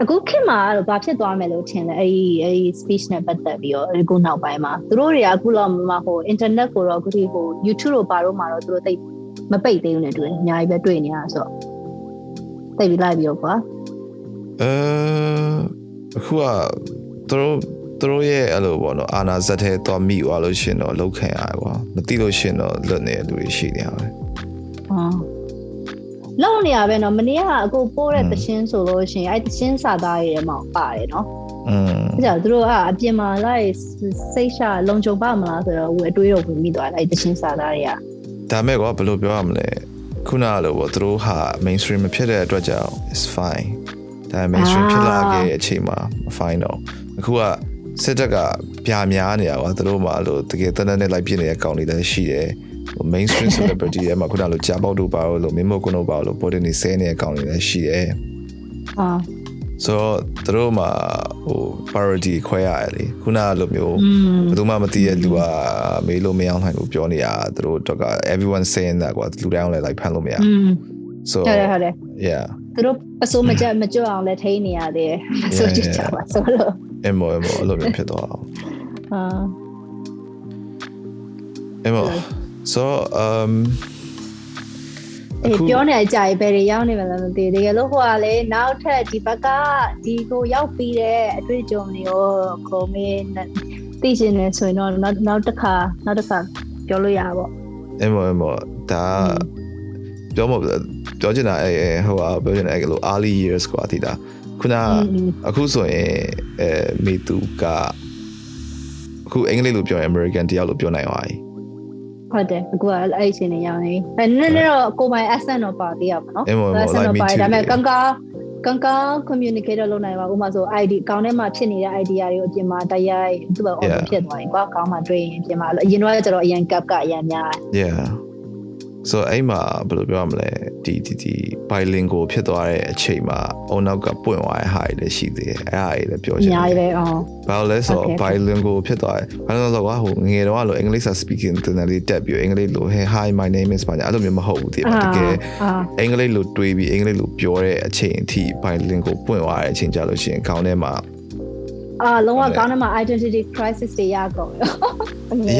အခုခေတ်မှာတော့ဘာဖြစ်သွားမယ်လို့ထင်လဲအဲ့ဒီအဲ့ဒီ speech နဲ့ပတ်သက်ပြီးတော့အခုနောက်ပိုင်းမှာသူတို့တွေကအခုလောက်မှဟို internet ကိုတော့အခုဒီဟို YouTube တို့ဘာလို့မှတော့သူတို့တိတ်မပိတ်သေးဘူးနဲ့တွေ့အများကြီးပဲတွေ့နေရဆိုတော့တိတ်ပြီးလိုက်ပြီးတော့ကွာအဲအခုကသူတို့သူတို့ရဲ့အဲ့လိုပေါ့နော်အာနာဇက်ထဲသွားမိသွားလို့ရှင်တော့လောက်ခံရတယ်ကွာမသိလို့ရှင်တော့လွတ်နေတဲ့လူတွေရှိနေရတယ်အာ လောက်နေရပဲเนาะမနေ့ကအခုပိုးတဲ့သရှင်ဆိုလို့ရှိရင်အဲ့သရှင်စာသားတွေထဲမှာပါတယ်เนาะ อืม အဲ့ကြောင့်သူတို့ကအပြင်မှာလိုက်စိတ်ရှာလုံခြုံပါမလားဆိုတော့ဟိုအတွေးတော့ဝင်မိသွားတယ်အဲ့သရှင်စာသားတွေက ဒါမဲ့ကွာဘယ်လိုပြောရမလဲခုနကလိုပေါ့သူတို့ဟာ mainstream မဖြစ်တဲ့အတွက်ကြောင့် is fine ဒါပေမဲ့ mainstream ဖြစ်လာခဲ့တဲ့အချိန်မှာမ fine တော့အခုကစစ်တပ်ကပြာများနေတာကွာသူတို့မှလို့တကယ်တန်းတန်းနဲ့လိုက်ပြနေတဲ့ကောင်တွေလည်းရှိတယ် ဟို mainstream celebrity တွေမှာခုနလိုကြာပေါက်တို့ပါလို့မင်းမို့ကုန်းတို့ပါလို့ body နေဆဲနေတဲ့အကောင်တွေလည်းရှိတယ်။ဟာဆိုတော့သူတို့မှာဟို parody ခွဲရတယ်လေခုနလိုမျိုးဘယ်သူမှမသိတဲ့လူကမေးလို့မရအောင်ဟိုပြောနေတာသူတို့တော့က everyone saying that ကွာလူတိုင်းအောင်လည်းလိုက်ဖမ်းလို့မရဘူး so ဟုတ်တယ်ဟုတ်တယ် yeah သူတို့အစိုးမကြမကြွအောင်လည်းထိနေရသေးတယ်အစိုးကြချပါဆိုလို့အမေအမေအလိုမျိုးဖြစ်သွားအောင်အာအမေ so um အေးပြောနေကြရင်ဘယ်တွေရောက်နေမလဲမသိဘူးတကယ်လို့ဟိုကလေနောက်ထပ်ဒီဘက်ကဒီကိုရောက်ပြီးတဲ့အတွေ့အကြုံတွေကိုကိုမင်းသိချင်နေဆိုရင်တော့နောက်နောက်တစ်ခါနောက်တစ်ခါပြောလို့ရပါပေါ့ emo emo ဒါပြောမပြောချင်တာအဲဟိုဟာပြောချင်တာအဲလို early years ကွာတိတာခုနအခုဆိုရင်အဲမေသူကအခုအင်္ဂလိပ်လိုပြောရင် American တယောက်လိုပြောနိုင်ပါပြီ ဟုတ်တယ်အခုကအဲ့အချိန်နေရောက်နေအဲနည်းနည်းတော့ကိုပိုင် accent တော့ပါသေးရပါတော့ emo emo accent like တော့ me ပါ too ဒါပေမဲ့ကံကကံက communicate လုပ်နိုင်ပါဥပမာဆို ID အကောင့်ထဲမှာဖြစ်နေတဲ့ idea တွေကိုအပြင်မှာတရားသူ့ဘ on ဖြစ်သွားရင်ကွာကောင်းမှတွေ့ရင်အပြင်မှာအရင်တော့ကျတော့အရင် gap ကအရင်များ yeah so အဲ့မှာဘယ်လိုပြောရမလဲဒီဒီဒီ bilingual ဖြစ်သွားတဲ့အချိန်မှာအုံနောက်ကပွင့်သွားတဲ့ဟာတွေလည်းရှိသေးတယ်အဲ့ဟာတွေလည်းပြောချင်အတယ်များကြီးပဲအော်ဘာလို့လဲဆိုတော့ Okay, okay. bilingual ဖြစ်သွားတယ်ဘာလို့လဲဆိုတော့ဟိုငယ်တော့လို့ English speaking တင်တယ်လေးတက်ပြီးအင်္ဂလိပ်လို hey hi my name is ဘာညာအဲ့လိုမျိုးမဟုတ်ဘူးတည်ပါတကယ်အာအင်္ဂလိပ်လိုတွေးပြီးအင်္ဂလိပ်လိုပြောတဲ့အချိန်အထိ bilingual ပွင့်သွားတဲ့အချိန်ကြလို့ရှိရင်ခေါင်းထဲမှာ အာလုံးဝကောင်းတယ်မှာ identity crisis တွေရကုန်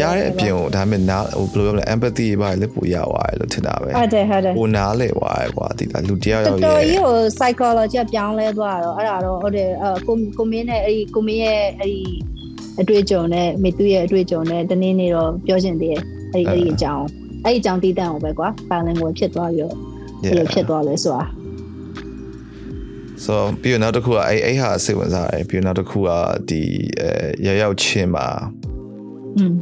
ရောရတဲ့အပြင်ကိုဒါပေမဲ့နားဟိုဘယ်လိုပြောမလဲ empathy ဘာလဲပို့ရသွားတယ်လို့ထင်တာပဲဟုတ်တယ်ဟုတ်တယ်ပိုနားလေသွားတယ်ကွာဒီကလူတယောက်တော်ယောက်တော်ရဲ့ကြီးကို psychology ကပြောင်းလဲသွားတော့အဲ့ဒါတော့ဟုတ်တယ်အကိုကိုမင်းနဲ့အဲ့ဒီကိုမင်းရဲ့အဲ့ဒီအတွေ့အကြုံနဲ့မေသူရဲ့အတွေ့အကြုံနဲ့တနေ့နေ့တော့ပြောချင်သေးတယ်အဲ့ဒီအဲ့ဒီအကြောင်းအဲ့ဒီအကြောင်းတည်တံ့အောင်ပဲကွာ bilingual ဖြစ်သွားပြီးတော့ဘယ်လိုဖြစ်သွားလဲဆိုတာ ဆိုပြီးတော့နောက်တစ်ခုကအဲ့အဲ့ဟာစိတ်ဝင်စားတယ်ပြီးတော့နောက်တစ်ခုကဒီအဲရရောက်ချင်းမှာ อืม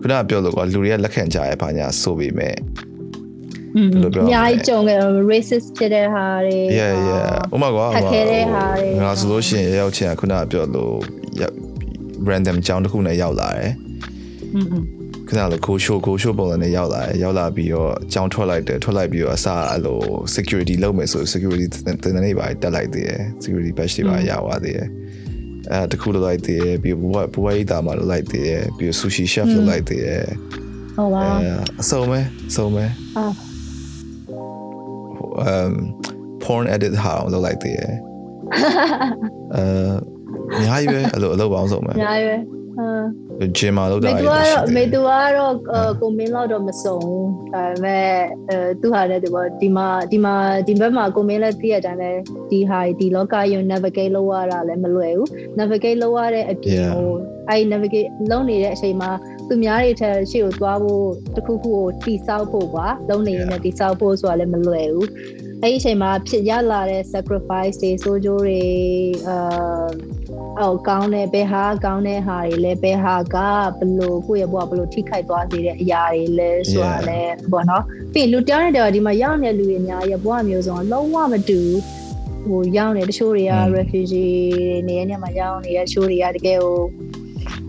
ခုနကပြောလို့ကွာလူတွေကလက်ခံကြရဲဘာညာဆိုပေမဲ့ อืม ဘယ်လိုပြောရမလဲ အများကြီးကြုံခဲ့ racist ဖြစ်တဲ့ဟာတွေ yeah yeah ဥမာကွာ ခက်ခဲတဲ့ဟာတွေ ငါဆိုလို့ရှိရင်ရရောက်ချင်းကခုနကပြောလို့ရောက် random ကြောင်းတစ်ခုနဲ့ရောက်လာတယ် อืม ခဏလိုကိုရှိုးကိုရှိုးပုံစံနဲ့ရောက်လာတယ်ရောက်လာပြီးတော့ကြောင်းထွက်လိုက်တယ်ထွက်လိုက်ပြီးတော့အစားအဲ့လို security လုပ်မယ်ဆို security တင်နေပါတက်လိုက်သေးတယ် security badge တွေပါရသွားသေးတယ်အဲတခုလိုလိုက်သေးတယ်ပြီးဘဝဘဝရေးတာမှာလိုလိုက်သေးတယ်ပြီး sushi chef လိုလိုက်သေးတယ်ဟုတ်ပါအဲအစုံပဲအစုံပဲအာ um porn edit ဟာအောင်လုပ်လိုက်သေးတယ်အဲအများကြီးပဲအဲ့လိုအလုပ်ပေါင်းစုံပဲအများကြီးပဲအာ ဂျင်မာလုပ်တာမေတွေသူရှိကတော့သေးတယ်မေသူကတော့အာကိုမင်းတော့တော့မစုံဘူးဒါပေမဲ့အဲသူဟာလည်းဒီပေါ်ဒီမှာဒီမှာဒီဘက်မှာကိုမင်းလည်းသိရတဲ့အတိုင်းပဲဒီဟာဒီလောကယုံ navigate လုပ်ရတာလည်းမလွယ်ဘူး navigate လုပ်ရတဲ့အပြင် Yeah. ဟိုအဲဒီ navigate လုပ်နေတဲ့အချိန်မှာသူများတွေထက်ရှေ့ကိုသွားဖို့တစ်ခုခုကိုတိဆောက်ဖို့ကွာလုံးနေရင်းနဲ့တိဆောက်ဖို့ဆိုတာလည်းမလွယ်ဘူးအဲ့ဒီအချိန်မှာဖြစ်ရလာတဲ့ sacrifice တွေစိုးကြိုးတွေအာ အော်ကောင်းတဲ့ဘယ်ဟာကောင်းတဲ့ဟာတွေလဲဘယ်ဟာကဘလို့ကိုယ့်ရဲ့ဘဝဘလို့ထိခိုက်သွားစေတဲ့အရာတွေလဲဆိုတာလဲပေါ့နော်ပြီးလူတယောက်နဲ့တယောက်ဒီမှာရောက်နေတဲ့လူတွေအများကြီးဘဝမျိုးစုံလုံးဝမတူဟိုရောက်နေတချို့တွေက refugee နေရာညမှာရောက်နေတဲ့တချို့တွေကတကယ်ဟို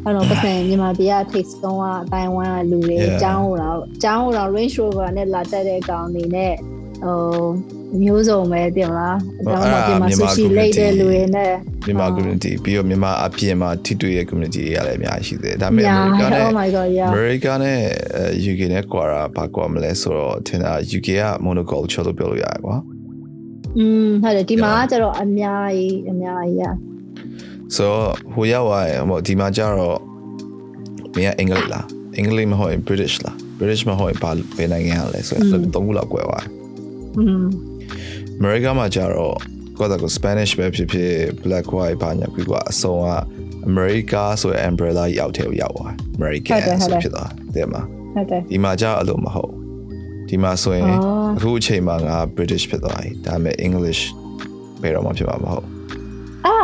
အဲ့တော့ပတ်စံမြန်မာပြည်ကထိတ်ဆုံးကအတိုင်းဝမ်ကလူတွေအကြောင်းဟိုတော့အကြောင်းဟိုတော့ range rover နဲ့လာတက်တဲ့ကောင်တွေနဲ့ဟို မျိုးစုံပဲတင်လားအကြောင်းတော့ပြင်မှာဆူရှီလိတ်တဲ့လူတွေနဲ့မြန်မာ community ပြီးတော့မြန်မာအပြင်မှာထိတွေ့ရဲ့ community တွေလည်းအများကြီးရှိသေးတယ်ဒါပေမဲ့ America နဲ့ Oh my god yeah America နဲ့ UK နဲ့ကွာတာဘာကွာမလဲဆိုတော့ထင်တာ UK က monoculture လို့ပြောလို့ရတယ်ကွာอืมဟုတ်တယ်ဒီမှာကျတော့အများကြီးအများကြီး yeah so ဟိုရောက်သွားရင်ဟိုဒီမှာကျတော့မင်းကအင်္ဂလိပ်လားအင်္ဂလိပ်မဟုတ်ရင် British လား British မဟုတ်ရင်ဘာဘယ်နိုင်ငံရလဲဆိုတော့သုံးခုလောက်ကွဲသွားတယ်อืม America မှာကျတော့ကိုယ့်က Spanish ပဲဖြစ်ဖြစ် Black White ဘာညာပြီးကအစုံက America ဆိုတဲ့ umbrella ရောက်တယ်ရောက်သွား American ဆိုဖြစ်သွားတယ်မှာဟုတ်တယ်ဒီမှာကျအလိုမဟုတ်ဒီမှာဆိုရင်အခုအချိန်မှာငါ British ဖြစ်သွားပြီဒါပေမဲ့ English ဘယ်တော့မှဖြစ်မှာမဟုတ်အာ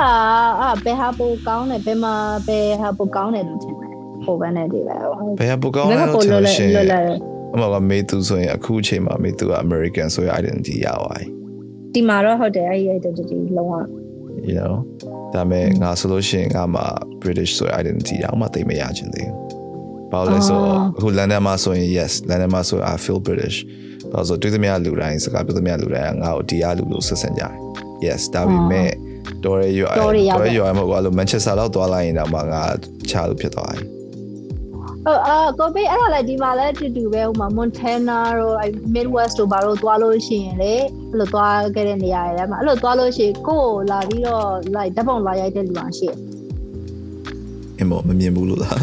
အာဘယ်ဟာပိုကောင်းတယ်ဘယ်မှာဘယ်ဟာပိုကောင်းတယ်လို့ထင်တယ်ဟိုဘက်နဲ့ဒီဘက်ဘယ်ဟာပိုကောင်းလဲလို့ထင်လို့ရှိရင် အမကမေသူဆိုရင်အခုအချိန်မှာမေသူက American ဆိုရ identity ရသွားပြီဒီမှာတော့ဟုတ်တယ်အဲ့ဒီ identity လုံးဝ you know ဒါပေမဲ့ငါဆိုလို့ရှိရင်ငါမှာ British ဆို identity တော့မှသိမရချင်သေးဘူးဘာလို့လဲဆိုတော့အခု London မှာဆိုရင် yes London မှာဆို I feel British ဘာလို့ဆိုတွေ့သမျှလူတိုင်းစကားပြောသမျှလူတိုင်းငါ့ကိုဒီအားလူလို့ဆက်ဆံကြတယ် yes ဒါပေမဲ့တော်ရရွာတော်ရရွာမဟုတ်ဘူးလို့ Manchester လောက်သွားလိုက်ရင်တော့ငါချလို့ဖြစ်သွားတယ် အော်အာကိုပေးအဲ့ဒါလည်းဒီမှာလည်းတူတူပဲဟိုမှာ Montana တို့ Midwest တို့ဘာလို့သွားလို့ရှိရင်လေအဲ့လိုသွားခဲ့တဲ့နေရာတွေမှာအဲ့လိုသွားလို့ရှိရင်ကိုယ်လာပြီးတော့ like ဓာတ်ပုံလာရိုက်တဲ့လူမှရှိတယ်အင်းမမမြင်ဘူးလို့လား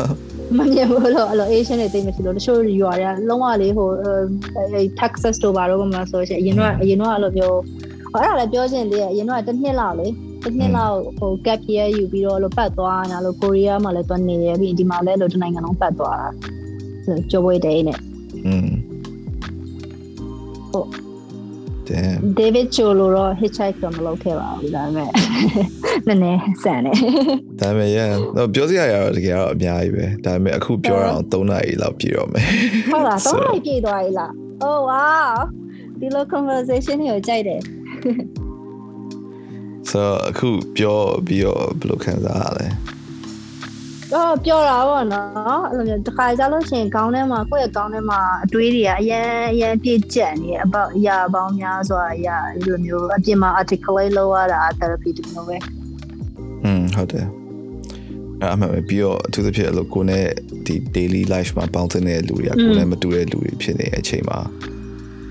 မမြင်ဘူးလို့အဲ့လို Asian တွေသိမှရှိလို့တချို့ရွာတွေကလုံးဝလေးဟိုအဲ Texas တို့ဘာလို့ကမှဆိုရှင်အရင်တော့အရင်တော့အဲ့လိုမျိုးအဲ့ဒါလည်းပြောချင်သေးတယ်အရင်တော့တစ်နှစ်လောက်လေ တစ်နှစ်လောက်ဟို gap year ယူပြီးတော့လို့ပတ်သွားတာလို့ကိုရီးယားမှာလည်းသွားနေရပြီးဒီမှာလည်းလို့တနိုင်ငံလုံးပတ်သွားတာကြောပွဲတဲ့နဲ့อืมဟုတ် damn David Cholo တော့ hitchhike တော့မလုပ်ခဲ့ပါဘူးဒါပေမဲ့နည်းနည်းဆန်တယ်ဒါပေမဲ့ yeah တော့ပြောစရာရတော့တကယ်တော့အများကြီးပဲဒါပေမဲ့အခုပြောရအောင်3နာရီလောက်ပြည့်တော့မယ်ဟုတ်လား3နာရီပြည့်သွားပြီလား oh wow ဒီလို conversation ကိုကြိုက်တယ် ဆိုတော့အခုပြောပြီးတော့ဘယ်လိုခံစားရလဲတော့ပြောတာပေါ့နော်အဲ့လိုမျိုးတစ်ခါကြလို့ရှိရင်ခေါင်းထဲမှာကိုယ့်ရဲ့ခေါင်းထဲမှာအတွေးတွေကအရင်အရင်ပြည့်ကျက်နေအပေါ့အရာပေါင်းများစွာအရာဒီလိုမျိုးအပြင်မှာ articulate လုပ်ရတာ therapy တမျိုးပဲอืมဟုတ်တယ်အဲ့မှပြီးတော့အထူးသဖြင့်အဲ့လိုကိုယ်နဲ့ဒီ daily life မှာပေါင်းသင်းတဲ့လူတွေကကိုယ်နဲ့မတူတဲ့လူတွေဖြစ်နေတဲ့အချိန်မှာ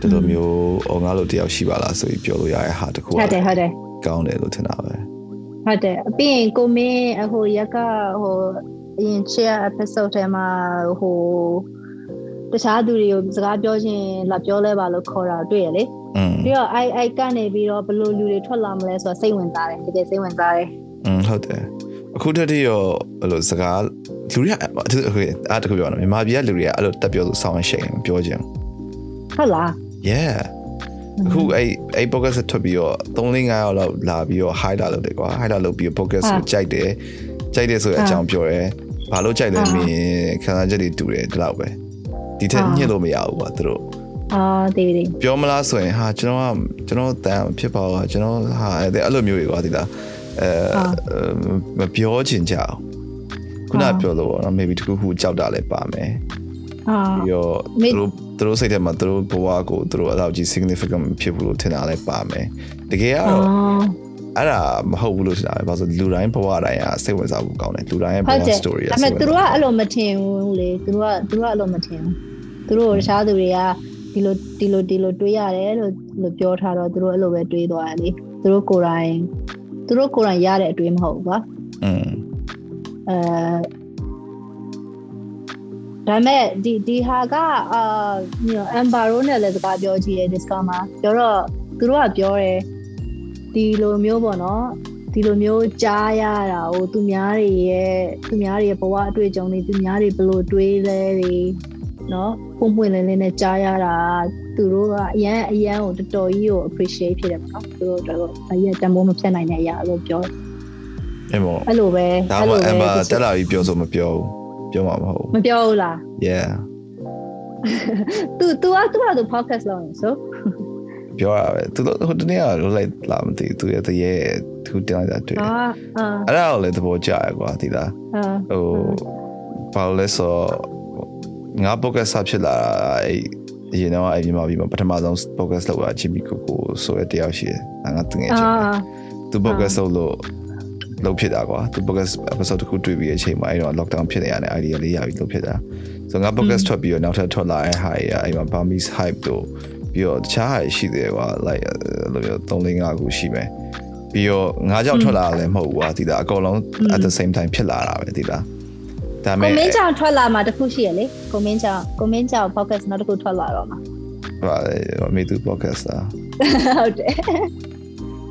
ဒီလိုမျိုးအော်ငါတို့တယောက်ရှိပါလားဆိုပြီးပြောလို့ရတဲ့ဟာတခုဟုတ်တယ်ဟုတ်တယ် ကောင်းတယ်လို့ထင်တာပဲဟုတ်တယ်ပြီးရင်ကိုမင်းဟိုရက်ကဟိုအရင် share episode ထဲမှာဟိုတခြားသူတွေကိုစကားပြောချင်းလာပြောလဲပါလို့ခေါ်တာတွေ့ရလေပြီးတော့ i i ကနေပြီးတော့ဘယ်လိုလူတွေထွက်လာမလဲဆိုတော့စိတ်ဝင်စားတယ်တကယ်စိတ်ဝင်စားတယ်อืมဟုတ်တယ်အခုတည်းရောဘယ်လိုစကားလူတွေကအားတခုပြောရအောင်မြန်မာပြည်ကလူတွေကအဲ့လိုတက်ပြောလို့ဆောင်းရှိန်ပြောချင်ဟုတ်လား yeah အခုအဲ့အဲ့ podcast ထွက်ပြီးတော့3 5ရောက်လောက်လာပြီးတော့ high လာလုပ်တယ်ကွာ high လာလုပ်ပြီး podcast ကိုကြိုက်တယ်ကြိုက်တယ်ဆိုတဲ့အကြောင်းပြောတယ်ဘာလို့ကြိုက်လဲမင်းခံစားချက်တွေတူတယ်ဒီလောက်ပဲဒီထက်ညှစ်လို့မရဘူးကွာသူတို့အာတေးတေးပြောမလားဆိုရင်ဟာကျွန်တော်ကကျွန်တော်တန်ဖြစ်ပါတော့ကျွန်တော်ဟာအဲ့လိုမျိုးတွေကွာဒီလားအဲမပြောချင်ကြအောင်ခုနပြောလို့ပေါ့နော် maybe တခုခုကြောက်တာလည်းပါမယ်အာပြီးတော့သူတို့ သူတို့စိတ်ထဲမှာသူတို့ဘဝကိုသူတို့အဲ့လောက်ကြီး significant ဖြစ်ဘူးလို့ထင်တာလည်းပါမယ်တကယ်ကတော့အဲ့ဒါမဟုတ်ဘူးလို့ထင်တာပဲဘာလို့လူတိုင်းဘဝတိုင်းကစိတ်ဝင်စားဖို့ကောင်းတယ်လူတိုင်းရဲ့ဘဝ story အဲ့မဲ့သူတို့ကအဲ့လိုမထင်ဘူးလေသူတို့ကသူတို့ကအဲ့လိုမထင်ဘူးသူတို့တခြားသူတွေကဒီလိုဒီလိုဒီလိုတွေးရတယ်လို့လို့ပြောထားတော့သူတို့အဲ့လိုပဲတွေးသွားတယ်လေသူတို့ကိုယ်တိုင်သူတို့ကိုယ်တိုင်ရတဲ့အတွေးမဟုတ်ဘူးကွာอืมအဲ ဒါပေမဲ့ဒီဒီဟာကအာ you know Ambaro နဲ့လည်းစကားပြောကြည့်တယ် Discord မှာပြောတော့သူတို့ကပြောတယ်ဒီလိုမျိုးပေါ့နော်ဒီလိုမျိုးကြားရတာဟိုသူများတွေရဲ့သူများတွေရဲ့ဘဝအတွေ့အကြုံတွေသူများတွေဘယ်လိုတွေးလဲတွေနော်ပုံပွင့်လင်းလင်းနဲ့ကြားရတာသူသူတို့ကအရန်အရန်ကိုတော်တော်ကြီးကို appreciate ဖြစ်တယ်ပေါ့နော်သူတို့တော့အရင်တမိုးမဖြတ်နိုင်တဲ့အရာလို့ပြောအမေအဲ့လိုပဲဒါမှအမတက်လာပြီးပြောဆိုမပြောဘူး ပြောမှာမဟုတ် မပြောဘူးလား yeah तू तू อ่ะ तू อ่ะ तू podcast လုပ်နေဆို ပြောရပဲသူတို့ဟိုတနေ့ကလိုလိုက်လာမသိသူရဲ့တရေသူတင်လိုက်တာတွေ့ အာအာ အဲ့ဒါကိုလည်းသဘောကျရကွာဒီလား အာ ဟိုဘာလို့လဲဆိုငါ podcast စဖြစ်လာအဲ့အရင်တော့အဲ့မြန်မာပြည်မှာပထမဆုံး podcast လုပ်တာချီမီကိုကိုဆိုရတယောက်ရှိတယ်ငါတငယ်ချင်း အာ သူ podcast လုပ်လို့ လုပ်ဖြစ်တာကွာသူ podcast episode တစ်ခုတွေ့ပြီးအချိန်မှာအဲ့တော့ lockdown ဖြစ်နေရတဲ့ idea လေးရပြီးလုပ်ဖြစ်တာဆိုငါ podcast ထွက်ပြီးတော့နောက်ထပ်ထွက်လာတဲ့ဟာတွေအဲ့မှာ Burmese hype တို့ပြီးတော့တခြားဟာရှိသေးတယ်ကွာ like လိုမျိုး3 4 5ခုရှိမယ်ပြီးတော့ငါးကြောက်ထွက်လာတာလည်းမဟုတ်ဘူးကွာဒီလားအကုန်လုံး at the same time ဖြစ်လာတာပဲဒီလားဒါပေကိုမမဲ့င်းကြောင်ထွက်လာမှာတခုရှိရလေကိုမင်းကြောင်ကိုမင်းကြောင် podcast နောက်တစ်ခုထွက်လာတော့မှာဟာမေသူ podcast อ่ะဟုတ်တယ်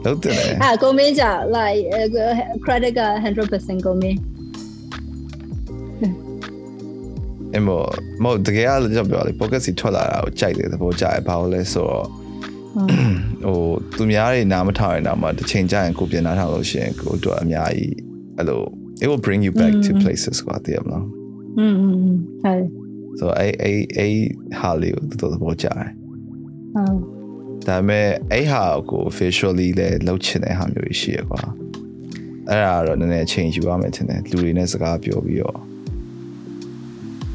လုပ်တယ်အာကိုမင်းကြ like credit က100%ကိုမင်းအမေမဟုတ်တကယ်ကလည်းကြောက်ပြောလေ pocket စီထွက်လာတာကိုကြိုက်တယ်သဘောကျတယ်ဘာလို့လဲဆိုတော့ဟိုသူများတွေနားမထောင်ရင်တော့မှတစ်ချိန်ကျရင်ကိုပြင်နားထောင်လို့ရှိရင်ကိုတို့အများကြီးအဲ့လို it will bring you back to places ကွာတကယ်မလားอืมဟုတ် so a a a ဟာလေးကိုတော်တော်သဘောကျတယ်ဟုတ် ဒါပေမဲ့အဲ့ဟာကို visually လည်းလုပ်ချင်တဲ့ဟာမျိုးတွေရှိရကွာအဲ့ဒါတော့နည်းနည်းအချိန်ယူရမယ်ထင်တယ်လူတွေနဲ့စကားပြောပြီးတော့ဒါ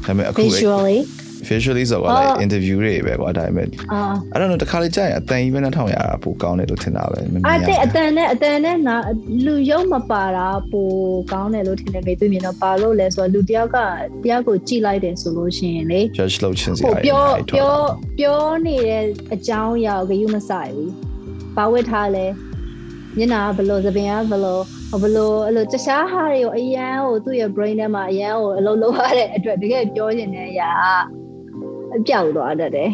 ပေမဲ့အခု visually visually ဆိုတော့ like interview တွေပဲကွာဒါပေမဲ့အာ I don't know တခါလေကြာရင်အတန်ကြီးပဲနှောင်းရတာပိုကောင်းတယ်လို့ထင်တာပဲမမြင်ရအဘူးတဲ့အတန်နဲ့အတန်နဲ့နာလူရုံမပါတာပိုကောင်းတယ်လို့ထင်တယ်မေသူမြင်တော့ပါလို့လဲဆိုတော့လူတယောက်ကတယောက်ကိုကြိလိုက်တယ်ဆိုလို့ရှိရင်လေ judge လုပ်ချင်စဟိုရာပြောအများကြီးထွက်ပြောလာပြောနေတဲ့အကြောင်းအရာကိုဂရုမစိုက်ဘူး။ဘာဝတ်ထားလဲ။မျက်နှာကဘယ်လိုသပင်ကဘယ်လိုဟိုဘယ်လိုအဲ့လိုတခြားဟာတွေကိုအရန်ကိုသူ့ရဲ့ brain ထဲမှာအရန်ကိုအလုံးလုံးရတဲ့အတွက်တကယ်ပြောနေတဲ့အရာက အပြောက်သွားတတ်တယ်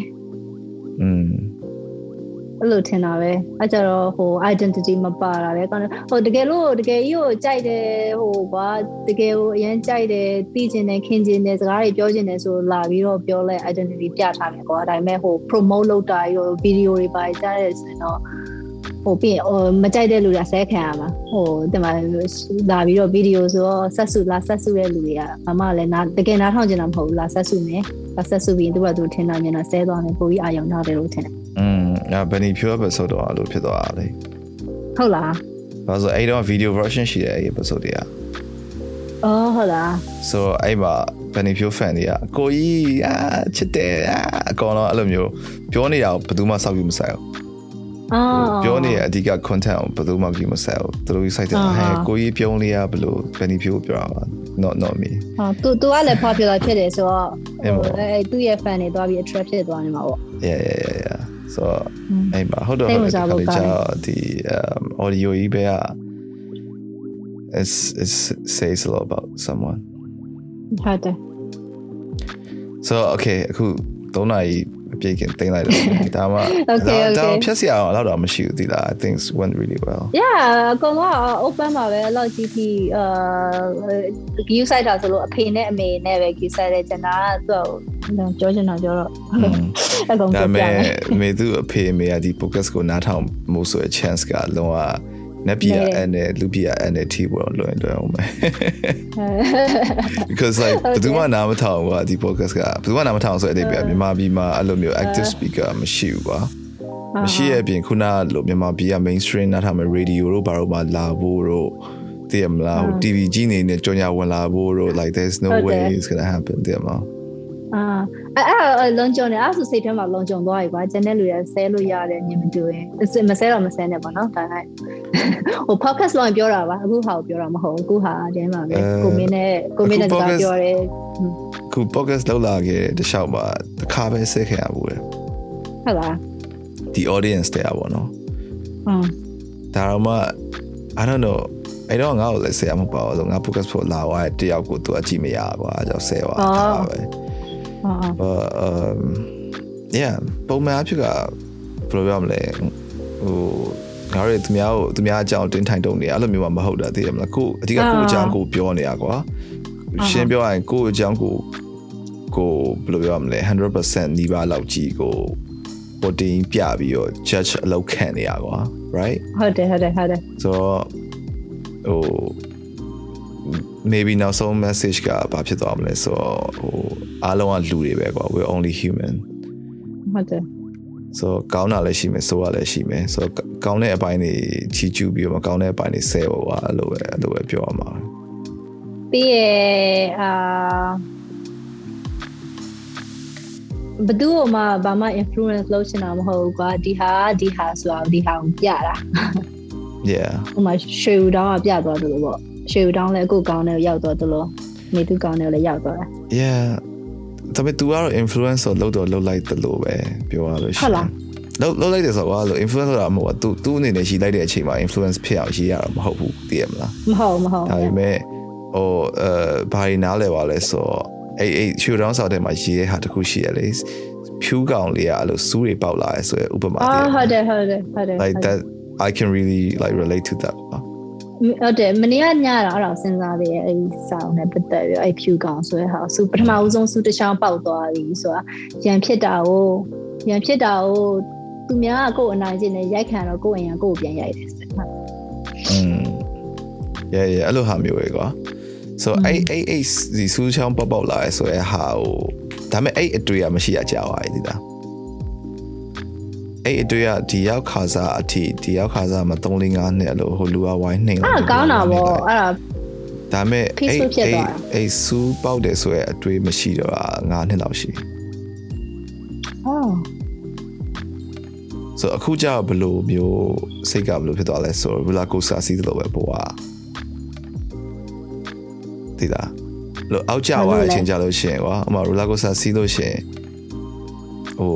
อืม။အဲ့လိုထင်တာပဲ။အဲကြတော့ဟို identity မပါတာပဲကောင်းတယ်။ဟိုတကယ်လို့တကယ်ကြီးကိုကြိုက်တယ်ဟိုကွာတကယ်ကိုအရန်ကြိုက်တယ်သိကျင်တယ်ခင်ကျင်တယ်စကားတွေပြောကျင်တယ်ဆိုလာပြီးတော့ပြောလဲ identity ပြထားမယ်ကွာဒါပေမဲ့ဟို promote လုပ်တာရော video တွေပါကြားရဲဆိုရင်တော့ ဟိုပြီးရင်ဟိုမကြိုက်တဲ့လူတွေဆဲခံရမှာဟိုဒီမှာလာပြီးတော့ video ဆိုတော့ဆက်စုလာဆက်စုတဲ့လူတွေကမမလည်းနာတကယ်နားထောင်ကျင်တာမဟုတ်ဘူးလာဆက်စုမယ်လာဆက်စုပြီးရင်သူကသူထင်တာမြင်တာဆဲသွားတယ်ပိုပြီးအာရုံထားတယ်လို့ထင်တယ်อืมအဲ့ Benny Pure episode တော့အဲ့လိုဖြစ်သွားတာလေဟုတ်လားဘာလို့လဲအဲ့တော့ video version ရှိတယ်အဲ့ episode တွေကအော်ဟုတ်လား so အဲ့မှာ Benny Pure fan တွေကကိုကြီးအာချစ်တယ်အာအကောင်တော့အဲ့လိုမျိုးပြောနေတာကိုဘယ်သူမှစောက်ယူမဆိုင်ဘူးအော် ပြောနေတဲ့အဓိက content ကိုဘယ်သူမှကြည့်မဆိုင်ဘူးသူတို့ site တယ်ဟဲ့ကိုကြီးပြုံးလေးရဘယ်လို Benny Pure ပြောတာပါ not not me ဟာသူသူကလည်း popular ဖြစ်တယ်ဆိုတော့အဲ့ပေါ့အဲသူ့ရဲ့ fan တွေသွားပြီး attract ဖြစ်သွားနေမှာပေါ့ yeah yeah yeah yeah so အဲ့မှာဟုတ်တော့စိတ်ဟုဝင်တ်စားတယ်ဖို့ခါကောင်းတယ်ကြဒီ um audio ကြီးပဲက it's it says a lot about someone ဟုတ်တယ် so okay အခု3နာရီ အပြည့်ကင်တင်လိုက်တယ်ဒါမှ Okay, ဒါ okay. ဒါဖြတ်စရာအောင်တော့တော့မရှိဘူးဒီလား I think it went really well yeah အကောင်က open ပါပဲအဲ့လောက်ကြီးပြီးအာ view site တာဆိုလို့အဖေနဲ့အမေနဲ့ပဲ view site တဲ့ကျန်တာကသူ့ကိုပြောချင်တာပြောတော့အကောင်ဒါပြောပြပေမယ်မဲ့မေသူအဖေအမေကဒီ podcast ကိုနားထောင်မှုဆိုတဲ့ chance ကလုံးဝ နက်ပြရအဲ့နဲ့လူပြရအဲ့နဲ့ထိပေါ်လွယ်လွယ်အောင်ပဲ because like ဘယ်သူမှနားမထောင်ဘူးကွာဒီ podcast ကဘယ်သူမှနားမထောင်ဆိုတဲ့အတိတ်ပဲမြန်မာပြည်မှာအဲ့လိုမျိုး active speaker မရှိဘူးကွာမရှိရဲ့အပြင်ခုနကလိုမြန်မာပြည်က mainstream နားထောင်မဲ့ radio တို့ဘာလို့မှလာဖို့တော့တည်မလားဟို TV ကြီးနေနဲ့ကြော်ညာဝင်လာဖို့တော့ like there's no ဟုတ်တယ် way it's going to happen တည်မလား အာအဲ့အဲ့လုံကြုံနေအဲ့ဆိုစိတ်ထဲမှာလုံကြုံသွားပြီကွာကျန်တဲ့လူတွေဆဲလို့ရတယ်မြင်မတူရင်မဆဲတော့မဆဲနဲ့ပေါ့နော်ဒါနဲ့ဟို podcast လောက်ပြောတာပါအခုဟာကိုပြောတာမဟုတ်ဘူးအခုဟာအတင်းပါပဲကိုမင်းနဲ့ကိုမင်းနဲ့စကားပြောတယ်ခု podcast လောက်လာခဲ့တဲ့တခြားမှာတစ်ခါပဲဆက်ခဲ့ရဘူးလေဟုတ်လားဒီ audience တဲ့ပါတော့อืมဒါတော့မှ I don't know အဲ့တော့ငါ့ကိုလည်းဆရာမပေါ့ဆိုငါ podcast ဖို့လာသွားတဲ့တယောက်ကိုသူအကြည့်မရကွာအဲကြောင့်ဆဲသွားတာပဲ အော်အော် but um yeah ပုံမှန်အဖြစ်ကဘယ်လိုပြောမလဲဟိုငါတို့သူများကိုသူများအကြောင်းတင်းထိုင်တုံနေအဲ့လိုမျိုးမှမဟုတ်တာသိရမလားကိုအဓိကကိုအကြောင်းကိုပြောနေတာကွာရှင်းပြောရရင်ကိုအကြောင်းကိုကိုဘယ်လိုပြောရမလဲ100%နီးပါးလောက်ကြီးကို reporting ပြပြီးတော့ judge အလုပ်ခံနေရကွာ right ဟုတ်တယ်ဟုတ်တယ်ဟုတ်တယ်ဆိုတော့ဟို maybe နောက်ဆုံး message ကဘာဖြစ်သွားမလဲဆိုတော့ဟိုအားလုံးကလူတွေပဲကွာ we're only human ဟုတ်တယ်ဆိုတော့ကောင်းတာလည်းရှိမယ်ဆိုးတာလည်းရှိမယ်ဆိုတော့ကောင်းတဲ့အပိုင်းတွေချီကျူးပြီးတော့မကောင်းတဲ့အပိုင်းတွေဆဲဖို့ကွာအဲ့လိုပဲအဲ့လိုပဲပြောရမှာပြီးရအာဘယ်သူ့မှဘာမှ influence လုပ်ချင်တာမဟုတ်ဘူးကွာဒီဟာဒီဟာဆိုတာဒီဟာကိုပြတာ yeah ဟိုမှာရွှေဦးတောင်းကပြသွားတယ်လို့ပေါ့ ရွှေတောင်းလည်းအခုကောင်းတဲ့ရောက်တော့သလိုနေသူကောင်းတဲ့လည်းရောက်တော့တာ yeah ဒါပေမဲ့ तू ကတော့ influencer လောက်တော့လောက်လိုက်သလိုပဲပြောရလို့ရှိဟုတ်လားလောက်လောက်လိုက်တယ်ဆိုတော့လို့ influencer တာမဟုတ်ဘူး तू အနေနဲ့ရှိလိုက်တဲ့အချိန်မှာ influence ဖြစ်အောင်ရေးရတာမဟုတ်ဘူးသိရမလားမဟုတ်မဟုတ်ဒါပေမဲ့ဟိုအဲဘာရီနားလဲပါလဲဆိုတော့အေးအေး show down ဆောက်တဲ့မှာရေးတဲ့ဟာတခုရှိရလေဖြူးကောင်လေးကအဲ့လိုစူးတွေပေါက်လာရဲဆိုရဥပမာလေးဟုတ်တယ်ဟုတ်တယ်ဟုတ်တယ် like that I can really like relate to that ပါ ဟုတ်တယ်မနေ့ကညတော့အဲ့တော့စဉ်းစားသေးတယ်အဲ့ဒီစာအုပ်နဲ့ပတ်သက်ပြီးအဲ့ဖြူကောင်ဆိုရဲဟာစူပထမဦးဆုံးစူတစ်ချောင်းပေါက်သွားပြီဆိုတာရန်ဖြစ်တာကိုရန်ဖြစ်တာကိုသူများကကိုယ်အနိုင်ကျင့်နေရိုက်ခံတော့ကိုယ်အရင်ကိုယ်ပြန်ရိုက်တယ်ဆိုတော့อืม yeah yeah အဲ့လိုဟာမျိုးပဲကွာ so အဲ့အဲ့အဲ့ဒီစူးချောင်းပေါက်ပေါက်လာရဲဆိုရဟာဟိုဒါပေမဲ့အဲ့အတွေ့အမရှိရကြပါဘူးဒီလား အဲ့အတွေ့အဒီရောက်ခါစားအထိဒီရောက်ခါစားမှာ3 4 5နှစ်လို့ဟိုလူကဝိုင်းနှိမ်အဲ့ဒါကောင်းတာပေါ့အဲ့ဒါဒါမဲ့ Peaceful ဖြစ်သွားတာအဲ့စူးပေါက်တယ်ဆိုရအတွေ့မရှိတော့တာ9နှစ်လောက်ရှိအော်ဆိုတော့အခုကျတော့ဘယ်လိုမျိုးစိတ်ကဘယ်လိုဖြစ်သွားလဲဆိုတော့ roller coaster စီးတယ်လို့ပဲပေါ်อ่ะသိလားလို့အောက်ကျသွားတဲ့အချိန်ကြလို့ရှိရင်ကွာအမ roller coaster စီးလို့ရှိရင်ဟို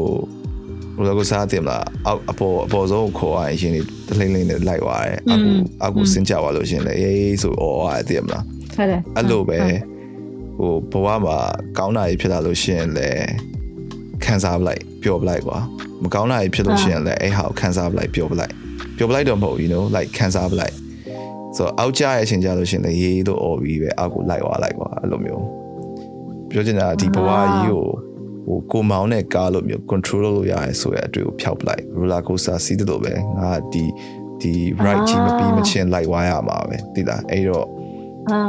roller coaster တင်မလားအောက်အပေါ်အပေါ်ဆုံးကိုခေါ်ရရင်ရှင်တလိမ့်လိမ့်နဲ့လိုက်သွားတယ်အခုအခုစင်ကြသွားလို့ရှိရင်လေအေးဆိုအော်ရတယ်တင်မလားဟုတ်တယ်အဲ့လိုပဲဟိုဘဝမှာကောင်းတာကြီးဖြစ်လာလို့ရှိရင်လည်းခံစားပလိုက်ပျော်ပလိုက်ကွာမကောင်းတာကြီးဖြစ်လို့ရှိရင်လည်းအဲ့ဟာကိုခံစားပလိုက်ပျော်ပလိုက်ပျော်ပလိုက်တော့မဟုတ်ဘူး you know like ခံစားပလိုက်ဆိုတော့အောက်ကျရဲ့အချိန်ကြလို့ရှိရင်လည်းရေးတော့អော်ပြီးပဲအောက်ကိုလိုက်သွားလိုက်ကွာအဲ့လိုမျိုးပြောချင်တာဒီဘဝကြီးကို ဟိုကိုမောင်းတဲ့ကားလို့မျိုး control လုပ်လို့ရတယ်ဆိုရအတွေ့ကိုဖျောက်ပလိုက် roller coaster စီးတဲ့လိုပဲငါဒီဒီ right ကြီးမပြီးမချင်းလိုက်ွားရမှာပဲသိလားအဲ့တော့အာ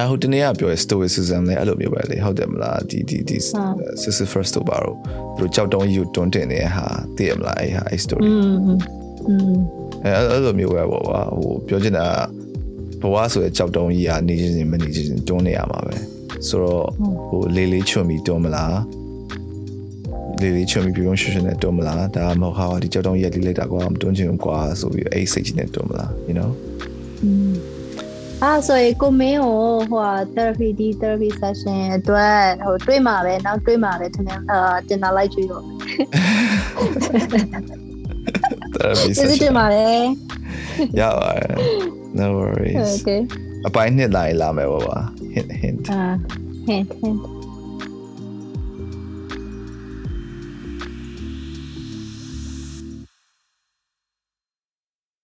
အဟိုတနေ့ကပြောရ stoicism လဲအဲ့လိုမျိုးပဲလေဟုတ်တယ်မလားဒီဒီဒီ sisyphus တို့ပါတော့သူတို့ကြောက်တုံးကြီးကိုတွန်းတင်နေတဲ့ဟာသိရမလားအဲ့ဟာအဲ့ story အဲ့အဲ့လိုမျိုးပဲပေါ့ကွာဟိုပြောချင်တာဘဝဆိုရကြောက်တုံးကြီးကနေချင်းမနေချင်းတွန်းနေရမှာပဲ ဆိုတော့ဟိုလေးလေးချွန်ပြီးတွန်းမလားလေးလေးချွန်ပြီးပြုံးရွှွှွှနဲ့တွန်းမလားဒါမှမဟုတ်ဟာဒီကြောက်တုံးကြီးလေးလိုက်တာကွာမတွန်းချင်ဘူးကွာဆိုပြီးအဲ့စိတ်ကြီးနဲ့တွန်းမလား you know အာဆိုရင်ကိုမင်းကိုဟို therapy ဒီ therapy session အတွက်ဟိုတွေးမှာပဲနောက်တွေးမှာပဲထင်တယ်အာတင်လာလိုက်ကြည့်တော့ therapy ကျေးဇူး session တင်ပါတယ်ရပါတယ် no worries okay အပိုင်းနှစ်လာရင်လာမယ်ပေါ့ပါ hint hint အာ hint hint